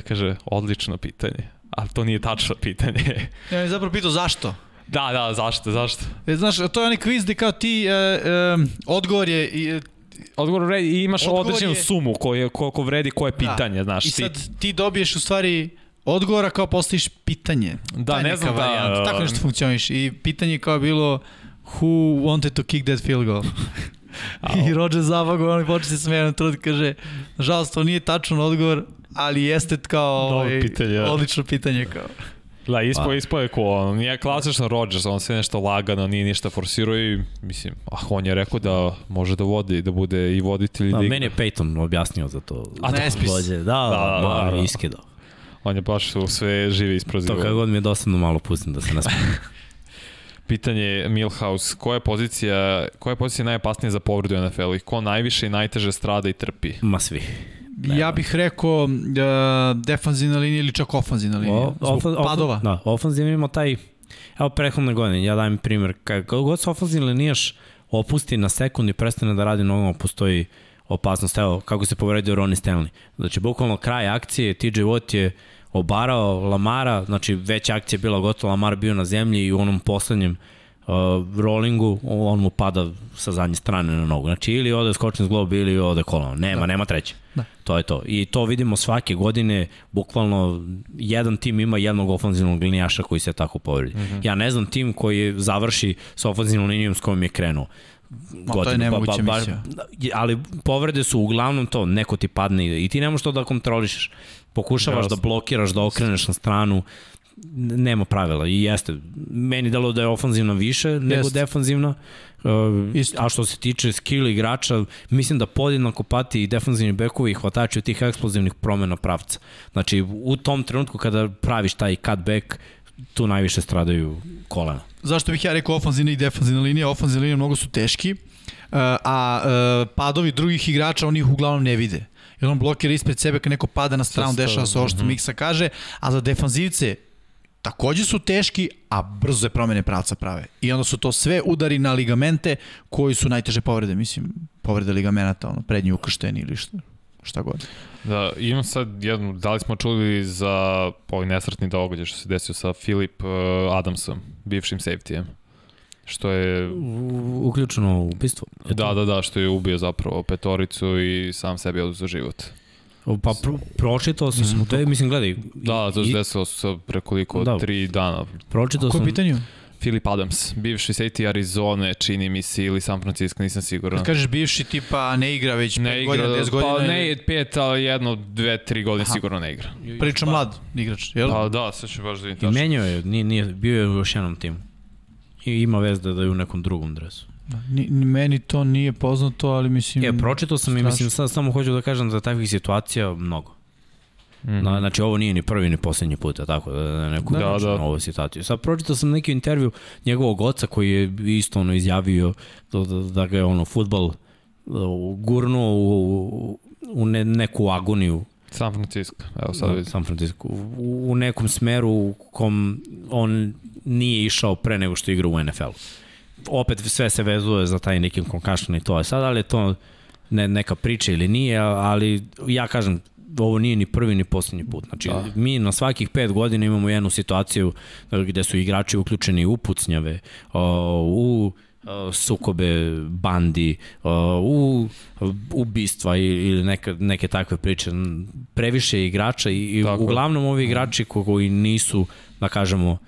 Kaže, odlično pitanje. Ali to nije tačno pitanje. ja mi zapravo pitao zašto. Da, da, zašto, zašto? E, znaš, to je onaj kviz gde kao ti, e, e, odgovor je... E, odgovor vredi i imaš odgovor određenu je... sumu koje, koliko vredi koje da. pitanje, da. znaš. I sad ti, ti dobiješ u stvari odgovora kao postaviš pitanje. Da, ne znam da... Tako nešto funkcioniš. I pitanje kao bilo who wanted to kick that field goal? I Roger Zabago, on počne se smejan trud, kaže, nažalost, to nije tačan odgovor, ali jeste kao ovaj, pitanje, ja. odlično pitanje kao. Da, ispo, pa. ispo je ko, on nije klasično Rodgers, on sve nešto lagano, nije ništa forsirao i, mislim, ah, on je rekao da može da vodi, da bude i voditelj. Da, da meni je Peyton objasnio za to. A Nespis. Da, da, da, da, da, da. iske da. On je baš sve žive isprozivao. To kada god mi je dosadno malo pustim da se ne Pitanje je Milhouse, koja je pozicija, koja je pozicija najopasnija za povredu u NFL-u i ko najviše i najteže strada i trpi? Ma svi. Nema. Ja bih rekao uh, defanzivna linija ili čak ofanzivna linija. O, ofan, padova. Da, ofanzivna ima taj, evo prehodne godine, ja dajem primjer, kako god se ofanzivna linijaš opusti na sekund i prestane da radi nogama, postoji opasnost. Evo, kako se povredio Ronnie Stanley. Znači, bukvalno kraj akcije, TJ Watt je obarao Lamara, znači već akcija je bila gotova, Lamar bio na zemlji i u onom poslednjem uh, rollingu, on mu pada sa zadnje strane na nogu. Znači ili ode skočni zglob ili ode kolano. Nema, da. nema treće. Da. To je to. I to vidimo svake godine, bukvalno jedan tim ima jednog ofanzivnog linijaša koji se tako povredi. Mm -hmm. Ja ne znam tim koji završi sa ofanzivnom linijom s kojom je krenuo. Godinu, to je nemoguća ba, ba, misija. Ali povrede su uglavnom to, neko ti padne i ti nemaš to da kontrolišeš. Pokušavaš da blokiraš, da okreneš na stranu, nema pravila i jeste. Meni delo da je ofanzivna više nego Jest. defanzivna. Uh, a što se tiče skill igrača, mislim da podjednako pati i defanzivni bekovi i hvatači od tih eksplozivnih promena pravca. Znači, u tom trenutku kada praviš taj cutback, tu najviše stradaju kolena. Zašto bih ja rekao ofanzivna i defanzivna linija? Ofanzivna linija mnogo su teški, uh, a uh, padovi drugih igrača oni ih uglavnom ne vide jer on blokira ispred sebe kad neko pada na stranu, dešava se ovo što -hmm. Miksa kaže, a za defanzivce takođe su teški, a brzo je promene pravca prave. I onda su to sve udari na ligamente koji su najteže povrede, mislim, povrede ligamenata, ono, prednji ukršteni ili šta, šta god. Da, imam sad jednu, da li smo čuli za ovaj nesretni događaj što se desio sa Filip uh, Adamsom, bivšim safety-em? što je... U, uključeno ubistvo. Da, da, da, što je ubio zapravo petoricu i sam sebi oduzeo život. Pa pro, pročitao sam, mislim, to je, mislim, gledaj. Da, to se desilo sa prekoliko da, tri dana. Pročitao sam... Koje pitanju? Philip Adams, bivši safety Arizone, čini mi se, ili San Francisco, nisam siguran. Kad kažeš bivši tipa ne igra već ne 5 igra, godina, 10 godina. Pa ne pet, ali jedno, dve, tri godine Aha. sigurno ne igra. Priča mlad igrač, jel? Pa da, sve ću baš da vidim I menjao je, nije, nije, bio je u još jednom timu. I ima vez da, da je u nekom drugom dresu. Ni, ni meni to nije poznato, ali mislim... Je, pročitao sam i mislim, sad samo hoću da kažem da takvih situacija mnogo. Mm -hmm. znači ovo nije ni prvi ni poslednji put, tako da neku da, da. ovu situaciju. Sad pročitao sam neki intervju njegovog oca koji je isto ono izjavio da, da, da ga je ono futbal gurnuo u, u ne, neku agoniju San Francisco, evo sad da, vidim. San Francisco. U, u nekom smeru u kom on nije išao pre nego što igra u NFL-u. Opet sve se vezuje za taj neki concussion i to je sad, ali to ne, neka priča ili nije, ali ja kažem, ovo nije ni prvi ni poslednji put. Znači, da. mi na svakih pet godina imamo jednu situaciju e, gde su igrači uključeni u pucnjave, u sukobe bandi, u ubistva ili neka, neke takve priče. Previše igrača i Tako. uglavnom ovi igrači koji nisu, da kažemo,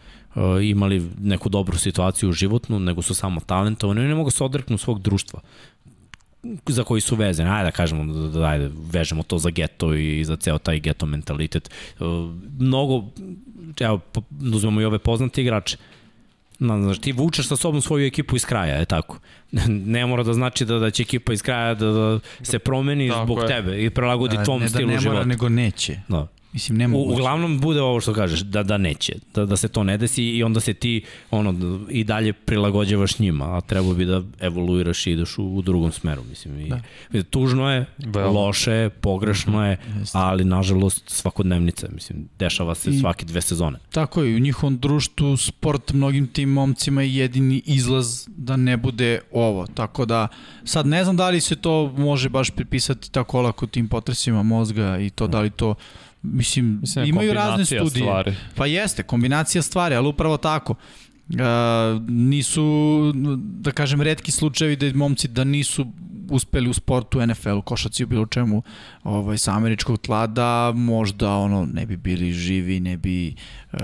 imali neku dobru situaciju životnu, nego su samo talentovani, oni ne mogu se odreknu svog društva za koji su vezani. Ajde da kažemo, da, da, ajde, vežemo to za geto i za ceo taj geto mentalitet. Uh, mnogo, evo, da uzmemo i ove poznate igrače. Znaš, ti vučeš sa sobom svoju ekipu iz kraja, je tako. ne mora da znači da, da će ekipa iz kraja da, da se promeni tako zbog je. tebe i prilagodi da, tom stilu života. Ne da ne mora, nego neće. Da. Mislim, nema U, uglavnom bude ovo što kažeš, da, da neće, da, da se to ne desi i onda se ti ono, i dalje prilagođavaš njima, a treba bi da evoluiraš i ideš u, u drugom smeru. Mislim. I, da. Tužno je, Well. loše je, pogrešno je, ali nažalost svakodnevnica. Mislim, dešava se I, svake dve sezone. Tako je, u njihovom društvu sport mnogim tim momcima je jedini izlaz da ne bude ovo. Tako da, sad ne znam da li se to može baš pripisati tako lako tim potresima mozga i to da li to Mislim, Mislim imaju razne studije. Stvari. Pa jeste, kombinacija stvari, ali upravo tako. Uh, nisu, da kažem, redki slučajevi da momci da nisu uspeli u sportu, NFL-u, košaci u bilo čemu ovaj, sa američkog tla da možda ono ne bi bili živi, ne bi uh,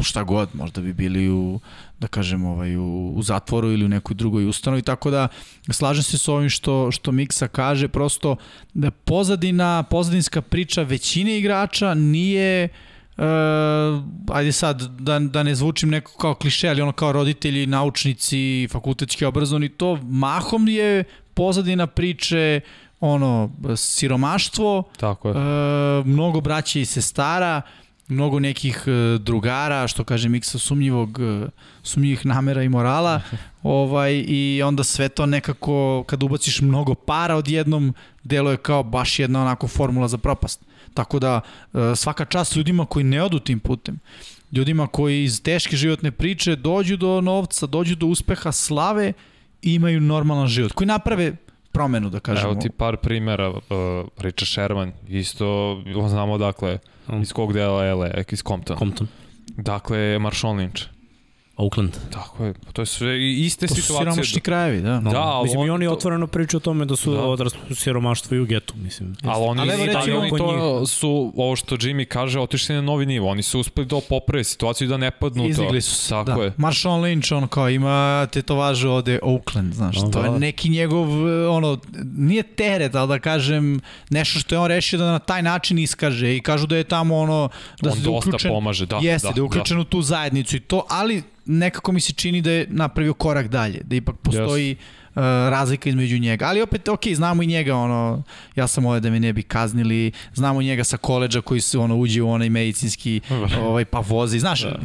šta god, možda bi bili u da kažem ovaj u, u zatvoru ili u nekoj drugoj ustanovi tako da slažem se sa ovim što što Miksa kaže prosto da pozadina pozadinska priča većine igrača nije Uh, ajde sad, da, da ne zvučim neko kao kliše, ali ono kao roditelji, naučnici, fakultetski obrazovni, to mahom je pozadina priče ono, siromaštvo, Tako je. Uh, mnogo braće i sestara, mnogo nekih uh, drugara, što kaže miksa sumnjivog, uh, sumnjivih namera i morala, ovaj, i onda sve to nekako, kad ubaciš mnogo para odjednom, delo je kao baš jedna onako formula za propast. Tako da uh, svaka čast ljudima koji ne odu tim putem, ljudima koji iz teške životne priče dođu do novca, dođu do uspeha, slave i imaju normalan život, koji naprave promenu, da kažemo. Evo ti par primera, uh, Richard Sherman, isto znamo dakle, iz kog dela LA, iz Compton. Compton. Dakle, Marshall Lynch. Oakland. Tako je, to je sve iste situacije. To su siromašni krajevi, da. Da, ali mislim, on, i oni otvoreno pričaju o tome da su da. odrasli u siromaštvu i u getu, mislim. Ali oni, ali, ali, ali oni to njih. su, ovo što Jimmy kaže, otišli na novi nivo. Oni su uspeli da poprave situaciju da ne padnu Izigli to. su Tako da. je. Marshall Lynch, on kao ima tetovažu ovde Oakland, znaš, da. to je neki njegov, ono, nije teret, ali da kažem, nešto što je on rešio da na taj način iskaže i kažu da je tamo ono, da on se dosta uključen, pomaže, da. Jeste, da, da je uključen da. u tu zajednicu i to, ali nekako mi se čini da je napravio korak dalje, da ipak postoji yes. Uh, razlika između njega. Ali opet, ok, znamo i njega, ono, ja sam ovde da me ne bi kaznili, znamo i njega sa koleđa koji se ono, uđe u onaj medicinski, ovaj, pa vozi, znaš, da.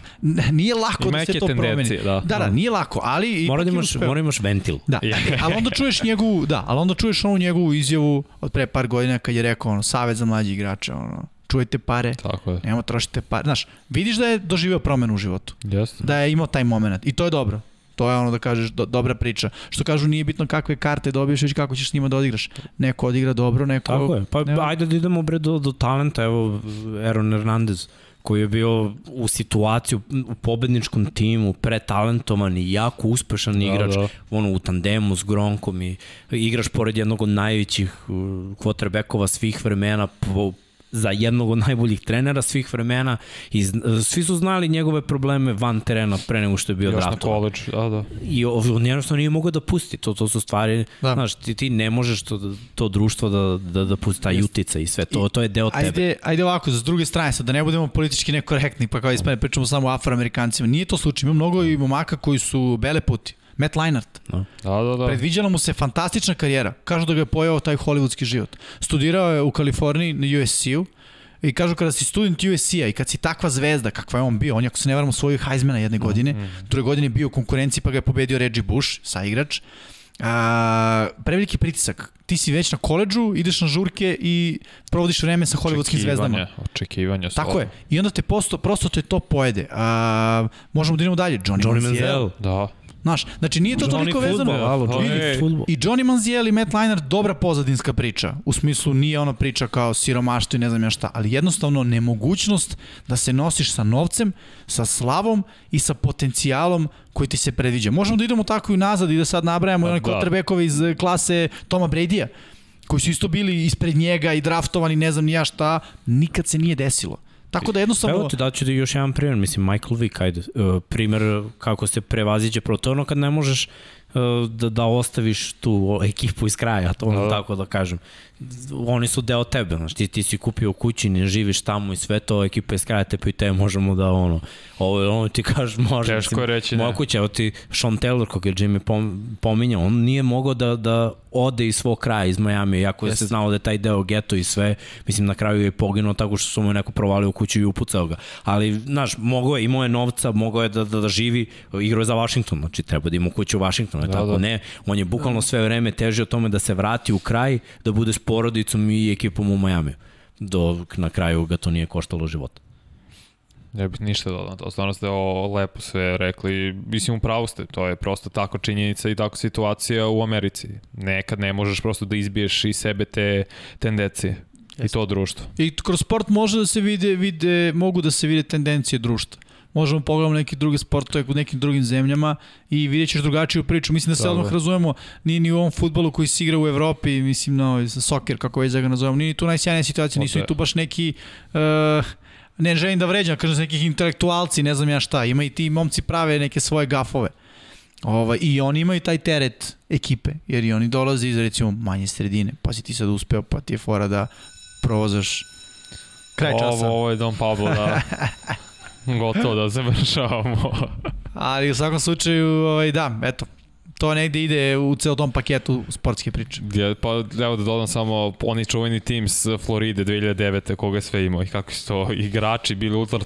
nije lako Ima da se to promeni. Da. da, da, nije lako, ali... Mora da imaš, mora da imaš ventil. Da, ali onda čuješ njegovu, da, ali onda čuješ onu njegovu izjavu od pre par godina kad je rekao, ono, savjet za mlađi igrače, ono, čujete pare, Tako je. nemamo trošite pare. Znaš, vidiš da je doživio promenu u životu. Jeste. Da je imao taj moment. I to je dobro. To je ono da kažeš do, dobra priča. Što kažu nije bitno kakve karte dobiješ, već kako ćeš s njima da odigraš. Neko odigra dobro, neko... Tako je. Pa nema... ajde da idemo bre do, do talenta. Evo, Aaron Hernandez koji je bio u situaciju u pobedničkom timu, pretalentovan i jako uspešan da, igrač, da. ono u tandemu s Gronkom i igraš pored jednog od najvećih uh, quarterbackova svih vremena po, za jednog od najboljih trenera svih vremena i svi su znali njegove probleme van terena pre nego što je bio draftovan. Još na college, da, da. I on jednostavno nije mogao da pusti, to, to su stvari, da. znaš, ti, ti ne možeš to, to društvo da, da, da pusti taj utica i sve, to, to je deo ajde, tebe. Ajde ovako, s druge strane, sad da ne budemo politički nekorektni, pa kao ispane pričamo samo o afroamerikancima, nije to slučaj, ima mnogo i momaka koji su bele puti, Matt Leinart. Da. Da, da, da. Predviđala mu se fantastična karijera. Kažu da ga je pojao taj hollywoodski život. Studirao je u Kaliforniji na USC-u i kažu kada si student USC-a i kad si takva zvezda kakva je on bio, on je ako se ne varam osvojio Heismana jedne mm, godine, mm -hmm. druge godine bio u konkurenciji pa ga je pobedio Reggie Bush, sa igrač. A, preveliki pritisak. Ti si već na koleđžu, ideš na žurke i provodiš vreme sa hollywoodskim zvezdama. Očekivanja. Tako je. I onda te posto, prosto te to pojede. A, možemo da idemo dalje. Johnny, Johnny Manziel. Manziel. Da. Znaš, znači nije to Johnny toliko vezano. Alo, Johnny football. I Johnny Manziel i Matt Leinart dobra pozadinska priča. U smislu nije ona priča kao siromaštvo i ne znam ja šta, ali jednostavno nemogućnost da se nosiš sa novcem, sa slavom i sa potencijalom koji ti se predviđa. Možemo da idemo tako i nazad i da sad nabrajamo one quarterbackove iz klase Toma Brady-a koji su isto bili ispred njega i draftovani, ne znam ni ja šta, nikad se nije desilo. Tako da jednostavno... Evo ti daću ti još jedan primjer, mislim Michael Vick, ajde, uh, primjer kako se prevaziđe pro to ono kad ne možeš uh, da, da ostaviš tu ekipu iz kraja, to ono da. tako da kažem oni su deo tebe, znaš, ti, ti si kupio kući, ne živiš tamo i sve to, ekipa iz kraja te možemo da ono, ovo, ono ti kažeš može. Teško mislim, reći, ne. Moja kuća, evo ti Sean Taylor, kog je Jimmy pom, pominjao, on nije mogao da, da ode iz svog kraja, iz Miami, iako je se znao da je taj deo geto i sve, mislim na kraju je poginuo tako što su mu neko provalio u kuću i upucao ga. Ali, znaš, mogao je, imao je novca, mogao je da, da, da živi, igrao je za Washington, znači treba da ima kuću u Washingtonu, da, tako da. ne, on je bukvalno sve vreme težio tome da se vrati u kraj, da bude porodicom i ekipom u Majamiju. Dok na kraju ga to nije koštalo života. Ne bih ništa dodao to. Stvarno ste o lepo sve rekli. Mislim, upravo ste. To je prosto tako činjenica i tako situacija u Americi. Nekad ne možeš prosto da izbiješ iz sebe te tendencije. Jeste. I to društvo. I kroz sport može da se vide, vide, mogu da se vide tendencije društva možemo pogledati neke druge sportove u nekim drugim zemljama i vidjet ćeš drugačiju priču. Mislim da se odmah razumemo, ni, ni u ovom futbolu koji se igra u Evropi, mislim, no, soker, kako već da ga nazovemo, nije tu najsjajnija situacija, nisu ni tu baš neki... Uh, ne želim da vređam, kažem nekih intelektualci, ne znam ja šta, ima i ti momci prave neke svoje gafove. Ovaj, I oni imaju taj teret ekipe, jer i oni dolaze iz recimo manje sredine, pa si ti sad uspeo, pa ti je fora da provozaš kraj časa. Ovo, ovo je Don Pablo, da. Gotovo da završavamo. Ali u svakom slučaju, ovaj, da, eto, to negde ide u ceo tom paketu sportske priče. Ja, pa evo da dodam samo oni čuveni tim s Floride 2009. koga je sve imao i kako su to igrači bili ultra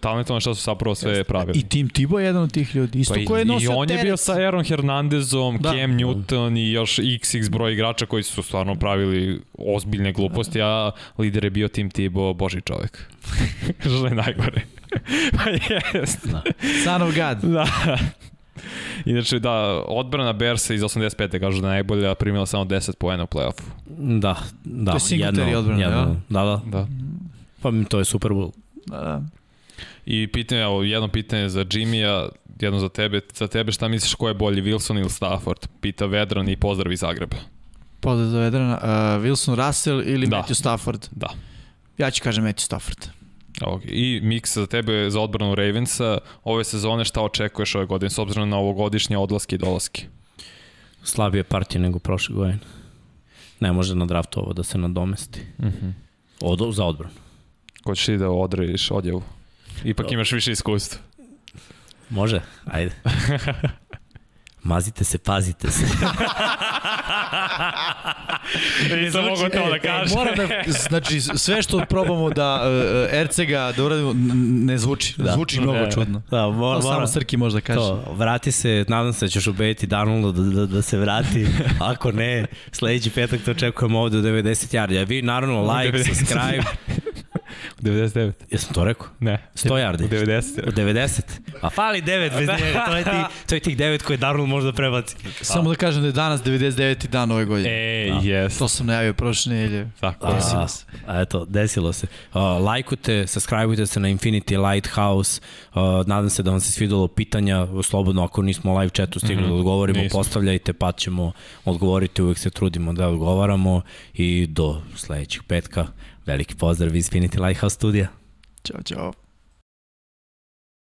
talentovani šta su zapravo sve pravili. I Tim Tibo je jedan od tih ljudi. Isto pa ko je nosio I on teret. je bio sa Aaron Hernandezom, da. Cam Newton i još XX broj igrača koji su stvarno pravili ozbiljne gluposti, a lider je bio Tim Tibo, boži čovek. Što je najgore. pa jest. Da. Son of God. Da. Inače, da, odbrana Bersa iz 85. kažu da je najbolja, primila samo 10 poena u play-offu. Da, da. To je Singletary odbrana, jedno, ja? Da, da. da. Pa to je Super Bowl. Da, da. I pitanje, evo, jedno pitanje za Jimmy-a, jedno za tebe, za tebe šta misliš ko je bolji, Wilson ili Stafford? Pita Vedran i pozdrav iz Zagreba. Pozdrav za Vedrana. Uh, Wilson Russell ili da. Matthew Stafford? Da. Ja ću kažem Matthew Stafford. Okay. I Mix za tebe za odbranu Ravensa ove sezone šta očekuješ ove godine s obzirom na ovogodišnje odlaske i dolaske? Slabije partije nego prošle godine. Ne može na draftu ovo da se nadomesti. Mhm. -huh. Od, za odbranu. Ko ćeš ti da odrediš odjevu? Ipak imaš više iskustva. Može, ajde. Mazite se, pazite se. Nisam mogu to da kažem. E, moram da, znači, sve što probamo da uh, Ercega da uradimo, ne zvuči. Da. Zvuči mnogo da, čudno. Da, mora, to samo Srki može da kaže. To, vrati se, nadam se da ćeš ubediti Darnolda da, da, da se vrati. Ako ne, sledeći petak to očekujemo ovde u 90 yardi. A vi naravno like, subscribe. 99. Jesam to rekao? Ne. 100 yardi. U 90. U 90. A fali 9 bez 9. To je, ti, to je tih 9 koje Darnold može da prebaci. Samo da kažem da je danas 99. dan ove godine. E, Da. jes. To sam najavio prošle nedelje. Tako. Desilo se. A, eto, desilo se. Uh, lajkujte, subscribeujte se na Infinity Lighthouse. Uh, nadam se da vam se svidelo pitanja. Slobodno, ako nismo u live chatu stigli mm -hmm. da odgovorimo, nismo. postavljajte, pa ćemo odgovoriti. Uvek se trudimo da odgovaramo. I do sledećeg petka. Veliki pozdrav iz Infinity Lighthouse studija. Ćao, čao.